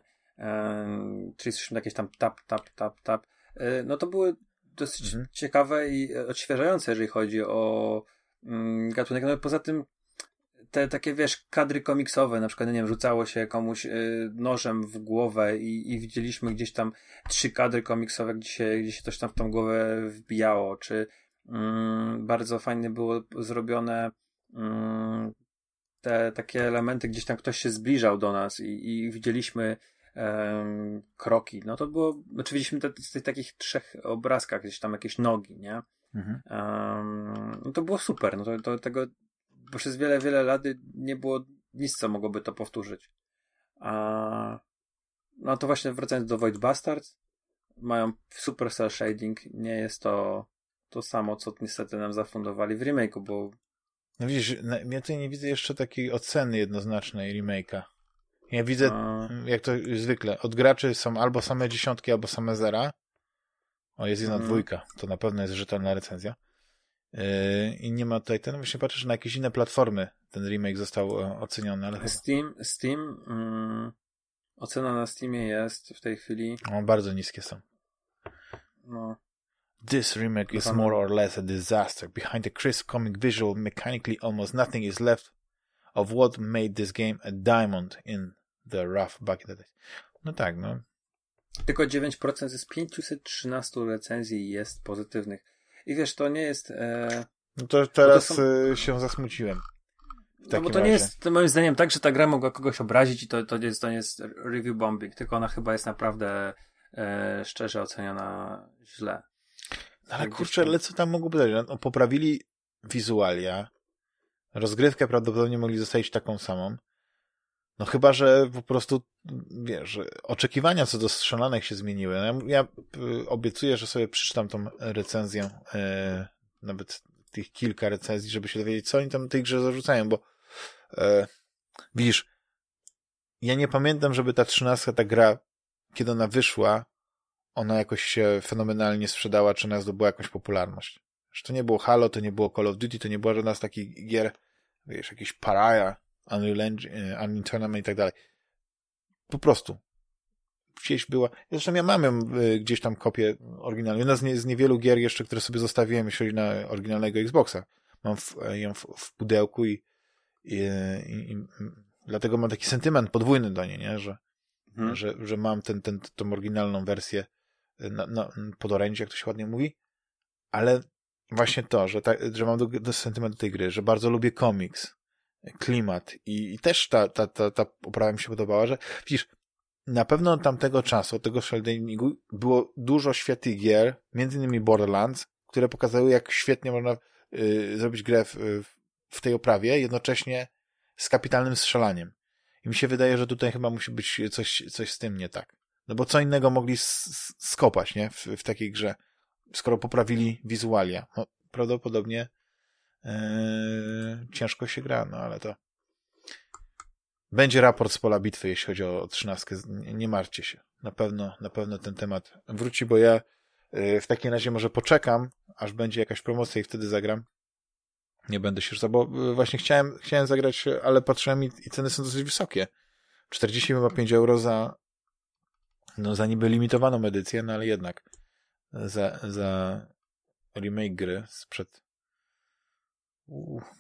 czyli słyszymy jakieś tam tap, tap, tap, tap. E, no to były dosyć mhm. ciekawe i odświeżające, jeżeli chodzi o mm, gatunek. No poza tym te takie, wiesz, kadry komiksowe, na przykład, nie wiem, rzucało się komuś y, nożem w głowę i, i widzieliśmy gdzieś tam trzy kadry komiksowe, gdzie się, gdzie się coś tam w tą głowę wbijało, czy mm, bardzo fajnie było zrobione mm, te takie elementy, gdzieś tam ktoś się zbliżał do nas i, i widzieliśmy kroki. No to było, oczywiście te, z tych takich trzech obrazkach gdzieś tam jakieś nogi, nie? Mhm. Um, no to było super. No to, to tego przez wiele, wiele lat nie było nic, co mogłoby to powtórzyć. A, no to właśnie wracając do Void Bastards, mają super cel shading. Nie jest to to samo, co niestety nam zafundowali w remake'u, bo no widzisz, ja tutaj nie widzę jeszcze takiej oceny jednoznacznej remake'a. Ja widzę, jak to zwykle, od graczy są albo same dziesiątki, albo same zera. O, jest jedna mm. dwójka, to na pewno jest rzetelna recenzja. Yy, I nie ma tutaj ten, właśnie patrzę, że na jakieś inne platformy ten remake został e, oceniony, ale Steam, Steam, mm, ocena na Steamie jest w tej chwili... O, bardzo niskie są. No. This remake is more or less a disaster. Behind the crisp comic visual, mechanically almost nothing is left of what made this game a diamond in The Rough Back in the Days. No tak, no. Tylko 9% z 513 recenzji jest pozytywnych. I wiesz, to nie jest... E... No to teraz to są... E, się zasmuciłem. No bo to razie. nie jest moim zdaniem tak, że ta gra mogła kogoś obrazić i to, to, jest, to nie jest review bombing, tylko ona chyba jest naprawdę e, szczerze oceniona źle. No ale tak kurczę, ale co tam mogłoby być? No, poprawili wizualia, rozgrywkę prawdopodobnie mogli zostawić taką samą. No chyba, że po prostu, wiesz, oczekiwania co do strzelanek się zmieniły. Ja, ja y, obiecuję, że sobie przeczytam tą recenzję, e, nawet tych kilka recenzji, żeby się dowiedzieć, co oni tam tej grze zarzucają, bo e, widzisz, ja nie pamiętam, żeby ta trzynastka, ta gra, kiedy ona wyszła, ona jakoś się fenomenalnie sprzedała, czy ona zdobyła jakąś popularność. Że to nie było Halo, to nie było Call of Duty, to nie była żadna z takich gier, wiesz, jakieś Paraya, Unreal Engine, e, Unreal Tournament i tak dalej. Po prostu. Gdzieś była. Zresztą ja mam ją e, gdzieś tam kopię oryginalną. Jedna z, nie, z niewielu gier jeszcze, które sobie zostawiłem, jeśli chodzi na oryginalnego Xboxa. Mam w, e, ją w, w pudełku i, i, i, i, dlatego mam taki sentyment podwójny do niej, nie? Że, hmm. że, że mam ten, ten, tą oryginalną wersję na, na, pod orędzie, jak to się ładnie mówi. Ale właśnie to, że, ta, że mam do, do tej gry, że bardzo lubię komiks, klimat i, i też ta, ta, ta, ta oprawa mi się podobała, że widzisz, na pewno tamtego czasu, tego shellgamingu, było dużo świetnych gier, między innymi Borderlands, które pokazały, jak świetnie można y, zrobić grę w, w tej oprawie, jednocześnie z kapitalnym strzelaniem. I mi się wydaje, że tutaj chyba musi być coś, coś z tym nie tak. No bo co innego mogli skopać, nie? W, w takiej grze, skoro poprawili wizualia. No, prawdopodobnie yy, ciężko się gra, no ale to będzie raport z pola bitwy, jeśli chodzi o trzynastkę. Nie, martwcie się. Na pewno, na pewno ten temat wróci, bo ja yy, w takim razie może poczekam, aż będzie jakaś promocja i wtedy zagram. Nie będę się rzucał, bo yy, właśnie chciałem, chciałem zagrać, ale patrzyłem i, ceny są dosyć wysokie. 45 euro za, no za niby limitowaną edycję, no ale jednak za, za remake gry sprzed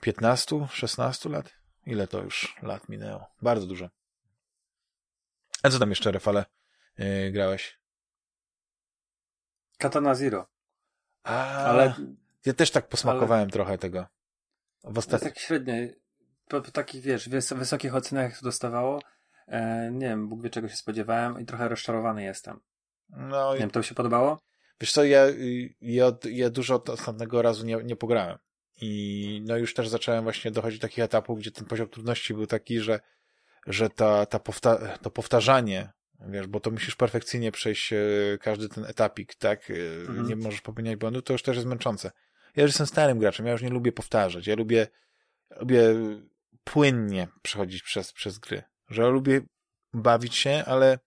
15, 16 lat? Ile to już lat minęło? Bardzo dużo. A co tam jeszcze, Rafale, yy, grałeś? Katana Zero. A, ale ja też tak posmakowałem ale... trochę tego. W ostat... Tak średnio. Po, po takich, wiesz, wys wysokich ocenach to dostawało. E, nie wiem, Bóg wie czego się spodziewałem i trochę rozczarowany jestem. No, nie i... wiem, to się podobało? Wiesz co, ja, ja, ja dużo od ostatniego razu nie, nie pograłem. I no już też zacząłem właśnie dochodzić do takich etapów, gdzie ten poziom trudności był taki, że, że ta, ta powta to powtarzanie, wiesz, bo to musisz perfekcyjnie przejść e, każdy ten etapik, tak? E, mhm. Nie możesz popełniać błędu, to już też jest męczące. Ja już jestem starym graczem, ja już nie lubię powtarzać, ja lubię, lubię płynnie przechodzić przez, przez gry. Że ja lubię bawić się, ale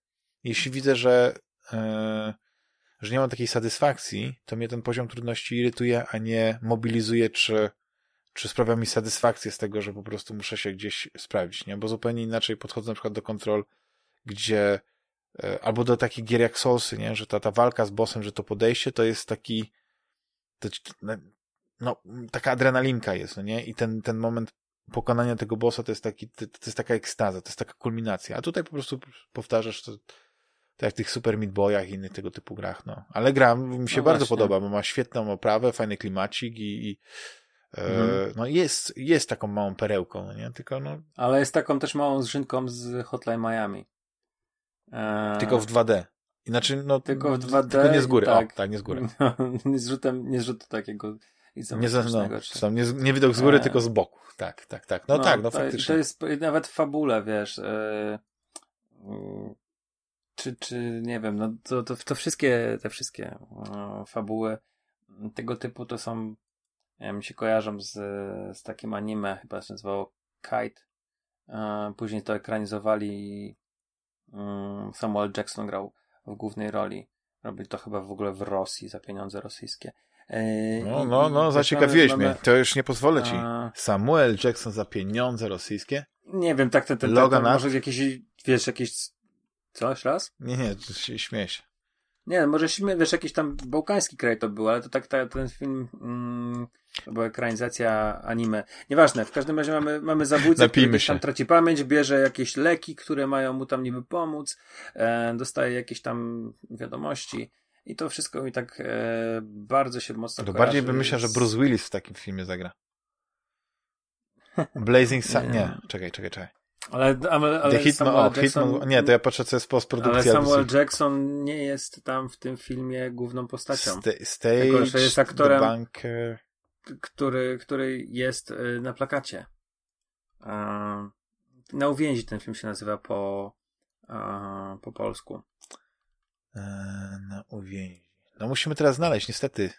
jeśli widzę, że yy, że nie mam takiej satysfakcji, to mnie ten poziom trudności irytuje, a nie mobilizuje, czy, czy sprawia mi satysfakcję z tego, że po prostu muszę się gdzieś sprawdzić, nie? Bo zupełnie inaczej podchodzę na przykład do kontrol, gdzie e, albo do takich gier jak Soulsy, nie? Że ta, ta walka z bossem, że to podejście to jest taki to, no, taka adrenalinka jest, no nie? I ten, ten moment pokonania tego bossa to jest taki, to, to jest taka ekstaza, to jest taka kulminacja. A tutaj po prostu powtarzasz to, tak jak w tych Super Meat Boyach i innych tego typu grach, no. Ale gra mi się no bardzo właśnie. podoba, bo ma świetną oprawę, fajny klimacik i, i e, mhm. no jest, jest taką małą perełką, no nie? Tylko no... Ale jest taką też małą zrzynką z Hotline Miami. E... Tylko w 2D. Inaczej, no, tylko w 2D. Tylko nie z góry, tak, o, tak, nie z góry. No, nie z rzutem, nie z rzutu takiego nie, no, nie, nie widok z góry, e... tylko z boku. Tak, tak, tak. No, no tak, no to, faktycznie. To jest nawet w fabule, wiesz, e czy, czy nie wiem, no to, to, to wszystkie, te wszystkie no, fabuły tego typu to są, ja mi się kojarzą z, z takim anime, chyba się nazywało Kite. E, później to ekranizowali um, Samuel Jackson grał w głównej roli. Robi to chyba w ogóle w Rosji za pieniądze rosyjskie. E, no, no, no, zaciekawiłeś mamy, mnie. To już nie pozwolę ci. Samuel Jackson za pieniądze rosyjskie? Nie wiem, tak ten, ten, ten, ten może jakieś, wiesz, jakieś co, jeszcze raz? Nie, nie, śmieję się. Nie, może śmie, wiesz, jakiś tam bałkański kraj to był, ale to tak ta, ten film mm, to była ekranizacja anime. Nieważne, w każdym razie mamy, mamy zabójcę, Napijmy który się. tam traci pamięć, bierze jakieś leki, które mają mu tam niby pomóc, e, dostaje jakieś tam wiadomości i to wszystko mi tak e, bardzo się mocno To bardziej bym myślał, z... że Bruce Willis w takim filmie zagra. Blazing Sun... nie. nie, czekaj, czekaj, czekaj. Ale, ale, ale Hitman, Samuel o, Jackson, Hitman, nie, to ja patrzę, co jest postprodukcja. Ale Samuel Jackson nie jest tam w tym filmie główną postacią. Sta stage, Tylko, że jest aktorem, banker. który, który jest y, na plakacie. Na uwięzi ten film się nazywa po, po polsku. E, na uwięzi. No musimy teraz znaleźć, niestety.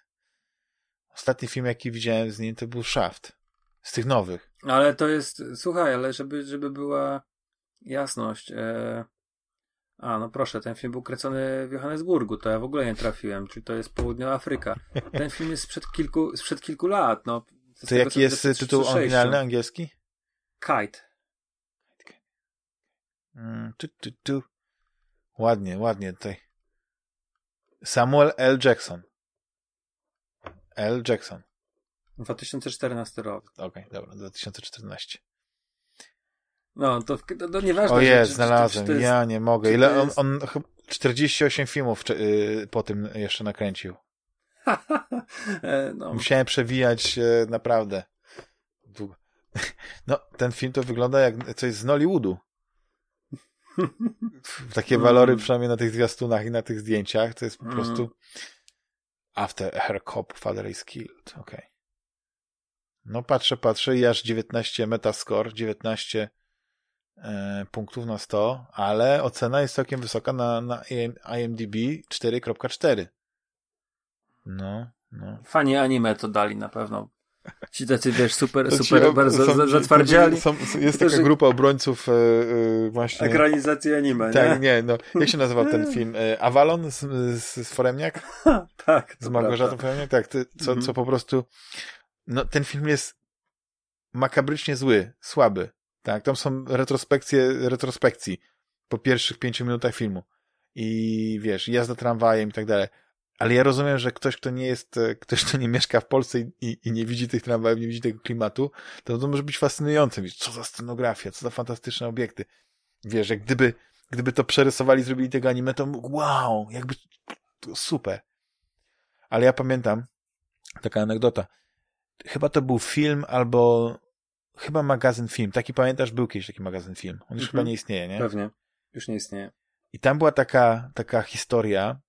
Ostatni film, jaki widziałem z nim, to był Shaft. Z tych nowych. Ale to jest, słuchaj, ale żeby, żeby była jasność. E... A, no proszę, ten film był kręcony w Johannesburgu, to ja w ogóle nie trafiłem, czyli to jest Południowa Afryka. Ten film jest sprzed kilku, sprzed kilku lat, no. To jaki jest tytuł oryginalny angielski? Kite. Mm, tu, tu, tu. Ładnie, ładnie tutaj. Samuel L. Jackson. L. Jackson. 2014 rok. Okej, okay, dobra, 2014. No, to, to, to nieważne. O jest, znalazłem, jest, ja nie mogę. Ile on, on 48 filmów yy, po tym jeszcze nakręcił. E, no. Musiałem przewijać yy, naprawdę długo. No, ten film to wygląda jak coś z Nollywoodu. takie walory przynajmniej na tych zwiastunach i na tych zdjęciach, to jest po Mm. prostu after her cop father is killed. Okej. No patrzę, patrzę i aż 19 metascore, 19 e, punktów na 100, ale ocena jest całkiem wysoka na, na IMDb 4.4. No, no. Fani anime to dali na pewno. Ci tacy, wiesz, super, To super, bardzo są zatwardziali. Są, jest taka grupa obrońców e, właśnie... Ekranizacji anime, Tak, nie? nie, no. Jak się nazywał ten film? E, Avalon z, z, z Foremniak? tak. Z Małgorzatą. Foremniak? Tak, ty, co, Mhm. co po prostu... No, ten film jest makabrycznie zły, słaby. Tak, tam są retrospekcje retrospekcji po pierwszych pięciu minutach filmu. I wiesz, jazda tramwajem i tak dalej. Ale ja rozumiem, że ktoś, kto nie jest, e, ktoś, kto nie mieszka w Polsce i, i, i nie widzi tych tramwajów, nie widzi tego klimatu, to to może być fascynujące. Wiesz, co za scenografia, co za fantastyczne obiekty. Wiesz, jak gdyby, gdyby to przerysowali, zrobili tego anime, to wow, jakby to super. Ale ja pamiętam, taka anegdota, chyba to był film albo chyba magazyn film. Taki pamiętasz, był kiedyś taki magazyn film. On już Mhm. chyba nie istnieje, nie? Pewnie. Już nie istnieje. I tam była taka, taka historia,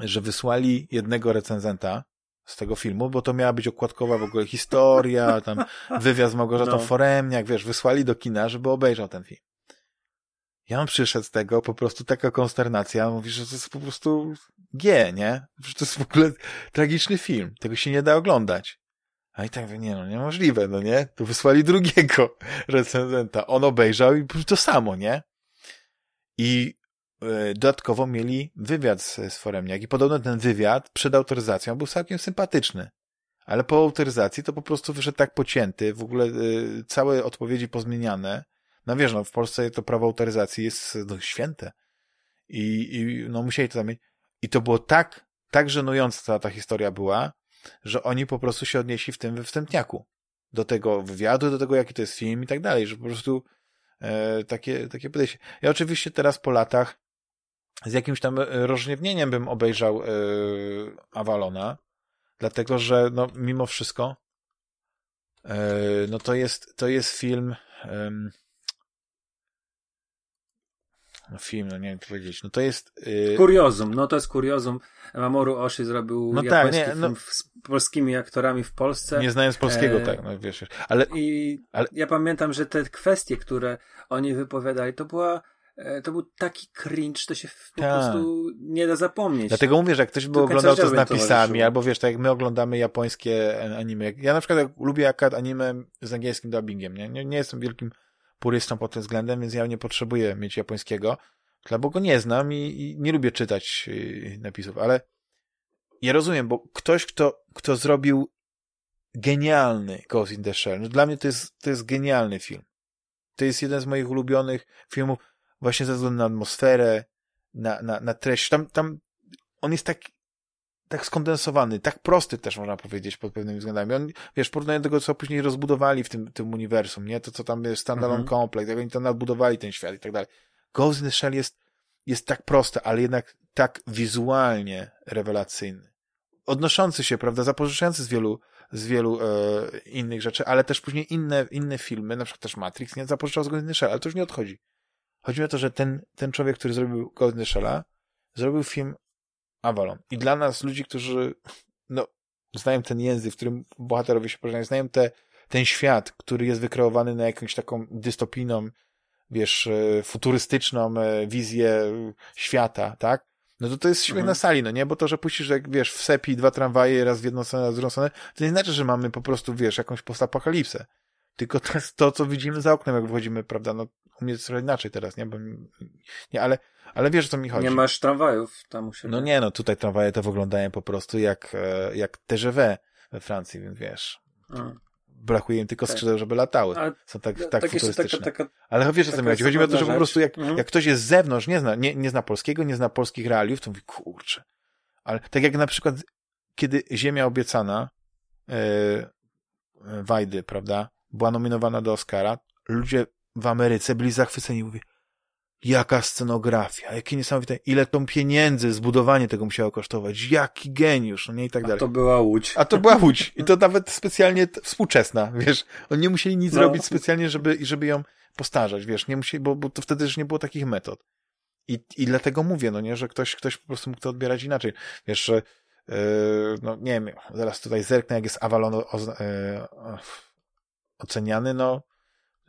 że wysłali jednego recenzenta z tego filmu, bo to miała być okładkowa w ogóle historia, tam wywiad z Małgorzatą No. Foremniak, wiesz, wysłali do kina, żeby obejrzał ten film. Ja on przyszedł z tego, po prostu taka konsternacja, mówi, że to jest po prostu G, nie? Że to jest w ogóle tragiczny film, tego się nie da oglądać. A i tak nie no, niemożliwe, no nie? To wysłali drugiego recenzenta, on obejrzał i to samo, nie? I e, dodatkowo mieli wywiad z, z Foremniak i podobno ten wywiad przed autoryzacją był całkiem sympatyczny. Ale po autoryzacji to po prostu wyszedł tak pocięty, w ogóle y, całe odpowiedzi pozmieniane. No wiesz, no w Polsce to prawo autoryzacji jest no, święte. I, I no musieli to tam. I to było tak, tak żenująca ta, ta historia była, że oni po prostu się odnieśli w tym wstępniaku. Do tego wywiadu, do tego jaki to jest film i tak dalej, że po prostu e, takie, takie podejście. Ja oczywiście teraz po latach z jakimś tam e, rozrzewnieniem bym obejrzał e, Avalona, dlatego że no, mimo wszystko e, no to jest, to jest film em, no film, no nie wiem co powiedzieć, no to jest e, Kuriozum, no to jest kuriozum. Mamoru Oshii zrobił No tak, japoński nie, film no- w- z polskimi aktorami w Polsce. nie znając polskiego, e, tak, no wiesz, ale I Ale- ja pamiętam, że te kwestie, które oni wypowiadali, to była e, to był taki cringe, to się po Tak. prostu nie da zapomnieć. Dlatego mówię, że jak ktoś by Tylko oglądał to z napisami, towarzyszył. albo wiesz, tak jak my oglądamy japońskie anime. Jak- Ja na przykład lubię akad anime z angielskim dubbingiem, nie? nie? Nie jestem wielkim purystą pod tym względem, więc ja nie potrzebuję mieć japońskiego, bo go nie znam i, i nie lubię czytać yy, napisów, ale ja rozumiem, bo ktoś, kto, kto zrobił genialny Ghost in the Shell, no dla mnie to jest, to jest genialny film. To jest jeden z moich ulubionych filmów właśnie ze względu na atmosferę, na, na, na treść. Tam, tam on jest tak, tak skondensowany, tak prosty też można powiedzieć pod pewnymi względami. On, wiesz, porównanie do tego, co później rozbudowali w tym, tym uniwersum, nie? To, co tam jest standalone Mhm. complex, jak oni tam nadbudowali ten świat i tak dalej. Ghost in the Shell jest, jest tak proste, ale jednak tak wizualnie rewelacyjny. Odnoszący się, prawda, zapożyczający z wielu, z wielu e, innych rzeczy, ale też później inne, inne filmy, na przykład też Matrix, nie zapożyczał z Ghost in the Shell, ale to już nie odchodzi. Chodzi mi o to, że ten, ten człowiek, który zrobił Ghost in the Shell'a, zrobił film Avalon. I dla nas, ludzi, którzy no, znają ten język, w którym bohaterowie się pożegnają, znają te, ten świat, który jest wykreowany na jakąś taką dystopijną, wiesz, e, futurystyczną e, wizję e, świata, tak? No to to jest śmiech Mhm. na sali, no nie? Bo to, że puścisz, jak wiesz, w sepi dwa tramwaje, raz w jedną stronę, raz w drugą stronę, to nie znaczy, że mamy po prostu, wiesz, jakąś postapokalipsę. Tylko to jest to, co widzimy za oknem, jak wychodzimy, prawda? No, u mnie jest trochę inaczej teraz, nie? Bo, nie, ale, ale wiesz, o co mi chodzi. Nie masz tramwajów tam u siebie. No nie, no tutaj tramwaje to wyglądają po prostu jak, e, jak TGV we Francji, więc wiesz, Mm. brakuje im tylko Tak. skrzydeł, żeby latały. A Są tak, tak, tak futurystyczne. taka, taka, Ale wiesz, o co mi chodzi? Chodzi mi o to, że po prostu jak, jak ktoś jest z zewnątrz, nie zna, nie, nie zna polskiego, nie zna polskich realiów, to mówi, kurczę. Ale tak jak na przykład, kiedy Ziemia Obiecana e, Wajdy, prawda, była nominowana do Oscara, ludzie w Ameryce byli zachwyceni, mówię, jaka scenografia, jakie niesamowite, ile tą pieniędzy zbudowanie tego musiało kosztować, jaki geniusz, no nie i tak a dalej. to była Łódź. A to była Łódź. I to nawet specjalnie współczesna, wiesz. Oni nie musieli nic No. robić specjalnie, żeby, żeby ją postarzać, wiesz, nie musi, bo, bo to wtedy już nie było takich metod. I, I dlatego mówię, no nie, że ktoś, ktoś po prostu mógł to odbierać inaczej. Wiesz, że yy, no nie wiem, zaraz tutaj zerknę, jak jest Avalon o, o, yy, oceniany, no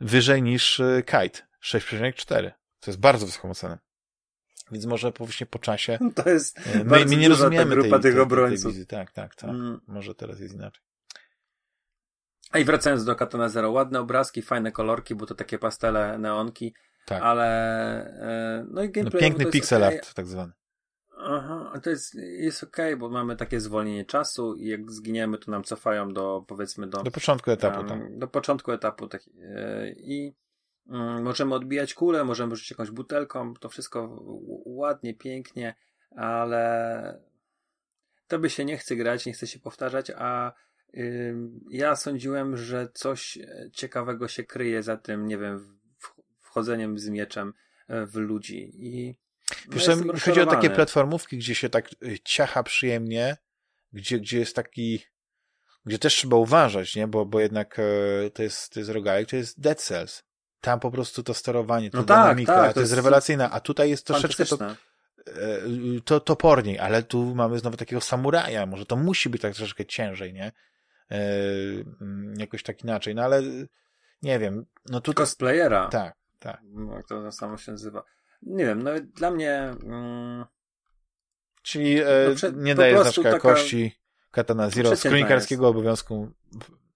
wyżej niż e, Kite, 6,4. To jest bardzo wysoką ocenę. Więc może właśnie po czasie. To jest e, my, my nie rozumiemy grupa tej, tych obrońców. Tej, tej tak, tak, tak. Mm. Może teraz jest inaczej. A i wracając do Katana Zero, ładne obrazki, fajne kolorki, bo to takie pastele, neonki, tak. ale e, no i gameplay. No, piękny pixel okay. art tak zwany. Aha, to jest, jest okej, okay, bo mamy takie zwolnienie czasu i jak zginiemy, to nam cofają do, powiedzmy, do... Do początku etapu, um, tak. Do początku etapu, tak. Yy, I yy, możemy odbijać kulę, możemy rzucić jakąś butelką, to wszystko ładnie, pięknie, ale to by się nie chce grać, nie chce się powtarzać, a yy, ja sądziłem, że coś ciekawego się kryje za tym, nie wiem, wchodzeniem z mieczem e, w ludzi i Wiesz, no chodzi o takie platformówki, gdzie się tak y, ciacha przyjemnie, gdzie, gdzie jest taki, gdzie też trzeba uważać, nie? Bo, bo jednak e, to jest, to jest rogalek, to jest Dead Cells. Tam po prostu to sterowanie, ta no tak, dynamika, tak, to, jest, jest rewelacyjna, a tutaj jest troszeczkę to, e, to toporniej, ale tu mamy znowu takiego samuraja, może to musi być tak troszeczkę ciężej, nie? E, mm, jakoś tak inaczej, no ale nie wiem, no tu... Cosplayera. Tak, tak. No, jak to samo się nazywa nie wiem, no dla mnie... Mm, Czyli e, no, nie daje znaczka taka... Katana Zero. Z kronikarskiego obowiązku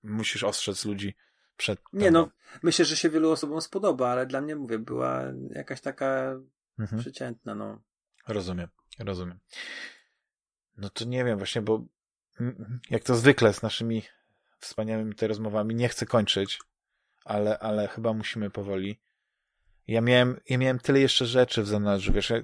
musisz ostrzec ludzi przed... Nie no, myślę, że się wielu osobom spodoba, ale dla mnie, mówię, była jakaś taka mhm. przeciętna, no. Rozumiem, rozumiem. No to nie wiem właśnie, bo jak to zwykle z naszymi wspaniałymi te rozmowami, nie chcę kończyć, ale, ale chyba musimy powoli. Ja miałem, ja miałem tyle jeszcze rzeczy w zanadrzu, wiesz, ja,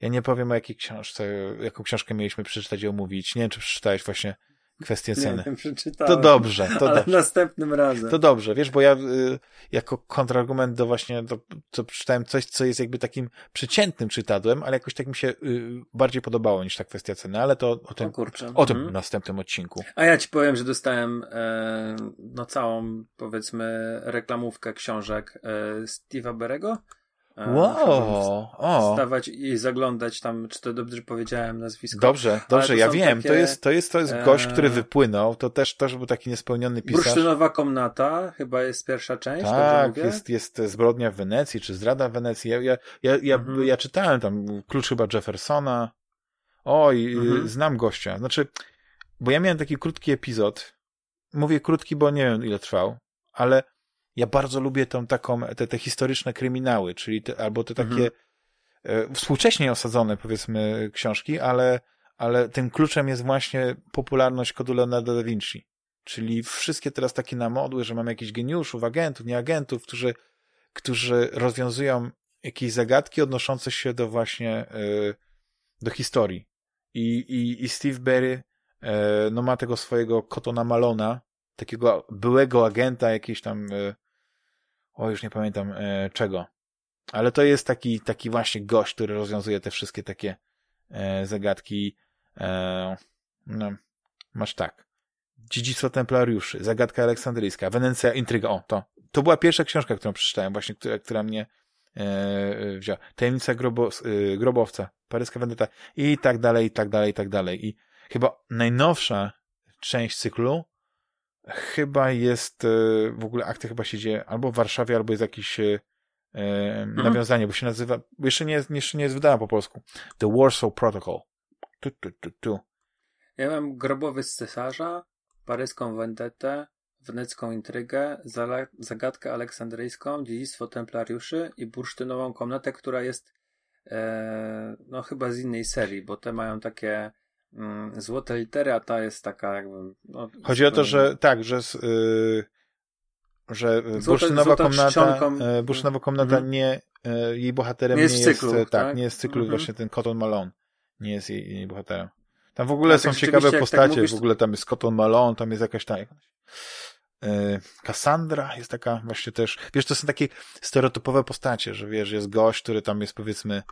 ja nie powiem o jakiej książce, jaką książkę mieliśmy przeczytać i omówić. Nie wiem, czy przeczytałeś właśnie kwestię ceny. Nie, przeczytałem. To dobrze. To ale dobrze. następnym razem. To dobrze, wiesz, bo ja y, jako kontrargument do właśnie, do, to przeczytałem coś, co jest jakby takim przeciętnym czytadłem, ale jakoś tak mi się y, bardziej podobało niż ta kwestia ceny, ale to o tym, o, o tym mhm. następnym odcinku. A ja ci powiem, że dostałem e, no całą, powiedzmy, reklamówkę książek e, Steve'a Berego Wow! O. Stawać i zaglądać tam, czy to dobrze powiedziałem nazwisko. Dobrze, dobrze, ja wiem. Takie, to, jest, to, jest, to jest gość, który e, wypłynął. To też, też był taki niespełniony pisarz. Bursztynowa komnata, chyba jest pierwsza część. Tak, jest, jest zbrodnia w Wenecji, czy zdrada w Wenecji. Ja, ja, ja, ja, mhm. ja czytałem tam klucz chyba Jeffersona. Oj, mhm. znam gościa. Znaczy, bo ja miałem taki krótki epizod. Mówię krótki, bo nie wiem ile trwał, ale ja bardzo lubię tą taką, te, te historyczne kryminały, czyli te, albo te takie mhm. e, współcześnie osadzone, powiedzmy, książki, ale, ale tym kluczem jest właśnie popularność kodu Leonardo da Vinci. Czyli wszystkie teraz takie namodły, że mamy jakichś geniuszów, agentów, nie agentów, którzy, którzy rozwiązują jakieś zagadki odnoszące się do właśnie y, do historii. I, i, i Steve Berry y, no ma tego swojego Kotona Malona, takiego byłego agenta jakiejś tam y, o już nie pamiętam e, czego. Ale to jest taki, taki właśnie gość, który rozwiązuje te wszystkie takie e, zagadki. E, no, masz tak. Dziedzictwo Templariuszy, Zagadka Aleksandryjska, Wenecja, Intryga. O, to. To była pierwsza książka, którą przeczytałem, właśnie, która, która mnie e, wzięła. Tajemnica grobo, e, grobowca, Paryska Vendetta i tak dalej, i tak dalej, i tak dalej. I chyba najnowsza część cyklu chyba jest, e, w ogóle akcja chyba się dzieje albo w Warszawie, albo jest jakieś e, mhm. nawiązanie, bo się nazywa, jeszcze nie, jeszcze nie jest wydana po polsku. The Warsaw Protocol. Tu, tu, tu, tu. Ja mam grobowy z cesarza, paryską vendetę, wenecką intrygę, zagadkę aleksandryjską, dziedzictwo templariuszy i bursztynową komnatę, która jest e, no chyba z innej serii, bo te mają takie Mm, złote litery, a ta jest taka jakby... No, Chodzi o to, że tak, że yy, że bursztynowa komnata, yy, bursztynowa komnata mm. nie, yy, jej bohaterem nie jest, nie jest cyklu, tak, tak, nie jest cyklu, mm -hmm. właśnie ten Cotton Malone nie jest jej, jej bohaterem. Tam w ogóle są ciekawe tak postacie, tak mówisz... w ogóle tam jest Cotton Malone, tam jest jakaś ta Cassandra jest taka właśnie też, wiesz, to są takie stereotypowe postacie, że wiesz, jest gość, który tam jest powiedzmy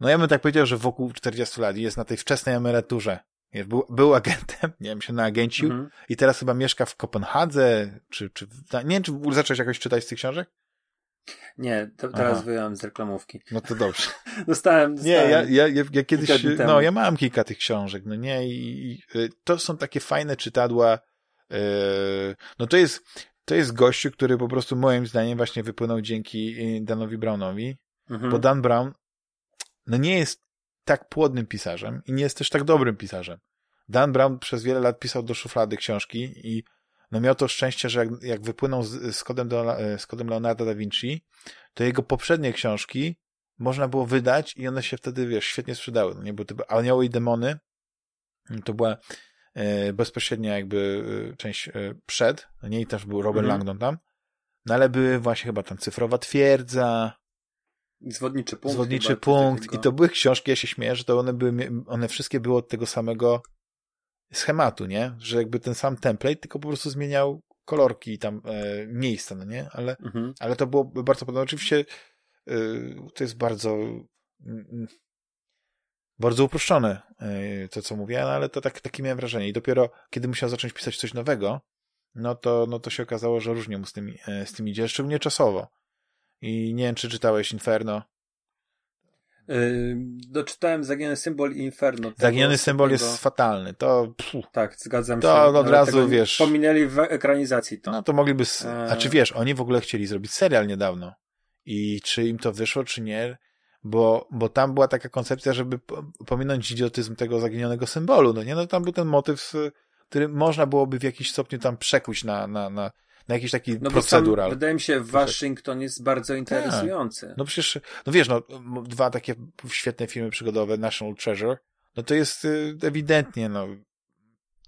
no ja bym tak powiedział, że wokół 40 lat jest na tej wczesnej emeryturze. Był, był agentem, nie wiem, się naagencił mhm. i teraz chyba mieszka w Kopenhadze, czy, czy nie wiem, czy zacząłeś jakoś czytać z tych książek? Nie, to teraz Aha. wyjąłem z reklamówki. No to dobrze. dostałem, dostałem. Nie, ja, ja, ja, ja kiedyś, no ja mam kilka tych książek, no nie, i, i y, to są takie fajne czytadła, yy, no to jest, to jest gościu, który po prostu moim zdaniem właśnie wypłynął dzięki y, Danowi Brownowi, mhm. bo Dan Brown no nie jest tak płodnym pisarzem i nie jest też tak dobrym pisarzem. Dan Brown przez wiele lat pisał do szuflady książki i no miał to szczęście, że jak, jak wypłynął z, z, kodem do, e, z kodem Leonardo da Vinci, to jego poprzednie książki można było wydać i one się wtedy, wiesz, świetnie sprzedały. No nie, bo to Anioły i Demony to była e, bezpośrednia jakby e, część e, przed, no nie, i też był Robert mhm. Langdon tam, no ale były właśnie chyba tam Cyfrowa Twierdza, Zwodniczy punkt. Zwodniczy punkt. I to były książki, ja się śmieję, że to one były, one wszystkie były od tego samego schematu, nie? Że jakby ten sam template, tylko po prostu zmieniał kolorki i tam e, miejsca, no nie? Ale, mhm. ale to było bardzo podobne. Oczywiście e, to jest bardzo mm, mm, bardzo uproszczone e, to, co mówię, no, ale to tak, takie miałem wrażenie. I dopiero kiedy musiał zacząć pisać coś nowego, no to, no to się okazało, że różnie mu z tym, e, z tym idzie, szczególnie czasowo. I nie wiem, czy czytałeś Inferno. Yy, doczytałem Zaginiony Symbol i Inferno. Zaginiony Symbol tego... jest fatalny. To, tak, zgadzam to się. To od razu, wiesz... Pominęli w ekranizacji to. No to mogliby... E... A czy wiesz, oni w ogóle chcieli zrobić serial niedawno. I czy im to wyszło, czy nie, bo, bo tam była taka koncepcja, żeby pominąć idiotyzm tego zaginionego symbolu, no nie? No tam był ten motyw, który można byłoby w jakiś stopniu tam przekuć na, na, na, na jakiś taki no procedural. wydaje mi się, Waszyngton jest bardzo tak. interesujący. No przecież, no wiesz, no, dwa takie świetne filmy przygodowe, National Treasure, no to jest y, ewidentnie, no,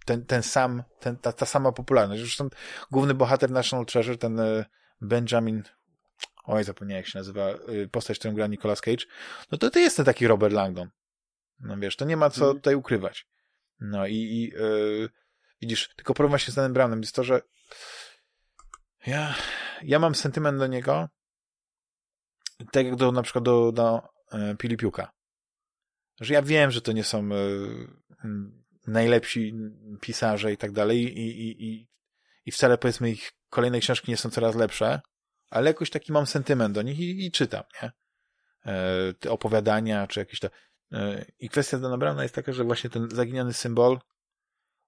ten, ten sam, ten, ta, ta sama popularność. Zresztą główny bohater National Treasure, ten y, Benjamin, oj, zapomniałem jak się nazywa, y, postać, którą gra Nicolas Cage, no to to jest ten taki Robert Langdon. No wiesz, to nie ma co mm. tutaj ukrywać. No i, i yy, widzisz, tylko problem właśnie z Danem Brownem jest to, że ja, ja mam sentyment do niego, tak jak do, na przykład do, do e, Pilipiuka. Że ja wiem, że to nie są e, najlepsi pisarze i tak dalej i, i, i, i wcale powiedzmy ich kolejne książki nie są coraz lepsze, ale jakoś taki mam sentyment do nich i, i czytam, nie? E, te opowiadania, czy jakieś to. I kwestia Dana jest taka, że właśnie ten zaginiony symbol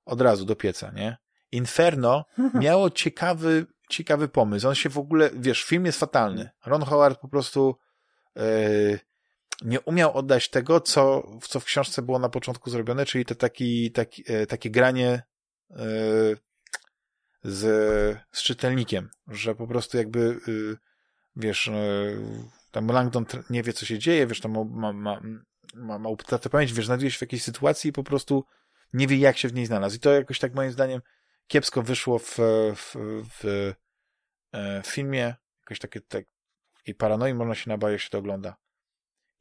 od razu do pieca, nie? Inferno miało ciekawy ciekawy pomysł. On się w ogóle, wiesz, film jest fatalny. Ron Howard po prostu yy, nie umiał oddać tego, co, co w książce było na początku zrobione, czyli to taki, taki, yy, takie granie yy, z, z czytelnikiem, że po prostu jakby, wiesz, tam Langdon nie wie, co się dzieje, wiesz, tam ma, ma, ma, ma wiesz, znajduje się w jakiejś sytuacji i po prostu nie wie, jak się w niej znalazł. I to jakoś tak moim zdaniem kiepsko wyszło w, w, w, e, w filmie, jakoś takie, tak, takiej paranoi można się nabawić, jak się to ogląda.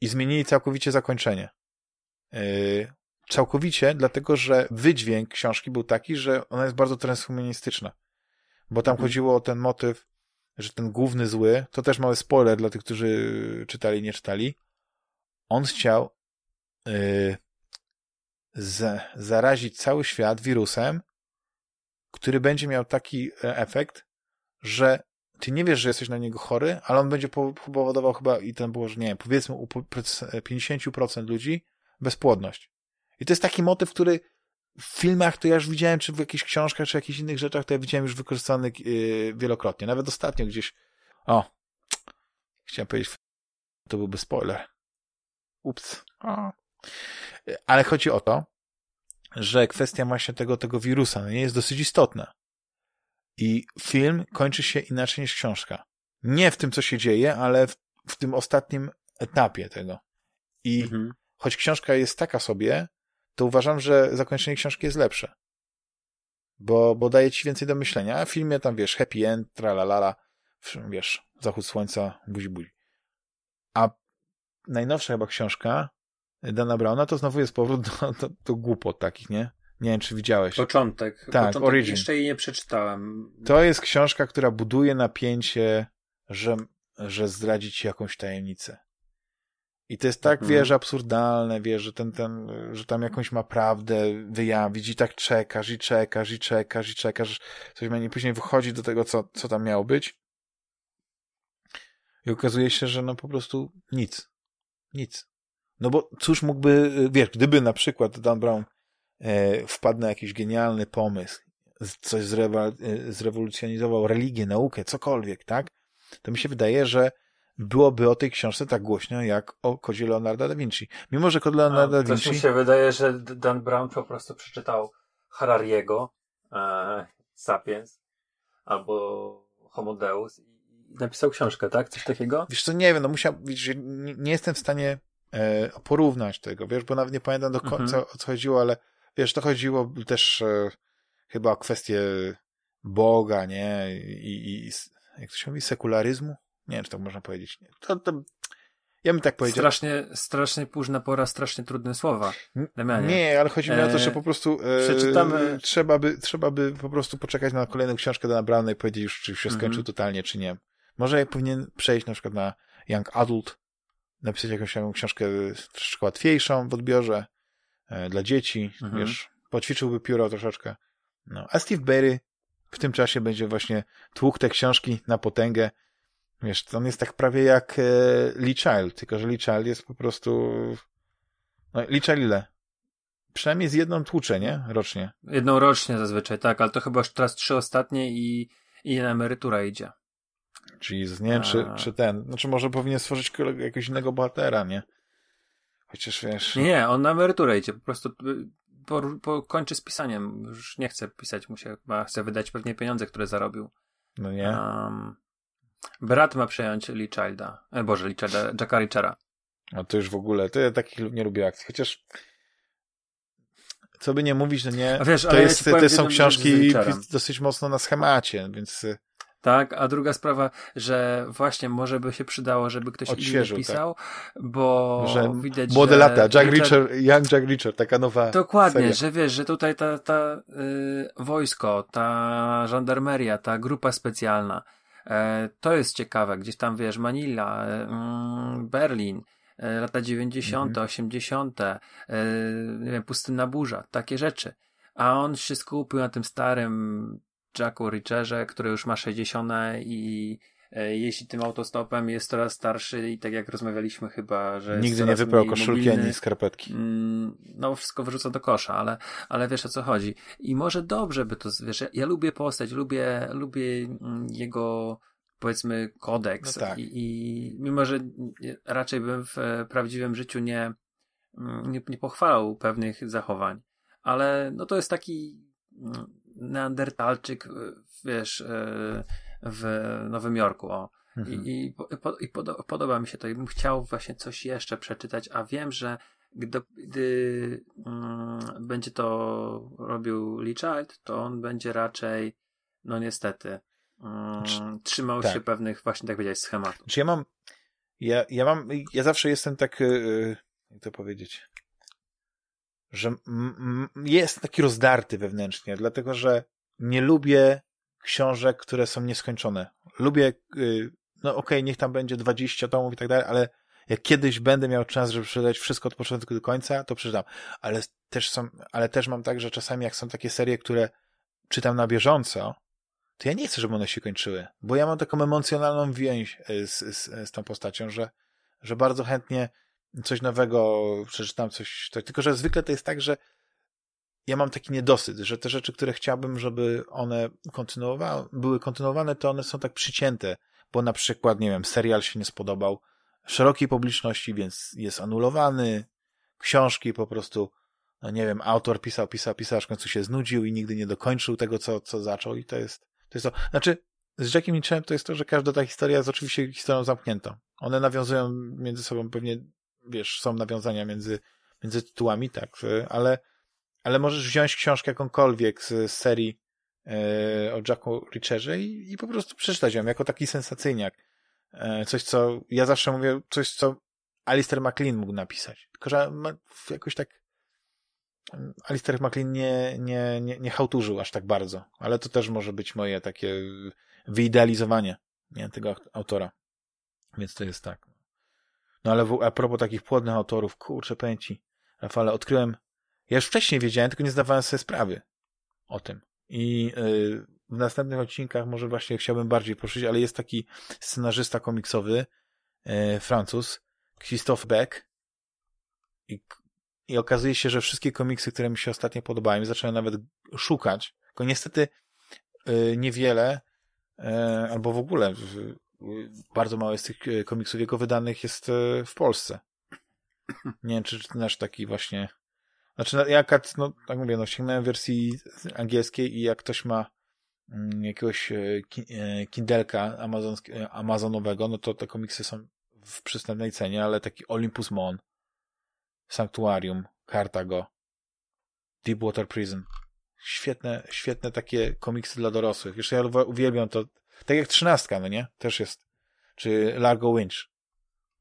I zmienili całkowicie zakończenie. Yy, całkowicie, dlatego że wydźwięk książki był taki, że ona jest bardzo transhumanistyczna. Bo tam mhm. chodziło o ten motyw, że ten główny zły, to też mały spoiler dla tych, którzy czytali, nie czytali, on chciał yy, z, zarazić cały świat wirusem, który będzie miał taki e, efekt, że ty nie wiesz, że jesteś na niego chory, ale on będzie powodował chyba, i ten było, że nie wiem, powiedzmy u 50% ludzi bezpłodność. I to jest taki motyw, który w filmach to ja już widziałem, czy w jakichś książkach, czy jakichś innych rzeczach, to ja widziałem już wykorzystany yy, wielokrotnie. Nawet ostatnio gdzieś, o, chciałem powiedzieć, to byłby spoiler. Ups. O. Ale chodzi o to, że kwestia właśnie tego, tego wirusa nie jest dosyć istotna. I film kończy się inaczej niż książka. Nie w tym, co się dzieje, ale w, w tym ostatnim etapie tego. I mhm. choć książka jest taka sobie, to uważam, że zakończenie książki jest lepsze. Bo, bo daje ci więcej do myślenia. A w filmie tam, wiesz, happy end, tralalala, wiesz, zachód słońca, buzi buzi. A najnowsza chyba książka Dana Browna, to znowu jest powrót do, do, do głupot takich, nie? Nie wiem, czy widziałeś. Początek. Tak, Początek Origin. Jeszcze jej nie przeczytałem. To jest książka, która buduje napięcie, że, że zdradzi ci jakąś tajemnicę. I to jest tak, mhm. wiesz, absurdalne, wiesz, że ten, ten, że tam jakąś ma prawdę wyjawić i tak czekasz, i czekasz, i czekasz, i czekasz, coś ma nie później wychodzi do tego, co, co tam miało być. I okazuje się, że no po prostu nic. Nic. No bo cóż mógłby, wiesz, gdyby na przykład Dan Brown e, wpadł na jakiś genialny pomysł, coś zrewa, e, zrewolucjonizował religię, naukę, cokolwiek, tak? To mi się wydaje, że byłoby o tej książce tak głośno, jak o kodzie Leonarda da Vinci. Mimo, że kod Leonarda da Vinci... Coś mi się wydaje, że Dan Brown po prostu przeczytał Harariego, e, Sapiens, albo Homo Deus i napisał książkę, tak? Coś takiego? Wiesz co, nie wiem, no musiał, wiesz, nie, nie jestem w stanie e, porównać tego, wiesz, bo nawet nie pamiętam do końca mhm. o co chodziło, ale wiesz, to chodziło też e, chyba o kwestię Boga, nie? I, i jak to się mówi, sekularyzmu? Nie wiem, czy tak można powiedzieć. To, to, ja bym tak powiedział. Strasznie, strasznie późna pora, strasznie trudne słowa. Damianie. Nie, ale chodzi mi o to, że po prostu e, przeczytamy... trzeba, by, trzeba by po prostu poczekać na kolejną książkę do nabranej i powiedzieć już, czy się skończył mm -hmm. totalnie, czy nie. Może powinien przejść na przykład na Young Adult, napisać jakąś książkę troszeczkę łatwiejszą w odbiorze e, dla dzieci, -hmm. wiesz, poćwiczyłby pióro troszeczkę. No. A Steve Berry w tym czasie będzie właśnie tłukł te książki na potęgę, Wiesz, on jest tak prawie jak e, Lee Child, tylko że Lee Child jest po prostu... No, Lee Child ile? Przynajmniej z jedną tłucze, nie? Rocznie. Jedną rocznie zazwyczaj, tak, ale to chyba już teraz trzy ostatnie i, i na emerytura idzie. Czyli nie wiem, czy, czy ten, znaczy może powinien stworzyć jakiegoś innego bohatera, nie? Chociaż wiesz... Nie, on na emeryturę idzie, po prostu y, po, po, kończy z pisaniem, już nie chce pisać, mu się chyba chce wydać pewnie pieniądze, które zarobił. No nie. Um, Brat ma przejąć Lee Childa. E, Boże, Lee Childa, Jacka Richera. No to już w ogóle, to ja takich nie lubię akcji. Chociaż co by nie mówić, no nie, wiesz, to, jest, ja to są książki dosyć mocno na schemacie, więc... Tak, a druga sprawa, że właśnie może by się przydało, żeby ktoś Odświeżył, inny pisał, tak. bo że widać, Młode że... lata, Jack Richard, Young Jack Richard, taka nowa Dokładnie, seria. że wiesz, że tutaj ta, ta y, wojsko, ta żandarmeria, ta grupa specjalna, E, to jest ciekawe, gdzieś tam wiesz, Manila, e, mm, Berlin, e, lata 90., mhm. 80., nie wiem, pustynna burza, takie rzeczy. A on się skupił na tym starym Jacku Richerze, który już ma 60 i jeździ tym autostopem, jest coraz starszy i tak jak rozmawialiśmy chyba, że Nigdy nie wyprał koszulki mobilny. ani skarpetki. Mm, no, wszystko wyrzuca do kosza, ale, ale wiesz o co chodzi. I może dobrze by to, wiesz, ja, ja lubię postać, lubię, lubię mm, jego powiedzmy kodeks no tak. I, i mimo, że raczej bym w prawdziwym życiu nie, mm, nie, nie pochwalał pewnych zachowań, ale no to jest taki neandertalczyk, wiesz, e, w Nowym Jorku, o. Mhm. I, i, i podo podoba mi się to i bym chciał właśnie coś jeszcze przeczytać, a wiem, że gdy, gdy mm, będzie to robił Lee Child, to on będzie raczej, no niestety, mm, trzymał tak. się pewnych, właśnie tak powiedziałeś, schematów. Czy ja mam, ja, ja mam, ja zawsze jestem tak, yy, jak to powiedzieć, że jest taki rozdarty wewnętrznie, dlatego że nie lubię książek, które są nieskończone. Lubię, yy, no okej, okay, niech tam będzie 20 tomów i tak dalej, ale jak kiedyś będę miał czas, żeby przeczytać wszystko od początku do końca, to przeczytam. Ale też są, ale też mam tak, że czasami jak są takie serie, które czytam na bieżąco, to ja nie chcę, żeby one się kończyły, bo ja mam taką emocjonalną więź e, z, z, z tą postacią, że, że bardzo chętnie coś nowego przeczytam, coś, to, tylko że zwykle to jest tak, że ja mam taki niedosyt, że te rzeczy, które chciałbym, żeby one kontynuowały, były kontynuowane, to one są tak przycięte, bo na przykład, nie wiem, serial się nie spodobał szerokiej publiczności, więc jest anulowany, książki po prostu, no nie wiem, autor pisał, pisał, pisał, aż w końcu się znudził i nigdy nie dokończył tego, co, co zaczął i to jest, to jest to. Znaczy, z Jackiem Lynchen to jest to, że każda ta historia jest oczywiście historią zamkniętą. One nawiązują między sobą pewnie, wiesz, są nawiązania między, między tytułami, tak, ale, ale możesz wziąć książkę jakąkolwiek z, z serii e, o Jacku Richerze i, i po prostu przeczytać ją jako taki sensacyjniak. E, coś, co ja zawsze mówię, coś, co Alistair MacLean mógł napisać. Tylko, że jakoś tak Alistair MacLean nie, nie, nie, nie hałturzył aż tak bardzo, ale to też może być moje takie wyidealizowanie nie, tego autora. Więc to jest tak. No ale w, a propos takich płodnych autorów, kurczę pęci, Rafale, odkryłem, ja już wcześniej wiedziałem, tylko nie zdawałem sobie sprawy o tym. I yy, w następnych odcinkach może właśnie chciałbym bardziej poruszyć, ale jest taki scenarzysta komiksowy, e, Francuz, Christophe Beck i, i okazuje się, że wszystkie komiksy, które mi się ostatnio podobają, zacząłem nawet szukać, tylko niestety e, niewiele, albo w ogóle bardzo mało z tych e, komiksów jego wydanych jest e, w Polsce. Nie wiem, czy nasz taki właśnie znaczy, no, ja, no, tak mówię, no, sięgnąłem wersji angielskiej i jak ktoś ma mm, jakiegoś e, Kindelka amazonowego, no to te komiksy są w przystępnej cenie, ale taki Olympus Mon, Sanctuarium, Cartago, Deepwater Prison. Świetne, świetne takie komiksy dla dorosłych. Jeszcze ja uwielbiam to, tak jak trzynastka, no nie? Też jest. Czy Largo Winch.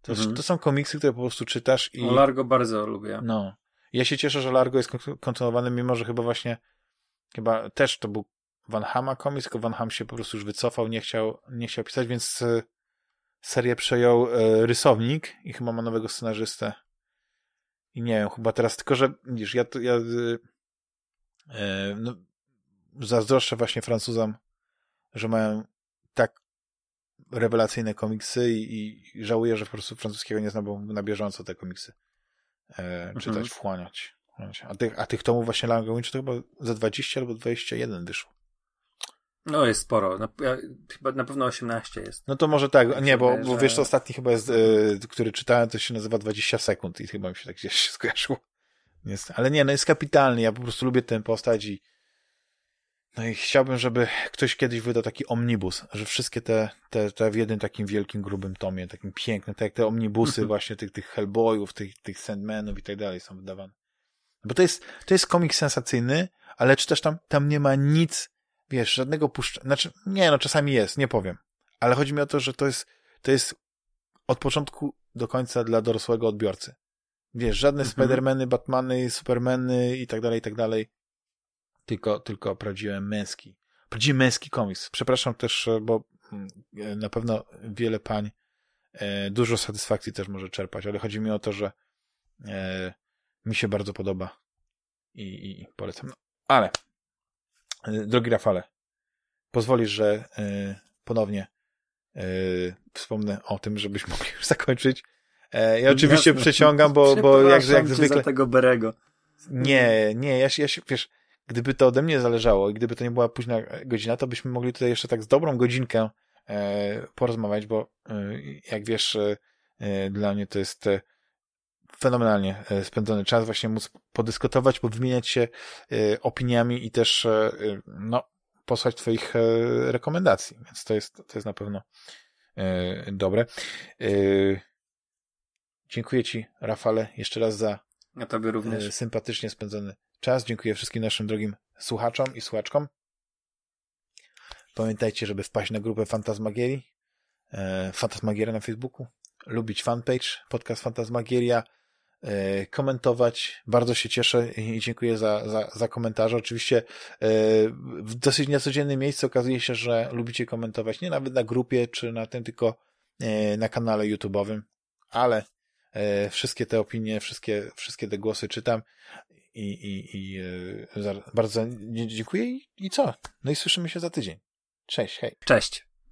To, mhm. to są komiksy, które po prostu czytasz i... O Largo bardzo lubię. No. Ja się cieszę, że Largo jest kontynuowany, mimo że chyba właśnie, chyba też to był Van Hama komiks, tylko Van Ham się po prostu już wycofał, nie chciał, nie chciał pisać, więc e, serię przejął e, rysownik i chyba ma nowego scenarzystę. I nie wiem, chyba teraz, tylko że widzisz, ja, ja e, no, zazdroszczę właśnie Francuzom, że mają rewelacyjne komiksy i, i żałuję, że po prostu francuskiego nie znam, bo na bieżąco te komiksy e, czytać, mhm. wchłaniać. A tych, a tych tomów właśnie Lango Winch to chyba za 20 albo 21 wyszło. No jest sporo. Na, chyba na pewno 18 jest. No to może tak, nie, bo, bo wiesz, ostatni chyba jest, y, który czytałem, to się nazywa 20 sekund i chyba mi się tak gdzieś skojarzyło. Jest, ale nie, no jest kapitalny, ja po prostu lubię tę postać i no i chciałbym, żeby ktoś kiedyś wydał taki omnibus, że wszystkie te, te, te w jednym takim wielkim, grubym tomie, takim pięknym, tak jak te omnibusy mhm. właśnie tych, tych Hellboyów, tych, tych Sandmanów i tak dalej są wydawane. Bo to jest, to jest komiks sensacyjny, ale czy też tam, tam nie ma nic, wiesz, żadnego puszcza, znaczy, nie no, czasami jest, nie powiem. Ale chodzi mi o to, że to jest, to jest od początku do końca dla dorosłego odbiorcy. Wiesz, żadne mhm. Spidermany, Batmany, Supermany i tak dalej, i tak dalej tylko, tylko prawdziwy męski, prawdziwy męski komiks. Przepraszam też, e, bo mm, e, na pewno wiele pań e, dużo satysfakcji też może czerpać, ale chodzi mi o to, że mi się bardzo podoba i, i, i polecam. No, ale, drogi Rafale, pozwolisz, że ponownie wspomnę o tym, żebyśmy mogli już zakończyć. Ja oczywiście Jasne. przeciągam, bo, bo jak, jak zwykle... tego Berego. Nie, nie, ja się, ja się, wiesz, gdyby to ode mnie zależało i gdyby to nie była późna godzina, to byśmy mogli tutaj jeszcze tak z dobrą godzinkę e, porozmawiać, bo e, jak wiesz, e, dla mnie to jest fenomenalnie spędzony czas, właśnie móc podyskutować, wymieniać się opiniami i też no, posłać twoich rekomendacji, więc to jest, to jest na pewno dobre. Dziękuję ci, Rafale, jeszcze raz za ja również. sympatycznie spędzony czas. Dziękuję wszystkim naszym drogim słuchaczom i słuchaczkom. Pamiętajcie, żeby wpaść na grupę Fantasmagierii, e, Fantasmagieria na Facebooku, lubić fanpage, podcast Fantasmagieria, e, komentować. Bardzo się cieszę i dziękuję za, za, za komentarze. Oczywiście e, w dosyć niecodziennym miejscu okazuje się, że lubicie komentować nie nawet na grupie czy na tym, tylko e, na kanale YouTube'owym, ale e, wszystkie te opinie, wszystkie, wszystkie te głosy czytam i, i, i e, bardzo dziękuję i, i co? No i słyszymy się za tydzień. Cześć, hej. Cześć.